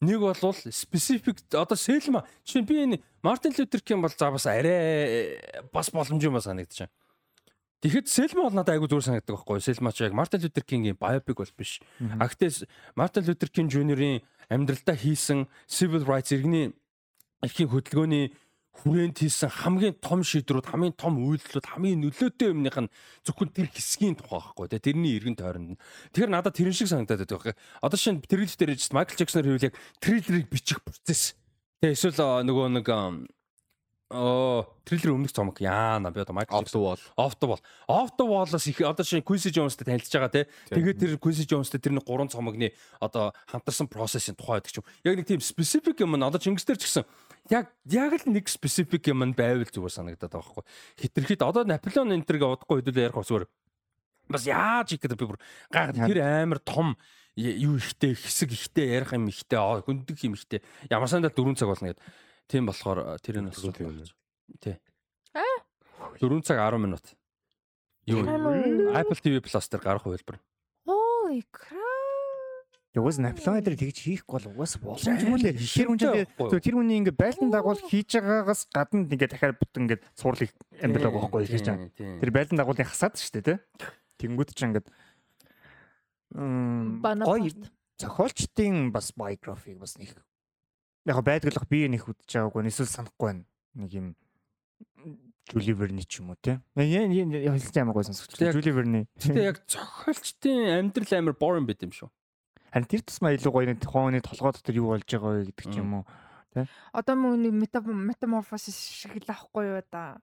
нэг бол специфик одоо Селма чинь би энэ Мартин Лютер Кинг бол за бас арай бас боломж юм ба санагдчихэв. Тэгэхэд Селма бол надад айгүй зүгээр санагддаг байхгүй юу? Селма ч яг Мартин Лютер Кингийн биопик бол биш. А гэтээ Мартин Лютер Кинг Жуниорын амьдралдаа хийсэн civil rights иргэний эрхийн хөдөлгөөний хүрээнд хийсэн хамгийн том шийдрүүд, хамгийн том үйлдэлүүд, хамгийн нөлөөтэй юмных нь зөвхөн тэр хэсгийн тухай байхгүй тий тэрний эргэн тойронд. Тэгэхээр надад тэрэн шиг санагдаад байдаг байхгүй. Одоо шинэ триллер дээр ч Майкл Джексонор хийвэл яг триллерыг бичих процесс. Тэгээ эсвэл нөгөө нэг оо триллер өмнөх цомог яана би одоо Майкл the wall. Off the wall. Off the wall-аас их одоо шинэ Quincy Jones-тэй танилцж байгаа те. Тэгээд тэр Quincy Jones-тэй тэрний гурван цомогны одоо хамтарсан процессын тухай байдаг ч юм. Яг нэг тийм specific юм нь одоо Чингис дээр ч гэсэн яг яг л нэг specific юм байвал зүгээр санагдаад байгаа байхгүй. Хитрхэд одоо Наполеон энтерг удахгүй хөдөлөө ярих зүгээр бас яаж их гэдэг би бүр гайхаад тэр амар том юу ихтэй хэсэг ихтэй ярих юм ихтэй хөндөг юм ихтэй ямар сандаа 4 цаг болно гэдэг. Тийм болохоор тэр нь бас? Тий. Аа. 4 цаг 10 минут. Юу. Apple TV Plus дээр гарах хувилбар. Ой краа. Угаас Наполеон дээр тэгж хийхгүй бол угаас боломжгүй лээ. Тэр хүн чинь тэр хүний ингээ байлдан дагуул хийж байгаагаас гадна ингээ дахиад бут ингээ цуурлыг амьдрал байгаа байхгүй байгаа. Тийм. Тэр байлдан дагуулын хасаад шүү дээ тий. Тэнгүүд ч ингээд м гоё зохиолчдын бас биографиг бас нэг яг байдгалах би нэг үдчихэж байгаагүй эсвэл санахгүй байна. Нэг юм Жули Верни ч юм уу тий. Яа яа хэлж ямар гоё сонсогч. Яг- Жули Верни. Гэтэ яг зохиолчдын амьдрал амар boring байт юм шүү. Харин тэр тусмаа илүү гоё нэг хооны толгой дотор юу болж байгаа вэ гэдэг ч юм уу. Одоо мөн метаморфосис шиг л авахгүй юу да.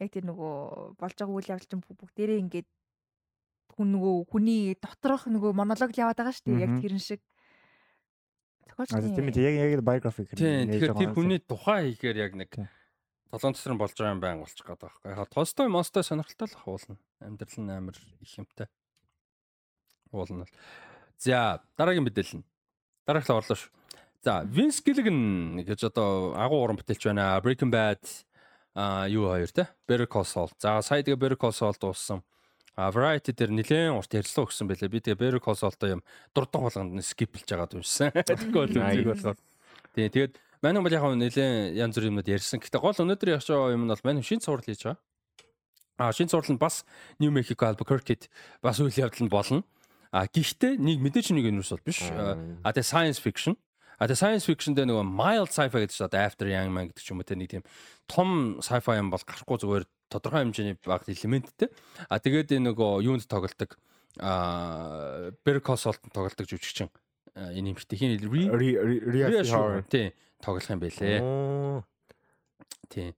Яг тэр нөгөө болж байгаа үйл явдал чинь бүгдээрээ ингээд хүн нөгөө хүний доторх нөгөө монолог л яваад байгаа шүү дээ. Яг тэрэн шиг. А Зохиолчны тийм яг яг биографик. Тийм. Тэгэхээр тэр хүний тухай хийхээр яг нэг толон цэцэр болж байгаа юм байна болчих гээд байгаа байхгүй. Яг Толстой мостой сонирхолтой л хуулна. Амьдрал нь амар их юмтай. Уулна л. За, дараагийн мэдээлэл нь. Дараагт орлоо шүү. За, Vince Gilligan гэж одоо агуу уран бүтээлч байна. Breaking Bad а юу хоёр те? Better Call Saul. За, сая тэгээ Better Call Saul дууссан. А Variety дээр нэлээд урт ярилцлага өгсөн байлээ. Би тэгээ Better Call Saul-то юм дурдах болгонд скиплж байгаа юмшсан. Тэгэхгүй бол үзэг болохоор. Тий, тэгээд манай бол яг нэлээд янз бүрийн юмнууд ярьсан. Гэтэ гол өнөөдөр явж байгаа юм нь бол манай шинэ цуврал хийж байгаа. А шинэ цуврал нь бас New Mexico Albuquerque-д бас үйл явдал нь болно. А гэхдээ нэг мэдээч нэг юм бол биш. А тэгээ science fiction. А тэгээ science fiction дээр нөгөө mild sci-fi гэдэг чинь одоо After Young Man гэдэг ч юм уу те нэг тийм том sci-fi юм бол гарахгүй зүгээр тодорхой хэмжээний баг элементтэй. А тэгээд энэ нөгөө юунд тоглолдог а Saul-д тоглолдог жүжигчин энэ юмхтэй хин Reassurance. Тий, тоглох юм байлээ. Тий.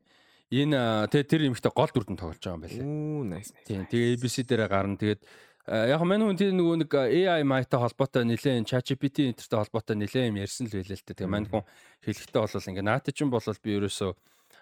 Энэ тэгээ тэр юмхтэй гол дүрдэн тоглож байгаа юм байлээ. Оо, nice. Тий. Тэгээ ABC дээрээ гарна. Тэгээд яг мань хүн тийм нөгөө нэг AI майтай холбоотой нэлээд ChatGPT интертэй холбоотой нэлээд юм ярьсан л байлээ л дээ. Тэгээ мань хүн хэлэхдээ бол ингээ наат чинь бол би ерөөсөө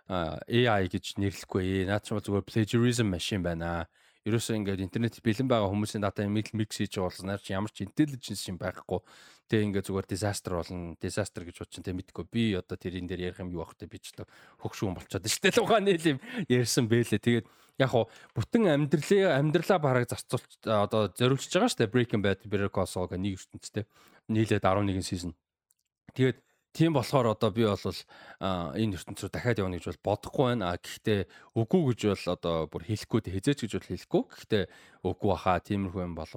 AI гэж нэрлэхгүй. Наад чинь зүгээр plagiarism machine байна. Ерөөсөө ингээд интернет бэлэн байгаа хүмүүсийн дата микс хийж байгаа болсноор чи ямар ч intelligence юм байхгүй. Тэгээ ингээд зүгээр disaster болно. Disaster гэж бодчих тийм мэдгүй. Би одоо тэрийн дээр ярих юм юу бахтай би ч одоо хөгшүүн болчиход штэ л ухааны юм ярьсан бэлээ. Тэгээд яг хуу бүтэн амьдралаа амьдралаа бараг зарцуулж одоо зориулж байгаа штэ Breaking Bad, Better Call Saul гэх нэг ертөнцтэй нийлээд 11 сизон. Тэгээд тийм болохоор одоо би бол энэ ертөнц рүү дахиад явна гэж бол бодохгүй байна. А гэхдээ үгүй гэж бол одоо бүр хэлэхгүй тэ хизээч гэж бол хэлэхгүй. Гэхдээ үгүй баха тиймэрхүү юм бол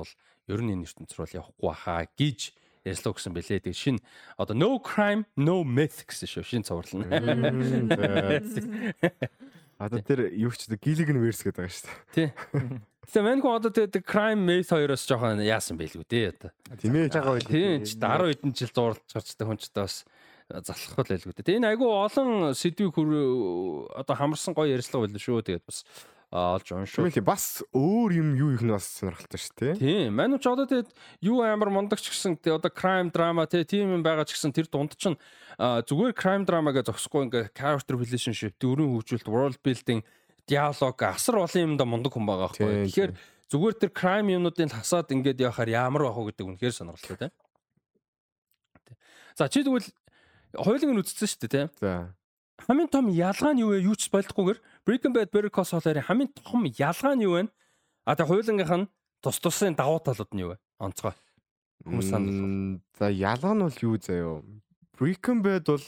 ер нь энэ ертөнц рүү явахгүй баха гэж ярьслаа гэсэн бэлээ. Тэгээ шин одоо no crime no myth гэсэн шүү. Шин цуврал нь. Одоо тэр юу ч гилиг нь верс гэдэг байгаа шүү дээ. Тий. Тэгээ мань хүн одоо тэгээд crime myth хоёроос жоохон яасан байлгүй дээ одоо. Тийм ээ. Жага байл. Тийм ч 10 хэдэн жил зурлаж гарчтай хүн ч бас залхах байлгүй дээ. Энэ айгүй олон сэдвийг одоо хамарсан гоё ярьслага байлаа шүү. Тэгээд бас олж уншуу. Тийм бас өөр юм юу их нь бас сонирхолтой шүү дээ. Тийм. Манай ч одоо тэгээд юу амар мундагч гэсэн тэгээд одоо crime drama тийм юм байгаа ч гэсэн тэр дунд чинь зүгээр crime drama гэж зогсохгүй ингээ character relationship, дөрвөн хөгжүүлэлт, world building, диалог асар олон юмда мундаг хүн байгаа байхгүй. Тэгэхээр зүгээр тэр crime юмнуудын хасаад ингээд явахаар ямар байх вэ гэдэг үнэхээр сонирхолтой тийм. За чи тэгвэл хоёулын нь үзсэн шүү дээ тийм. За. Хамгийн том ялгаа нь юу вэ? Юу ч болдгүйгээр Breaking Bad Better Call Saul-ын хамгийн том ялгаа нь юу вэ? А тэг хоёулынгийнх нь тус тусын давуу талууд нь юу вэ? Онцгой. Хүмүүс санал. За ялгаа нь бол юу заяо? Breaking Bad бол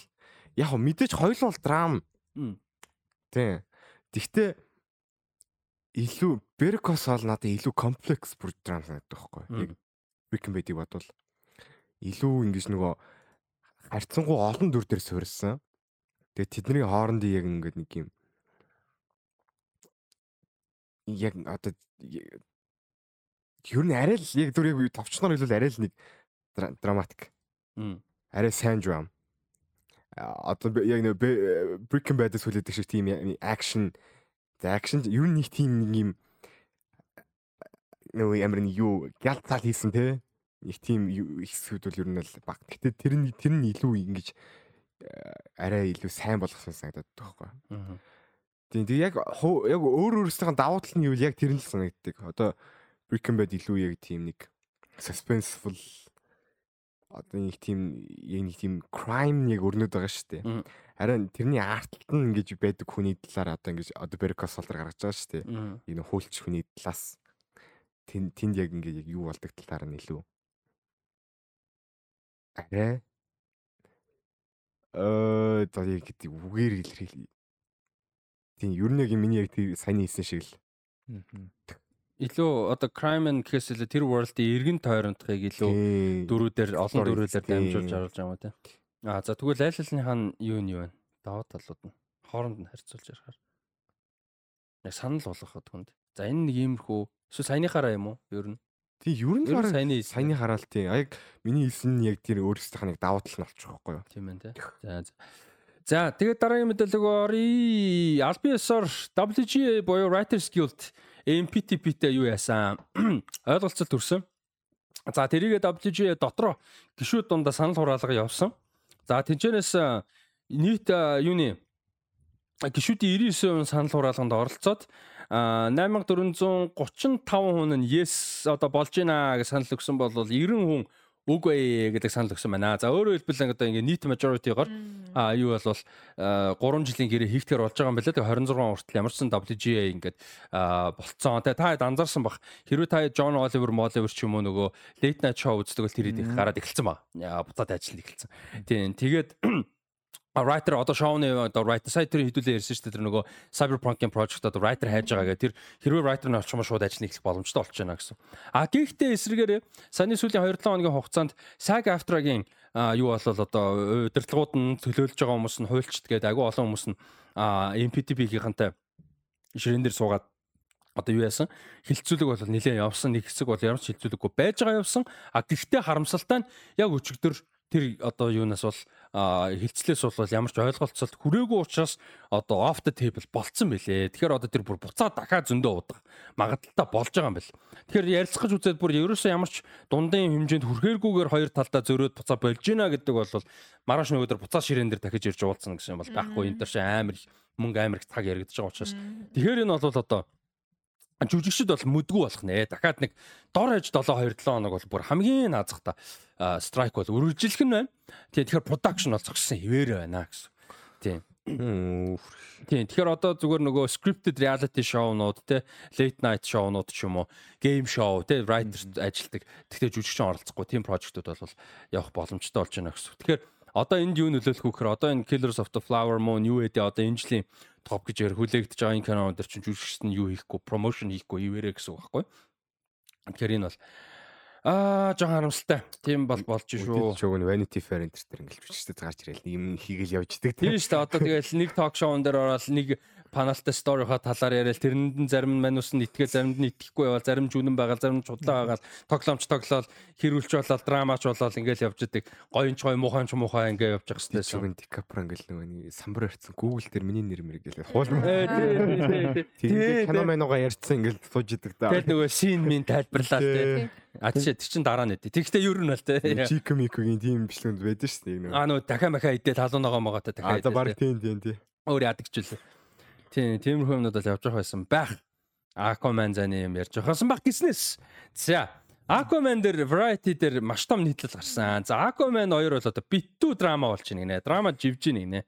яг мэдээж хоёул бол драм. Тийм. Гэхдээ илүү Better Call Saul надад илүү комплекс бүр драм санагддаг байхгүй. Яг Breaking Bad-ийг бодвол илүү ингэж нөгөө харьцангуй олон дүр дээр суурилсан. Тэгээ тэдний хоорондын яг ингээд нэг юм яг одоо ер нь арай л яг зүр яг товчноор хэлвэл арай л нэг драматик. Арай сайн драм. Одоо яг нэг Breaking Bad-с хүлээдэг шиг тийм акшн акшн ер нь нэг тийм нэг юм нөгөө ямар нэг юу гялцал хийсэн те их тийм зүйл бол ер нь л баг. Гэтэ тэр нь тэр нь илүү ингэж арай илүү сайн болгосон санагдаад байгаа байхгүй. Тийм тэг яг яг өөр өөрсдийн давуу тал нь юу яг тэр нь л санагддаг. Одоо Breaking Bad илүү яг тийм нэг suspenseful одоо нэг тийм яг нэг тийм crime яг өрнөд байгаа шүү дээ. Харин тэрний артталт нь ингэж байдаг хүний талаар одоо ингэж одоо Беркос солдор гаргаж байгаа шүү дээ. Энэ хуульч хүний талаас тэнд тэнд яг ингэ яг юу болдог талаар нь илүү арай э за яг гэдэг үгээр хэлэх Тийм, ер нь яг миний яг тийм сайн хийсэн шиг л. Илүү одоо crime and case л тэр world-ийн эргэн тойронтхыг илүү дөрүүдээр олон дөрүүлээр дамжуулж оруулж байгаа юм тийм. Аа за тэгвэл аль алны хаан юу нь юу вэ? Даваа талууд нь хооронд нь харьцуулж ярихаар. Яг санал болгоход хүнд. За энэ нэг иймэрхүү эсвэл саяныхаараа юм уу? Ер нь. Тийм ер нь хараа саяны саяны хараалт тийм. Яг миний хэлсэн нь яг тэр өөрсдийнх нь давуу тал нь олчих واخгүй юу? Тийм ээ тийм. За за. Тэгээд дараагийн мэдээлэл. Албан ёсоор WGA буюу Writers Guild MPTP-тэй юу яасан? Ойлголцол төрсөн. За тэрийгээ WGA дотроо гişүүд дундаа санал хураалга явсан. За тэнцэнээс нийт юуны гişүүдийн 99% санал хураалганд оролцоод 8435 хүн нь yes одоо болж байна гэж санал өгсөн бол 90 хүн үгүй гэдэг санал өгсөн байна. За өөрөөр хэлбэл одоо ингээ нийт majority-гоор а юу бол 3 жилийн гэрээ хийгдгээр болж байгаа юм байна. Тэгээ 26 хүртэл ямар ч сан WGA ингээд болцсон. Тэгээ та хэд анзаарсан бах. Хэрвээ та John Oliver, Oliver ч юм уу нөгөө late night show үздэг бол тэр их гараад эхэлсэн ба. Буцаад ажиллаж эхэлсэн. Тийм. Тэгээд writer одоо шоуны одоо writer сая тэр хэдүүлээ ярьсан шүү дээ тэр нөгөө cyberpunk-ийн project одоо writer хайж байгаа гэх тэр хэрвээ writer нь олчих юм шууд ажил нийлэх боломжтой болж байна гэсэн. А гэхдээ эсрэгээр саяны сүүлийн 2-7 хоногийн хугацаанд SAG AFTRA-гийн юу болол одоо удирдлагууд нь төлөөлж байгаа хүмүүс нь хуульчд гэдэг агүй олон хүмүүс нь MPTP-гийнхантай ширээн дээр суугаад одоо юу яасан? Хилцүүлэг бол нэлээд явсан нэг хэсэг бол ямар ч хилцүүлэггүй байж байгаа явсан. А гэхдээ харамсалтай нь яг өчигдөр тэр одоо юунаас бол хилцлээс бол ямар ч ойлголцолт хүрээгүй учраас одоо off the table болцсон байлээ. Тэгэхээр одоо тэр бүр буцаа дахиад зөндөө удаа магадaltaа болж байгаа юм байна. Тэгэхээр ярилцах гэж үзээд бүр ерөөсөө ямар ч дундын хэмжээнд хүрхээргүйгээр хоёр талдаа зөрөөд буцаа болж гинэ гэдэг бол маргааш нөгөөдөр буцаа ширээн дээр дахиж ирж уулзсан гэсэн юм бол байхгүй энэ төр ши амар мөнгө амар цаг яригдж байгаа учраас. Тэгэхээр энэ бол одоо жүжигчд бол мүдгүү болох нэ. Дахиад нэг дор хэж 7 2 7 хоног бол бүр хамгийн наазахта страйк бол нь байна. Тийм тэгэхээр production бол зогссон хിവэр байна гэсэн. Тийм. Тийм тэгэхээр одоо зүгээр нөгөө scripted reality show-нууд те late night show-нууд ч юм уу game show те writer ажилтдаг. Тэгтээ жүжигчин оролцохгүй тийм project-ууд бол явах боломжтой болж байна гэсэн. Тэгэхээр одоо энд юу нөлөөлөх вэ гэхээр одоо энэ Killers of the Flower Moon юу гэдэг одоо энэ жилийн топ гэж ярь хүлээгдэж байгаа энэ кино өндөр чинь жүжигчд нь юу хийхгүй промошн хийхгүй ивэрэ гэсэн үг байхгүй. Тэгэхээр энэ бол Аа жоохон харамсалтай. Тийм бол болж шүү. Чөг нь Vanity Fair энэ төр ингээл жүжигчдэд гарч ирэл юм хийгээл явж идэг. Тийм шүү дээ. Одоо тэгэл нэг ток шоун дээр ороод нэг паналтай сторийнхоо талаар яриад тэрэнд нь зарим нь манус нь итгээ заримд нь итгэхгүй байвал зарим жүнэн байгаа зарим нь чудлаа байгаа тоглоомч тоглоод хэрүүлч болоод драмач болоод ингээл явж идэг гоёнч гоё муухайч муухай ингээ явж байгаа хэвчээ шүүн дикапра ингээл нөгөө самбар ярьсан Google дээр миний нэр мэр гээл хуул тийм кино манууга ярьсан ингээл сууж идэг да тэгэл нөгөө син мин тайлбарлаа тий А тийч тэр чин дараа нь эдээ. Тэгвэл ер нь бол те. Чика микогийн тийм бичлэгүүд байдаг шүү дээ. Аа нөө дахиад махаа идээ талуун байгаа магаа та дахиад. Аа за баг тийм тийм тийм. Өөр үлээ. Тийм, тиймэрхүү юмнууд бол явж явах байсан байх. Aquaman заны юм ярьж байхсан баг гиснээс. За, Aquaman дээр Variety дээр маш том нийтлэл гарсан. За, Aquaman 2 бол одоо битүү драма болж байна гинэ. Драма живж байна гинэ.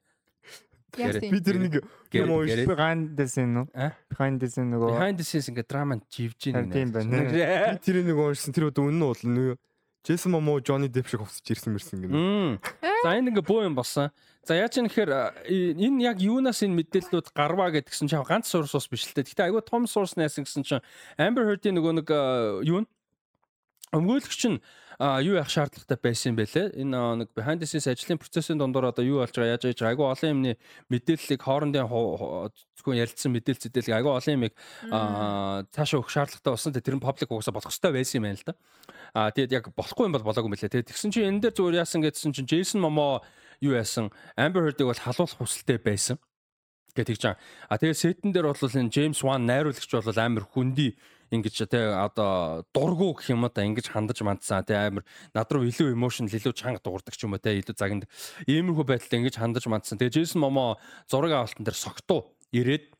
Би тэр нэг юм уу behind the scene нөө. Behind the scene нөгөө behind the scenes ингээ драма живж байна. Тийм байна. Би тэр нэг уншсан тэр одоо үнэн уул нөө. Джейсон Момо Johnny Depp шиг хувцж ирсэн мэрсэн гинэ. За энэ ингээ боо юм болсон. За яаж юм гэхээр энэ яг юунаас энэ мэдээллүүд гарваа гэдгсэн чинь ганц source ус биш л дээ. Гэтэ айгүй том source найсан гэсэн чинь Amber Heard-ийн нөгөө нэг юу н өмгөөлөгч нь юу яах шаардлагатай байсан юм бэ лээ. Энэ нэг behind the scenes ажлын процессын дундор одоо юу болж байгаа яаж яаж айгүй олон юмны мэдээллийг хоорондын зөвхөн ярилцсан мэдээлэл зэдэлийг айгүй олон юмыг цаашаа өгөх шаардлагатай болсон. Тэр нь public угаасаа болох хэрэгтэй байсан юм байна л да. А тэгээд яг болохгүй юм бол болоогүй юм билээ. Тэгээд тэгсэн чинь энэ дээр зүгээр яасан гэдсэн чинь Jason Momoa юу яасан Amber Heard-ыг бол халуулах хүсэлтэй байсан гэж тэгж байгаа. А тэгээ сетэн дээр бол энэ James Wan найруулагч бол амар хүндий ингэж те одоо дургу гэх юм та ингэж хандаж мандсан. Те амар над руу илүү emotion илүү чанга дуурдаг ч юм уу те илүү загинд иймэрхүү байдлаар ингэж хандаж мандсан. Тэгээ Jason Momoa зураг авалтан дээр согтуу ирээд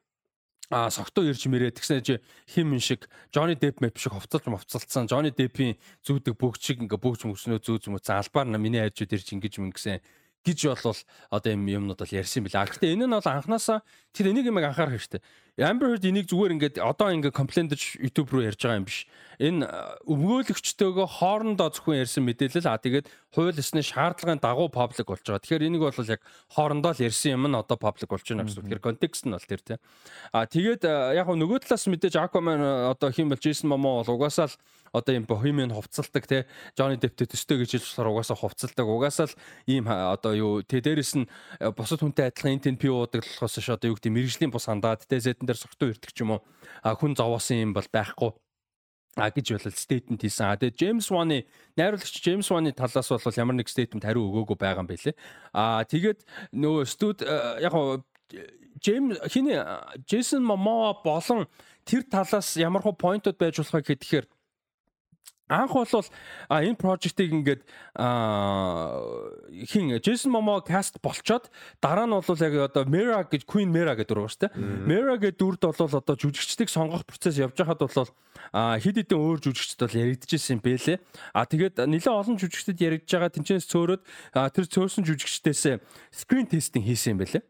а согтуу ирж мэрээ. Тэгсэн чи хим шиг Johnny Depp мэп шиг хувцалж мовцалцсан Johnny Depp-ийн зүүдэг бүгд шиг ингээ бүгд мөснөө зүү зүүмөө албаар миний хайрчуд ирж ингэж мөнгөсөн гэж болвол одоо юм юмнууд бол ярьсан билээ. Гэхдээ энэ нь бол анханасаа тэр энийг юм анхаарах хэрэгтэй. Amber Heard энийг зүгээр ингээд одоо ингээд комплендж YouTube руу ярьж байгаа юм биш. Энэ өмгөөлөгчтэйгөө хоорондоо зөвхөн ярьсан мэдээлэл а тэгээд хууль ёсны шаардлагын дагуу паблик болж байгаа. Тэгэхээр энийг бол яг хоорондоо л ярьсан юм нь одоо паблик болж байна гэсэн. Тэгэхээр контекст нь бол тэр тийм. А тэгээд яг нөгөө талаас мэдээж Aquaman одоо хэм бол Jason Momoa бол угаасаа л одоо юм бохимын хувцалдаг те Johnny Depp-тэй төстэй гэж хэлж болохоор угаасаа хувцалдаг угаасаа л ийм одоо юу тэ дээрэс нь бусад хүнтэй адилхан NTP уудаг болохоос ш одоо юу гэдэг мэрэгжлийн бус хандаад тэ зэтэн дээр согтуу ирдэг ч юм уу а хүн зовоосон юм бол байхгүй а гэж болол стейтмент хийсэн. А тэгээ Джеймс Ваны найруулагч Джеймс Ваны талаас бол ямар нэг стейтмент хариу өгөөгүй байгаа юм байлээ. А тэгээд нөгөө студ яг Джейм хиний Джейсон Момоа болон тэр талаас ямар хөө поинтууд байж болох вэ гэхээр анх бол энэ прожектыг ингээд хин Джейсон Момо каст болчоод дараа нь бол яг одоо Mera гэж Queen Mera гэдэг дургуй шүү дээ. Mera гэдэг дүрд бол одоо жүжигчдийг сонгох процесс явж байхад бол хэд хэдэн өөр жүжигчд бол яригдчихсэн юм бэлээ. А тэгээд нэлээд олон жүжигчдэд яригдж байгаа тэнцэнс цөөрөөд тэр цөөрсөн жүжигчдээс screen testing хийсэн юм бэлээ.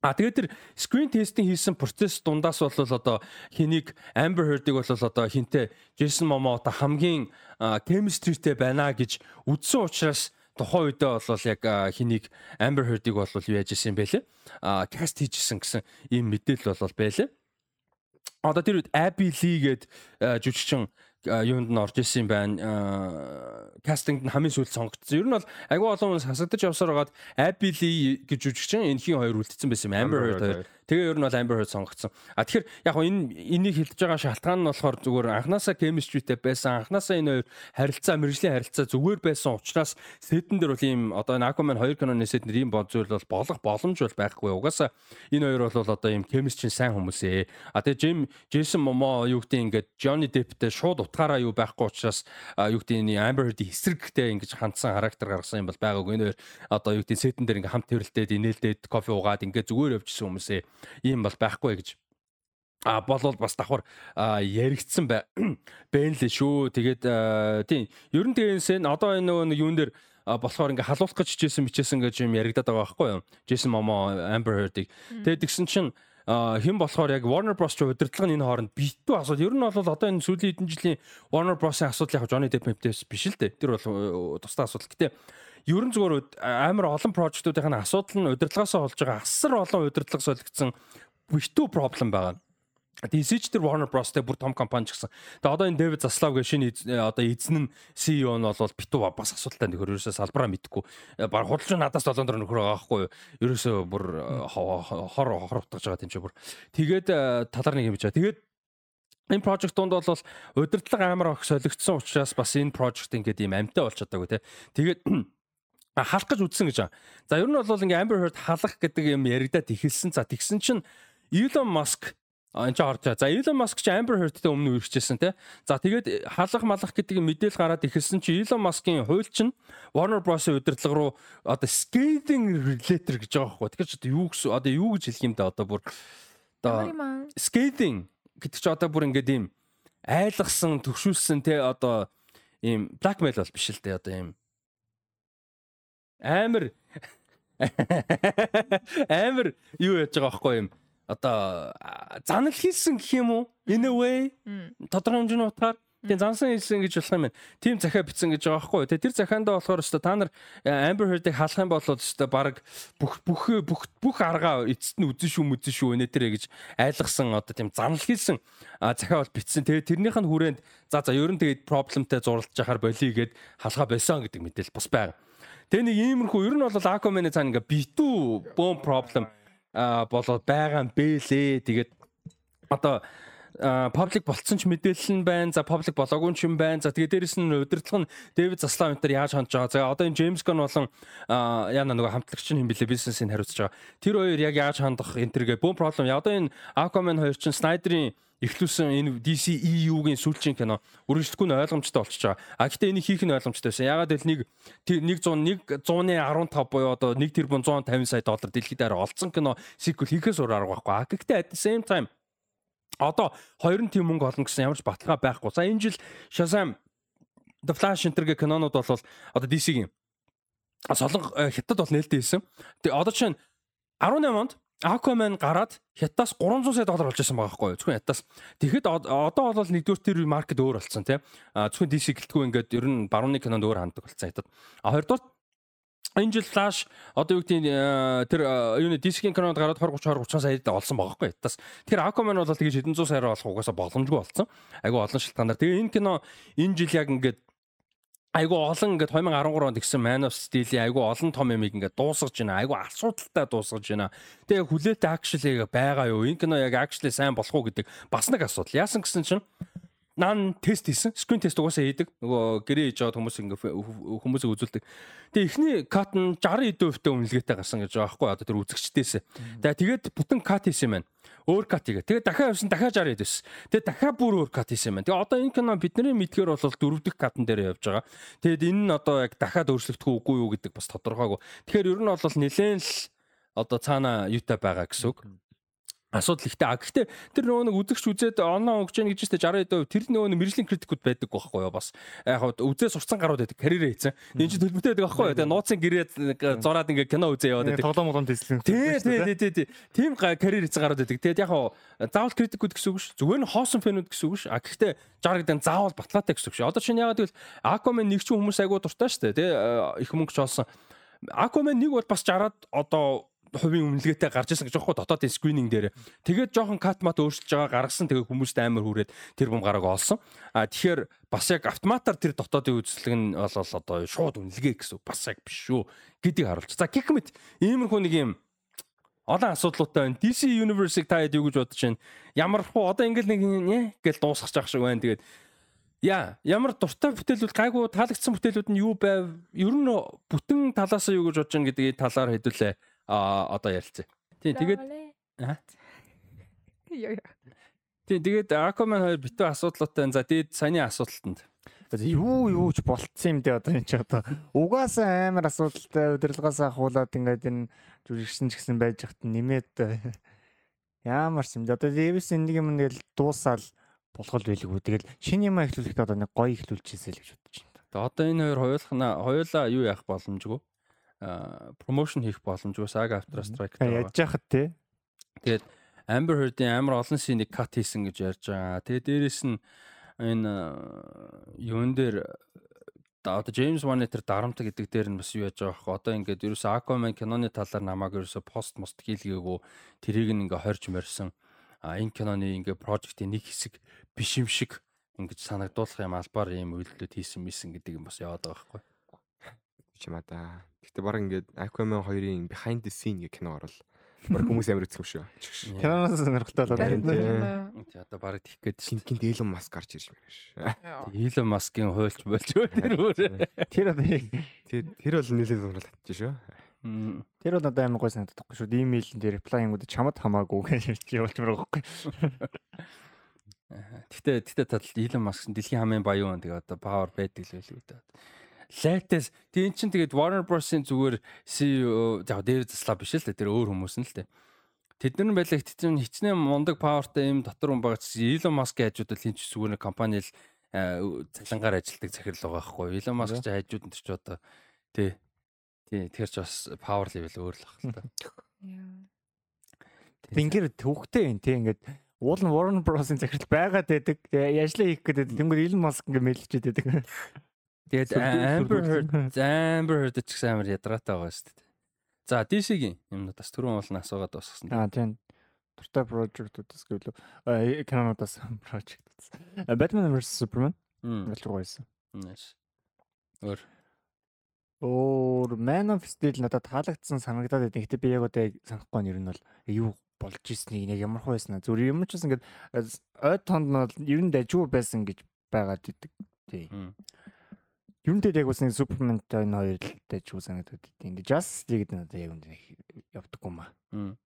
А тэгээд тэр screen testing хийсэн процесс дундаас бол одоо хэнийг Amber Heard-ыг бол одоо хинтээ Jason Momoa одоо хамгийн chemistryтэй байна гэж үзсэн учраас тухайн үедээ бол яг хэнийг Amber Heard-ыг бол яаж исэн бэлээ? А каст хийжсэн гэсэн ийм мэдээлэл бол байлаа. Одоо тэр үед Abby Lee гээд жүжигчин юунд нь орж исэн байна. Кастингд нь хамгийн сүүлд сонгогдсон. Ер нь бол агүй олон хүмүүс хасагдаж явсаар байгаад Abby Lee гэж жүжигчин энхийн хоёр үлдсэн байсан юм. Amber хоёр. Тэгээ ер нь бол Amber Heard сонгогдсон. А тэгэхээр яг хоо энэ энийг хилдэж байгаа шалтгаан нь болохоор зүгээр анханасаа chemistryтэй байсан, анханасаа энэ хоёр харилцаа, мэрэгжлийн харилцаа зүгээр байсан учраас сэтэн дээр бол ийм одоо энэ Aquaman 2 киноны сэтэн дээр ийм бол зүйл бол болох боломж бол байхгүй. Угаасаа энэ хоёр бол одоо ийм chemistry сайн хүмүүс ээ. А тэгээ Jim Jason Momoa юу гэдэг ингээд Johnny Deppтэй шууд утгаараа юу байхгүй учраас юу гэдэг энэ Amber Heard-ийн эсрэгтэй ингэж хандсан характер гаргасан юм бол байгаагүй. Энэ хоёр одоо юу гэдэг сэтэн дээр ингээм хамт тэрэлдээд инээлдээд кофе уугаад ингээд зүгээр явжсэн хүмүүсээ ийм бол байхгүй гэж а болвол бас давхар яригдсан бай. Бэнлээ шүү. Тэгээд тийм ер нь тэгээс одоо энэ нөгөө юун дээр болохоор ингээ халуулах гэж хичээсэн мичээсэн гэж юм яригадаад байгаа байхгүй юу? Jason Momoa Amber Heard-ийг. Тэгээд тэгсэн чинь хэн болохоор яг Warner Bros ч удирдлага нь энэ хооронд битүү асуудал. Ер нь бол одоо энэ сүүлийн хэдэн жилийн Warner Bros-ийн асуудал яг Johnny Depp-ээс биш л дээ. Тэр бол тусдаа асуудал. Гэтэ ер нь зүгээр амар олон прожектуудын асуудал нь удирдлагаасаа болж байгаа асар олон удирдлага солигдсон битүү проблем байгаа. Ч тэр Warner Bros-тэй бүр том компани ч гэсэн. Тэгээ одоо энэ Дэвид Заслав гэх шинэ одоо эзэн нь CEO нь бол битүү бас асуудалтай нөхөр ерөөсөө салбараа мэдхгүй. Баг худалч надаас 7 дор нөхөр байгаа байхгүй юу? Ерөөсөө бүр хор хор утгаж байгаа тийм ч бүр. Тэгээд талар нэг юм байгаа. Тэгээд энэ project донд бол удирдлага амар ах солигдсон учраас бас энэ project ингээд ийм амттай болж чадаагүй те. Тэгээд халах гэж үдсэн гэж байгаа. За ер нь бол ингээ Amber Heard халах гэдэг юм яригадад ихэлсэн. За тэгсэн чинь Elon Musk энэ ч орж байгаа. За Elon Musk ч Amber Heard-тэй өмнө үргэлжсэн тий. За тэгээд халах малах гэдэг мэдээл гараад ихэлсэн чи Elon Musk-ийн хууль чинь Warner Bros-ийн удирдлага руу одоо scaling regulator гэж байгаа байхгүй. Тэгэхээр одоо юу гэсэн одоо юу гэж хэлэх юм да одоо бүр одоо scaling гэдэг чи одоо бүр ингээд ийм айлгсан төвшүүлсэн тий одоо ийм blackmail бол биш л дээ одоо ийм амар амар юу яаж байгаа байхгүй юм одоо занал хийсэн гэх юм уу? In a way тодорхой хэмжээний утгаар тийм зансан хийсэн гэж болох юм байна. Тим захиа битсэн гэж байгаа байхгүй. Тэгээ тэр захиандаа болохоор өстө та нар Amber Heard-ыг халах юм бол өстө баг бүх бүх бүх бүх аргаа эцэст нь үзэн шүү мүзэн шүү өнө тэрэ гэж айлгсан одоо тийм занал хийсэн захиа бол битсэн. Тэгээ тэрнийх нь хүрээнд за за ерөн тэгээд проблемтай зурлаж яхаар болиё гэд халахаа байсан гэдэг мэдээлэл бас байгаа. Тэгээ нэг иймэрхүү ер нь бол Aquaman-ы цаана ингээ битүү бом проблем болоод байгаа юм бэлээ. Тэгээд одоо паблик болцсон ч мэдээлэл нь байна. За паблик болоогүй ч юм байна. За тэгээ дээрэс нь удирдлага нь Дэвид Заслав энэ төр яаж хандж байгаа. За одоо энэ Джеймс Ган болон яна нөгөө хамтлагч нь хэм бэлээ бизнесийг хариуцж байгаа. Тэр хоёр яг яаж хандах энэ төргээ бүүн проблем. Я одоо энэ Aquaman хоёр чинь Snyder-ийн эхлүүлсэн энэ DC EU-гийн сүүлчийн кино үргэлжлэхгүй нь ойлгомжтой болчихж байгаа. А гэхдээ энийг хийх нь ойлгомжтой байсан. Ягаад гэвэл нэг 100 100-ны 15 буюу одоо 1 тэрбум 150 сая доллар дэлхийд арай олцсон кино сиквел хийхээс өөр арга байхгүй. А гэхдээ at the same time одоо 20 тийм мөнгө олно гэсэн ямар ч баталгаа байхгүй. За энэ жил Shazam The Flash энтергийн кинонууд бол одоо DC-гийн солонго э, хятад бол нээлттэй хийсэн. Тэгээ одоо чинь 18 онд Aquaman гараад хятадаас 300 сая доллар олж байсан байгаа байхгүй юу? Зөвхөн хятадаас. Тэгэхэд одоо бол нэгдүгээр тэр маркет өөр болсон тийм. Зөвхөн DC гэлтгүй ингээд ер нь барууны кинонд өөр ханддаг болсон хятад. А хоёрдугаар энэ жил Flash одоо юу гэдэг тэр юуны DC-ийн кинонд гараад 20 30 20 30 сая олсон байгаа байхгүй хятадаас. Тэр Aquaman бол тэгэж 700 саяар олох угаасаа боломжгүй болсон. Айгу олон шалтгаанаар. Тэгээ энэ кино энэ жил яг ингээд айгу олон ингээд 2013 онд гисэн Man of Steel-ийн айгу олон том юм ингээд дуусгаж байна. Айгу асуудалтай дуусгаж байна. Тэгээ хүлээтэй actually байгаа юу? Энэ кино яг actually сайн болох уу гэдэг бас нэг асуудал. Яасан гэсэн чинь наан тест хийсэн. Screen test угаасаа хийдэг. Нөгөө гэрээ хийж байгаа хүмүүс ингээ хүмүүсийг үзүүлдэг. Тэгээ эхний кат нь 60 эдэн хувьтай үнэлгээтэй гарсан гэж байгаа байхгүй одоо тэр үзэгчдээс. Тэгээ тэгээд бүтэн кат хийсэн юм байна. Өөр кат хийгээ. Тэгээ дахиад явсан дахиад 60 эд байсан. Тэгээ дахиад бүр өөр кат хийсэн юм байна. Тэгээ одоо энэ кино бидний мэдгээр бол дөрөв дэх катн дээр явж байгаа. Тэгээд энэ нь одоо яг дахиад өөрчлөгдөх үгүй юу гэдэг бас тодорхойгүй. Тэгэхээр ер нь бол нэлээд л одоо цаана юутай байгаа гэсэн үг асуудал ихтэй. А гэхдээ тэр нөгөө нэг үзэгч үзээд оноо өгч яах гэж байна 60% тэр нөгөө нэг мэржлийн критикуд байдаг байхгүй юу бас. Яг үзээ сурцсан гарууд байдаг карьерээ хийсэн. Энэ чинь төлбөртэй байдаг байхгүй юу. Тэгээ нууцын гэрээд зураад ингээ кино үзээ яваад байдаг. Тоглоом молон тэслэн. Тий, тий, тий, тий. Тим карьер хийсэн гарууд байдаг. Тэгээд яг заавал критикуд гэсэн үг ш. Зүгээр нь хоосон фэнүүд гэсэн үг ш. А гэхдээ 60 гэдэг заавал батлаатай гэсэн үг ш. Одоо чинь ягаад гэвэл Aquaman нэг ч хүмүүс айгуу дуртай штэ тий. Их мөнгө ч олсон. Aquaman нэг бол бас 60-аад одоо хувийн үнэлгээтэй гарч ирсэн гэж жоохгүй дотоодын скрининг дээр. Тэгээд жоохон кат мат өөрчилж байгаа гаргасан тэгээд хүмүүст амар хүрээд тэр бум гараг олсон. А тэгэхээр бас яг автоматар тэр дотоодын үзэсгэлэг нь бол одоо шууд үнэлгээ гэсэн бас яг биш шүү гэдгийг харуулж. За гихмит иймэрхүү нэг юм олон асуудлуудтай байна. DC Universe-ыг та хэд юу гэж бодож байна? Ямар хуу одоо ингээл нэг нэ гэл дуусгах жах шиг байна. Тэгээд яа, ямар дуртай бүтээлүүд гайгүй таалагдсан бүтээлүүд нь юу байв? Ер нь бүтэн талаас нь юу гэж бодож байна гэдгийг талаар хэдүүлээ. А одоо ярилцъя. Тийм тэгээд яа. Тийм тэгээд Aquaman 2 битүү асуудлуутай. За тэгээд саяны асуудалтанд. Юу юу ч болцсон юм дээ одоо энэ ч одоо угаасаа амар асуудалтай удирдлагаас ахуулаад ингээд энэ жүжигчсэн ч гэсэн байж хат нэмээд ямар ч юм дээ одоо Дэвис нэг юм нэг дуусаал болох л байлгүй тэгэл шинэ юм эхлүүлэхэд одоо нэг гоё эхлүүлчихсэн л гэж бодож байна. Тэгээд одоо энэ хоёр хоёулахна хоёулаа юу яах боломжгүй. Промошн хийх боломжгүй. Saga After Strike Яаж яхад те Тэгээд Amber Heard-ийн амар олон синийг кат хийсэн гэж ярьж байгаа. Тэгээд дээрэс нь энэ юун дээр одоо James Wan тэр дарамт гэдэг дээр нь бас юу яаж байгаа вэ? Одоо ингээд ерөөсөө Aquaman киноны талаар намайг ерөөсөө пост мост хийлгээгүй тэрийг нь ингээ хорж морьсон. А энэ киноны ингээ прожектын нэг хэсэг биш юм шиг ингэж санагдуулах юм албаар ийм үйлдэлүүд хийсэн мисэн гэдэг юм бас яваад байгаа байхгүй. Чимаа да. Гэтэ баг ингээд Aquaman 2-ын behind the scene гэх кино орол. Баг хүмүүс амар үзэх юм шүү. Чигш. киноноос сонирхолтой болоод байна. Тий одоо баг тийх гээд гинт Elon Musk гарч ирж байна ш. Илон Маскын хуульч болж өөр тэр одоо Тэр тэр бол нэлээд сонирхол татчих шүү. Тэр бол одоо амар гой санагдахгүй шүү. Имэйлэн дээр реплайнгууд чамд хамаагүй гэж явуулж байгаа байхгүй. Гэхдээ тал Илон Маск нь дэлхийн хамгийн баян тэгээ одоо power байдаг л байлгүй дээ. Latest тийм чин тэгээд Warner Bros-ийн зүгээр CEO яг Дэвид Заслав биш л дээ тэр өөр хүмүүс нь л дээ. Тэд нар байлаа хитцэн хичнээн мундаг powerтай юм дотор хүн байгаа чи Илон Маскын хажууд л хинч зүгээр нэг компани л цалингаар ажилдаг захирал байгаа байхгүй. Илон Маск ч хажууд нь ч одоо тий тий тэр ч бас power level өөр л баг л та. Тэнгэр төвхтэй юм тий ингээд уул нь Warner Bros-ын захирал байгаад байдаг. Яжлаа хийх гэдэг. Тэнгэр Elon Musk ингээд мэлчихэд байдаг. Тэгээд Amber Heard Amber Heard ч гэсэн амар ядраатай байгаа шүү дээ. За DC-гийн юмнуудаас түрүүн уулна асуугаад дуусгасан. Аа тийм. Дуртай project-уудаас гэвэл э, кинонуудаас project-уудаас. Э, Batman vs Superman байгаа байсан. Nice. Өөр. Өөр Man of Steel надад таалагдсан санагдаад байдаг. Гэтэ би яг одоо яг санахгүй байна. Ер нь бол юу болж ирснийг яг ямар аа. Зүгээр юм ч гэсэн ингээд э, ойд тонд нь бол ер нь дажгүй байсан гэж байгаад идэг. Тий. Нь дээр яг бас нэг Superman-тай энэ хоёр л дажгүй санагдаад идэг. Ингээд Justice League надад яг үндэ явдаггүй маа. Мм.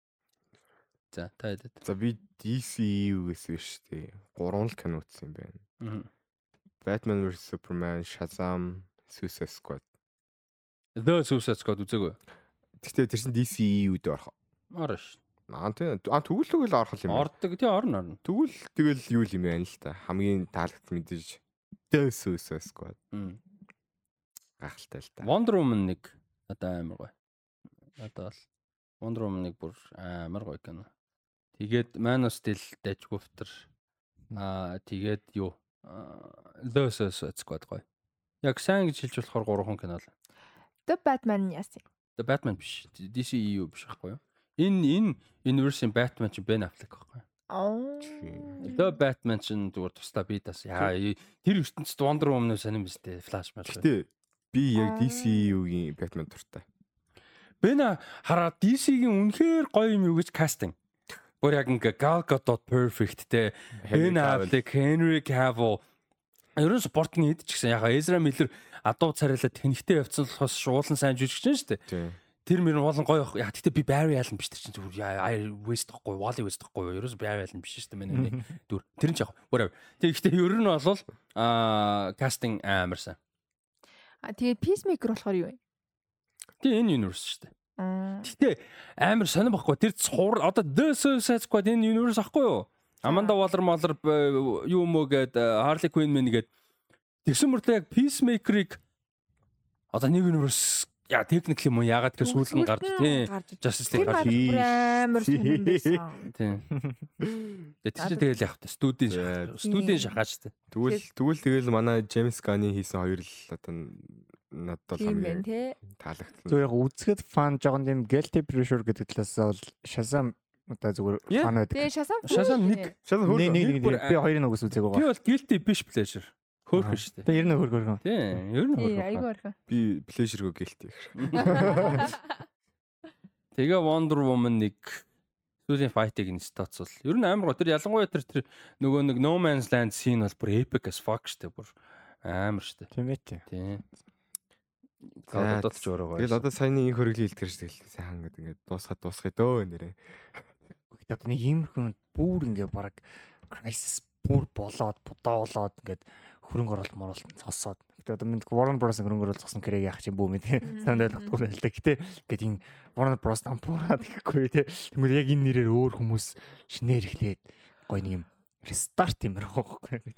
За та хэд. За би DCU-гээс биш тий. Гурван л кино үзсэн юм байна. Batman vs Superman, Shazam, Suicide Squad. The Suicide Squad үзээгүй. Гэхдээ тэр чинь DCU-д орох. Орно ш. Аа тий. Аа тэгвэл тэгвэл орох юм. байна. Ордог тий орно орно. Тэгвэл тэгэл юу юм байна л та. Хамгийн таалагдсан мэдээж The Suicide Squad Мм. Гахалтай л та. Wonder Woman нэг одоо амар гоё. Одоо л Wonder Woman нэг бүр амар гоё кино. Тэгээд Man of Steel дайжгүйфтер. Аа тэгээд юу? The Suicide Squad гоё. Яг сайн гэж хэлж болохоор гурван кино л. The Batman яасан. The Batman биш. DCEU биш байхгүй юу? Энэ энэ universe-ийн Batman чинь Ben Affleck байхгүй юу? Аа. The Batman чинь зүгээр тусдаа би тас яа тэр ертөнцид Wonder Woman-ыг сонирм биз дээ. Flash маш. Гэхдээ би яг DCU-гийн Batman дуртай. Ben хараа DC-гийн үнэхээр гоё юм юу гэж кастинг. Бүр яг ингээ Gal Gadot perfect те. Ben Affleck, Henry Cavill Ерөн спортын хэд ч гэсэн яхаа Ezra Miller адуу царайлаад тэнхтэй явцсан болохоос шуулан сайн жүжигч нь шүү дээ. Тэр мөр болон гоё яа гэхдээ би Barry Allen биш тэр чинь зүгээр яа West гэхгүй Wally West гэхгүй ерөөс Barry Allen биш шүү дээ миний дүр. Тэр нь ч яг whatever. Тэгэхдээ ер нь бол аа кастинг амарсан. А тэгээ Peacemaker болохоор юу вэ? Тэгээ энэ universe шүү дээ. Гэтэ амар сонир баггүй тэр цуур одоо The Suicide Squad энэ universe ахгүй юу? Amanda Waller Moller юу мө гээд э, Harley Quinn мэн гээд тэгсэн мөртөө яг Peacemaker-ыг одоо нэг universe яа техник юм уу ягаад гэхээр сүүл нь гарч тий Justice League Тэр гарч амар сүмэн байсан. тий. Тэгээ чи тэгэл явах та студийн шахаж студийн шахаж та. Тэгвэл тэгвэл тэгэл манай James Gunn-ы хийсэн хоёр л одоо надад бол хамгийн таалагдсан. Зүгээр яг үзэхэд фан жоохон тийм guilty pleasure гэдэг талаас бол Shazam одоо зүгээр фан байдаг. Тэгээ шасан. Шасан нэг нэг бүр би хоёрын үгс үзег би байгаа. бол guilty биш pleasure. Хөөхөн шүү дээ. Тэгээ ер нь хөр хөр. Тий, ер нь Тий, хөөхөн. айгүй орхон. би pleasure-гөө гэлтэй. Тэгээ Wonder Woman нэг сүүлийн fight-ыг инстац бол ер нь амар гоо тэр ялангуяа тэр тэр нөгөө нэг No Man's Land scene бол бүр epic as fuck штэ бүр амар штэ. Тийм ээ тийм. Тийм. Одоо ч өөрөө гоё. Тэгэл одоо саяны энэ хөрөглийг илтгэж тэгэл сайхан гэдэг ингээд дуусгаад дуусгая дөө нэрээ. Гэхдээ одоо нэг иймэрхүү бүр ингээ баг crisis бүр болоод бодоолоод ингээд хөрөнгө оруулалт моруулалт цосоод. Гэхдээ одоо минь Warner Bros хөрөнгө оруулалт цосон кэрэг яах чинь бүү мэд. Санд ойлгохгүй байл та. Гэтэ ингээд энэ Warner Bros ампуураад ихгүй те. Тэгмэл яг энэ нэрээр өөр хүмүүс шинээр эхлээд гоё нэг юм рестарт юмэр байхгүй.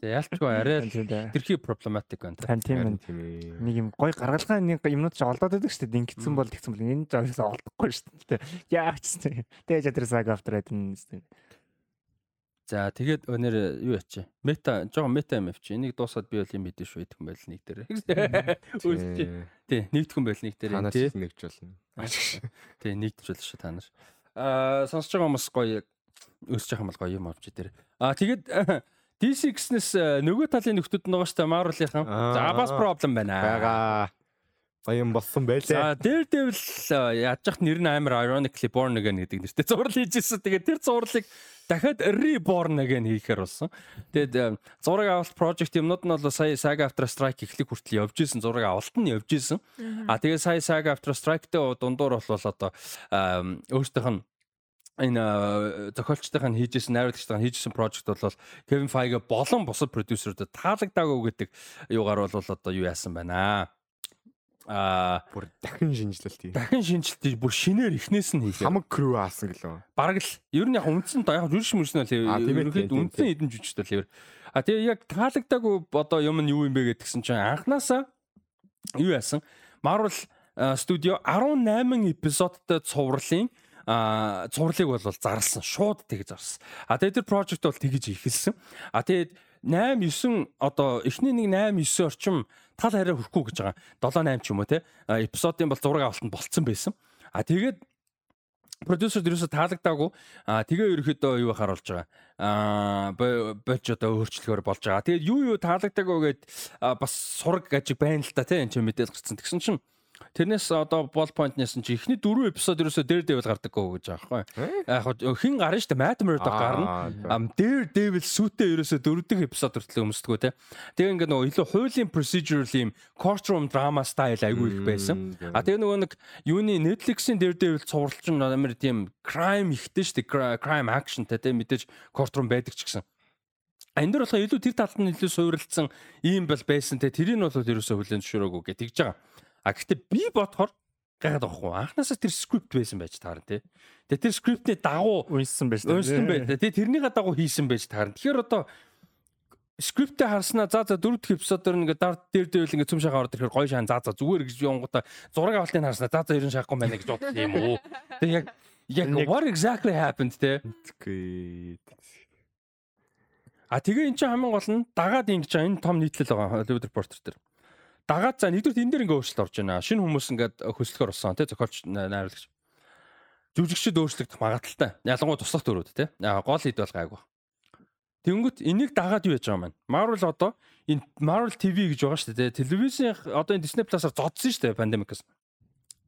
Тэгээ ялчгүй арай тэрхий проблематик байна. Тань тийм ээ. нэг юм гой гаргалгаа нэг юмнууд ч олдоод байдаг шүү дээ. Ингэсэн бол тэгсэн бол энэ жагсаа олдохгүй шүү дээ. Яач тийм. Тэгээ чадраа саг автор шүү дээ. За тэгээд өнөр юу ячи? Мета жоохон мета юм авчи. Энийг дуусаад би бол юм мэдэн шүү идэх юм байл нэг дээр. Үүсч. Тий, нэгдэхэн байл нэг дээр Танаас нэгж болно. Тий, нэгдэж болно шүү та нар. Аа сонсож байгаа хүмүүс гоё өсөж байгаа юм бол гоё юм авч дээр. Аа тэгээд DC гэснээс нөгөө талын нөхдүүд нь байгаа шүү Marvel-ийнхан. За бас проблем байна. Бага. Баян болсон байлээ. За Daredevil яаж яхад нэр нь амар ironically born again гэдэг нэртэй зураг хийж ирсэн. Тэгээд тэр зурлыг дахиад reborn again хийхээр болсон. Тэгээд э, зураг авалт project юмнууд нь бол сая Saga After Strike эхлэх хүртэл явж исэн. Зураг авалт нь явж исэн. А тэгээд сая Saga After Strike-тэй дундуур бол одоо өөртөөх нь энэ э, зохиолчтойх нь хийжсэн найруулагчтойх нь хийжсэн project бол Kevin Feige болон бусад продюсерүүдэд таалагдаагүй гэдэг юугаар бол одоо юу яасан байна аа Бүр дахин шинжилэлт юм. дахин шинжилтийг бүр шинээр ихнээс нь хийх. Хамаг crew аасан гэлөө. Бараг л ер нь яг үндсэн яг жүжигч мөрсөн А, л ерөнхийд үндсэн хэдэн жүжигчтэй л ер. А тэгээ яг таалагдаагүй одоо юм нь юу юм бэ гэдгсэн чинь анханасаа юу яасан? Marvel студио 18 эпизодтой цувралын а цувралыг бол зарлсан шууд тэгж зарлсан. А тэгээд тэр project бол тэгж ихэлсэн. А тэгээд 8 9 одоо эхний нэг 8 9 орчим тал хараа хүрхгүй гэж байгаа. 7 8 ч юм уу те? Эпизодын бол зураг авалтанд болцсон байсан. А тэгээд продюсер дээрээс таалагдаагүй. А тэгээ ерөөхдөө юу харуулж байгаа? А бож одоо өөрчлөлөөр болж байгаа. Тэгээд юу юу таалагдаагүй гээд бас сураг гэж байна л та тийм энэ ч мэдээд гарцсан тэгсэн чинь тэрнээс одоо бол point-нээс чи эхний дөрөв эпизод ерөөсөө дээр дэвэл гардаггүй гэж байгаа байхгүй яг хөө хин гарна дээ Matt Murdock гарна. дээр дэвэл сүтээ ерөөсөө дөрөв дэх эпизод хүртэл өмсдгөө те. Тэгээ ингээ нөгөө илүү хуулийн procedural юм courtroom drama style айгүй их байсан. А тэгээ нөгөө нэг юуны Netflix-ийн Daredevil цувралч нь амар тийм crime ихтэй дээ. Crime action тэ мэдээж courtroom байдаг ч гэсэн. А энэ дөр болохоо илүү тэр талд нь илүү суурилсан ийм бол байсан тэ тэрийг нь бол ерөөсөө хүлэн зөвшөөрөөгүй гэж тэгж байгаа. А гэхдээ би бодохоор гайхаад байхгүй. Анхнаасаа тэр скрипт байсан байж таарна тэ. Тэгээ тэр скриптний дагуу Унссан байж таа. Өөрсдөн бай. Тэгээ тэрнийгээ дагуу хийсэн байж таарна. Тэгэхээр одоо скриптээ харснаа за за дөрөв дэх эпизодоор ингээ дард дээр дэвэл ингээ цөм шахаа ордог ихээр гоё шаан за за зүгээр гэж явангуудаа зураг авалтыг харснаа за за ерөн шахахгүй байна гэж бодсон юм уу. Тэгээ яг яг what exactly happened. Үгүй. А тэгээ эн чинь хамгийн гол нь дагаад ингэж энэ том нийтлэл байгаа Hollywood Reporter дээр. Дагаад за нэгдүгээр энэ дээр ингээ өөрчлөлт орж байна. Шинэ хүмүүс ингээд хөсөлгөр болсон те зохиолч найруулагч. Жүжигчд өөрчлөгдөх магадaltaй. Ялангуяа туслах те. Аа, Гол хэд бол гайгүй. Тэнгүүт энийг дагаад юу яж байгаа бэ? Marvel одоо энэ Marvel TV гэж байгаа шүү дээ. Телевизийн одоо энэ Disney Plus-аар зодсон шүү дээ пандемикээс.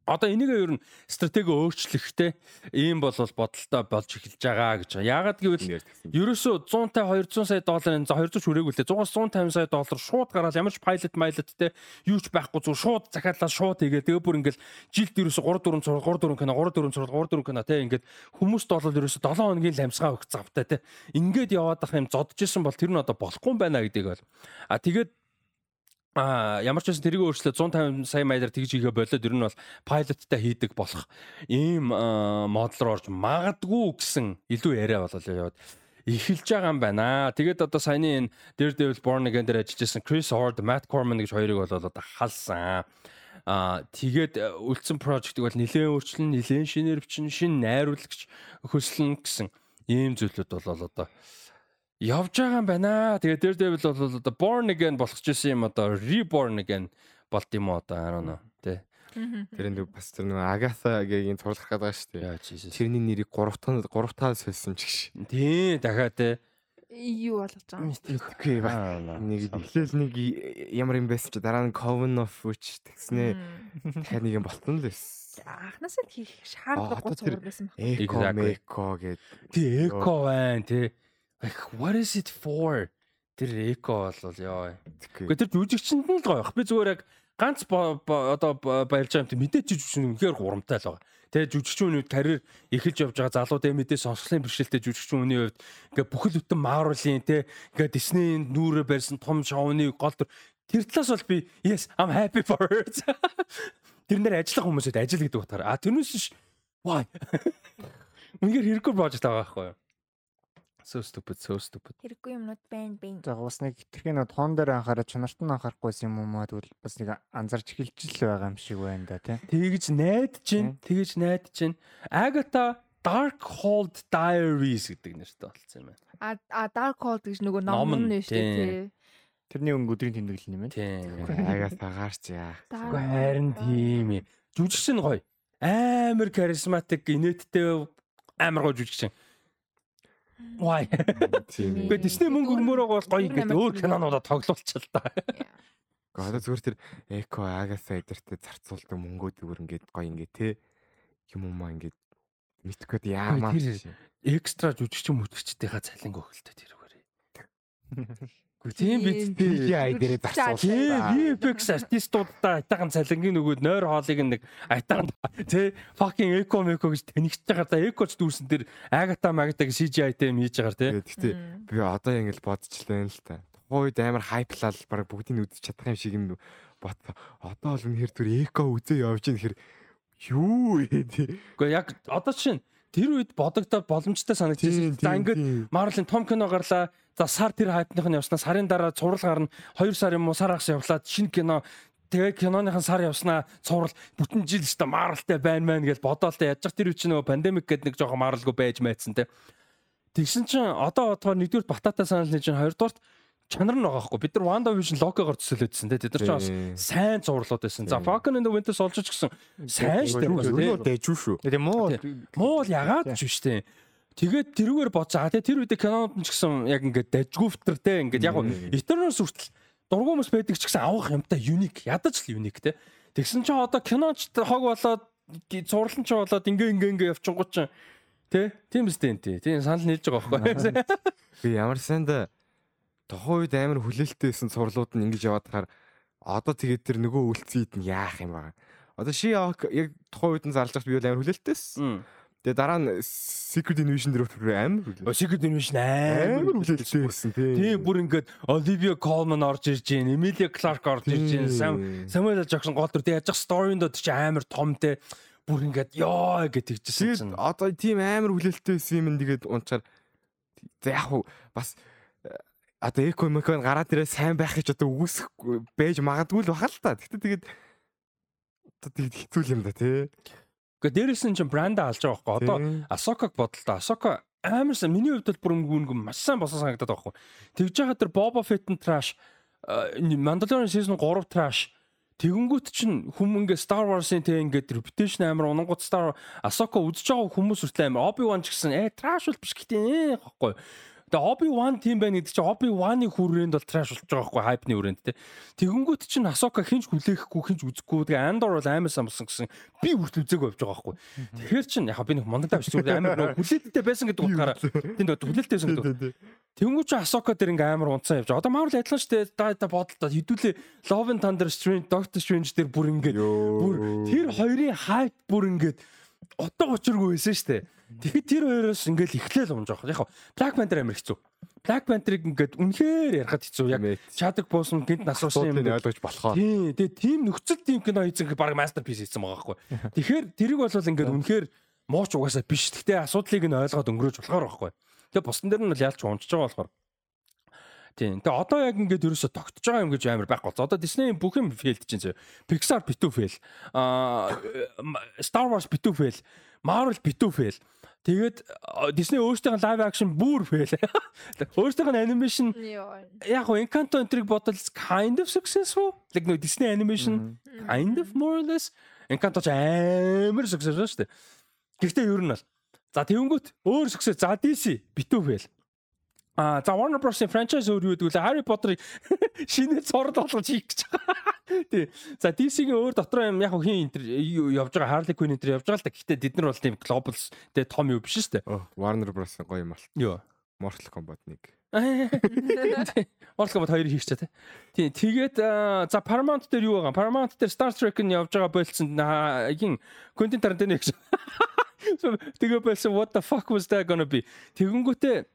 Одоо энийг ер нь стратеги өөрчлөхтэй ийм бол бодолтой болж эхэлж байгаа гэж. Яагаад гэвэл Ерөөсөө 100-тай 200 сая долларын за 200 ч хүрээгүй л дээ 100-аас 150 сая доллар шууд гараад ямар ч pilot pilot те юу ч байхгүй зүг шууд захиалаа шууд хийгээ. Тэгээ бүр ингээл жилд ерөөсөө 3 4 цурал 3 4 кино 3 4 цурал 3 4 кино те ингээд хүмүүст бол ерөөсөө 7 хоногийн ламсгаа өгч завтай те. Ингээд яваад ах юм зодчихсан бол тэр нь одоо болохгүй юм байна гэдгийг бол. А тэгээд А ямар ч байсан тэрийг өөрчлөө 150 сая маягаар тэгж хийгээ болоод ер нь бол пайлоттай хийдэг болох ийм руу орж магадгүй гэсэн илүү яриа болол яваад эхэлж байгаа юм байна. Тэгээд одоо саяны энэ Daredevil Born Again дээр ажиллаж байсан Chris Hord, Matt Corman гэж хоёрыг бол одоо халсан. Аа тэгээд э, үлдсэн project-ыг бол нэлээд өөрчлөн, нэлээд шинээр бичэн, шин найруулагч хөслөн гэсэн ийм зүйлүүд бол одоо явж байгаа юм байна. Тэгээд Daredevil бол одоо Born Again болгочихсон юм одоо Reborn Again болд юм уу одоо I don't know. Тэ. Тэр нэг бас тэр нэг Агатагийн цуглах гэдэг байгаа шүү дээ. Тэрний нэрийг 3 таа 3 таа сольсон ч гэж. Тий, дахиад те. Юу болгож байгаа юм? Мэдхгүй ба. Нэг эхлээл нэг ямар юм байсан чи дараа нь Coven of Witch тэгснээ дахиад нэг юм болтон л байсан. анхнаасаа хийх шаардлагагүй зураг байсан баг. Эко Exactly. эко гэд Тий эко байна тий. Like what is it for? Тэр эко бол ёо. Гэхдээ тэр жүжигчэнд нь л гоё. Би зүгээр яг ганц одоо баярлж байгаа юм те мэдээч жүжигчин үнэхээр хурамтай л байгаа. Тэгээ жүжигчүүнүүд карьер эхэлж явж байгаа залуудаа мэдээ сонсголын бэрхшээлтэй жүжигчүүний хувьд ингээ бүхэл бүтэн Marvel-ийн те ингээ Disney-ийн нүүрээр барьсан том шоуны гол төр тэр талаас бол би yes I'm happy for her. Тэрнэр ажиллах хүмүүсэд ажил гэдэг утгаар. А тэрнээс ш why? Үнэхээр хэрэггүй project байгаа байхгүй юу? So stupid, so stupid. Хэрэггүй юмнууд байна байна. За бас нэг нэг тон дээр анхаараа чанарт нь анхаарахгүйсэн юм уу маа тэгвэл бас нэг анзарч эхэлж л байгаа юм шиг байна да тий. Тэгж найдаж чинь, тэгж найдаж чинь. Agatha Darkhold Diaries гэдэг нэртэй болсон юм байна. А а Dark Hold гэж нөгөө Ном нь, шүү дээ тий. Тэрний өнгө өдрийн тэмдэглэл юм байна. Тийм. агаас агаарч яа. Гэхдээ харин тийм ээ. Жүжигч нь гоё. Амар харизматик, инээдтэй амар гоё жүжигч. Why? Тийм. Гэхдээ Disney мөнгө өрмөөрөө бол гоё амар өөр кинонуудаа тоглуулчихал та. Гэхдээ зүгээр тэр эко агасаа эдэртээ зарцуулдаг мөнгөө зүгээр ингээд гоё ингээд те юм уу маа ингээд мэдхгүй яамаа. Экстра жүжигч мөтгчдийнхаа цалинг өгөлтэй тэрүүгээр. Гэхдээ тийм биз дээ. CGI дээрээ зарцуулсан. Тийм VFX артистуудаа айтаахан цалингийн нөгөөд нойр хоолыг нэг айтаахан тий fucking eco meco гэж тэнэгч байгаа да экоч дүүрсэн тэр агата магатаг CGI тэм хийж байгаа тий Гэхдээ би одоо ингэж бодчихлаа л та. Тухайн үед амар хайплал баг бүгдийг үзэж чадах юм шиг юм бот. Одоо бол үнэхээр түр эко үзээ явж ийн гэхэр юу ээ тий. Гэхдээ яг одоо чинь тэр үед бодогдоод боломжтой санагдчихсэн. За ингээд Marvel-ын том кино гарлаа. За сар тэр хайпных нь явснаа сарын дараа цуврал гарна. 2 сар юм уу сар агас явлаад шинэ кино тэгээ киноныхан сар явснаа цуврал бүтэн жил өстө Marvel-тай байна мэн гэж бодоол тэ яаж тэр үе чинь нөгөө пандемик гэдэг нэг жоохон Marvel-гүй байж мэдсэн тэ. Тэгсэн чинь одоо бодохоор нэгдүгээр батата санал нэг чинь хоёрдугаарт чанар нь байгаа хгүй бид нар Wanda Vision логогоор төсөөлөдсөн тэ тэд нар ч бас сайн зурлууд байсан. За Falcon and the Winter Soldier ч гэсэн сайн шүү дээ. тэ. Өнөө дэжүү шүү. Тэгээ муу Муу л ягаад ч биш дээ. Тэгээд тэрүүгээр бодож. Тэгээ тэр үед кинонд ч гэсэн яг ингээд дажгүйфтер те ингээд яг Eternals хүртэл дургуй хүмүүс байдаг ч гэсэн авах юмтай юник ядаж л юник те. Тэгсэн чинь одоо киноч хог болоод зурлан ч болоод ингээ ингээ ингээ явчихгоо ч те. Тийм үстэй энэ тийм санал нийлж байгаа байхгүй. Би ямар санд тухайн үед амар хүлээлттэйсэн сурлууд нь ингэж яваад тахаар одоо тэгээд тэр нөгөө үлцээд нь яах юм баа. Одоо ши яг тухайн үед нь зарлж байхад би бол амар хүлээлттэйсэн. Тэгээ дараа нь Secret Invasion дээр бүр амар хүлээлттэй. Secret Invasion амар хүлээлттэйсэн тийм. Тийм бүр ингээд Olivia Colman орж ирж гин, Emilia Clarke орж ирж гин, Sam Samuel L. Jackson гол төр тэг яаж сторинд чи амар том те бүр ингээд ёо гэж тэгжсэн чинь. Одоо тийм амар хүлээлттэйсэн юм тэгээд унчаар за яг бас одоо эко мекон гараад ирээ сайн байх гэж одоо үгүйсэх байж магадгүй л баха л та. Гэтэ тэгээд одоо тэгээд хэцүү юм да тий. Гэхдээ дээрээс нь чинь бранда алж байгаа байхгүй. Одоо Асокаг бодлоо. Асока амар сайн миний хувьд бол бүр өнгө маш сайн босон санагдаад байгаа байхгүй. Тэгж байгаа тэр Fett нь trash, Mandalorian season 3 trash. Тэгэнгүүт чинь хүм ингээ Star Wars-ын тэг ингээ reputation амар унангууд Star Asока үзэж байгаа хүмүүс хүртэл амар Obi-Wan ч гэсэн э trash бол биш гэдэг ээ гэхгүй. Тэгээ Obi-Wan тийм байна гэдэг чинь Obi-Wan-ы хүрээнд бол trash болж байгаа байхгүй hype-ны хүрээнд те. Тэгэнгүүт чинь Асока хинч хүлээхгүй хинч үзэхгүй. Тэгээ Andor бол амар болсон гэсэн би хүртэл үзээгүй явж байгаа байхгүй. Тэгэхээр чинь яг би нэг мондагтай биш зүгээр амар нөгөө хүлээлттэй байсан гэдэг утгаараа нөгөө хүлээлттэй байсан гэдэг. Тэнгүү чи Асока дээр ингээм амар унцсан явж. Одоо Marvel адилхан дээ. Да да бодолтой хэдүүлээ Love and Thunder Strange, Doctor Strange дээр бүр ингээд бүр тэр хоёрын hype бүр ингээд одоо учиргүй байсан шүү дээ. Тэгэхээр тэр хоёроос ингээд эхлээл унж байгаа. Яг Black Panther амар хэцүү. Black Panther-ыг ингээд үнэхээр ярахад хэцүү. Яг Chadwick Boseman гинт насуусан юм ойлгож болохоор. Тийм. Тэгээ тийм нөхцөл тийм кино гэх баг masterpiece хийсэн байгаа байхгүй. Тэгэхээр тэрийг бол ингээд үнэхээр мууч угаасаа биш. Гэхдээ асуудлыг нь ойлгоод өнгөрөөж болохоор байхгүй. Тэгээ бусдан дээр нь бол ялч унжиж байгаа болохоор. Тийм. Тэгээ одоо яг ингээд ерөөсө тогтож байгаа юм гэж амар байхгүй. Одоо Disney бүх юм фейлд чинь зөө. Pixar битүү фейл. Аа Star Wars битүү фейл. Marvel битүү фейл. Тэгээд Disney өөрсдийнх нь live action бүр фейл. Өөрсдийнх нь animation яг гоо Encanto энтриг бодвол kind of successful. Like no Disney animation kind of more or less. Encanto ч амар successful шүү дээ. Гэхдээ ер нь бол за тэгэнгүүт өөр success за DC битүү фейл. А за Warner Bros-ийн franchise өөр юу гэдэг вэ? Harry Potter-ыг шинэ зураг болгож хийх гэж байгаа. Тий. За DC-ийн өөр дотор юм яг хин энэ явж байгаа Harley Quinn энэ явж байгаа л да. Гэхдээ бид нар бол тийм global тэ том юу биш шүү дээ. Warner Bros-ийн гоё юм бол. Юу? Mortal Kombat 1. Mortal Kombat 2-ыг хийчихэ тий. Тий. Тэгээд за Paramount дээр юу байгаа? Paramount дээр Star Trek-ын явж байгаа болцсон хин Quentin Tarantino гэж. Тэгээ болсон what the fuck was that gonna be? Тэгэнгүүтээ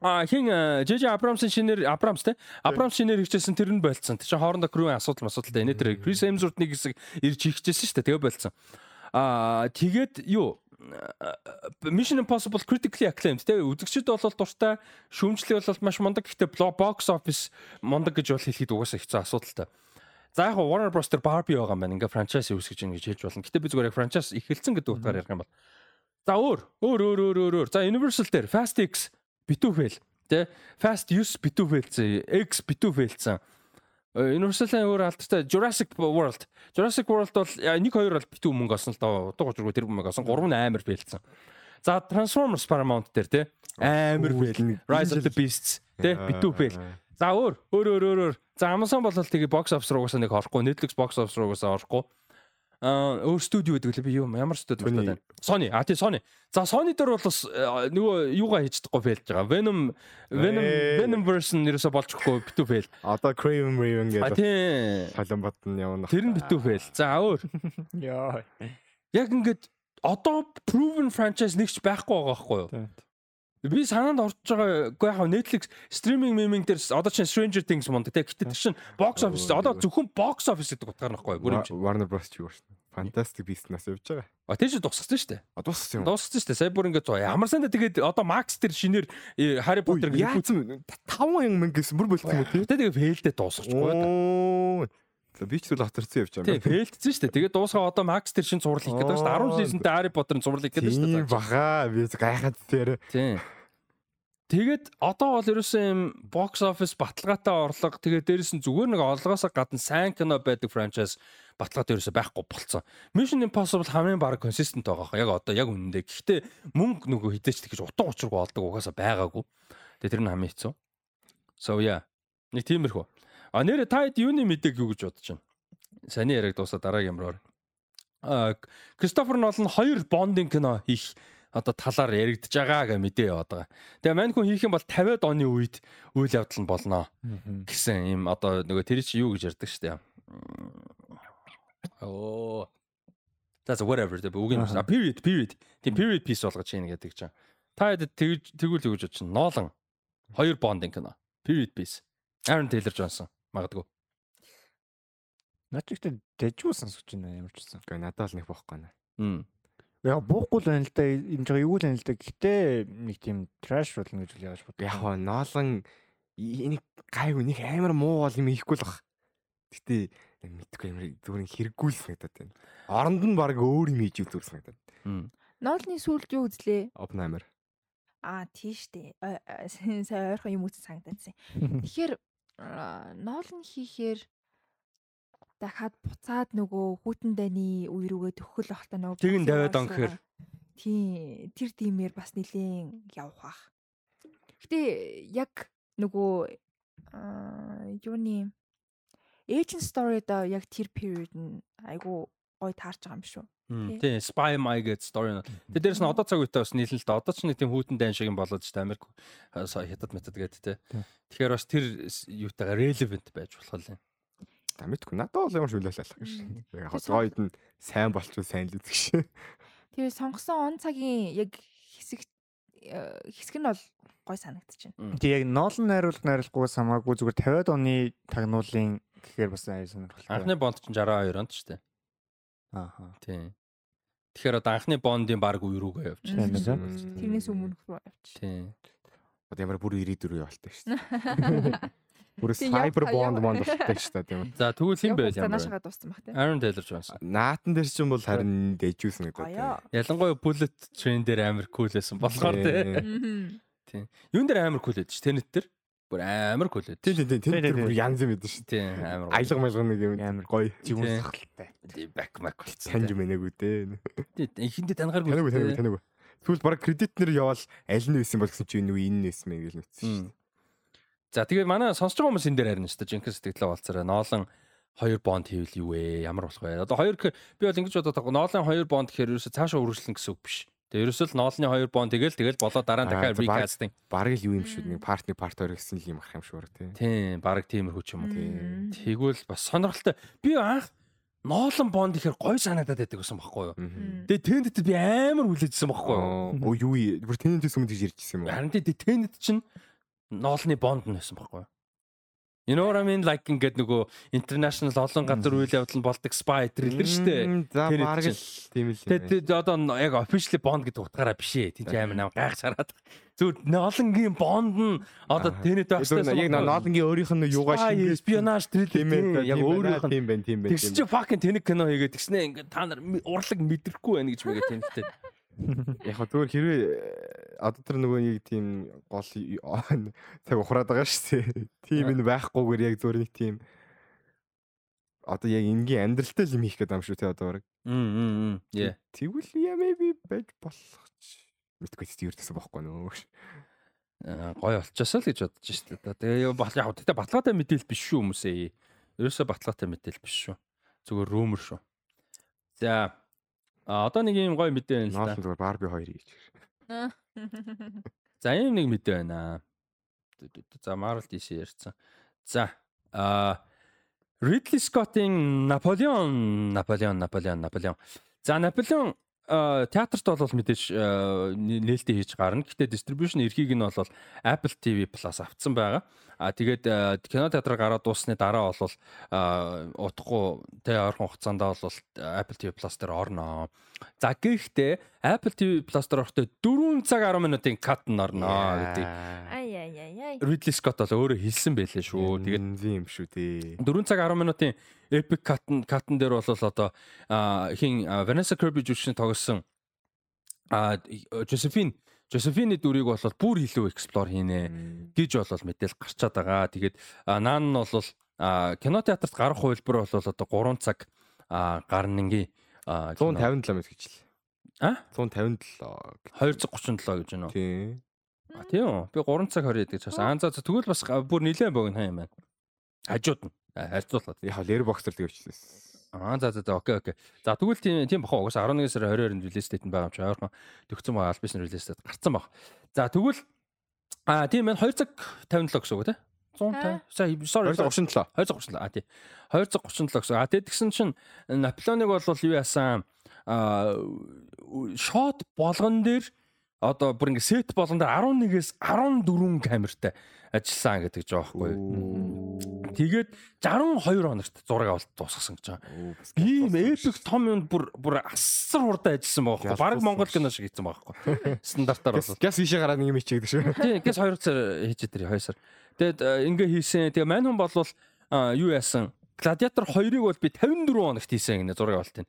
А хин Жж Абрамсын шинээр Абрамс те Абрамс шинээр хийжсэн тэр нь болцсон. Тэр чинь хоорондоо крүүийн асуудал асуудалтай. Энэ тэр Крис Эмзурт нэг хэсэг ирж хийжсэн шүү дээ. Тэгээ болцсон. А тэгээд юу Mission Impossible critically acclaimed тэгээ үзэгчд бол дуртай шүүмжлэг бол маш мундаг гэхдээ box office мундаг гэж бол хэлэхэд угаасаа хэцүү асуудалтай. За яг Warner Bros тэр Barbie байгаа юм байна. Ингээ франчайз үүсгэж ингэж хэлж болно. Гэтэ би зүгээр яг франчайз эхэлсэн гэдэг утгаар ярих юм бол. За өөр өөр өөр өөр өөр. За Universal дээр Fast X битүү фейл тэ? Fast 9 битүү фейлсэн X битүү фейлсэн Universal-ын өөр алдартай Jurassic World. Jurassic World бол нэг хоёр бол битүү мөнгө олсон л доо. Утга учиргүй тэр мөнгө олсон. Гурав нь амар фейлсэн За Transformers Paramount дээр тэ? Амар фейл Rise of the Beasts тэ? Битүү фейл За өөр өөр өөр өөр. За Amazon бол тэгээ box office руугаас нэг орохгүй. Netflix box office руугаас орохгүй Аа өөр студио гэдэг л би юу ямар студид байна? Sony. А тий Sony. За Sony дээр бол бас нөгөө юугаа хийж чадахгүй фейлж байгаа. Venom Venom Venom version нэрсээ болж өгөхгүй битүү фейл. Одоо Craven Raven гэдэг. А тий. Солон бат нь явна. Тэр нь битүү фейл. За өөр. Яа. Яг ингээд одоо proven franchise нэгч байхгүй байгаа байхгүй юу? Би санаанд орж байгаа үгүй яг Netflix стриминг меминг дээр одоо чинь Stranger Things мундаг те гэтээ тэр чинь box office одоо зөвхөн box office гэдэг утгаар нөхгүй бүр юм чинь Warner Bros ч юу шүү. Fantastic Beasts-наас явж байгаа. А тэр чинь дууссан шүү дээ. А дууссан юм. Дууссан шүү дээ. Сая бүр ингээд ямар санда тэгээд одоо Max тэр шинээр Harry Potter гэх юм 50000 мөнгө гэсэн бүр болох юм уу тий. Тэгээд фейлдээ дуусчихгүй. Би ч л хатарсан явж байгаа юм. Тийм, фейлдсэн шүү дээ. Тэгээд дуусгаа одоо Max тэр шин зурлал хийх гэдэг шүү дээ. 10 seasonтэй Harry Potter-ын зурлал хийх гэдэг шүү дээ. Тийм баха. Би гайхаад тэр. Тийм. Тэгээд одоо бол ерөөсөн юм box office баталгаатай орлого тэгээд дээрэс нь зүгээр нэг орлогоосоо гадна сайн кино байдаг франчайз баталгаатай ерөөсөө байхгүй болцсон. Mission Impossible хамгийн баг consistent байгаа. Яг одоо яг үнэндээ. Гэхдээ мөнгө нөгөө хідээч тэгж утга учиргүй олдог угаасаа байгаагүй. Тэгээд тэр нь хамгийн хэцүү. So yeah. Нэг тиймэрхүү. А нэрэ та хэд юуны мэдээг юу гэж бодож байна? Саний яриаг дуусаа дараагийн юмроор. А Кристофер Нолан хоёр бондинг кино хийх одоо талаар яригдж байгаа гэж мэдээ яваад байгаа. Тэгээ мань хүн хийх юм бол 50-ад оны үед үйл явдал нь болно гэсэн юм одоо нөгөө тэр чи юу гэж ярьдаг штэ. Оо. That's whatever the үг юм. Period period. Тийм period piece болгож чинь гэдэг чинь. Та хэд тэгж тэгвэл юу гэж бодож чинь. Ноолон хоёр бондинг кино. Period piece. Aaron Taylor Johnson магадгүй. Наач ихтэй дэжгүй сонсож байна ямар ч гэсэн. Гэхдээ надад л нэг бохгүй наа. Мм. Яг буухгүй л байна л да. Энд жоо юу л байна л да. Гэтэ нэг тийм trash болно гэж үл яаж бод. Яг хоо ноолон энийг гайгүй нэг амар муу бол юм ихгүй л баг. Гэтэ мэдгүй амар зүгээр хэрэггүй л санагдаад байна. Оронд нь баг өөр юм хийж үзүүр санагдаад. Ноолны сүлд юу үзлээ? Oppenheimer. Аа тийш дээ. Сая ойрхон юм үзсэн санагдаадсан. Тэгэхээр ноолн хийхээр дахиад буцаад нөгөө хүүтэн дайны үе рүүгээ төгөл ахтаа нөгөө Тэгин даваад он гэхээр тий тэр тиймэр бас нилээн явах бах. Гэтэ яг нөгөө юуны Agent Story-да яг тэр period нь айгу гой таарч байгаа юм шүү. Тийм, Spy My гэдэг story нь. Тэгээ дээрэс нь одоо цаг үедээ бас нийлэн л да. Одоо ч нэг тийм хүүтэн дайн шиг юм болоод ч Америк хятад метод гэдэг те. Тэгэхээр бас тэр юутайгаа relevant байж болох юм. За мэдгүй надад бол ямар шүлээлэх гэж. Яг хойд нь сайн болчихвол сайн л үзэх шээ. Тэгээ сонгосон он цагийн яг хэсэг хэсэг нь бол гой санагдчихэв. Тэг яг ноолн найруулга найруулгаас хамаагүй зүгээр 50-аад оны тагнуулын гэхээр бас аяа сонирхолтой. Анхны бонд ч 62 онд ч тийм. Ааха. Тийм. Тэгэхээр одоо анхны бондын баг үе рүүгээ явчихсан. Тэрнээс өмнөх рүү явчих. Тийм. Одоо ямар бүр 94 явалтай шүү дээ. Бүр cyber bond bond болтой ч та тийм. За тэгвэл юм байл ямар. Наашгаа дууссан баг тийм. Aaron Taylor Johnson. Наатан дээр чинь бол харин дэжүүлсэн гэдэг. Ялангуяа bullet train дээр амар cool байсан болохоор тийм. Тийм. Юун дээр амар cool байдж Tenet дээр бүр амар cool байд. Тийм тийм тийм тэр бүр янз юм байдаг шүү. Тийм амар. Аялга малгал нэг юм амар гоё. Жигүүн сахалтай. Тийм back back болсон. Таньж мэнэгүү дээ. Тийм ихэндээ танихааргүй. Таньгүй таньгүй таньгүй. Түл баг кредит нэр явал аль нь байсан бол гэсэн чи энэ үе энэ нэсэн мэй гэж мэдсэн шүү. За тэгээд манай сонсож байгаа хүмүүс энэ дээр харин шүү дээ. Жинхэнэ сэтгэлээ болцороо ноолон хоёр бонд хийвэл юу вэ? Ямар болох вэ? Одоо хоёр би бол ингэж бодоод байгаа. Ноолын хоёр бонд гэхээр ерөөсө цаашаа үргэлжлэн гэсэн үг биш. Тэгээ ерөөсөө л ноолны хоёр бонд тэгэл тэгэл болоо дараа нь дахиад recasting. Бараг л юу юм шүү. Нэг партны парт хоёр гэсэн л юм ах юм шүү тий. Тийм, бараг тиймэрхүү ч юм уу. Тэгвэл бас сонирхолтой. Би анх Ноолон Бонд ихээр гой санагдаад байдаг гэсэн байхгүй юу. Тэгээ Тендэд би амар хүлээжсэн байхгүй юу. Оо юу вэ? Бүр Тендэд өмнө гэж ярьжсэн юм уу? Харин тий Тендэд чинь Ноолны Бонд нь байсан байхгүй юу. You know what I mean like ингээд нөгөө international олон газар үйл явдал нь болдог spy thriller шүү дээ. За бараг л тийм л. Тэгээд одоо яг officially Bond гэдэг утгаараа биш ээ. Тийм амар нам гайх шараад. Зүгээр ноолонгийн Bond нь одоо тэнэт багстай яг ноолонгийн өөрийнх нь юугаа шингээ espionage thriller яг өөрийнх нь тийм байна тийм байна. Тэгс чи fucking тэнэг кино хийгээд тэгснэ ингээд та нар урлаг мэдрэхгүй байна гэж мэгээ тэнэгтэй. Яг зүгээр хэрвээ э, одоо тэр нөгөө нэг тийм гол цаг ухраад байгаа шүү дээ. Тийм энэ байхгүйгээр яг зүгээр нэг тийм одоо яг энгийн амьдралтай юм хийх гэдэг юм шүү те одоо баг. Мм. Тэгвэл яа maybe байж болох ч мэдгүй тийм гэсэн бохоггүй нөө. Гой олчосоо л гэж бодож шүү дээ. Тэгээ яг тэгтээ баталгаатай мэдээлэл биш шүү хүмүүсээ. Ерөөсө баталгаатай мэдээлэл биш шүү. Зүгээр rumor шүү. За А одоо нэг юм гоё мэдээ байна л да. Ноолн Барби 2 хийж. За ийм нэг мэдээ байна. За Marvel DC ярьсан. За а Ridley Scott-ийн Наполеон, Наполеон, Наполеон, Наполеон. За Наполеон театрт бол мэдээж нээлттэй хийж гарна. Гэхдээ distribution эрхийг нь бол Apple TV Plus авцсан байгаа. А тэгээд кино театраар гараад дуусны дараа бол утгагүй тэ орхон хугацаанд бол Apple TV Plus дээр орно. За гэхдээ Apple TV Plus дээр орохдоо 4 цаг 10 минутын кат нь орно гэдэг. Ай яй яй. Ridley Scott бол өөрөө хэлсэн байлээ шүү. Тэгээд юм шүү дээ. 4 цаг 10 минутын Epic Cut Cut дээр бол одоо хин Vanessa Kirby жүжигчний тоглосон а Josephine Josephine дүрийг бол бүр илүү explore хийнэ гэж бол мэдээлэл гарчаад байгаа. Тэгээд наан нь бол кино театрт гарах хувилбар бол одоо 3 цаг гарнангийн 157 мэт гэж л. А 157 237 гэж байна уу? Тийм. А тийм үү. Би 3 цаг 20 гэж хасан. Аа за тэгвэл бас бүр нилээн богино юм байна. Хажууд нь харьцуулаад. Яг лэр боксер тэгвчсэн. Аа за за за окей окей. За тэгвэл тийм тийм бахаа угаасаа 11 сар 22-нд релиз дэйт нь байгаа юм чи ойрхон төгцөн байгаа аль бишний релиз дэйт гарцсан баг. За тэгвэл аа тийм байна 2 цаг 57 гэсэн үг тий. 150. Sorry 237. 237. Аа тий. 237 гэсэн. Аа тэгээд тэгсэн чинь Наполеоныг бол юу яасан аа шот болгон дээр одоо бүр ингээ сет болгон дээр 11-ээс 14 камертай ажилласан гэдэг ч аахгүй. Тэгээд 62 хоногт зураг авалт дуусгасан гэж байгаа. Ийм эпик том юм бүр бүр асар хурдан ажилласан байгаа байхгүй. Бараг Монгол кино шиг хийсэн байгаа байхгүй. Стандартаар бол. Газ ийшээ гараад нэг юм хийчихдэг шүү. Тийм, газ 2 сар хийжээ тэр 2 сар. Тэгээд ингээ хийсэн. Тэгээ мань хүн болвол юу яасан? Гладиатор 2-ыг бол би 54 хоногт хийсэн гинэ зураг авалт.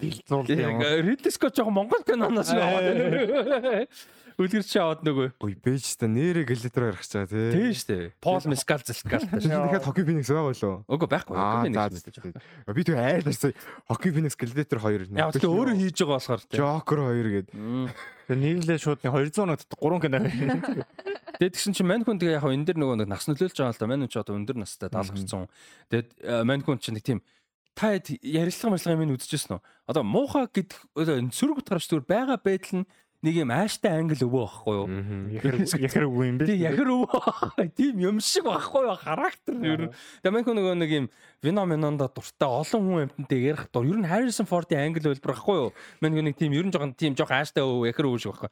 Дэлзуул юм. Ridley Scott жоохон Монгол киноноос аваад. Үлгэрч аваад нөгөө. Ой бэж та нэрээ гэлэтэр ярих чаа тий. Тийм шүү дээ. Пол Мескал зэлтгэл. Тэгэхээр Hockey Phoenix байгаа болоо. Үгүй байхгүй. Hockey Phoenix. Би тэг айларсан. Hockey Phoenix гэлэтэр 2. Яг тэг өөрөө хийж байгаа болохоор тий. Joker 2 гээд. Тэгээ нийлээ шууд 200 оногт 3 кино. Тэгээд тэгсэн чинь мань хүн тэгээ яг энэ дэр нөгөө нас нөлөөлж байгаа л да. Мань хүн ч одоо өндөр настай даалгарсан. Тэгээд мань хүн чинь нэг тийм та ярилцлага марилцлага юм үзчихсэн үү? Одоо муухай гэдэг сөрөг утгаарч зүгээр байгаа байдал нь нэг юм ааштай англ өвөө байхгүй юу? Яхэр өвөө юм бэ? Тий, яхэр өвөө. Тийм юм шиг байхгүй юу? Характер ер нь. Мань нөгөө нэг юм Виноминонда дуртай олон хүн амьтантай ярих дур. Ер нь Harrison Ford-ийн англ хэлбэр байхгүй юу? Мань нэг тийм ер нь жоохон тийм жоохон ааштай өвөө, яхэр өвөө шиг байхгүй.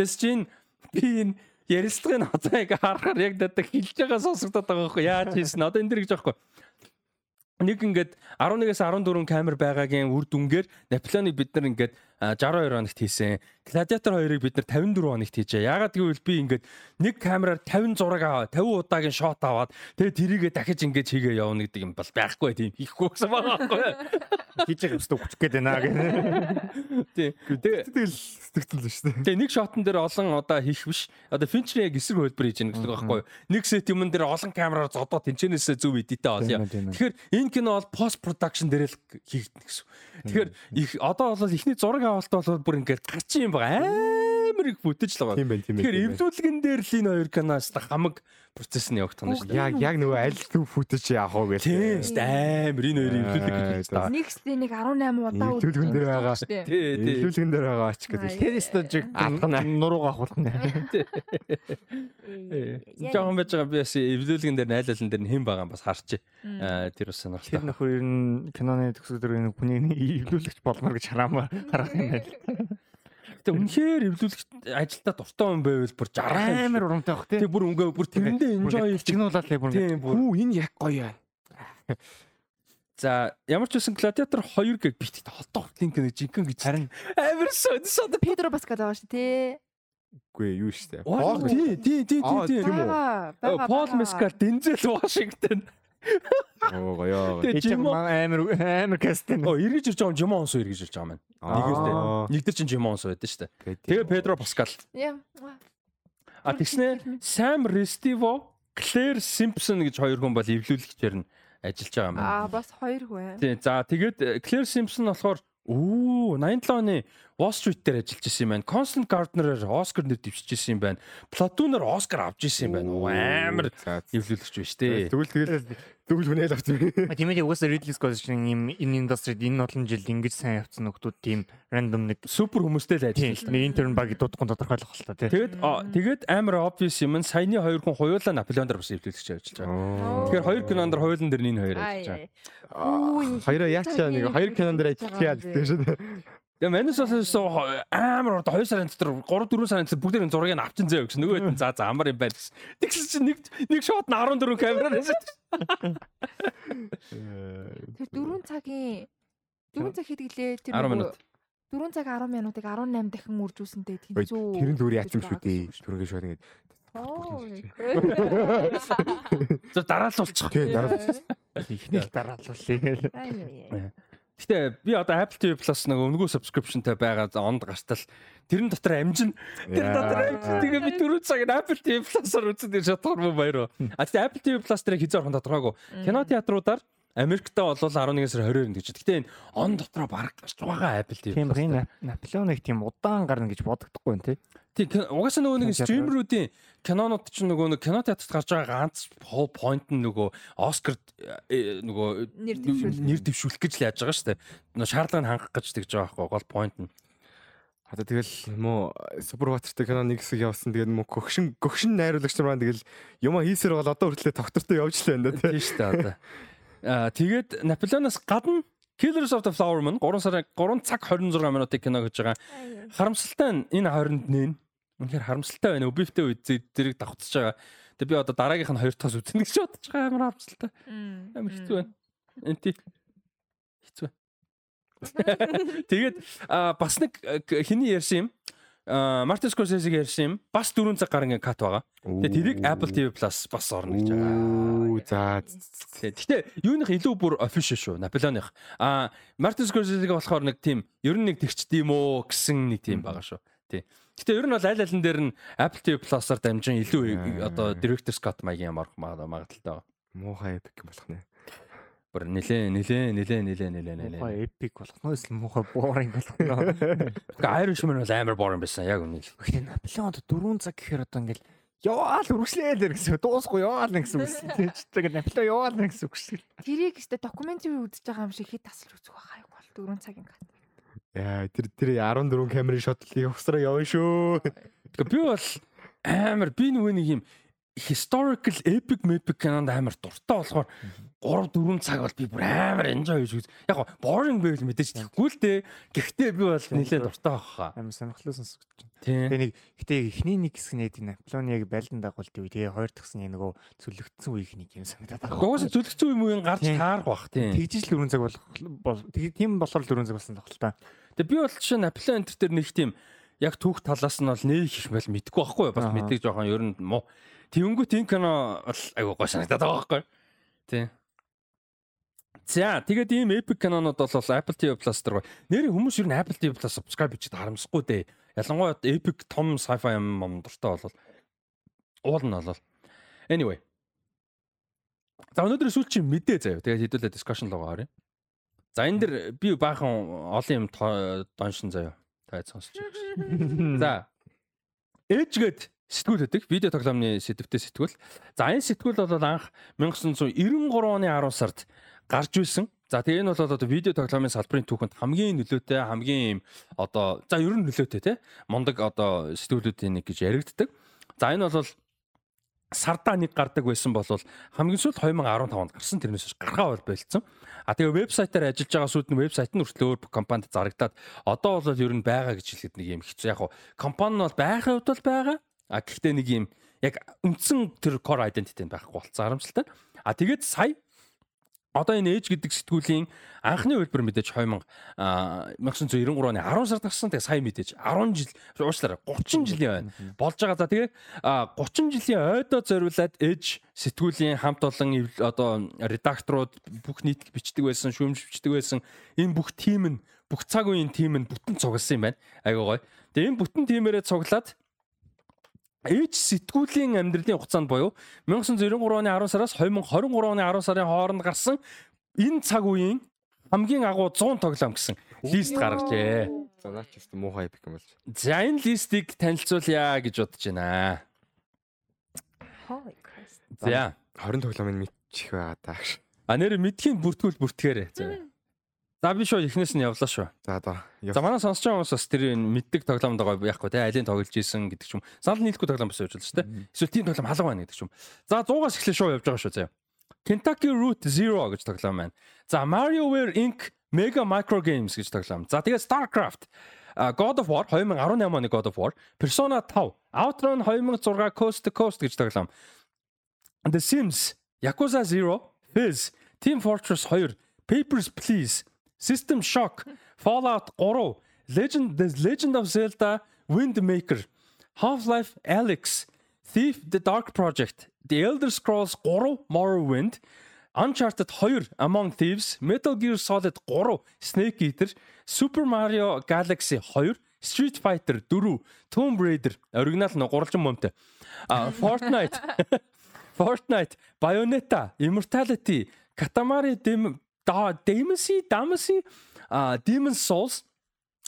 Тэс чинь би энэ ярилцлагын яг харахаар яг дадаг хэлж байгаа сонсогдоод байгаа байхгүй яаж хийсэн одоо энэ дэр гэж байхгүй нэг ингээд 11-ээс 14 камер байгаагийн үр дүнгээр Наполеоныг бид нар ингээд 62 хоногт хийсэн. Гладиатор 2-ыг бид нар 54 хоногт хийжээ. Яагаад гэвэл би ингээд нэг камераар 50 зураг аваад 50 удаагийн шот аваад тэгээ тэрийгэ дахиж ингээд хийгээ явна гэдэг юм бол байхгүй тийм хийхгүй гэсэн байгаа байхгүй. Хийж байгаа юмстай хүчих гээд байна гэх. Тийм. Тэгэл сэтгэл л шүү дээ. Тэгээ нэг шотон дээр олон удаа хийх биш. Одоо Fincher яг эсрэг хөлбөр хийж байгаа гэдэг байхгүй. Нэг сет юм дээр олон камераар зодоо тэнчэнээсээ зөв эдитэ олё. Тэгэхээр энэ кино бол пост production дээр л хийгдэнэ гэсэн. Тэгэхээр их одоо бол ихний зураг болт бол бүр ингээд гарч юм байгаа амар их бүтэж л байгаа. Тийм байна, тийм байна. Тэгэхээр тийм эвлүүлгэн дээр л энэ хоёр киноос та хамаг процесс нь явагдах нь шүү дээ. Яг яг нөгөө аль төв фүтэж яах вэ Тийм гэх. шүү дээ амар энэ хоёрын эвлүүлэг гэж байна. Нэгсдээ нэг 18 удаа Нэвтрүүлгэн дээр байгаа. Тий, тий. Илүүлгэн дээр байгаа ач гэдэг. Тэр Алхана. нуруугаа ахуулах нэ. Жохон байж байгаа би бас эвлүүлгэн дээр найлалан дээр нь хэн байгаа юм бас харчээ. Аа тэр бас Тэр сонирхолтой. нөхөр ер нь киноны төгсгөл дээр энэ хүний ивлүүлэгч болмоор гэж хараамаар харах юм байна. Гэтэ үнэхээр эвлүүлэгч ажилдаа дуртай хүн байвал бүр жаргах юм. Амар урамтай бах тий. Тэг бүр өнгөө бүр тэрэндээ enjoy чигнуулаад л бүр. Хүү энэ яг гоё аа. За ямар ч үсэн гладиатор 2 гэг битгт холдоо линк нэг жинхэнэ гэж Харин амар сонирхоод Педро Паскал байгаа шүү тий. Үгүй юу штэ. Оо тий тий тий тий. Пол. Мескал Дензел Вашингтон. Оо гоё. Жимо амар амар кастен. Оо эргэж ирж байгаа юм Жимо Онсо эргэж ирж байгаа маань. Нэгэртэй. Нэг дээр чинь Жимо Онсо байдсан шүү дээ. Тэгээ Педро Паскал. Яа. А тэгснэ Sam Restivo, Claire Simpson гэж хоёр хүн бол эвлүүлэгчээр нь ажиллаж байгаа юм. Аа бас хоёр хүн. Тий. За тэгээд Claire Simpson болохоор Оо 87 оны Wall Street дээр ажиллаж исэн юм байна. Constant Gardner-аар Oscar нэр дэвшиж исэн юм байна. Platoon-аар Oscar авч исэн юм байна. Оо, Амар эвлүүлэгч биш дээ. Тэгвэл тэгэл тэгвэл хүнэл авч юм. Тийм ээ угаасаа Ridley Scott шиг юм энэ индустрид энэ олон жил ингэж сайн явцсан нөхдүүд тийм random нэг Супер хүмүүстэй л тийм ажиллаж нэг intern баг дуудахгүй тодорхойлох л та тий. Тэгээд а, тэгээд амар obvious юм нь саяны хоёр хүн хоёулаа Наполеон дээр бас эвлүүлэгч ажиллаж байгаа. Тэгэхээр хоёр кинонд дэр хоёулын дээр нь энэ хоёр ажиллаж байгаа. Хоёроо яг чаа нэг хоёр кинон дээр ажиллая гэдэг шүү дээ. Тэгээ манайс бас амар урд 2 сарын дотор 3 4 сарын дотор бүгд нэг зургийг авчин заяа гэсэн. Нөгөө хэд за за амар юм байна гэсэн. Тэгсэн чинь нэг нэг шот нь 14 камераар байсан. Тэр 4 цагийн 4 цаг хэд гэлээ тэр 10 минут. 4 цаг 10 минутыг 18 дахин үржүүлсэнтэй тэнцүү. Тэр нь зүгээр яач юм шүү дээ. Түргээ шууд ингэ. За дараалуулчих. Тий, дараа. Ихнийг дараалуулъя. Гэтэ би одоо Apple TV Plus нэг өнгөө subscriptionтай байгаа онд гартал тэрэн дотор амжин тэр дотор амжин тэгээ би түрүү цаг Apple TV Plus-аар үзэн тэр шатгаар мөн баяр. А тэгээ Apple TV Plus дээр хизээ орхон тодорхойгүй. Кино театруудаар Америкт бол 11 сар 20-нд гэж. Гэтэ энэ он дотроо баг гарч байгаа Apple TV. Тийм энэ. Наполеоныг тийм удаан гарна гэж бодогдохгүй юм тий. Тийм угаасаа нөгөө нэг стримеруудын кинонууд чинь нөгөө нэг кино театрт гарч байгаа ганц point нь нөгөө Оскар э, нөгөө Нэр дэвшүүлэх. гэж л яаж байгаа шүү дээ. Нөгөө шаардлагыг хангах гэж тэгж байгаа байхгүй гол point нь. Хата тэгэл муу Суперватертэй кино нэг хэсэг явсан. Тэгээд муу гөгшин гөгшин найруулагч нар маань тэгэл юма хийсээр бол одоо хүртлээ тогтвортой явж л байна да тий. Тийм шүү дээ одоо. Аа тэгээд Наполеоноос гадна Killers of the Flower Moon 3 сарын 3 цаг 26 минутын кино гэж байгаа. Харамсалтай нь энэ хооронд нэн. Үнэхээр харамсалтай байна. Өбивтэй үед зэрэг давхцаж байгаа. Тэгээд би одоо дараагийнх нь хоёр тас үзнэ гэж бодож байгаа амар харамсалтай. Амар хэцүү байна. Энти хэцүү. Тэгээд бас нэг а, к- хэний ярьсан юм? Мартин Скорсезе ярьсан юм. Бас 4 цаг гарангийн кат байгаа. Тэгээд тэрийг Apple TV Plus бас орно гэж байгаа. Оо за. Гэхдээ юуных илүү бүр official шүү. Наполеоных. А Мартин Скорсезег болохоор нэг тийм ер нь нэг тэгчд юм уу гэсэн нэг тийм байгаа шүү. Тий. Гэтэ ер нь бол аль алин дээр нь Apple TV Plus-аар дамжин илүү одоо Director's Cut маягийн мага- магадaltaй байгаа. Муухай юм болох нэ. Бүр нилээ нилээ нилээ нилээ нилээ нилээ. Муухай эпик болох нь эсвэл муухай boring болох нь. Гэхдээ Irishman бол амар boring байсан яг үнийг. Гэхдээ Наполеонд 4 цаг гэхээр одоо ингээл яваал үргэлжлээ л гэсэн дуусахгүй яваал гэсэн үг шүү. Тэгээд Наполеон яваал гэсэн үг шүү. Тэрийг өстө докюментари үзэж байгаа юм шиг хэд тасалж үзэх байгааг бол 4 цагийн кат. Яа тэр тэр 14 камерын шотлыг явахсараа явна шүү. Тэгэхээр би бол амар би нөгөө нэг юм historical epic epic кинонд амар дуртай болохоор 3 4 цаг бол би бүр амар enjoy хийж үз. Яг гоо boring байвал мэдээж тэгэхгүй л дээ. Гэхдээ би бол нэлээд дуртай баха. Амар сонирхолтой сонсогдож байна. Тэгээ нэг гэтээ эхний нэг хэсэг нээд Наполеон яг байлдан дагуулт үе тэгээ хоёр дахь хэсэг нөгөө цөлөгдсөн үеийг нэг юм санагдаад байгаа. Гогоос зүлгцэн үе муугийн гарч таарах бах тийм. Тэгжиж л 4 цаг болох бол тийм болохоор л 4 цаг болсон тоххол та. Тэгээ би бол жишээ нь Napoleon Enter дээр нэг тийм яг түүх талаас нь бол нэг их мэл мэдгүй байхгүй бас мэддэг жоохон ер нь муу. Тэнгүүт энэ кино бол айгуу гоо санагдаад байгаа байхгүй. Тийм. За тэгээд ийм epic кинонууд бол Apple TV Plus дээр гоё. Нэрээ хүмүүс ер нь Apple TV Plus subscribe хийж харамсахгүй дээ. Ялангуяа epic том sci-fi юм юм дуртай бол уул нь болол. Anyway. За өнөөдөр сүүлчийн мэдээ заяа. Тэгээд хэдүүлээ discussion руу гараа. За энэ дэр би баахан олон юм доншин заяа. Сонсч байна. За. Ээжгээд сэтгүүл өгдөг. Видео тоглоомны сэдвтэй сэтгүүл. За энэ сэтгүүл бол анх 1993 оны 10 сард гарч ирсэн. За тэгээ энэ бол одоо видео тоглоомын салбарын түүхэнд хамгийн нөлөөтэй, хамгийн одоо за ер нь нөлөөтэй те мундаг одоо сэтгүүлүүдийн нэг гэж яригддаг. За энэ бол сардаа нэг гардаг байсан бол хамгийн сүүлд 2015 онд гарсан тэрнээс гаргаа бол болцсон. А тэгээ вебсайтаар ажиллаж байгаа сүйд нь вебсайт нь хүртэл өөр компанид зарагдаад одоо бол ер нь байгаа гэж хэлэхэд нэг юм хэцүү. Яг компани нь бол байхын хувьд бол байгаа. А гэхдээ нэг юм яг үндсэн тэр core identity байхгүй болцсон харамсалтай. А тэгээд сая Одоо энэ ээж гэдэг сэтгүүлийн анхны хөлбөр мэдээж 2000 1993 оны 10 сард гарсан. Тэгээ сая мэдээж 10 жил уучлаарай 30 жилийн байна. Болж байгаа. За тэгээ 30 жилийн ойдоо зориулаад ээж сэтгүүлийн хамт олон одоо редакторууд бүх нийт бичдэг байсан, шүүмж бичдэг байсан. Энэ бүх тим нь бүх цаг үеийн тим нь бүтэн цугласан юм байна. Айгуу гоё. Тэгээ энэ бүтэн тимээрээ цуглаад ээж сэтгүүлийн амьдралын хугацаанд буюу 1993 оны 10 сараас 2023 оны 10 сарын хооронд гарсан энэ цаг үеийн хамгийн агуу 100 тоглоом гэсэн лист гаргажээ. За наач ч муухай эпик юм болж. За энэ листийг танилцуулъя гэж бодож байна. Holy Christ. За 20 тоглоомыг мэдчих байгаа даа. А нэр мэдхийн бүртгүүл бүртгээрэй. За. За би шүү эхнээс нь явлаа шүү. За одоо. За манай сонсож байгаа хүмүүс бас тэр мэддэг тоглоомд байгаа яахгүй те алийн тоглож исэн гэдэг ч юм. Санал нийлэхгүй тоглоом бас явуулж шүү дээ. Эсвэл тийм тоглоом халга байна гэдэг ч юм. За 100-аас эхлэх шүү явж байгаа шүү заяа. Kentucky Route Zero гэж тоглоом байна. За MarioWare Inc. Mega Micro Games гэж тоглоом. За тэгээд StarCraft God of War 2018 оны God of War, Persona 5, Outrun 2006 Coast to Coast гэж тоглоом. The Sims, Yakuza 0, Fizz, Team Fortress 2, Papers, Please System Shock, Fallout 3, Legend The Legend of Zelda Wind Maker, Half-Life Alyx, Thief The Dark Project, The Elder Scrolls 3 Morrowind, Uncharted 2 Among Thieves, Metal Gear Solid 3 Snake Eater, Super Mario Galaxy 2, Street Fighter 4, Tomb Raider оригинал нь гурвалжин момтой. А Fortnite Fortnite, Bayonetta, Immortality, Katamari Damasy, Damasy, uh, Demon's Souls,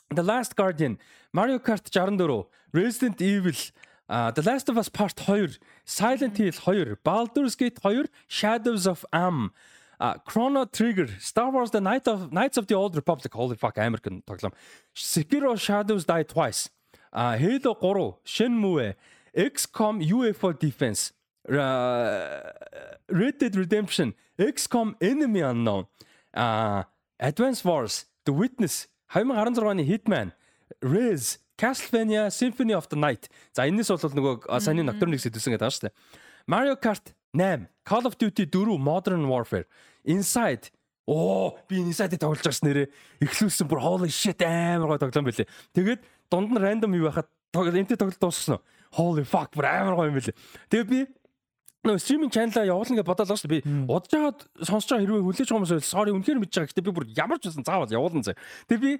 The Last Guardian, Mario Kart 64, Resident Evil, uh, The Last of Us Part 2, Silent Hill 2, Baldur's Gate 2, Shadows of Am, uh, Chrono Trigger, Star Wars The Night of Knights of the Old Republic, holy fuck American тоглоом. Sekiro Shadows Die Twice, uh, Halo 3, Shenmue, XCOM UFO Defense, uh, Red Dead Redemption, XCOM Enemy Unknown, а Advance Wars, The Witness, 2016 оны Hitman, Rez, Castlevania Symphony of the Night. За энэс бол нөгөө саяны Nocturne-ыг сэдвсэн гэдэг байгаа шүү дээ. Mario Kart 8, Call of Duty 4, Modern Warfare, Inside Оо би Inside-ийг тоглож байгаас нэрээ эхлүүлсэн бүр holy shit амар гой тоглоом байлээ. Тэгээд дунд нь random юу байхад энтэй тоглолт дууссан уу? Holy fuck бүр амар гой юм байлээ. Тэгээд би нөө стриминг чаналаа явуулна гэж бодоод байгаа шүү дээ. Би удаж жагаад сонсож байгаа хэрвээ хүлээж байгаа хүмүүс sorry үнэхээр мэдж байгаа. Гэтэ би бүр ямар ч байсан заавал явуулна зэ. Тэгээ би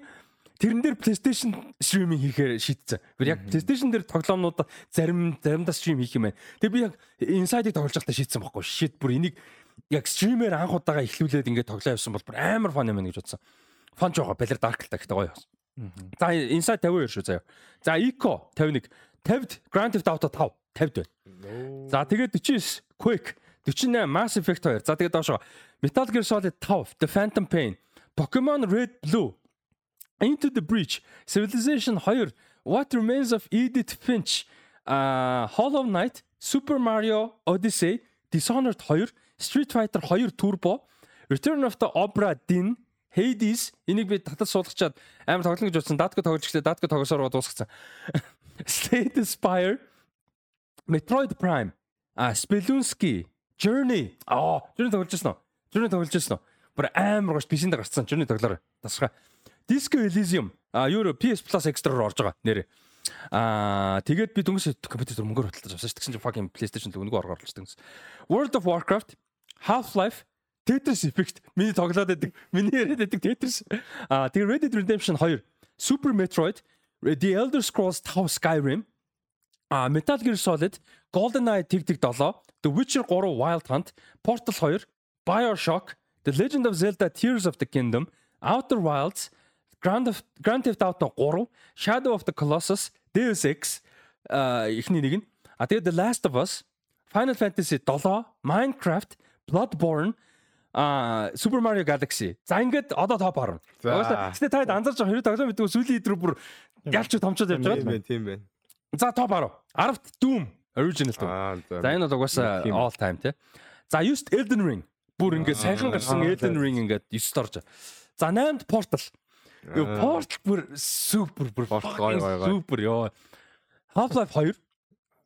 тэрэн дээр PlayStation стриминг хийхээр шийдсэн. Би яг PlayStation дээр тоглоомнууд зарим заримдаа стрим хийх юм байна. Тэгээ би яг Inside-ыг тоглож байхдаа шийдсэн байхгүй. Shit бүр энийг яг стримээр анх удаага эхлүүлээд ингээд тоглоо явсан бол бүр амар фан юм байна гэж бодсон. Фан жоо балер dark л та гэхдээ гоё. За Inside 52 шүү заяа. За Eco 51, 50 Grand Theft Auto 5 50 байна. За тэгээд 49 Quake, 48 Mass Effect 2. За тэгээд доошоо Metal Gear Solid 5, The Phantom Pain, Pokemon Red Blue, Into the Breach, Civilization 2, What Remains of Edith Finch, uh, Hollow Knight, Super Mario Odyssey, Dishonored 2, Street Fighter 2 Turbo, Return of the Obra Dinn, Hades энийг би татад суулгачаад амар тоглоно гэж бодсон. Датко тоглож гэхдээ Датко тоглосоор дуусгацсан. Slay the Spire, Metroid Prime, а Spelunky, Journey. Аа, Journey тоглож байсан уу? Journey тоглож байсан уу? Бүр амар гош PC-нд гарцсан Journey тоглоорой. Тасгаа. Disco Elysium. А юу PS Plus Extra-аар орж байгаа нэрээ. Аа тэгээд би дүнгийн компьютер мөнгөөр хөтэлж авсан шүү. Чинь fucking PlayStation л өнгөө оргоор орлоо. World of Warcraft, Half-Life, Tetris Effect миний тоглоод байдаг. Миний яриад байдаг Tetris. Аа тэгээд Red Dead Redemption 2, Super Metroid, The Elder Scrolls 5 Skyrim, А Metal Gear Solid, GoldenEye Tig 7, The Witcher 3 Wild Hunt, Portal 2, BioShock, The Legend of Zelda Tears of the Kingdom, Outer Wilds, Grand Theft Grand Theft Auto 3, Shadow of the Colossus, Deus Ex а ихний нэг нь. А тэгээд The Last of Us, Final Fantasy 7, Minecraft, Bloodborne а Super Mario Galaxy. За ингээд одоо топ 10. За. Угаасаа гэтээ та хэд анзаарч байгаа хэрэг тоглоом мэдгүй сүүлийн идрүү бүр ялч томчод явж Тийм байгаа. байна, тийм байна. За топ 10. 10-т Doom original Doom. За энэ бол угаасаа all time тий. За 9-т Elden Ring. Бүр ингээд сайхан гарсан Elden Ring ингээд 9-т орж. За 8-т Portal. Юу Portal бүр супер бүр Portal гоё, гоё, гоё. супер ёо. Half-Life 2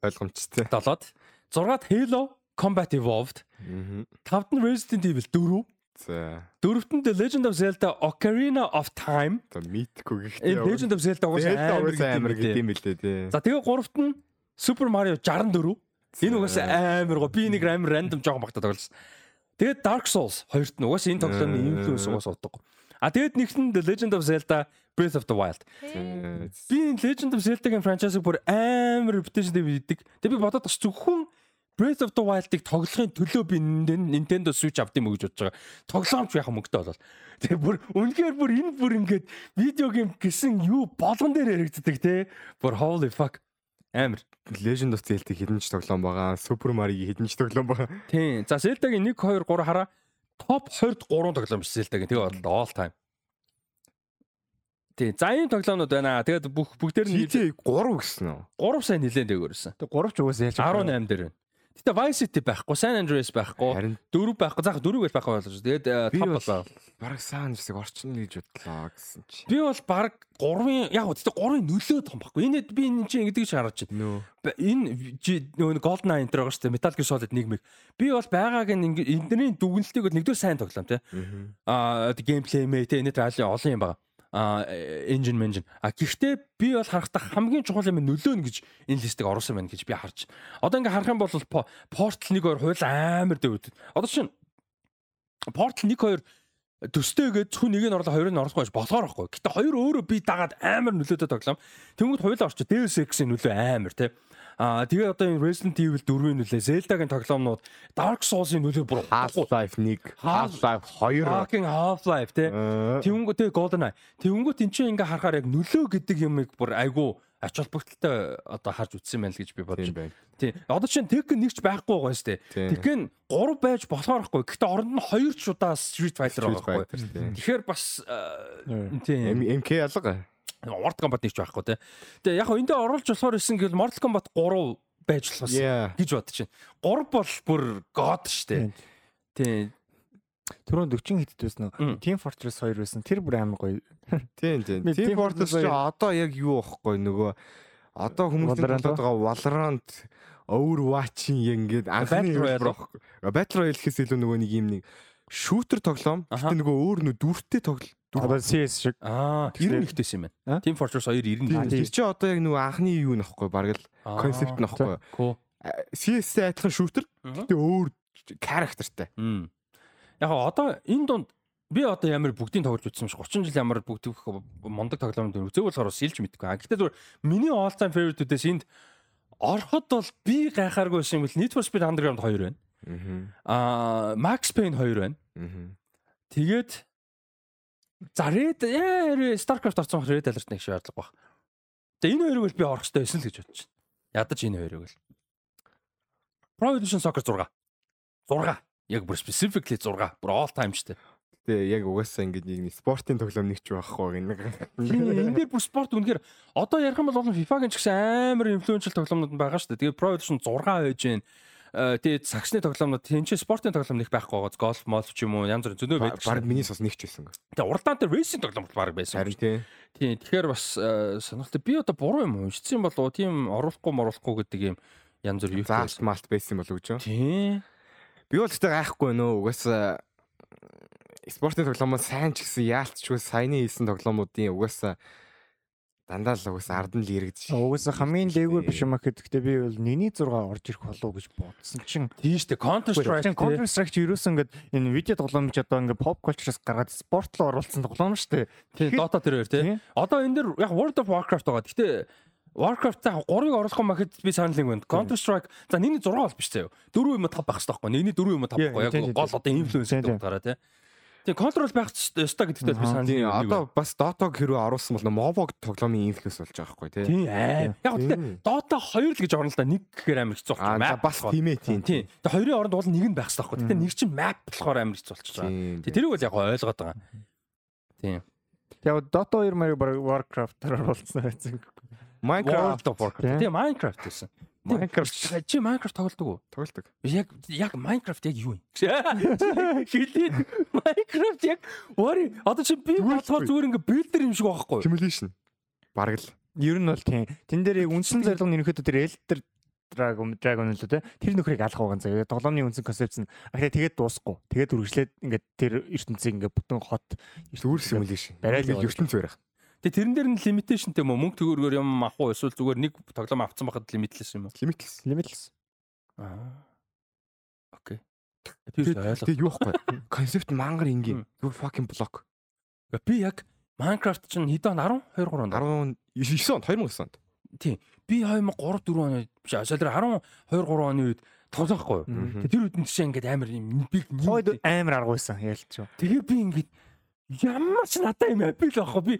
ойлгомжтой. 7-д. 6-т Halo Combat Evolved. Аа. 5-т нь Resident Evil 4. За. 4-т нь The Legend of Zelda Ocarina of Time. Одоо мэдхгүй гэхдээ. Энэ Legend of Zelda угаасаа амар гэдэг юм билээ тий. За тэгээ 3-т нь Super Mario 64. Энэ угаасаа амар гоо. Би нэг амар рандом жоохон багтаа тоглосон. Тэгээд Dark Souls хоёрт нь угаасаа энэ тоглоомны инфлюенс угаасаа удаг. А тэгээд нэгт нь The Legend of Zelda Breath of the Wild. Би Legend of Zelda-гийн франчайзыг бүр амар reputation дэвдэг. Тэг би бодоод бас зөвхөн Breath of the Wild-ыг тоглохын төлөө би Nintendo- Switch авд юм уу гэж бодож байгаа. Тоглоомч яхаа мөнгөтэй болол. Тэгээ бүр үнэхээр бүр энэ бүр ингээд видео гейм гэсэн юу болгон дээр яригддаг те. Бүр holy fuck. Амар. Legend of Zelda хідэн ч тоглоом байгаа. Super Mario хідэн ч тоглоом байгаа. Тийм. За Zelda-гийн 1 2 3 хараа. Топ 20-д 3 тоглоом биш Zelda-гийн. Тэгээ бол all time. Тийм. За ийм тоглоомнууд байна. Тэгээд бүх бүгдээр нь GTA 3 гэсэн үү? 3 сайн нилээн дээгүүрсэн. Тэг 3 ч угаасаа ялж 18 дээр байна. Гэтэ Vice City байхгүй, San Andreas байхгүй, 4 байхгүй. Заах 4 гэж байхгүй болж. Тэгээд э, топ бол- бол бараг саан зэрэг орчин гэж бодлоо гэсэн чи. Би бол баг 3-ын яг гэхдээ 3-ын нөлөө том байхгүй. Энэ би энэ чинь ингэдэг шиг харж байна. Энэ нөгөө Golden Eye энэ байгаа шүү дээ. Metal Gear Solid 1 мэг. Би бол байгааг ингэ эндний дүгнэлтийг бол нэгдүгээр сайн тоглоом тий. Аа геймплей мэй тий энэ төр алын олон юм байгаа. Engine engine. А гэхдээ би бол харахтаа хамгийн чухал юм нөлөө нь гэж энэ листийг оруулсан байна гэж би харж. Одоо ингээ харах юм бол Portal 1 2 хууль амар дэвд. Одоо чинь Portal 1 2 төстэйгээд зөвхөн нэг нь орлоо хоёрыг нь оруулахгүй байж болохоор байхгүй. Гэтэ хоёр өөрөө би дагаад амар нөлөөтэй тоглоом. Тэнгүүд хуулаа орчих Deus Ex-ийн нөлөө амар тий. Аа тэгээ одоо энэ Resident Evil 4-ийн нөлөө, Zelda-гийн тоглоомнууд, Dark Souls-ийн нөлөө бүр Half-Life 1, Half-Life 2. fucking Half-Life тий. Тэнгүүд тэгээ GoldenEye. Тэнгүүд эн чинь ингээ харахаар яг нөлөө гэдэг юмыг бүр айгүй ач холбогдолтой одоо харж үтсэн байна л гэж би бодож Тийм байна. Тий. Одоо чинь Tekken нэг ч байхгүй байгаа шүү дээ. Тийм. Tekken 3 байж болохоор байхгүй. Гэхдээ оронд нь 2 ч удаа Street Fighter байгаа байхгүй. Тэгэхээр бас тийм MK алга. Mortal Kombat нэг ч байхгүй тий. Тэгээ яг эндээ оруулж болохоор исэн гэвэл Mortal Kombat 3 байж болох бас гэж бодож байна. 3 бол бүр god шүү дээ. Тий. Түрүүн 40 хэдд байсан Мм. уу? Team Fortress 2 байсан. Тэр бүр амар гоё. Тийм тийм. Team Fortress чи одоо яг юу аахгүй нөгөө одоо хүмүүс Valorant тоглоод байгаа Valorant Overwatch-ийн яг ингээд анхны хэлбэр аахгүй. Battle Royale гэхээс илүү нөгөө нэг юм нэг шүүтер тоглоом. Гэтэ нөгөө өөр нөө дүртэй тоглоом. Одоо CS шиг. Аа, Тэгэхээр- 90 ихтэйс юм байна. Team Fortress 2 90 Тийм. ихтэй. Тэр чи одоо яг нөгөө анхны юу нөхгүй бараг л концепт нөхгүй. CS-тэй адилхан шүүтер. Гэтэ өөр characterтай. Мм. Яг одоо энэ донд би одоо ямар бүгдийг тоглож үзсэн ш 30 жил ямар бүгд мондог тоглоомд үзээ болохоор бас илж мэдгүй. А гэхдээ зүгээр миний all time favorite-үүдээс энд ороход бол би гайхааргүй юм бэл Need for Speed Underground 2 байна. Аа. Max Payne 2 байна. Тэгээд за Red яа StarCraft орсон бах Red Alert нэг шаардлага баг. Тэгээ энэ хоёрыг бол би орох хэрэгтэй байсан л гэж бодож байна. Ядаж энэ хоёрыг бол. Pro Evolution Soccer 6. 6. Яг бүр specifically 6. Бүр all time штэ. Гэтэ яг угаасаа ингээд нэг спортын тоглоом нэг ч байхгүй нэг. Энэ дээр бүр спорт үнэхээр одоо ярих юм бол олон FIFA-гийн ч гэсэн амар инфлюеншл тоглоомнууд байгаа шүү дээ. Тэгээд Pro Evolution 6 байж гэн. Тэгээд саксны тоглоомнууд тийм ч спортын тоглоом нэг байхгүй байгаа. Голф, молф ч юм уу янз бүр зөндөө байдаг. Бараг миний сос нэг ч байсан. Тэгээд уралдаан дээр рейсинг тоглоом бол баг байсан. Харин тийм. Тийм. Тэгэхээр бас э, сонирхолтой. Би одоо буруу юм уншсан болов уу? Тийм оруулахгүй моруулахгүй гэдэг юм янз бүр юу Заалт малт байсан болов уу гэж. Тийм. Би бол тэгтээ гайхгүй нөө угаасаа спортын тоглоомоо сайн ч гэсэн яалтчгүй саяны хийсэн тоглоомуудын угаасаа дандаа л угаасаа ард нь л иргэдэж. Угаасаа хамгийн дээгүүр биш юм аа гэхэд би бол 1-6 орж ирэх болов гэж бодсон чинь Тийм шүү дээ. Counter Strike. Counter Strike ерөөсөн ингээд энэ видео тоглоом ч одоо ингээд pop culture-аас гаргаад спорт руу оруулсан тоглоом шүү дээ. Тийм. Dota тэр хоёр тийм. Одоо энэ дэр яг World of Warcraft байгаа. Гэхдээ Warcraft за 3-ыг оруулах юм гэхэд би санал нэг байна. Counter Strike за нэгний 6 бол биш заяа. 4 юм 5 байх хэрэгтэй байхгүй. Нэгний 4 юм 5 Yeah, байхгүй. Яг гол одоо Тийм, гэдэг утгаараа тийм. Тийм контрол байх ёстой гэдэгтээ би санал Тийм одоо бас Dota-г хэрвээ оруулсан бол мобог тоглоомын инфлюенс болж байгаа байхгүй тий. Тийм аа. Яг гэхдээ Dota 2 л гэж орно л да. Нэг гэхээр амар хэцүү Аа болчих. бас тийм ээ тийм. Тийм. Тэгээ хоёрын оронд бол нэг нь байх хэрэгтэй байхгүй. Гэтэ нэг чинь map болохоор амар хэцүү болчих жоо. Тийм. Тэрийг бол яг ойлгоод байгаа. Тийм. Яг Dota 2 маяг баг Warcraft-аар оруулсан байсан. Minecraft World of Warcraft. Тийм Minecraft гэсэн. Minecraft Чи Minecraft тоглодог уу? тоглолдог. Яг яг Minecraft яг юу юм? Хэлээд Minecraft яг Wari одоо чи би болохоор зүгээр ингээ builder юм шиг байхгүй юу? Simulation. Бараг л. Ер нь бол тийм. Тэн дээр яг үндсэн зорилго нь ерөөхдөө тэр Elder Dragon Dragon л үү. Тэр нөхрийг алах байгаа заяа. Тоглоомны үндсэн концепц нь. А тэгээд дуусахгүй. Тэгээд үргэлжлээд ингээд тэр ертөнцийг ингээд бүтэн хот Зүгээр simulation. Барай л Барай л ертөнц барих. Тэгээ тэрэн дээр нь limitationтэй юм уу? Мөнгө төгөөргөр юм авах уу? Эсвэл зүгээр нэг тоглоом авцсан байхад limitless юм уу? Limitless. Limitless. Аа. Окей. Би ойлоо. Тэгээ юу байхгүй. Концепт мангар ингийн. Your fucking block. Би яг Minecraft чинь хэд он 10 2 3 онд. 19 онд 2009 онд. Тийм. Би 2003 4 оны биш асаалэр 10 2 3 оны үед тоглохгүй тэр үед нь чинь ингээд амар юм биг Хойд амар арга байсан ялч. Тэгээ би ингээд ямар ч надаа юм апил байхгүй би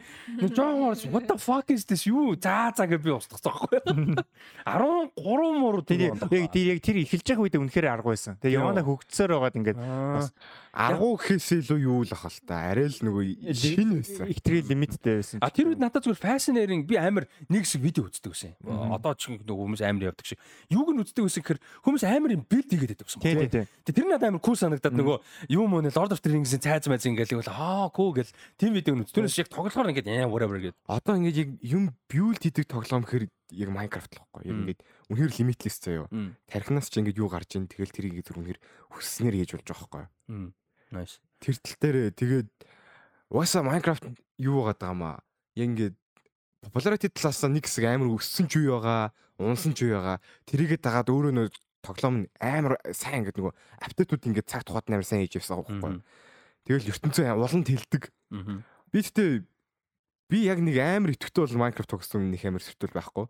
жоогоор what the fuck is this? Юу? Заа заа гэж би устгацсан байхгүй 13 муу Тэр яг тэр эхэлж байгаа үед үнэхээр арга байсан. Тэгээ Тийм. явандаа хөгцсөөр байгаад ингээд Аргуу гэхээс илүү юу л ах л та. Арай л нөгөө шин байсан. ихтрий лимиттэй байсан. А тэр үед надад зүгээр fascinating би амар нэг хэсэг видео үздэг. Мгм. Одоо ч нөгөө хүмүүс амар явдаг шиг. Юуг нь үздэг гэсэн гэхээр хүмүүс амар юм билд хийгээд байдаг гэсэн. Тий, тий, тий. Тэгээ тэр надад амар cool санагдаад нөгөө юу мөн Lord of the Rings-ийн цайз майз ингээл бол аа cool гэл тийм видео нь үз. Түүнээс яг тоглохоор ингээд яа whatever гэдэг. Одоо ингээд яг юм build хийдэг тоглоом гэхээр яг Minecraft л байхгүй. Яг ингээд үнэхээр limitless заяа. Мм. Тархинаас ч ингээд юу гарч ийн тэгэл тэрийг зүр үнэхээр хүсснээр хийж болж байгаа байхгүй. Nice. Тэр тал дээр тэгээд угаасаа Minecraft юу байгаа даамаа. Яг ингээд popularity талаас нэг хэсэг амар өссөн ч үе байгаа, унсан ч үе байгаа. Тэрийгээ дагаад өөрөө нөө тоглоом нь амар сайн ингээд нөгөө апдейтууд ингээд цаг тухайд амар сайн хийж явсан байхгүй. Мгм. Тэгэл ертөнцөө улан тэлдэг. Би тэгтээ би яг нэг амар итгэвтэй бол Minecraft тогсон нэг амар сэтэл байхгүй.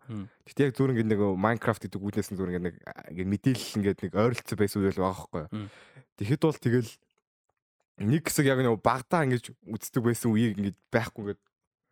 Гэтэ яг зүгээр ингээд нэг Minecraft гэдэг үүднээс нь зүгээр ингээд нэг ингээд мэдээлэл ингээд нэг ойролцоо байсан үйл байгаа байхгүй. Тэгэхэд бол тэгэл нэг хэсэг яг нэг багтаа ингэж үздэг байсан үеийг ингээд байхгүй ингээд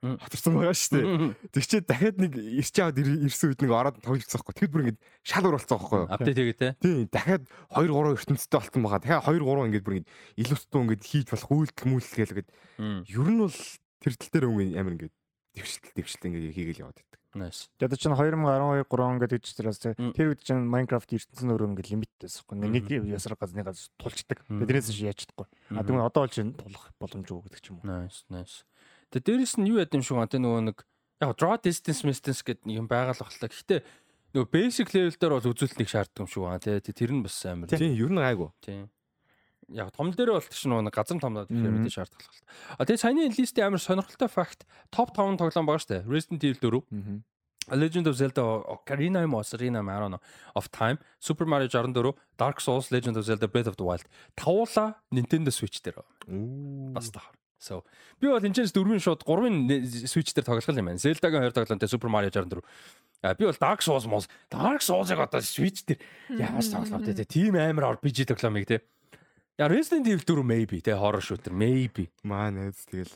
хатарсан байгаа шүү дээ. Тэг чи дахиад нэг ирч аваад ир- ирсэн үед нэг ороод тоглолцсон байхгүй. Тэгэд бүр ингээд шал болсон байхгүй. Апдейт хийгээ те. Тийм дахиад 2 3 ертөнцтэй болсон байгаа. Дахиад 2 3 ингээд бүр ингээд илүүстүү ингээд хийж болох үйлдэл мүйлдэл Мм. ер нь бол тэр тал дээр өнгө амар ингээд дэвшилт дэвшилт ингээд хийгээл яваад. Nice. Одоо чинь 2012 3 гэдэг учраас Мм. тэр үед чинь Minecraft ертөнцийн өөрөө ингээд лимиттэй байхгүй. Нэг ясар газны газ тулчдаг. Тэрнээс чинь яаж чадахгүй. А тэгвэл одоо л чинь тулах боломжгүй гэдэг ч юм уу. Nice, nice. Тэгээ дээрэс нь юу яд юм шиг гоо тэ нөгөө нэг яг draw distance distance гэдэг нэг юм байгаа л бахалаа. Гэхдээ нөгөө basic level дээр бол үзүүлэлтийг шаарддаг юм шиг байна тий. Тэ Тэр нь бас амар. Тийм ер нь гайгүй. Тийм. Яг том дээр бол нөгөө нэг газар том тэгэхээр мэдээ шаардах л. А тэгээ саяны листийн амар сонирхолтой факт топ 5 тоглоом байгаа штэ. Resident Evil 4, Аа. A Legend of Zelda Ocarina of Ocarina don't know of Time, Super Mario 64, Dark Souls, Legend of Zelda Breath of the Wild. Тавуула Nintendo Switch дээр байна. бас тахаар. So би бол энэ ч дөрвийн шууд гурвын Switch дээр тоглох юм байна. Zelda-гийн хоёр тоглоомтой Super Mario 64. А би бол Dark Souls мос Dark Souls-ыг одоо Switch дээр яаж тоглох вэ? Тийм амар RPG тоглоомыг те. Я Resident Evil 4 maybe те horror shooter maybe. Маа найз тэгэл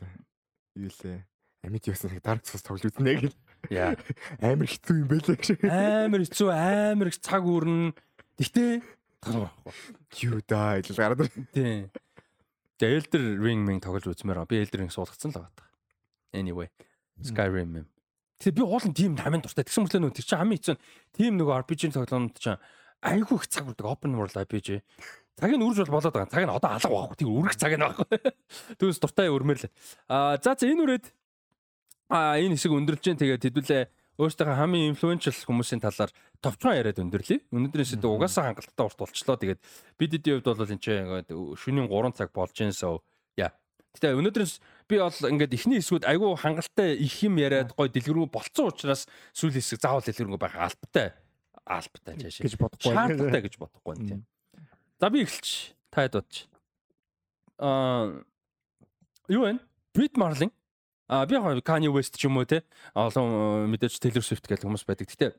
юу лээ. Амьд ясан нэг Dark Souls тоглож үзнэ гэл. Яа. Амар хэцүү юм байлаа гэж. Амар хэцүү амар их цаг үрнэ. Гэтэ тоглохгүй. Юу даа ил гараад. Тийм. Тэгээ Elder Ring минь тоглож үзмээр байгаа. Би Elder Ring суулгацсан л байгаа. Anyway, Skyrim юм. Тэгээ би уулын тийм хамгийн дуртай. Тэгсэн мэтлээ нөө тэр чинь хамгийн хэцүү. Тийм нөгөө RPG тоглоомд чинь айгүй их цаг үрдэг open world RPG. Цагийг нь үрж бол болоод байгаа. Цаг нь одоо алга байхгүй. Тийм үргэх цаг нь байхгүй. Түүнээс дуртай өрмөр л. Аа за за энэ үрээд аа энэ хэсэг өндөрлж जैन тэгээд хэдүүлээ өөртөө хамгийн influential хүмүүсийн талаар товчхон яриад өндөрлөе. Өнөөдрөөс өдөө угаасаа хангалттай урт болчлоо. Тэгээд бид эдийн хувьд бол энэ чинь ингээд шөнийн 3 цаг болж so яа. Гэтэ өнөөдрөөс би бол ингээд ихний хэсгүүд айгүй хангалттай их юм яриад гой дэлгэрүү болцсон учраас сүүлийн хэсэг заавал дэлгэрэнгүй байх албатай. Албатай гэж бодохгүй. Шаардлагатай гэж бодохгүй тийм. За би эхэлж таад бодож. Аа юу вэ? Brit Marling А би яг Kanye West ч юм уу те олон мэдээж Taylor Swift гэх хүмүүс байдаг. Гэтэ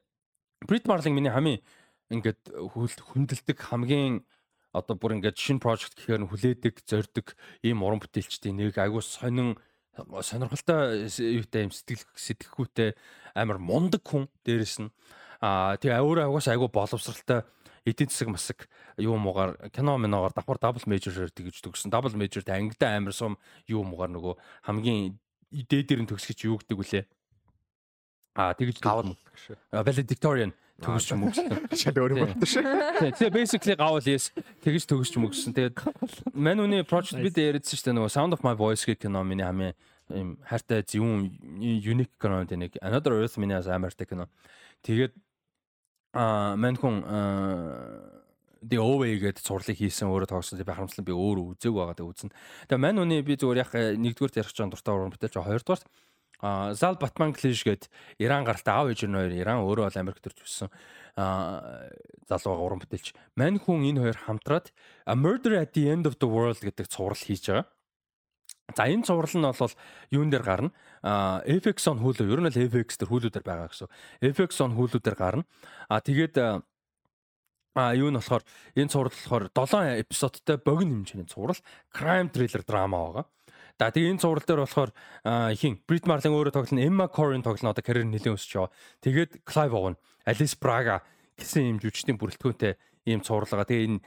Brit Marling миний хамгийн ингээд хүндэлдэг хамгийн одоо бүр ингээд шинэ project гэхээр хүлээдэг, зорддог ийм уран бүтээлчдийн нэг айгуу сонин сонирхолтой юутай юм сэтгэл сэтгэхүйтэй амар мундаг хүн дээрэс нь аа тэгээ өөрөө агаас айгуу боловсралтай эдийн засаг масаг юу муугаар кино миноогоор давхар дабл мейжерээр тэгж төгсөн. Дабл мейжерт ангидаа амар сум юу муугаар нөгөө хамгийн дээдэр нь төгсгөж юу гэдэг вүлээ. Аа тэгж гавал valedictorian төгсч мөгсөн. Шал өөрөө бодсон шүү. Тэгээ basically гавал yes тэгж төгсч мөгсөн. Тэгээд мань үний project бид яриадсан шүү дээ нөгөө Sound of My Voice гэх кино миний хамгийн юм хайртай зөвүүн unique кино нэг Another Earth миний амартай кино. Тэгээд аа мань хүн The Away гэдэг цувралыг хийсэн өөрөө тоглосон би харамслан би өөрөө үзег байгаа тэг үзэн. Тэгээ мань үний би зүгээр яг нэгдүгээр ярих чон дуртай уран бүтээлч хоёрдугаар А Зал Батман Клиш гээд Иран гаралтай аав ээж нь хоёр Иран өөрөө бол Америк төрж өссөн а залуу уран бүтээлч. Мань хүн энэ хоёр хамтраад A Murder at the End of the World гэдэг цуврал хийж байгаа. За энэ цуврал нь бол юун дээр гарна? А FX on Hulu ер нь л FX дээр Hulu дээр байгаа гэсэн. FX on Hulu дээр гарна. А тэгээд А юу нь болохоор энэ цуврал болохоор 7 эпизодтай богино хэмжээний цуврал crime thriller драма байгаа. За тэгээ энэ зураг дээр болохоор хин Брит Марлин өөрөө тоглоно, Emma Corrin тоглоно одоо карьер нэлээд өсөж байгаа. Тэгээд Clive Owen, Alice Braga гэсэн юм жүжигчдийн бүрэлдэхүүнтэй ийм цувралгаа. Тэгээ энэ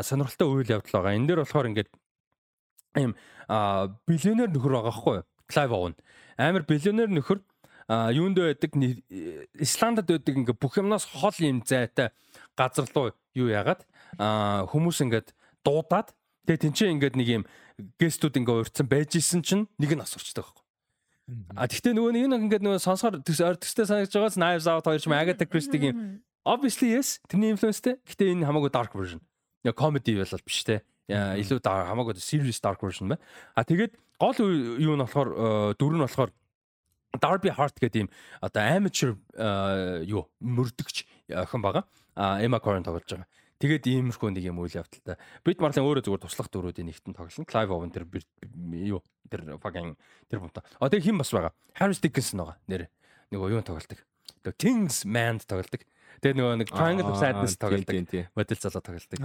сонирхолтой үйл явдал байгаа. Энэ дээр болохоор ингээд ийм биллионер нөхөр байгаа хгүй? Clive Owen. Амар биллионер нөхөр юунд байдаг Исландд байдаг ингээ бүх юмнаас хол юм зайтай газар руу юу яагаад хүмүүс ингээд дуудаад тэгээ тэнцээ ингээд нэг юм гестүүд ингээ урьдсан байж исэн чинь нэг нь асуурчдаг байхгүй. А тэгтээ нөгөө нэг нэг ингээд нөгөө сонсохоор төстэй санагдаж байгаас Knives Out хоёр ч юм Agatha Christie юм. Obviously yes тэрний инфлюенстэй. Гэтэ энэ хамаагүй dark version. Яг comedy бол биш те. Илүү хамаагүй serious dark version байна. А тэгээд гол юу нь болохоор дөрөв нь болохоор Darby Hart гэдэг юм одоо amateur юу мөрдөгч охин байгаа. А Emma Corrin тоглож байгаа. Тэгээд иймэрхүү нэг юм үйл явдалтай. Бит Марлин өөрөө зүгээр туслах дөрүүдийн нэгтэн тоглоно. Clive Owen тэр юу тэр fucking тэр бунта. А тэгээ хин бас байгаа. Harris Dickinson байгаа. Нэр нөгөө юу тоглолдог. Тэгээ Kings Man тоглолдог. Тэгээ нөгөө нэг Triangle of Sadness тоглолдог. Модель залуу тоглолдог.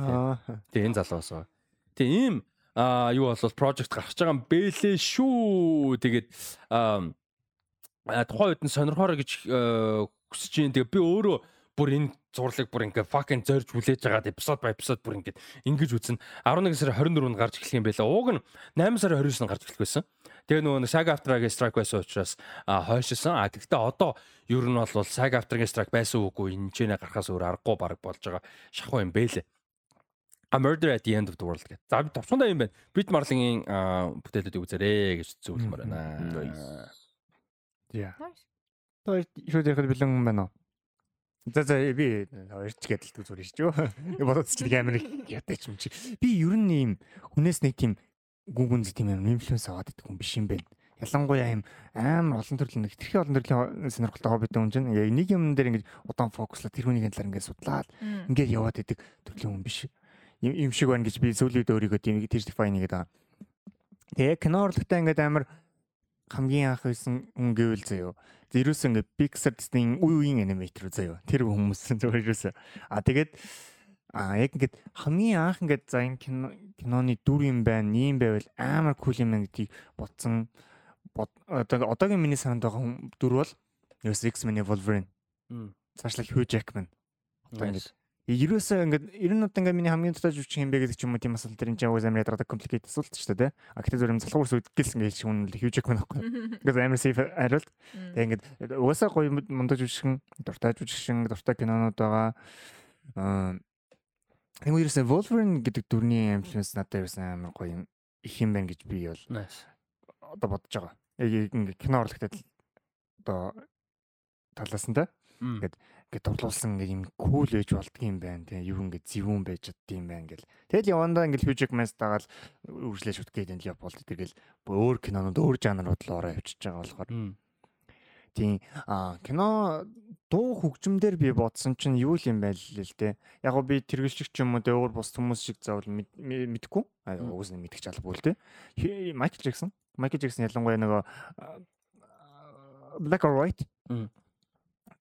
Тэгээ энэ залуу бас байгаа. Тэгээ ийм юу бол project гарч байгаа юм бэлээ шүү. Тэгээд тухайн үед нь сонирхоорой гэж хүсэж юм. Тэгээ би өөрөө бүр энэ зурлыг бүр ингээ fucking зорж хүлээж байгаад эпизод ба эпизод бүр ингээ ингэж үзнэ 11 сарын 24-нд гарч эхлэх юм байлаа. Ууг нь 8 сарын 29-нд гарч эхлэх байсан. Тэгээ нөгөө Sag After-гийн strike байсан учраас хойшилсан. А тэгвэл одоо ер нь бол Sag After-гийн strike байсан үгүй энэ ч нэ гарахаас өөр аргагүй баг болж байгаа шахуу юм бэлээ. A Murder at the End of the World гэдэг. За би товчондоо юм байна. Brit Marling-ийн бүтээлүүдийг үзээрэй гэж зөвлөмөр байна. Yeah. Тэр юу дээр бэлэн байна уу? За за би хоёрч гэдэлт зүгээр шүү. Бодоод чи амар ядаж юм чи. Би ер нь ийм хүнээс нэг тийм гүн гүнз тийм амар инфлюенс аваад идэх хүн биш юм байна. Ялангуяа ийм амар олон төрлийн нэг тэрхий олон төрлийн сонирхолтой хоббит хүн чинь яг нэг юм дээр ингэж удаан фокуслаад тэр хүний талаар ингэж судлаад ингэж яваад идэг төрлийн хүн биш. Им шиг байна гэж би үед өөрийгөө тийм testify нэгээд байгаа. Тэгээ кино урлагтаа ингэж амар хамгийн анх байсан хүн гэвэл заяо ерөөсөө ингээ Pixar Disney-ийн үе үеийн аниматор заяа. Тэр хүмүүс зөвхөн ерөөсөө. А тэгээд а яг ингээд хамгийн анх ингээд за энэ кино киноны дүр юм байна, ийм байвал амар кул юм гэдгийг бодсон. Одоо одоогийн миний санд байгаа дүр бол X-Men Wolverine. Цаашлаа Hugh Jackman. Одоо ингээд Ерөөсөө ингээд 90 удаа ингээд миний хамгийн дутаж үуч юм бэ гэдэг ч юм уу тийм асуулт тэр энэ чинь уус амар ядраад компликейт асуулт шүү дээ. А гэхдээ зөв юм залхуур сүд гэлс ингээд шиг үнэн хьюж яг байхгүй. Ингээд амар сейф хариулт. Тэгээ ингээд уусаа гоё мундаж үжигшин, дуртай үжигшин, дуртай кинонууд байгаа. Аа Тэгвэл ерөөсөө Wolverine гэдэг дүрний инфлюенс надад ерөөсөө амар гоё юм их юм байна гэж би бол одоо бодож байгаа. Яг ингээд кино урлагтад одоо талаас нь те. Ингээд ингээд дурлуулсан ингээд юм кул ээж болдгийм байна тийм юу ингээд зэвүүн байж чаддгийм байна гэл. Тэгэл явандаа ингээд Fujic Mask дагаал үргэлжлэж шүтгээд энэ яв болд тэгэл өөр кинонууд өөр жанрууд л ороо явчихж байгаа болохоор. Тийм а кино дуу хөгжмөөр би бодсон чинь юу юм байл л те. Яг би тэргэлжих ч юм уу те өөр бус хүмүүс шиг заавал мэдхгүй. Уус нь мэдчих албагүй л те. Майкл Джексон. Майкл Джексон ялангуяа нөгөө Black or White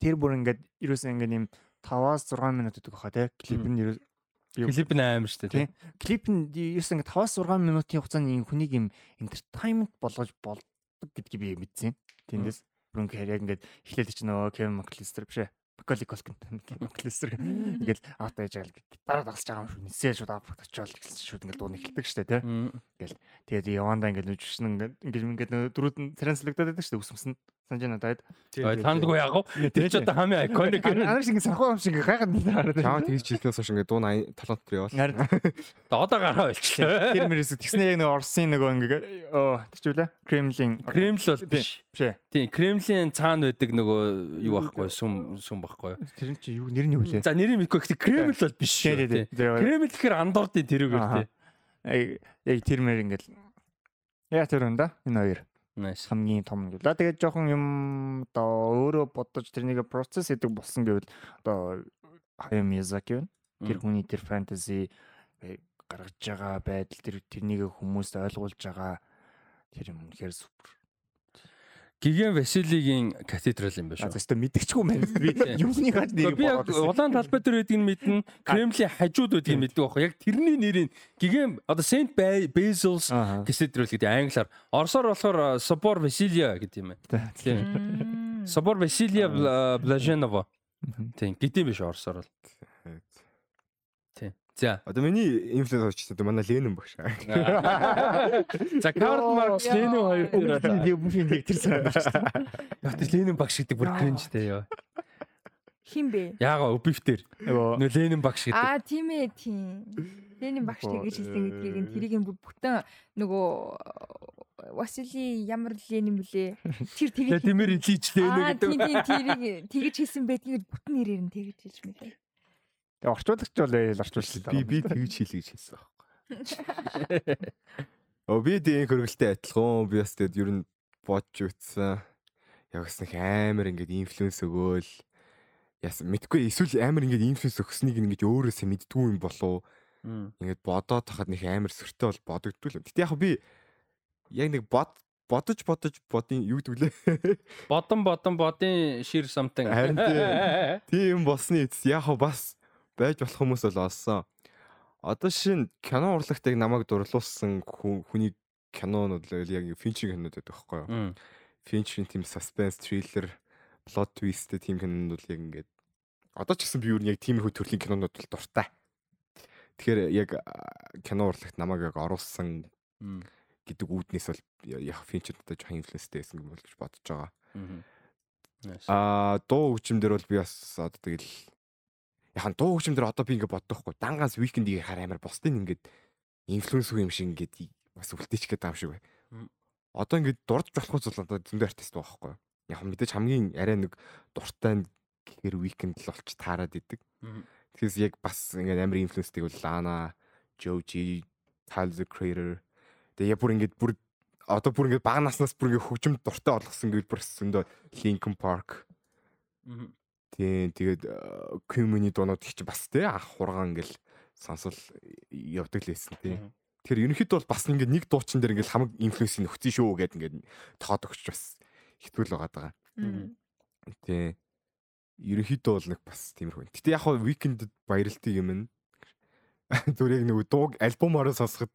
тэр бүр ингээд ерөөсөө ингээд юм 5-аас 6 минут гэдэг баха тий клип нь Клип нь аим шүү дээ. Клип нь ерөөс ингэ 5-6 минутын хугацаанд энэ хүнийг юм entertainment болгож болдог гэдгийг би мэдсэн. Тэндээс бүр ингэ яг ингээд эхлээд чи нөгөө Kevin McAllister биш ээ. Macaulay Culkin McAllister ингээл аавтай яж гитараа дагсаж байгаа юм шүү. Нисээ шууд авах очиод эхэлсэн шүү. Ингээл дууны эхэлдэг штэ тий. Ингээл тэгээд Яванда ингээл нүжсэн ингээд ингээд ингээд дөрүүд нь транслагдаад байдаг штэ үсмсэн санаж байна даад. Тандгүй яг уу. Тэр ч одоо хамгийн iconic. Анаар шиг санхуу юм шиг гайхаад байна. Чаа тэгж жилнээс хойш ингээд дуун талант төр явал. Одоо гараа болчихлоо. Тэр мэрээс тэгснээ яг нэг Орсын нөгөө ингээд оо тийчүүлээ. Кремлин. Кремл бол биш. Биш. Тийм, Кремлийн цаана байдаг нөгөө юу байхгүй сүм сүм байхгүй. Тэр чи юу нэр нь юу вэ? За нэрийг мэдгүй гэхдээ Кремл бол биш. Кремл гэхээр андуурдын үү тий. Яг тэр мэр ингээд яа тэр энэ да энэ хоёр. Nice. хамгийн том гэвэл. За тэгээд жоохон юм одоо өөрөө бодож тэрнийг процесс хийдэг болсон гэвэл одоо Hayao Miyazaki байна. Тэр хүний тэр фэнтези гаргаж байгаа байдал тэр тэрнийг хүмүүст ойлгуулж байгаа тэр юм үнэхээр супер. Гиген Василигийн катедрал юм байна шүү. Зөвхөн мэдчихгүй байна. Би юуны гаж нэрийг бодоод байна. Улаан талбай дээр байдгийг мэднэ. Кремлийн хажууд байдгийг мэддэг байхгүй. Яг тэрний нэрийг Гиген одоо Saint Basil's катедрал гэдэг англиар. Оросоор болохоор Собор Василия гэдэг юм байна. Тийм. Собор Василия Блаженова. Тийм. Гэдэм биш оросоор бол. За. Одоо миний инфлюенс очиж одоо манай Ленин багш. За Карл Маркс Ленин хоёр дээр бүхэн нэг тэр санагдаж байна. Тэр Ленин багш гэдэг бүр кринжтэй ёо. Хин бэ? Яага өбивтер. Нөө Ленин багш гэдэг. Аа тийм ээ тийм. Ленин багш тэгэж хэлсэн гэдгийг нь тэрийг нь бүтэн нөгөө Васили ямар Ленин блэ? Тэр тэгэж тиймэр илийч Ленин гэдэг. Аа тийм тийм тэрийг тэгэж хэлсэн байдгийг бүтэн нэрээр нь тэгэж хэлж мэлээ. Тэгээ орчуулагч бол ял орчуулсан. Би би тэгж хийлээ гэж хэлсэн байхгүй. Оо би тийм хөргөлтэй адилхан. Би бас тэгэд ер нь бодж үтсэн. Яг бас нэг амар ингээд инфлюенс өгөөл яс мэдгүй эсвэл амар ингээд инфлюенс өгснийг ингээд өөрөөсөө мэддгүй юм болов ингээд бодоод тахад нэг амар сөртэй бол бодогдгүй л. Гэтэ яг би яг нэг бод бодож бодож бодын юу гэдэг лээ. Бодон бодон бодын шир самтан. Харин тийм болсны эцэс яг бас байж болох хүмүүс бол олсон. Одоо шин кино урлагтыг намайг дурлуулсан хүний кинонууд л яг финчинг кинонууд байдаг байхгүй юу? Финчинг тийм suspense thriller plot twistтэй тийм кинонууд яг ингээд одоо ч гэсэн би юу нэг тиймэрхүү төрлийн кинонууд бол дуртай. Тэгэхээр яг кино урлагт намайг яг оруулсан гэдэг үүднээс бол яг финчертэй жоохон инфлюенстэй байсан юм бол гэж бодож байгаа. Аа дуу хөгжимдөр бол би бас одоо тэгэл яхан дуу хөгжимдөр одоо би ингээд боддохгүй дангаас викендийг хараа амар бусдын ингээд инфлюенс юм шиг ингээд бас үлдээч гээд байгаа юм шиг бай. Одоо ингээд дурдж болохгүй зүйл одоо зөндөө артист байхгүй? Яг мэдээж хамгийн арай нэг дуртай гэхээр викенд л олч таарад идэг. Тэгэхээр яг бас ингээд амар инфлюенстэй бол Lana, Joji, Tyler the Creator тэгээ бүр ингээд бүр одоо бүр ингээд бага наснаас бүр ингээд хөгжим дуртай болгосон гэвэл бүр зөндөө Linkin Park. Тийм тэгээд community дуунууд их ч бас тий анх хургаан ингээл сонсол явдаг лээсэн тий. Тэгэхээр ерөнхийдөө бол бас ингээд нэг дуучин дээр ингээд хамаг инфлюенс нөхцөн шүү гэдэг ингээд тоод өгч бас хитгүүл байгаа даа. Тий. Ерөнхийдөө бол нэг бас тиймэрхүү. Гэтэ яг хаа викенд баярлтыг юм нь зүрийг нэг дууг альбомоор сонсоход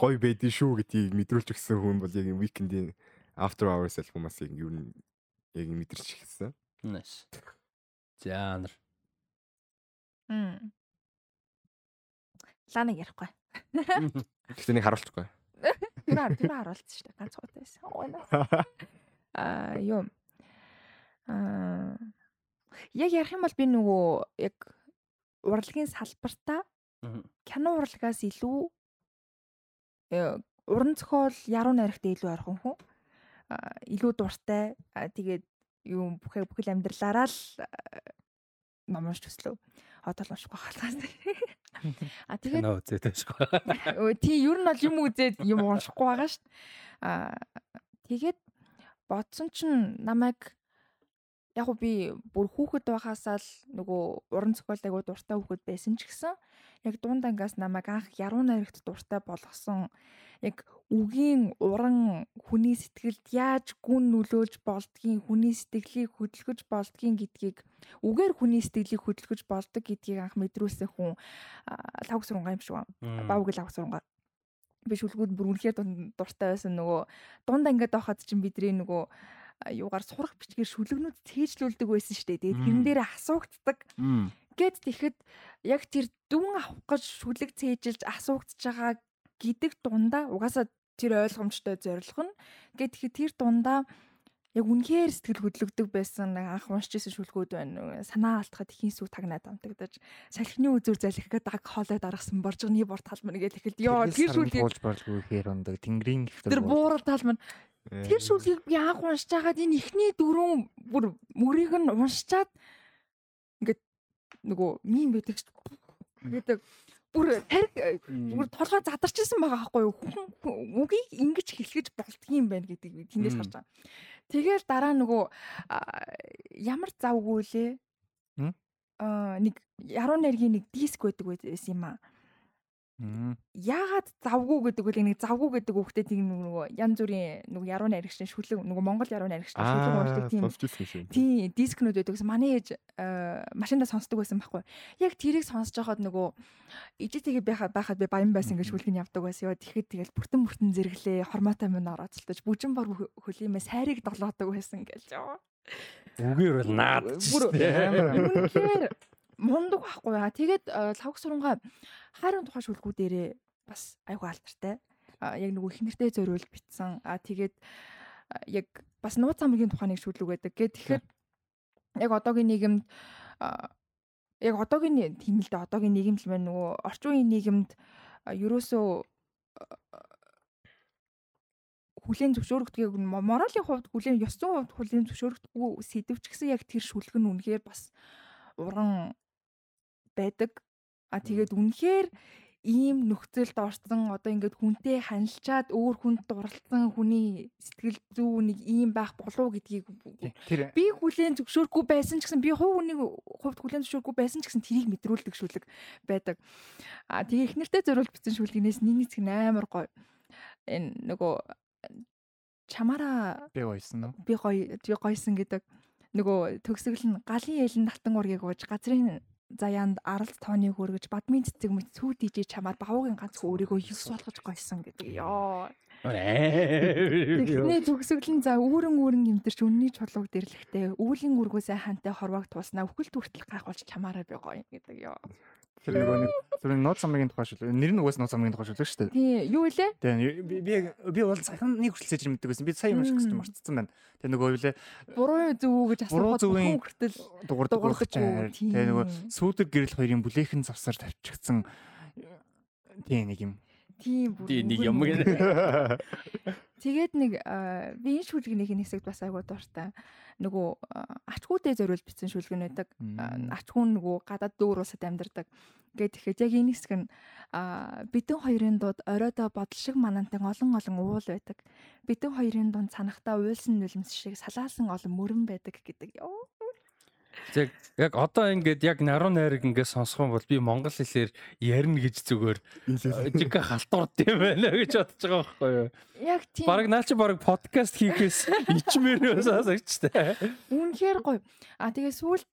гоё байдгийн шүү гэдгийг мэдрүүлж өгсөн хүн бол яг викендийн After Hours альбомаас яг юу яг мэдэрч ирсэн. Nice. Жанр. Мм. Ланыг ярихгүй. Гэхдээ нэг харуулчихгүй. Тэр тэр харуулсан шүү дээ. Ганц хот байсан. Аа юу. Аа яг ярих юм бол би нөгөө яг урлагийн салбартаа кино урлагаас илүү э, уран зохиол яруу найрагтай илүү ойрхон хүн илүү дуртай тэгээд юу бүхэл бүхэл амьдралаараа л номоош төслөө. Одоо л уншихгүй халтаас. А тэгээд нөө үзээд байшгүй. Тий, ер нь бол юм үзээд юм уншихгүй байгаа шүү. А тэгээд бодсон чинь намайг яг би бүр хүүхэд байхасаа л нөгөө уран зохиол айгуу дуртай хүүхэд байсан ч гэсэн яг дунд ангаас намайг анх яруу найрагт дуртай болгосон. Яг үгийн уран хүний сэтгэлд яаж гүн нөлөөлж болдгийг хүний сэтгэлийг хөдөлгөж болдгийг гэдгийг үгээр хүний сэтгэлийг хөдөлгөж болдог гэдгийг анх мэдрүүлсэн хүн лав сурунгаа юм шиг байна. Баавг лав сурунгаа би шүлгүүд бүр үнэхээр дуртай байсан нөгөө дунд ангиад байхад чинь бидний нөгөө юугаар сурах бичгээр шүлэгнүүд цээжлүүлдэг байсан шүү дээ. Тэгээд тэрэн дээр асуугддаг. Гэт тэгэхэд яг тэр дүн авах гэж шүлэг цээжилж асуугдж байгаа гэдэг дундаа угаасаа тэр ойлгомжтой зорилго нь гэт тэгэхэд тэр дундаа яг үнэхээр сэтгэл хөдлөгдөг байсан анх уншижсэн шүлгүүд байна. Санаа алдахад ихийн сүг тагнаад амтагдаж салхины үзүр залхигаа даг хоолой даргасан боржгоны бур талмар гэж тэгэхэд ёо тэр шүлгийг болж борлгүй хээр ундаг тэнгэрийн тэр буурал талмар Тэр шүлгийг би анх уншиж байгаад энэ ихний дөрөв бүр мөрийг нь уншичаад ингээд нөгөө мим байдаг гэдэг бүр тариг бүр толгой задарчсан байгаа байхгүй юу үгийг ингэж хэлхэж болдгийм байх гэдэг би тэндээс харж байгаа. Тэгэл дараа нөгөө ямар завгүй лээ. Аа нэг яруу найргийн нэг диск байдаг байсан юм аа. Яагаад завгүй гэдэг үл нэг завгүй гэдэг үгтэй тийм нөгөө янз бүрийн нөгөө яруу найрагчны шүлэг нөгөө Монгол яруу найрагчны шүлэг уурдаг тийм тийм дискнүүд байдаг. Манай ээж машиндаа сонсдог байсан байхгүй. Яг тэрийг сонсож байхад нөгөө ижитэйгээ байхад би баян байсан гэж шүлэг нь явдаг байсан. Ёо тэгэхэд тэгэл бүртэн бүртэн зэрэглээ хормоотой минь орооцолтож бүжин бар хөлиймээ сайрыг долоодог байсан гэж. Яа үгээр бол наад үнэхээр мундаг байхгүй яа тэгээд лавх сурангаа хайрын тухай шүлгүүдээрээ бас айгүй алдартай. Яг нөгөө ихнэртэй зориулж битсэн. А тэгээд яг бас нууц амгийн тухай нэг шүлэг байдаг. Гэт тэгэхээр яг одоогийн нийгэмд яг одоогийн тийм л дээ одоогийн нийгэмд л байна нөгөө орчин үеийн нийгэмд ерөөсөө хүлэн зөвшөөрөгдгийг моралын хувьд хүлэн ёс зүйн хувьд хүлэн зөвшөөрөгдгүй сэдвч гэсэн яг тэр шүлэг нь үнэхээр бас уран байдаг. А тэгээд үнэхээр ийм нөхцөлд орсон одоо ингээд хүнтэй ханилчаад өөр хүнд дурлалсан хүний сэтгэл зүй нэг ийм байх болов гэдгийг би хүлээн зөвшөөрөхгүй байсан ч гэсэн би хувь хүний хувьд хүлээн зөвшөөрөхгүй байсан ч гэсэн тэрийг мэдрүүлдэг шүлэг байдаг. А тэгээ их нэртэй зориулж бичсэн шүлгнээс нэг нэг амар гоё. Энэ нөгөө чамаараа би гоёсон уу? Би гоё би гоёсон гэдэг нөгөө төгсгөл нь галын ялан татан ургийг ууж газрын заяанд аралт тооны хөргөж бадмын цэцэг мэт сүү дижээ чамаар бавуугийн ганц өөрийгөө юс болгож гойсон гэдэг ёо. Эхний төгсгөл нь за үүрэн үүрэн нэмтэрч үнний чулууг дэрлэхтэй өвлийн үргөөсөө хантай хорвоог туснаа үхэл түртэл гайхуулж чамаараа би гоё гэдэг ёо. Тэр нөгөө нэг зөвхөн нууц замгийн тухай шүү. Нэр нь угаас нууц замгийн тухай шүү шүү дээ. Тий, юу вэ? Тэгээ би би би бол сайхан нэг хүртэл мэддэг байсан. Би сая юм шиг гэсэн марцсан байна. Тэгээ нөгөө юу вэ? Буруу зөв үү гэж асуухад хүн хүртэл дуурдаг дуурдаг. Тэгээ нөгөө сүүдэр гэрэл хоёрын бүлээхэн завсар тавьчихсан тий нэг юм. Тийм тий нэг юм гэнэ. Тэгээд нэг би энэ шүлгний нэг хэсэгт бас айгуу дуртай нөгөө ачгуудээ зориулж бичсэн шүлгэн байдаг. Ачгуу нөгөө гадаад дүүр улсад амьдардаг. Гэт тэгэхэд яг энэ хэсэг нь бидэн хоёрын дууд оройдоо бодол шиг манантан олон олон уул байдаг. Бидэн хоёрын дунд санахтаа уйлсан нулимс шиг салаалсан олон мөрөн байдаг гэдэг. Йоо Яг яг одоо ингээд яг наруу найраг ингээд сонсох юм бол би монгол хэлээр ярина гэж зүгээр жиг халтурд юм байна гэж бодож байгаа байхгүй юу. Яг тийм. Бараг наа чи бараг подкаст хийхээс ичмээр сонсогчтой. Үнэхээр гоё. А тэгээ сүулт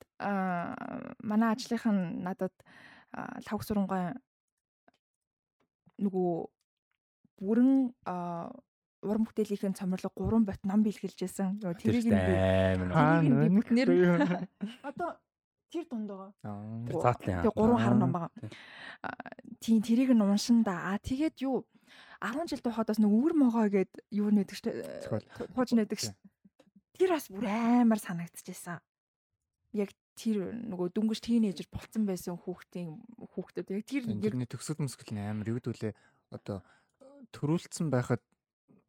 манай ажлынх нь надад лавх сурангой нөгөө бүрэн уран бүтээлийнхэн цомрлог 3 бот ном бэлгэлжсэн. Тэрийг нь бүтнээр одоо тэр дунд байгаа. Тэр цаатлын. Тэгээ 3 хар ном байгаа. Тийм тэрийг нь уншин да. А тэгээд юу 10 жил тухайд бас нэг өвөр могоо гэд юу нэдэг штэ. Хууч нэдэг штэ. Тэр бас бүр амар санагдчихсан. Яг тэр нөгөө дүнгэж тийнейжер болцсон байсан хүүхдийн хүүхдүүд яг тэр яг төгсгөл мөсгөл амар юу гэдүүлээ одоо төрүүлсэн байхад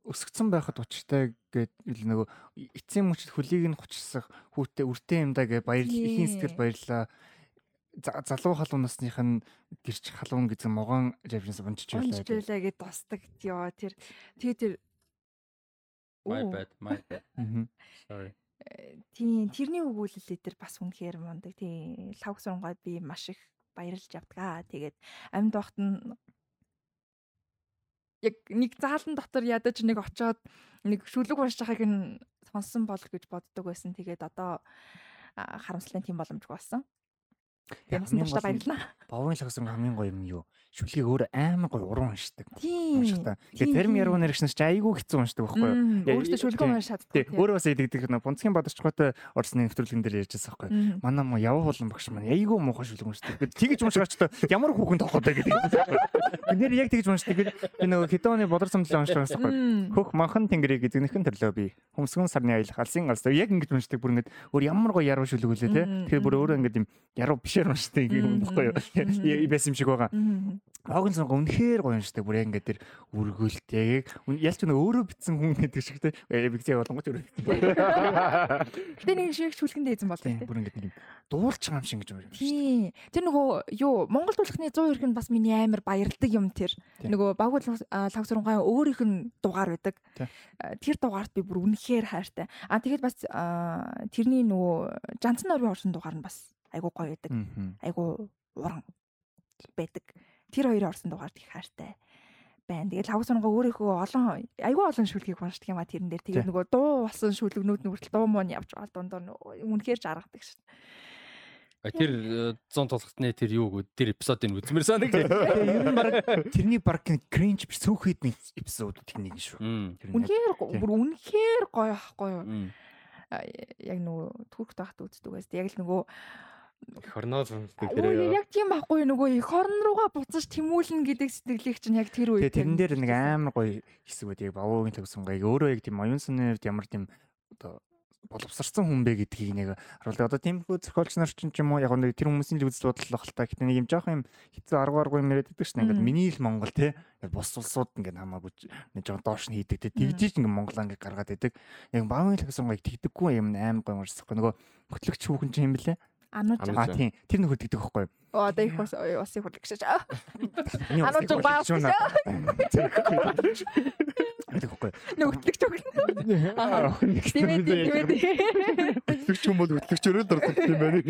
өсгцэн байхад учиртай гэд нөгөө эцсийн мөчд хөлийг нь хочсах хүүтэй үртэй юм да гэж баярлал ихийн сэтгэл баярлаа залуу халуун насных нь гэрч халуун гэсэн могоон референс унжиж байлаа. Гэд дусдаг ёо тэр тэгээ тэр My bad, my bad. Sorry. тийм тэрний өгүүлэлээ тэр бас үнэхээр мундаг. Тийм лав сурангууд би маш их баярлж явдгаа. Тэгээд амьд багт нь яг нэг заалан дотор ядаж нэг очоод нэг шүлэг уншиж байгааг нь сонсон бол гэж боддог байсан. Тэгээд одоо харамслын тийм боломжгүй болсон. Бас тууштай баярлалаа. Бовын лагсан хамгийн гоё юм юу? Шүлгийг өөр амар гоё уран уншдаг. Тийм. Тэгээд терм яруу нэрчнээс чи айгүй хэцүү уншдаг байхгүй юу? Өөртөө шүлгээ уншиж чаддаг. Өөрөө бас идэгдэх нөө бунцгийн бодорчгойтой орсны нэвтрүүлгэн дээр ярьжсэн байхгүй юу? Манай мо яваа хуулан багш маань айгүй муухай шүлэг уншдаг. Тэгэж уншгаач та ямар хүүхэн толгойтой гэдэг. Нэр яг тэгэж уншдаг. Би нөгөө хитооны бодор самтлаа уншдаг байхгүй юу? Хөх манхан тэнгэрийг эзэгнэхэн төрлөө би. Хөмсгөн сарны аялах алсын алс яг ингэж уншдаг бүр ингэж өөр ямар гоё яруу шүлэг үлээ те. Тэгэхээр бүр өөрөө ингэж юм яруу бишээр уншдаг юм байхгүй юу? Байсан юм шиг байгаа. Огн сон үнэхээр гоё юм шүү дээ. Бүр яг ингээд тэр үргэлтэйг ялч нэг өөрөө битсэн хүн гэдэг шиг те. Бигзээ болонгот өөрөө. Гэтэ нэг шиг чүлхэндээ эзэн болдог те. Бүр ингээд нэг дуулч юм шиг гэж юм. Тийм. Тэр нөгөө юу Монгол дуулахны 100 хэрэг нь бас миний амар баярлдаг юм тэр. Нөгөө багуул лав сурангай өөрийнх нь дугаар байдаг. Тэр дугаарт би бүр үнэхээр хайртай. А тэгээд бас тэрний нөгөө Жанцсан орын орсон дугаар нь бас айгуу гоё байдаг. Айгуу уран байдаг тэр хоёрын орсон дугаард их хайртай байна. Тэгээд лав сурнгаа өөрийнхөө олон айгүй олон шүлгийг уншдаг юм а тэрэн дээр. Тэгээд нөгөө дуу болсон шүлгнүүд нүртэл дуу муу явж байгаа дундор үнэхээр жаргадаг шин. Тэр 100 толготны тэр юу гоо тэр эпизодыг үзмэр санаг. Ер нь баг тэрний баг кринж биш сүүхэд нэг эпизод тэр нэг шүү. Үнэхээр бүр үнэхээр гоё ахгүй юу? Яг нөгөө түрк тахт үздэг байс. Яг л нөгөө Хорноо сонсдог тэр яг тийм байхгүй нөгөө их орн руугаа буцаж тэмүүлнэ гэдэг сэтгэлийг чинь яг тэр үед тэрэн дээр нэг амар гоё хэсэг байдаг бавуугийн төгсөн гайг өөрөө яг тийм оюун санааны хувьд ямар тийм одоо боловсрсан хүн бэ гэдгийг нэг харуулдаг. Одоо тиймэрхүү зохиолч нар ч юм уу яг нэг тэр хүмүүсийн л үзэл бодол л та. Гэтэ нэг юм жоох юм хэцүү арга арга юм яриад байдаг шнэ. Ингээд миний л Монгол те. Бус улсууд ингээд хамаагүй нэг жоох доош нь хийдэг те. Тэгжиж ингээд Монгол ингээд гаргаад байдаг. Яг баавын төгсөн гайг тэгдэггүй юм амар гоё юмшсахгүй. Нөгөө хөтлөгч хүүхэн чинь юм бэлээ Анууж аа тийм тэр нөхөд гэдэг байхгүй юу? Оо одоо их бас усыг хурлагшаач. Анууж баас. Тэгэхгүй. Нөгтлөгч өгнө. Аа. Хөтлөгч юм бол хөтлөгчөрөө дурддаг юм байна.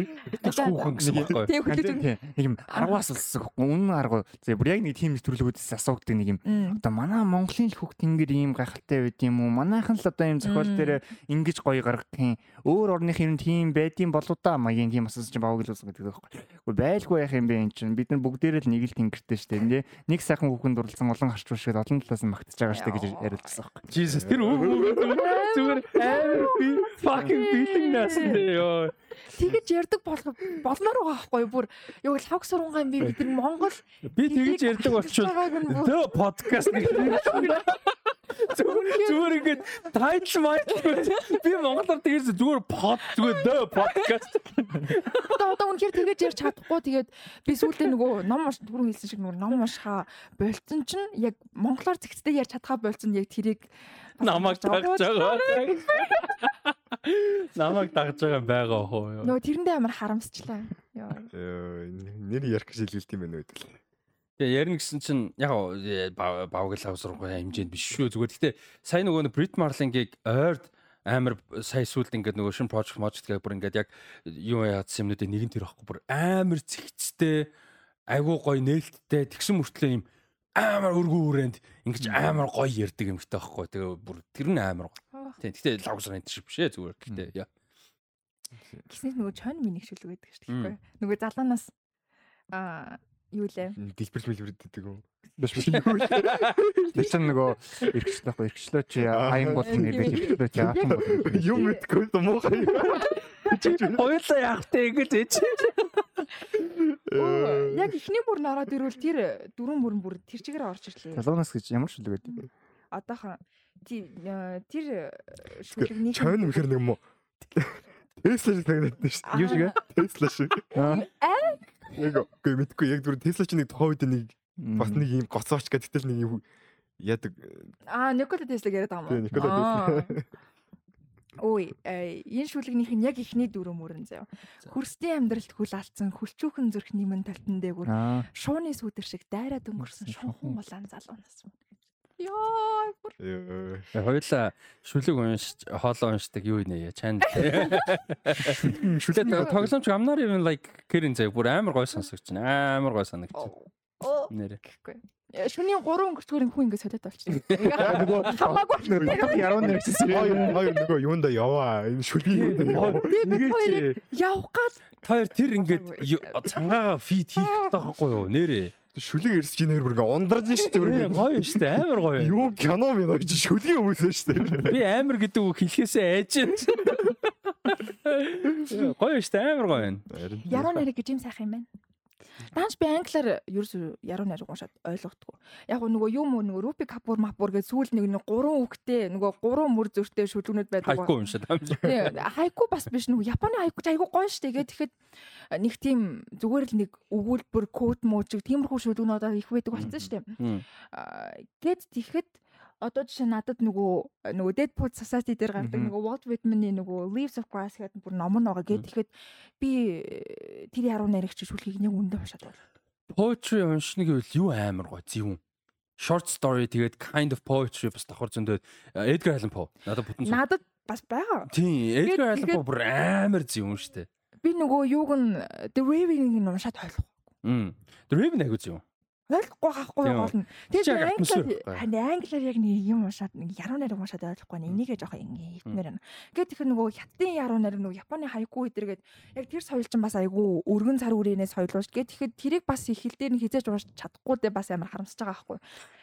Хүүхэн гэсэн байхгүй. Тийм хөтлөгч. Нэг юм 10-аас улсах үнэн арга. За бүр яг нэг тийм нэвтрүүлгүүдээс асуугдаг нэг юм. Одоо манай Монголын л хүүхд ингээр ийм гайхалтай байд юм уу? Манайхан л одоо ийм зохиол дээр ингэж гоё гаргах юм. Өөр орных юм тийм байдсан болоо да маягийн тийм асуусан чинь бааг л ус гэдэг байхгүй. Гэхдээ байлгүй яах юм бэ эн чинь бид нар бүгдээрээ л нэг л тэнгэртэй штэ. Энд нэг сайхан хүүхэнд дурлсан олон харч уушгээд олон талаас нь магтаж байгаа штэ гэж яриулсан байхгүй. Jesus тэр зүгээр амар би fucking feeling насны ёо. Тэгэж ярддаг болох болмоор байгаа байхгүй бүр яг л хог сургангай би бид нар Монгол би тэгэж ярддаг болчихвол the podcast зүгээр ингээд тайтл майтл би монголоор тэгээс зүгээр под зүгээр the podcast. Одоо одоо үнэхээр тэгэж ярьж чадахгүй. Тэгээд би сүүлдээ нөгөө ном түрүү хэлсэн шиг нөгөө ном уншихаа болцсон чинь яг монголоор зэгцтэй ярьж чадхаа болцсон. яг тэрийг намайг дагж байгаа. Намайг дагж байгаа байгаа хоо ёо. Нөө тэрэндээ амар харамсчлаа. Нэр ярих гэж хэлэлт юм байна үү? Тэгээ ярина гэсэн чинь яг бавгал авсрахгүй хэмжээнд биш шүү. Зүгээр гэхдээ сая нөгөө Брит Марлингийг ойрд амар сая сүлд ингээд нөгөө шин project project гэх бүр ингээд яг юу яадсан юмнуудыг нэгэн тэр байхгүй бүр амар зэгцтэй айгуу гоё нээлттэй тэгсэн мөртлөө юм амар өргөө хүрээнд ингэж амар гоё ярддаг юм ихтэй байхгүй. Тэгээ бүр тэр нь амар гоё. Тийм. Гэтэ лавсрын шиг биш ээ зүгээр. Гэтэ яа. Гиснээс нөгөө чойн минийг шүлэг байдаг шүү дээ. Нөгөө залуунаас аа юу лээ. Дэлбэрл мэлбэр гэдэг юм. Биш биш. Тэр чинь нөгөө эргчлээ байхгүй эргчлөө чи хаян бол нэрвэж эргчлөө чи яах юм бол юм мэдгүй юм уу? Хоёулаа яах вэ гэж ээж. Яг ихний бүр нь ороод ирвэл тэр дөрөв мөрөн бүр тэр чигээр орж ирлээ. Залуунаас гэж ямар шүлэг байдаг? Одоохон тэр шүлэгний чойн мөхөр нэг юм уу? Тесла шиг санагдаад шүү. Юу шиг? Тесла шиг. Аа. Яг үгүй мэдгүй яг зүгээр Тесла чинь нэг тухайн үед нэг бас нэг юм гоцооч гэдэгтэл нэг юм яадаг. Аа, Никола Тесла яриад байгаа юм уу? Никола Тесла. Ой, энэ шүлэгнийх нь яг ихний дөрөв мөрөн заяа. Хөрсдийн амьдралд хүл алдсан хүлчүүхэн зүрхний мөн талтан дээгүр шууны сүдэр шиг дайраад өнгөрсөн шунхан улаан залуунаас. Яа. Ёо. Хоёлаа шүлэг уншиж, хоолоо уншдаг юу нэ яа чанд. Шүлэг тоглоомч амнаар even like гэрэн зай бүр амар гой сонсогч байна. Амар гой санагч. Оо. Нэрэ. Гэхгүй. Э, Шүний 3 өнгөрцгөр хүн ингэ солиод болчихсон. Нөгөө Хамаагүй. Яруу нэрчсэн. хоёр хоёр нөгөө юунда яваа. Энэ шүлгийн хоёрыг явах гал Тэр тэр ингээд цангаагаа фид хийх таахгүй юу нэрэ. Шүлэг ирсэж ийн бүр ингээ ундарж штэ бүр ингээ. гоё штэ амар гоё. Юу кино минь очиж шүлгийн хүмүүсээ штэ. Би амар гэдэг үг хэлхээсээ айж байна. Гоё штэ амар гоё байна. яруу нарыг гэж юм сайхан юм байна. Даанч би англиар ерөөсөө яруу нарыг уншаад ойлгохгүй. Яг нөгөө юм нөгөө рупи капур мапур гэж сүүл нэг нэг гурван үгтэй нөгөө гурван мөр зөртэй шүлгнүүд байдаг. Хайку уншаад амжаа. Хайку бас биш нөгөө Японы хайку ч айгүй гоё штэ. Тэгээд тэгэхэд нэг тийм зүгээр л нэг өгүүлбэр код мөөчг тиймэрхүү шүлгнүүд их байдаг болсон штэ. Аа, Гэт тэгэхэд одоо жишээ надад нөгөө нөгөө Deadpool Society дээр гардаг нөгөө Walt Whitman-ы нөгөө Leaves of Grass гэдэг бүр ном нь байгаа. Гэт тэгэхэд би э, тэр яруу найрагч шүлгийг нэг үндэ уншаад байна. Poetry уншна гэвэл юу амар гоё зөв. Short story тэгээд kind of poetry бас давхар зөндөө Edgar Allan Poe. Надад бүтэн. Надад бас байгаа. Тийм, Edgar Allan Poe бүр амар зөв юм штэ. Би нөгөө юуг нь The Raven-ыг нь уншаад ойлгох. Мм. The Raven аягүй зөв. Ойлгохгүй хаахгүй Тийм. болно. Тэгээд англиар англиар яг нэг юм уншаад нэг яруу найраг уншаад ойлгохгүй нэ. Энийгээ жоохон ингэ хитмээр байна. Гэт тэгэхээр нөгөө хятадын яруу найраг нөгөө Японы хайку эдэргээд яг тэр соёл чинь бас айгүй өргөн цар үрээнээс соёлууш. Гэт тэгэхээр тэрийг бас их хил дээр нь хизээж уншиж чадахгүй дэ бас амар харамсаж байгаа байхгүй.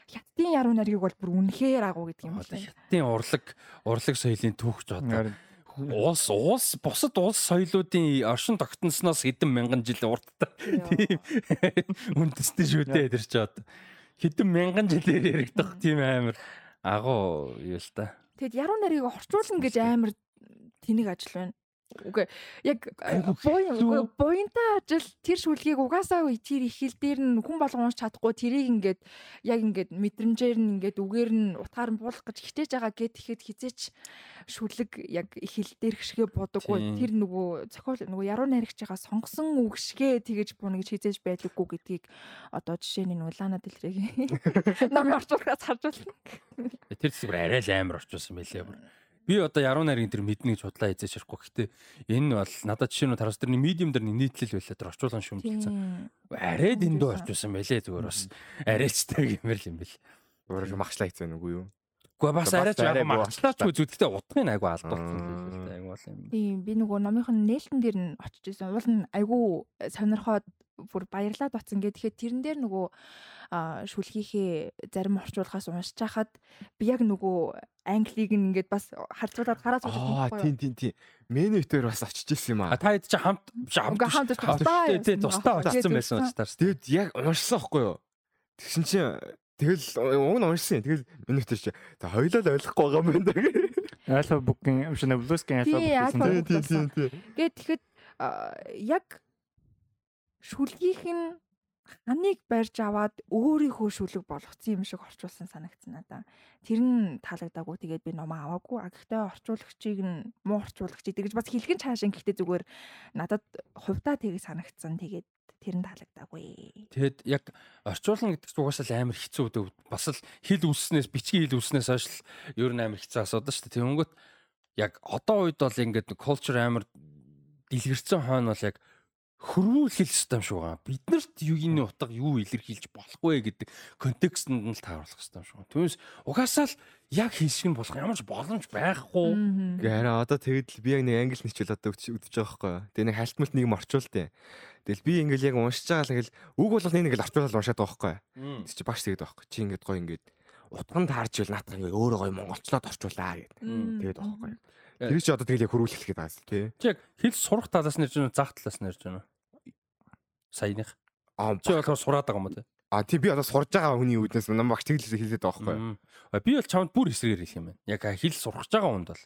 Хятадын яруу найргийг бол бүр үнэхээр агуу гэдэг юм байна. хятадын урлаг урлаг соёлын түүхч одоо уус уус бусад улс соёлоодын оршин тогтносноос хэдэн мянган жил урттай тийм. Үндэстэй шүү дээ тэр чи одоо хэдэн мянган жилээр яригдах тийм амар. Агуу юу л та. Тэгэд яруу нарыг орчуулна гэж амар тэнийг ажил байна. Үгүй яг буян буянтай ажил тэр шүлгийг угаасаа тэр их хил дээр нь хүн болгон унш чадахгүй тэрийг ингээд яг ингээд мэдрэмжээр нь ингээд үгээр нь утгаар нь буулах гэж хичээж байгаа гэд ихэд хизээч шүлэг яг их хил дээр гიშгэ бодоггүй тэр нөгөө зохиол нөгөө яруу найрагчгаа сонгосон үг шигэ тэгэж буна гэж хизээж байдаггүй гэдгийг одоо жишээ нь нөгөө лана дэлрэг намын орчуулгаас харж байна. Тэр зүгээр арай л амар орчуулсан байлээ бүр. Би одоо яруу найрын тэр мэднийг чудлаа эзэж ярихгүй. Гэхдээ энэ бол надад жишээ нь тараас тэрний медиум дээр нийтлэл байлаа тэр орчуулгын шүмжилсэн. Арай дэндүү орчуулсан байлээ зүгээр бас арайчтай гэмээр л юм бэл. Өөр махчлаа хийцэн үгүй юу? Гэхдээ бас арайч арай яг болчихлоо. үзүүлэхдээ утгын айгу байлээ. Айгу бол юм. Тийм би нөгөө номынхон нээлтэн дээр нь очиж исэн. Уул нь айгүй сонирхоод бүр баярлаад батсан гэ. Тэгэхээр тэрэн дээр нөгөө а шүлгийнхээ зарим орчуулгаас уншиж хахад би яг нөгөө англиг нь ингээд бас харьцуулаад гараад Аа тийм тийм тийм. Менютээр бас очиж ирсэн юм аа. та хэд чи хамт хамт Уга хамт тусдаа тусдаа Аа, очсон байсан учраас. Тэгэд яг уншсан байхгүй юу? Тэгсэн чинь тэгэл уг нь уншсан. Тэгэл менютээр чи та хоёлаа л ойлгохгүй байгаа юм байна даа. Альфа букин юм шиг блускин альфа букин. Тийм тийм тийм. Тэгээд тэгэхэд яг шүлгийнх нь ханыг барьж аваад өөрийнхөө шүлэг болгоцсон юм шиг орчуулсан санагдсан надаа. Тэр нь таалагдаагүй. Тэгээд би ном аваагүй. А гэхдээ орчуулагчийг нь муу орчуулагчийг тэгж бас хэлхэн цаашаа гэхдээ зүгээр надад хувьдаа тийг санагдсан. Тэгээд тэр нь таалагдаагүй. Тэгэд яг орчуулна гэдэг угаасаа л амар хэцүү дээ. Бас л хэл үсснээс бичгийн хэл үсснээс хойш л ер нь амар хэцүү асуудал шүү дээ. Тэнгүүт яг одоо үед бол ингээд culture амар дэлгэрсэн хойно бол яг хөрвүүлэх хэрэгтэй юм шиг байгаа. Бид нарт юугийн утга юу илэрхийлж болох вэ гэдэг контекстэнд нь л тааруулах хэрэгтэй юм шиг байна. Түүнээс угаасаа л яг хэлшиг нь болох ямар ч боломж байхгүй. Мгм. Гэ хараа одоо тэгэд л би яг нэг англи ничвэл одоо үдчихэж байгаа байхгүй? Тэгээ нэг хальтмалт нэг юм орчуултыг. Тэгэл би ингээл яг уншиж байгаа л ингээл үг болгох нэг ингээл орчуулаад уншаад байгаа байхгүй? Тэг чи багш тэгээд байхгүй. Чи ингээд гоё ингээд утганд таарч ил наатах ингээд өөрөө гоё монголчлоод орчуулаа гэд. Мм. Тэгээд байгаа байхгүй. Тэр чи одоо тэгэл яг хөрвүүлэх байгаа юм тий. Чи яг хэл сурах талаас нь ярьж байна зах талаас нь ярьж байна? Саяных. Аа Чи болохоор сураад байгаа юм уу те? А тий би одоо сурж байгаа хүний үүднээс нам багш тэглээс хэлээд байгаа байхгүй юу? Би бол чамд бүр эсрэгээр хэлэх юм байна. Яг хэл сурах байгаа хүнд бол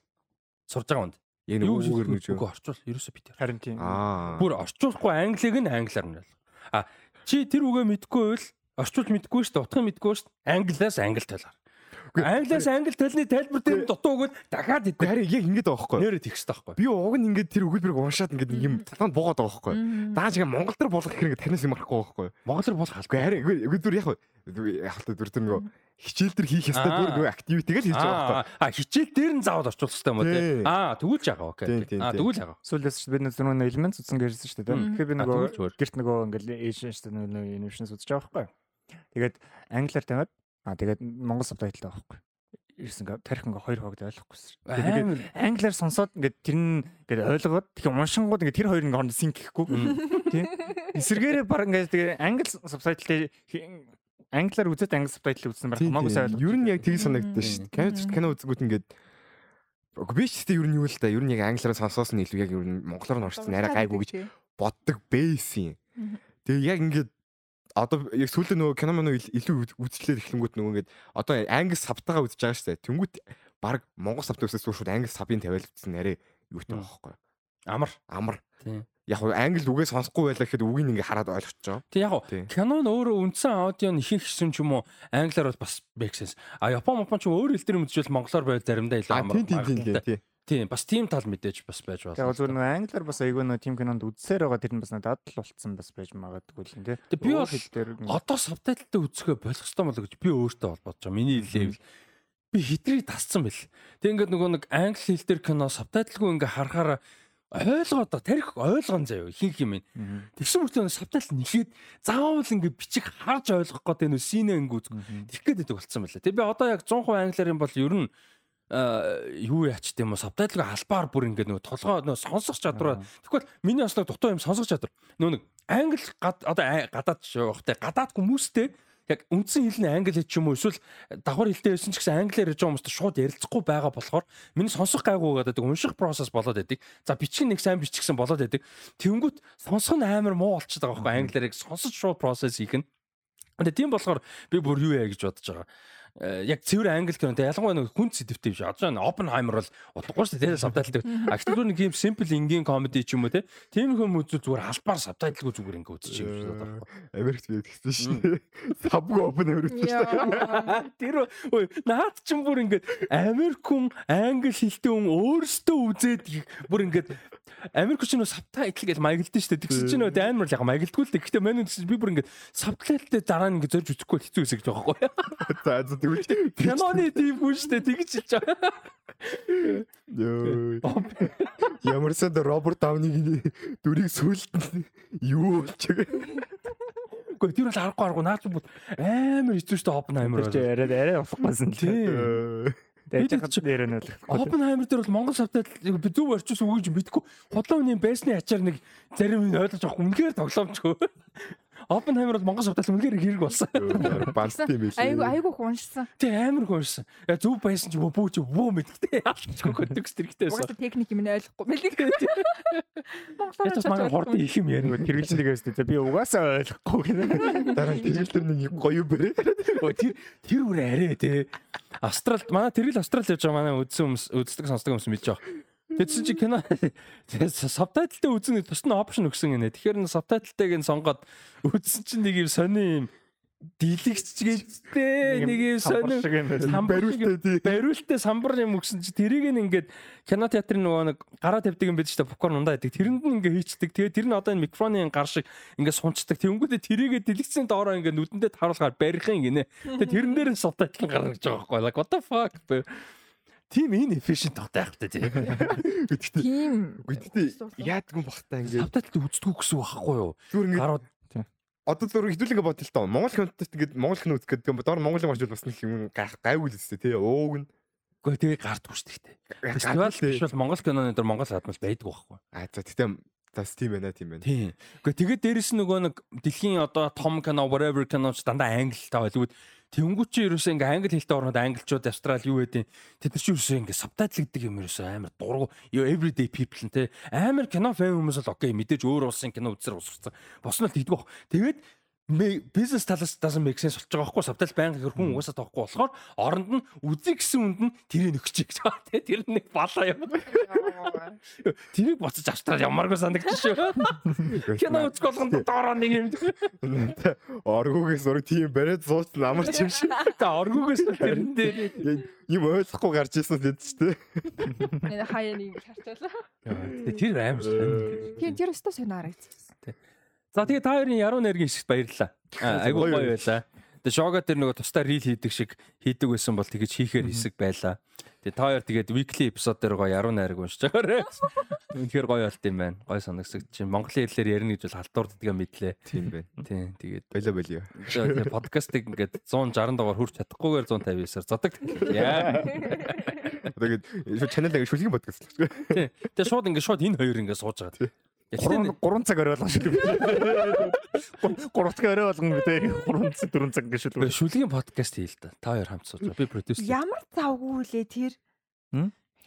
сурж байгаа хүнд. Яг нэг үгээр нэг үгүй юу? орчуул. Ерөөсөө би тэр. Харин тийм. Аа. Бүр орчуулахгүй англиг нь англиар нь ойлгох. А чи тэр үгээ мэдгүй байвал орчуулж мэдгүй шүү дээ. Утгыг мэдгүй шүү дээ. Англиас англи талаар. Англиас англи талны тайлбар дээр дутуу өгөөд дахиад идэх. харин яг ингэж байгаа байхгүй юу? Нэрэ тэгс таахгүй. Би уг нь ингээд тэр өгүүлбэрийг уншаад нэг юм талаанд буугаад байгаа байхгүй. Дааж ингээ Монгол дээр болох хэрэг танаас юм арахгүй байхгүй юу? Монголоор болох Үгүй харин үгүй үгүй зүр яг л зүр тэр нөгөө хичээл дээр хийх ёстой бүр нөгөө activity гэж хийж байгаа байхгүй. Аа хичээл дээр нь заавал орчуулах хэрэгтэй юм уу Тий. Аа тэгүүлж байгаа окей. Тий. тэгүүлж байгаа. Сүүлээс ч бид нөгөө элемент үзсэн гэрсэн шүү дээ. Тэгэхээр би А, нөгөө тэгвэл гэрт нөгөө ингээл Asian шүү дээ нөгөө animation үзэж байгаа байхгүй. Тэгээд англиар тавиад аа тэгээд монгол сабтайтлаа байхгүй. Ирсэн га тарих ингээ хоёр хогд ойлгохгүйсэн. Тэгээд англиар сонсоод ингээд тэр нь ингээд ойлгоод тэгэхээр уншингууд ингээд тэр хоёр ингээ хооронд синк гэхгүй. Тийм. Эсвэргээрээ баг ингээд тэгээ англи сабтайтлаа англиар үзээд англи сабтайтл үзсэн байх хамаагүй сайн ойлгох. Ер нь яг тийг санагддаг шүү дээ. Кино кино үзэнгүүт ингээд Уг би ч гэдэг ер нь юу л да. Ер нь яг англиар сонсоос нь илүү яг ер нь монголоор нь орчихсон арай гайгүй гэж боддог бейс юм. Тэгээ яг ингээд одоо яг сүүлийн нөгөө кино мөн илүү үзчлээд эхлэнгүүт нөгөө ингээд одоо англи сабтагаа үзэж байгаа шүү дээ. Тэнгүүт баг монгол сабтаа үзсэн шууд англи сабын тавиал үзсэн арай юутай байхгүй. амар. Амар. Тийм. Яг нь англи үгээ сонсохгүй байлаа гэхэд үгийг ингээ хараад байгаа. Тэг яг Тий. кино нь өөрөө үндсэн аудио нь ихэнх гэсэн ч юм уу англиар бол бас sense. А япон япон ч өөр хэл дээр үзвэл монголоор байл заримдаа илүү амар. тийм тийм тийм. Тийм. Тийм бас тийм тал мэдээж бас байж болно. Тэгээ зүгээр нөгөө англиар бас айгүй нөгөө тим кинонд үзсээр байгаа тэр нь бас надад л болцсон бас байж магадгүй л юм тий. Тэг би бол одоо сабтайлтай үзэхээ болох ёстой болоо гэж би өөртөө бол бодож байгаа. Миний левел би хитрийг тасцсан бэл. Тэг ингээд нөгөө нэг англи хэл дээр кино сабтайлгүй ингээ харахаараа ойлгоод та тарих ойлгон заяа юм. Мгм. Тэгсэн мөртөө сабтайл нэхэд заавал ингээ бичих харж ойлгох гэдэг нөө синэ Мгм. Тэгэх гээд байдаг болсон байлаа. Тэг би одоо яг 100% англиар юм бол ер нь юу яач тийм үү сабтайлгүй албаар бүр ингээд нөгөө толгой нөгөө сонсох чадвар. Тэгвэл миний нэг дутуу юм сонсох чадвар. Нөгөө нэг англи одоо гадаад явахтай гадаад хүмүүстэй яг үндсэн хэл нь англи хэл ч юм уу? Эсвэл давхар хэлтэй байсан ч гэсэн англиар ярьж байгаа хүмүүстэй шууд ярилцахгүй байгаа болохоор миний сонсох гайгүй гэдэг унших процесс болоод байдаг. За бичих нэг сайн бичгсэн болоод байдаг. Тэнгүүт сонсох нь амар муу болчиход байгаа байхгүй. Англиар яг сонсож шууд процесс хийх нь. Тэгээ тийм болохоор би бүр юу яа гэж бодож байгаа. Э, Яг цэвэр англи кино тэгээ ялангуяа нэг хүн сэдвтэй биш. Одоо энэ Oppenheimer бол утгагүй шүү дээ. Тэгээ сабтайлтай. А гэхдээ нэг юм simple энгийн comedy ч юм уу те. Тийм хүм үзвэл зүгээр албаар сабтайлгүй зүгээр ингээ үзчих юм шиг байна. Америкт би тэгсэн шүү дээ. Сабгүй шүү дээ. Тэр ой наад ч юм бүр ингээд Америк хүн англи хэлтэй хүн өөрөөсөө үзээд бүр ингээд Америк ч нөө сабтайтл гэж маягдсан шүү дээ. Тэгсэн чинь нөө амар л яг маягдгүй л дээ. Гэхдээ манай гэсэн би бүр ингээд сабтайлтай дараа нь ингээд зорж үзэхгүй хэцүү хэсэг байгаа байхгүй. За за тэгвэл Киноны тийм хүн шүү дээ. Тэгж хэлж байгаа. Йоо. Ямар санд Роберт Даунигийн дүрийг сүлд юу болчих. Гэхдээ тэр бол аргагүй аргагүй наад ч бүр амар хэцүү шүү дээ Оппенхаймер. Тэр чи арай арай усахгүйсэн л тий. Тийм. Тэгээд яг дээр нь л. Оппенхаймер дээр бол монгол сабтайтл би зөв орчуулсан үг гэж мэдгүй. Худлаа үний байсны ачаар нэг зарим нь ойлгож авахгүй. Үнэхээр тоглоомчгүй. Оппенхаймер бол монгол сабтайтл үнэхээр хэрэг болсон. Бант юм биш. Айгу айгу хууншсан. Тэг амар гоншсан. Я зөв байсан ч бүү чи бүү мэдтэй ялчгүй төгс тэрэгтэй байсан. Угаасаа техник юм ойлгохгүй мэлэг. Монголоор Ятас маань хурдан их юм ярина. Тэргэлэн дэгээс тий. Би угаасаа ойлгохгүй гэнэ. Дараа нь тэгэл тэр нэг гоё бэрээ. Өө, Тэр тэр үр арай те. Австрал манай тэргэл Австрал явж байгаа манай үзсэн үздэг сонсдог хүмүүс мэдж байгаа. Тэгсэн чи кино сабтайлтай үзэн гэж бас нь опшн өгсөн гинэ. Тэгэхээр н сабтайлтайг нь сонгоод үзсэн чинь нэг юм сони юм дийлэгч гээдтэй нэг юм сони шиг юм байна. самбар юм өгсөн чи тэрийг нь ингээд кино театрын нөгөө нэг гараа тавьдаг юм байж та попкорн ундаа байдаг. Тэрэнд нь ингээд хийчдэг. Тэгээ тэр нь одоо энэ микрофоны гар шиг ингээд сунцдаг. Тэнгүүдээ тэрийгэ дэлгэцэн доороо ингээд нүдэндээ таруулахаар барихын гинэ. Тэгээ тэрэн дээр нь субтайтл гаргаж байгаа байхгүй. Like what the fuck. Бэ? Тим inefficient тогтоох та тий. Гэхдээ Тийм. гэхдээ яадгүй бахтаа ингээд Субтайтл үздэггүй гэсэн байхгүй юу? зүгээр ингээд Гарууд одоо зүгээр хэдүүлэн ингээд л тоо. Монгол кинотод ингээд монгол кино үзэх гэдэг доор монголын орж бас нэг юм гайх гайгүй л өстэй тий. Өөг нь үгүй тэгээ гардгүй шүү дээ. Фестивал биш бол Монгол киноны дээр Монгол хадмал байдаг байхгүй. А за тэгтээ тас тийм байна тийм байна. Тийм. Гэхдээ тэгээд дээрэс нь нөгөө нэг дэлхийн одоо том кино whatever кино ч дандаа англитай байлгүй. Тэнгүүч чи ерөөсөө ингээ англи хэлтэй орнууд англичууд австрал юу гэдэг тэд нар чи ерөөсөө ингээ сабтайтлагддаг юм ерөөсөө амар дургу everyday people нь те амар кино фэн хүмүүс л окей мэдээж өөр улсын кино үзсээр усцсан. Боснол тэгдэг баг. Тэгээд бизнес талаас doesn't make sense болж байгаа байхгүй сабтайл байнга хэр хүн угаасаа тоохгүй болохоор оронд нь үзье гэсэн үнд нь тэрийг өгч гэж байгаа те тэр нэг балаа юм. Тэрийг буцаж австрал ямаргүй санагдчих шүү. Кино үзэх болгонд доороо нэг юм. Оргуугээс ураг тийм бариад сууч намарч юм шиг. Та оргуугаас тэрэн дээр Юм ойлгохгүй гарч ирсэн л ч тий. Энэ хаяа нэг харцуулаа. тэр аим сонь. Тийм тэр өстө сонио харагдсан. За тэгээ та хоёрын яруу найргийн хэсэгт баярлалаа. Аа, Айгуу гоё байлаа. Тэгээ шога тэр нөгөө тусдаа рил хийдэг шиг хийдэг байсан бол тэгэж хийхээр хэсэг байлаа. Тэгээ та хоёр тэгээд weekly episode дээр гоё яруу найраг уншиж байгаарэ. Үнэхээр гоё болт юм байна. Гоё санагсагч чинь Монголын хэлээр ярина гэж бол халдварддгаа мэдлээ. Тийм байна. Тийм тэгээд Болоо болоо. тэгээ подкастыг ингээд 160 дугаар хүрч чадахгүйгээр 159-аар зодог. Яа. Тэгээд шууд чанал ингэ шүлгийн подкаст л. Тийм. Тэгээ шууд ингээд шууд энэ хоёр ингээд сууж байгаа. Гурван гурван цаг орой болгон шүү. Гурван цаг орой болгон гэдэг гурван цаг дөрвөн цаг гэж шүү. Шүлгийн подкаст хийл та. Та хоёр хамт сууж. Би продюсер. Ямар завгүй лээ тэр.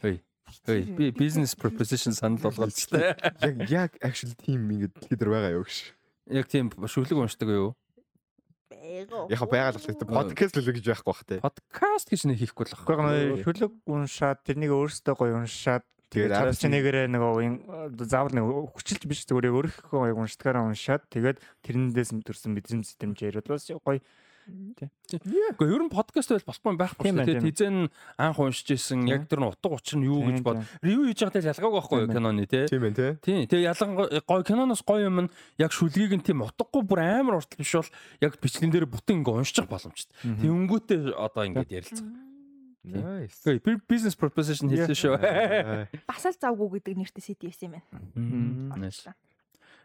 Хөөе. Хөөе. Би business proposition санал тээ. Яг яг actually team ингэ лидер байгаа юу гэж. Яг тийм шүлэг уншдаг юу? Яг байгаль л подкаст л гэж байхгүй бах те. Подкаст гэж нэг хийхгүй л нэг шүлэг уншаад тэрнийг өөрөөсөө гоё уншаад Тэгээд араас араас нэгээрээ нөгөө уян заавал нэг хүчилж биш зүгээр яг өөрийнхөө гоё уншдагаараа уншаад тэгээд тэрнээс төрсэн сэтгэмж яриад бас гоё Гэхдээ ер нь подкаст байл болохгүй байхгүй Тийм шүү дээ. Тизэн анх уншиж исэн яг тэр нь утга учир нь юу гэж бод. Ревю хийж байгаа тэл ялгаагүй байхгүй киноны тий. Тийм те. Тийм. Тэгээ ялангуяа гоё киноноос гоё юм нь яг шүлгийг нь тийм утгагүй бүр амар уртл биш бол яг бичлэгэн дээр бүтэн ингээ уншчих боломжтой. Тэнгүүтээ одоо ингээд ярилцах. Nice. Business proposition хэлсэн шүү. Бас л завгүй гэдэг нэртэй CTS юм байна. Nice.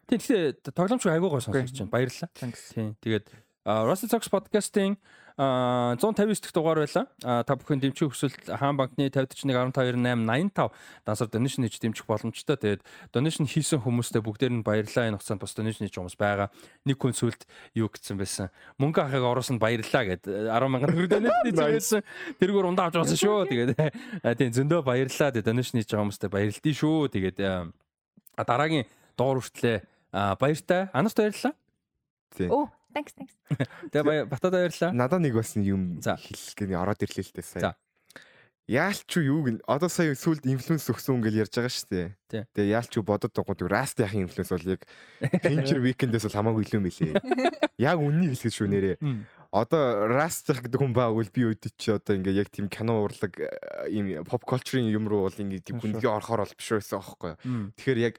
Тийм гэхдээ тоглоомч айгуу гоё сонсож байна. Баярлалаа. Thanks. Тийм. Тэгээд Rusty Talks podcast-ийн а 159 дахь дугаар байлаа. А та бүхэн дэмжих хүсвэл хаан банкны 50412885 дансар donation хийж дэмжих боломжтой. Тэгээд donation хийсэн хүмүүстээ бүгдээр нь баярлалаа. Энэ хугацаанд бас donation хийж хүмүүс байгаа. Нэг хүн сүлд юу гэсэн байсан. Мөнгө ахыг оруулсан баярлалаа гэд 10 сая төгрөг donation хийж байсан. Тэргээр ундаа авч байгаа шүү. Тэгээд тийм зөндөө баярлалаа. Тэгээд donation хийж байгаа хүмүүстээ баярлалаа шүү. Тэгээд дараагийн доор хүртлээ баяртай. Анарт баярлалаа. Оо, thanks thanks. Тэгээ бая- батад баярлалаа. Надаа нэг бас юм хэлэх гэж ороод ирлээ л дээ За. сая. Яалч юу юу гэн одоо сая сүлд инфлюенс өгсөн гэж ярьж байгаа шүү дээ. Тэгээ яалч юу бодод байгаа раст яхын инфлюенс бол яг Pincher weekend-ээс бол хамаагүй илүү мэлээ. Яг үннийг хэлэх шүү нэрээ. Одоо раст яг гэдэг хүн байгавал би өөд чи одоо ингээ яг тийм кино урлаг э, ийм pop culture-ийн юм руу бол ингээ тийм гүнзгий орохоор бол биш байсан аахгүй. Тэгэхээр яг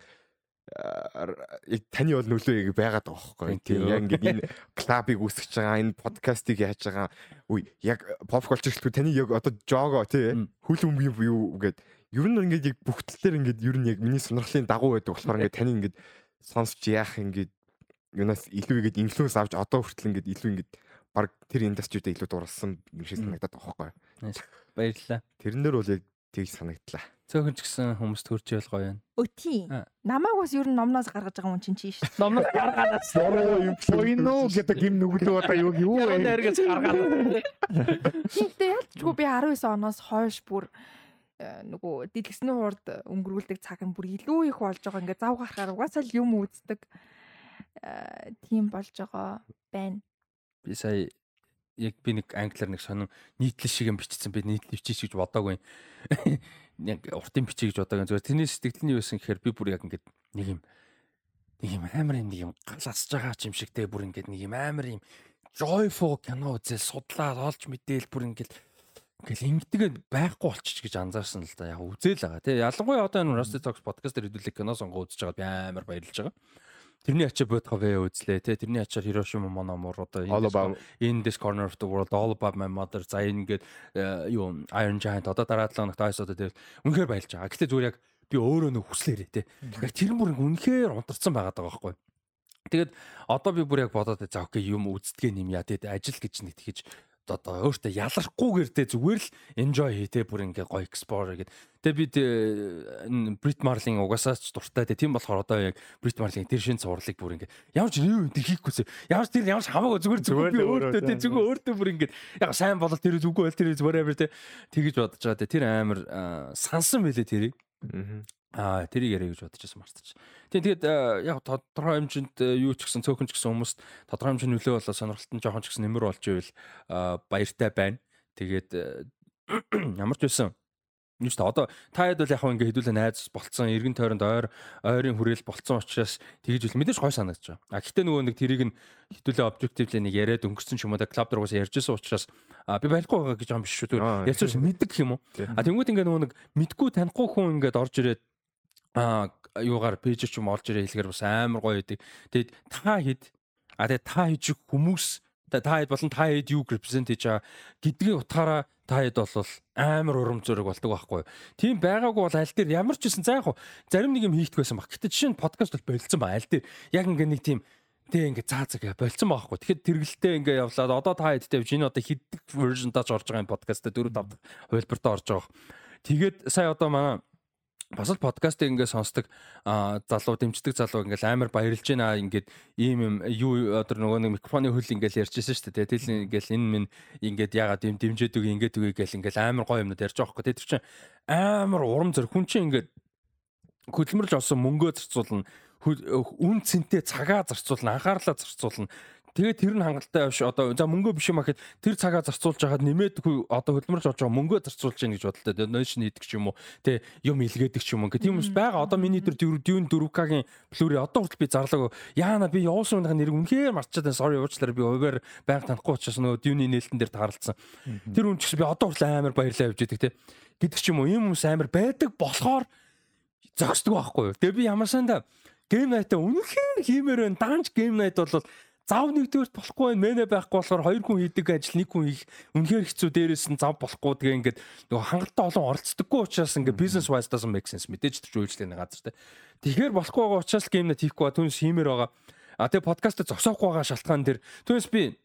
таны бол нөлөө яг байгаад байгаа байхгүй Тийм яг ингээд энэ клабыг үүсгэж байгаа, энэ подкастыг яаж байгаа. Үгүй яг pop culture гэлтгүй таны яг одоо жого тий Мм. хөл өмгийн юу гээд ер нь ингээд яг бүгдлээр ингээд ер нь яг миний сонирхлын дагуу байдаг болохоор ингээд таны ингээд сонсч яах ингээд юунаас илүү ингээд инфлюенс авч одоо хүртэл ингээд илүү ингээд баг тэр индастридээ илүү дурлсан юм шиг санагдаад байгаа байхгүй. Баярлалаа. Тэрэн дээр бол яг тийг санагдлаа. Цөөхөн ч гэсэн хүмүүс төрж ял гоё байна. Өти. Намааг бас ер нь номноос гаргаж байгаа хүн чинь чи шүү. Номнос гаргаад Боино гэдэг юм нүглөө одоо юу юу вэ? найргаж гаргаад. Тэгтээ ялчгүй би 19 оноос хойш бүр э, нөгөө дэлгэсний хурд өнгөрүүлдэг цаг нь бүр илүү их болж байгаа. Ингээ зав гарахаар угаасаа л юм үздэг. э, Тийм болж байгаа байна. Би сая яг би нэг англиар нэг сонин нийтлэл шиг юм бичсэн би нийтлэл бичиж гэж бодоагүй. Яг уртын бичиж гэж бодоагүй. Зүгээр тэрний сэтгэл нь юу байсан гэхээр би бүр яг ингээд нэг юм нэг юм амар юм нэг юм галасж байгаа ч юм шиг те бүр ингээд нэг юм амар юм joyful кино үзэл судлаад олж мэдээл бүр ингээд ингээл ингэдэг байхгүй болчих гэж анзаарсан л да. Яг үзэл байгаа. Тэ ялангуяа одоо энэ Rusty Talks podcast дээр хэдүүлээ кино сонгоо үзэж байгаа би амар баярлж байгаа. Тэрний ачаа Бодховэ үзлээ те. Тэрний ачаар Hiroshima Monomor одоо In this corner of the world all about my mother за ингээд э, юу Iron Giant одоо дараа 7 хоногт ice одоо тэгэл үнэхээр баялж байгаа. Гэтэ зүгээр яг би өөрөө нэг хүслээрээ те. Яг тэр бүр үнэхээр унтарсан байгаа байхгүй. Тэгээд одоо би бүр яг бодоод за окей юм үздгээ юм яа тэгээд ажил гэж нэг тэгэж одоо өөртөө ялрахгүйгээр те зүгээр л enjoy хий те бүр ингээ гоё explore гэдэг. Тэгээ би тэ, энэ Brit Marling угаасаа ч дуртай те. Тийм болохоор одоо яг Brit Marling тэр шин цувралыг бүр ингээ ямар ч юу тэр хийхгүйсээ ямар ч тэр ямар ч хамаагүй зүгээр зүгээр Зүгээр би өөртөө те өөрөө, зүгээр өөртөө бүр ингээ яг сайн болол тэр зүггүй бол тэр whatever те тэгэж бодож байгаа те. Тэр амар аа, сансан байлээ тэрийг. Аа тэрийг яриа гэж бодож байсан мартчих. Тийм тэгээд э, яг тодорхой хэмжээнд э, юу ч гэсэн цөөхөн ч гэсэн хүмүүст тодорхой хэмжээний нөлөө болоо сонирхолтой нь жоохон ч гэсэн нэмэр болж ивэл а, баяртай байна. Тэгээд э, ямар ч байсан юу ч та одоо та хэд бол яг хөө ингээ хэдүүлээ найз болцсон эргэн тойронд ойр ойрын хүрээл болцсон учраас тэгж үл мэдээж гой санагдаж байгаа. А гэхдээ нөгөө нэг тэрийг нь хэдүүлээ objectively нэг яриад өнгөрсөн ч юм уу да клуб дургаас ярьж байсан учраас а, би барихгүй байгаа гэж юм биш шүү. Яцсан мэддэг юм уу? А тэнгуут ингээ нөгөө нэг мэдгүй танихгүй хүн ингээд орж ирээд а юугаар пэйж ч юм орж ирээ хэлэхээр бас амар гоё байдаг. Тэгээд та хэд а тэгээд та хийж хүмүүс та хэд болон та хэд юу репрезент хийж байгаа гэдгийг утгаараа та хэд бол амар урам зориг болдог байхгүй юу. Тийм байгаагүй бол аль дээр ямар ч гэсэн за яг зарим нэг юм хийх байсан баг. Гэтэ жишээ нь подкаст бол болцсон ба аль дээр яг ингээ нэг тийм Тэ ингээ заа заа болцсон байхгүй. Тэгэхэд тэргэлтэй ингээ явлаад одоо та хэд тавьж энэ одоо хиддэг version-таач орж байгаа юм подкастаа 4 5 дахь хувилбартаа орж байгаа. Тэгээд сая одоо манай бас л подкастыг ингээ сонсдог залуу дэмждэг залуу ингээл амар баярлж байна. Ингээд ийм юм юу одоо нөгөө нэг микрофоны хөл ингээл ярьжсэн шүү дээ. Тэгэл ингээл энэ минь ингээд ягаад юм дэмжээд үгүй ингээд үгүй гэл ингээл амар гоё юмнууд ярьж байгаа хөөе тэр чинь амар урам зориг хүн чинь ингээд хөдөлмөрлж олсон мөнгөө зарцуулна үн цэнтэй цагаа зарцуулна анхаарлаа зарцуулна Тэгээд тэр нь хангалттай биш одоо за мөнгөө биш юм ахэд тэр цагаа зарцуулж хагаад нэмээд одоо хөдөлмөрч олж байгаа мөнгөө зарцуулж яах гэж бодолтой. Нойшн хийдэг ч юм уу. Тэ юм илгээдэг ч юм уу. Тийм хүмүүс байгаа. Одоо миний тэр дүүн 4К-гийн плюри одоо хүртэл би зарлаагүй. Яана би явуулсан үнийг нэрийг үнэхээр мартчихад байна. Sorry уучлаарай би уваар байнга танихгүй учраас нөгөө дүүний нээлтэн дээр тааралцсан. Тэр хүн ч би одоо хүртэл амар баярлаа явж идэг те. Гэдэг ч юм уу. Ийм хүмүүс амар байдаг болохоор зогсдог байхгүй юу. Тэгээ би ямар санда гейм найтаа үнэхээр хиймээр байна. Данж гейм найт бол зав нэгдүгээрт болохгүй байна. Мэнэ байхгүй болохоор хоёр хүн хийдэг ажил нэг хүн хийх үнэхээр хэцүү дээрээс нь зав болохгүй тэгээ ингээд нөгөө хангалттай олон оролцдоггүй учраас ингээд бизнес wise doesn't make sense мэдээж ч үйлчлэх газар тэ. Тэгэхээр болохгүй байгаа учраас геймнэ хийхгүй түнс хиймээр байгаа. А тэгээ подкаст зогсоохгүй байгаа шалтгаан дээр түнс би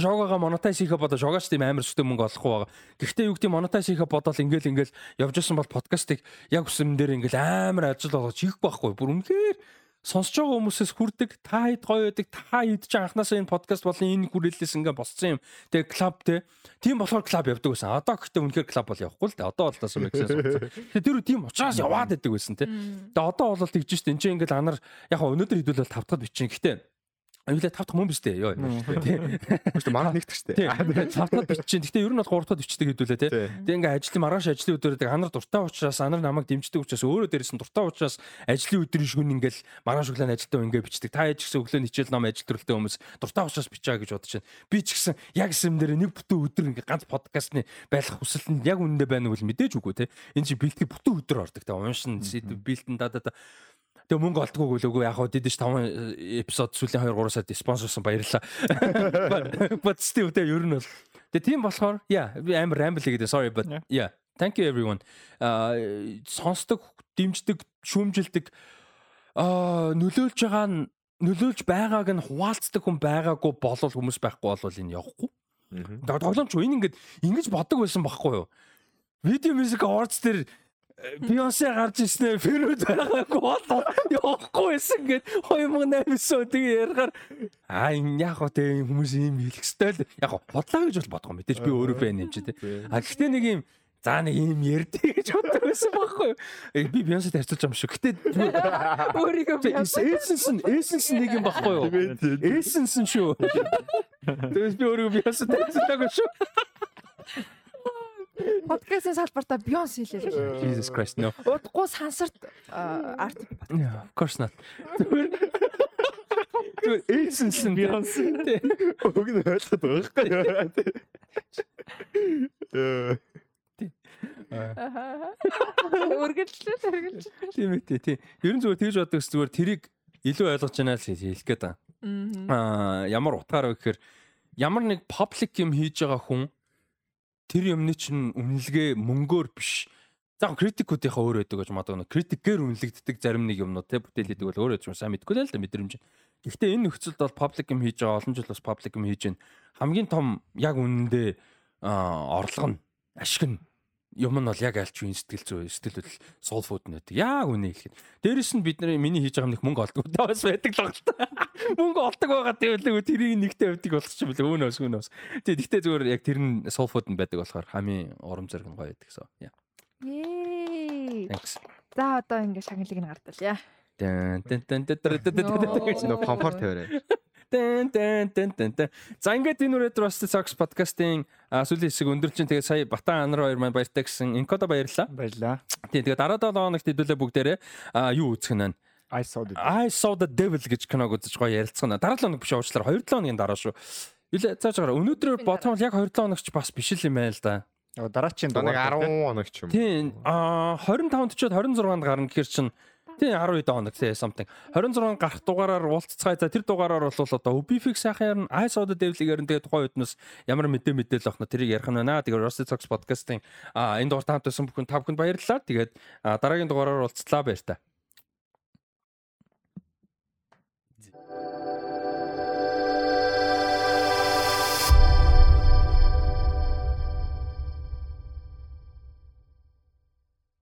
шогоога монетайз хийхэ бодож шогооч тийм амар өстэй мөнгө олохгүй байгаа. Гэхдээ юу гэдэг монетайз хийхэ бодоод ингээл ингээл явж исэн бол подкастыг яг үсэм дээр ингээл амар ажил болгож хийхгүй байхгүй. Бүр үнэхээр сонсож байгаа хүмүүсээс хүрдэг та хэд гоё байдаг та ч анханасаа энэ подкаст болон энэ хүрээлэлээс ингээ босцсон юм. Тэгээ клуб те тийм болохоор клуб явдаг байсан. Одоо гэхдээ үнэхээр клуб бол явахгүй л дээ одоо бол тасаа мэгсээс болсон тэгээ тэр тийм учраас яваад байдаг байсан те тэгээ одоо бол тэгж штэ. Энэ чинь ингээл анар яг өнөөдөр хэдүүл бол тавтахад бичин гэхдээ Аюулаа 5 дахь мөн биз дээ. Йоо. Тий. Гэхдээ манай нэгтгэж штэ. 5 дахь бичиж. Гэхдээ ер нь бол 3 дахь бичдэг хэдүүлээ тий. Тэгээ ингээ ажлын маргааш ажлын өдрөдөг анар дуртай учраас анар намайг дэмждэг учраас өөрөө дээрээс нь дуртай учраас ажлын өдрийн шүн ингээл маргааш өглөө ажилдаа ингээ бичдэг. Та яж гэсэн өглөө хичээл ном ажил төрөлтэй хүмүүс дуртай учраас бичаа гэж бодож байна. Би ч гэсэн яг юм дээр нэг бүтэн өдөр ингээ ганц подкастны байх хүсэлтэнд яг үнэндээ байна уу мэдээж үгүй тий. Энэ чи бэлтгэл бүтэн өдөр ордог. Тэгээ уншин бэлтэн да да Тэгээ мөнгө л үгүй яг хаа дэдэж 5 эпизод сүүлийн 2 3 сард спонсорсон баярлалаа. But still тэгээ ер нь бол Тэгээ тийм болохоор би амар ramble гэдэг sorry but yeah thank you everyone. Аа сонсдог, дэмждэг, шүүмжилдэг аа нөлөөлж байгаа нь нөлөөлж байгааг нь хуваалцдаг хүн байгаагүй болол хүмүүс байхгүй бол энэ явахгүй. Тоглоомч энэ ингээд ингэж боддог байсан байхгүй юу? Видео мьюзик awards дээр Бионсе гарч ирснээр ферүүд байгаагүй болоо явахгүй байсан гэд 2008 он тэгээ ярихаар аа яг гоо тэгээ хүмүүс ийм хэлэх ёстой л яг бодлоо гэж бол бодгоо мэдээж би өөрөө фэн юм чи тэ а гэхдээ нэг юм За нэг юм ярьдээ гэж боддог байсан байхгүй юу? Би Бионсед харьцуулж байгаа юм шүү. Гэтэ өөрийгөө Эссенс нь Эссенс нэг юм байхгүй юу? Эссенс нь шүү. Тэгээс би өөрийгөө Бионсед харьцуулаагүй шүү. Подкастын салбартаа Beyoncé хэлээ. Jesus Christ no. Удахгүй сансарт арт podcast. Of course not. Essence нь Beyoncé. Уг нь ойлгоод байгаа байхгүй. Үргэлжлэл үргэлжлэл. Тийм ээ тийм. Ерөн зүгээр тэгж боддог зүгээр тэрийг илүү ойлгож байна л хэлэх гээд байна. Аа ямар утгаараа гэхээр ямар нэг паблик юм хийж байгаа хүн тэр юмны чинь үнэлгээ мөнгөөр биш. За критикуудынхаа өөр байдаг гэж магадгүй критикээр үнэлэгддэг зарим нэг юмнууд те бүтээл хийдэг бол өөрөө ч сайн мэдгүй л да мэдрэмж. Гэхдээ энэ нөхцөлд бол паблик юм хийж байгаа олон жил бас паблик юм хийж байна. Хамгийн том яг үнэндээ орлого нь ашиг нь юм нь бол яг альч үн сэтгэл зүй сэтгэл хөдлөл soul food нэт яг үнэ хэлэхэд дээрэс нь бид нар миний хийж байгаа нэг мөнгө олдог бас байдаг л байна мөнгө олдог байгаа гэвэл тэрийг нэгтэй өгдөг болох юм бэл өөнөөс өөнөөс тий гэхдээ зүгээр яг тэр нь soul food нь байдаг болохоор хамгийн урам зориг нь гоё байдаг гэсэн яа Thanks. За одоо ингэ шагналыг нь гардал яа. Тэн тэн тэн тэн тэн нөө комфорт тавиарай. Тэн тэн тэн тэн тэн. За ингээд энэ үрээд Rusty Socks podcast-ийн сүүлийн хэсэг өндөрлчин тэгээ сая Батан Анар хоёр маань баяртай гэсэн Encoda баярлаа. Баярлаа. Тийм тэгээ дараа 7 хоногт хэдүүлээ бүгдээрээ юу үзэх нь I saw the I saw the devil гэж киног үзэж гоё ярилцсан. Дараа 7 хоног биш уучлаарай 2 7 хоногийн дараа шүү. Юлээ цааш гараа. Өнөөдөр бодсон бол яг 2 7 хоногч бас биш л юм байна л да. дараачийн Нэг 10 хоног ч юм. Тийм. Аа 25-нд ч 26-нд гарна гэхэр чин Тийм 12 хоног тий something. 26 гарах дугаараар уулзцгаая. За тэр дугаараар бол одоо Ubifix сайхан ярина, iSoda Devil-ийг ярина. Тэгээд тухайн үднэс ямар мэдээ мэдээлэл авах нь тэрийг ярих нь байна. Тэгээд Rusty Talks podcast-ийн а энэ дугаар таамт байсан бүхэн та бүхэнд баярлалаа. Тэгээд дараагийн дугаараар уулзлаа баяр та.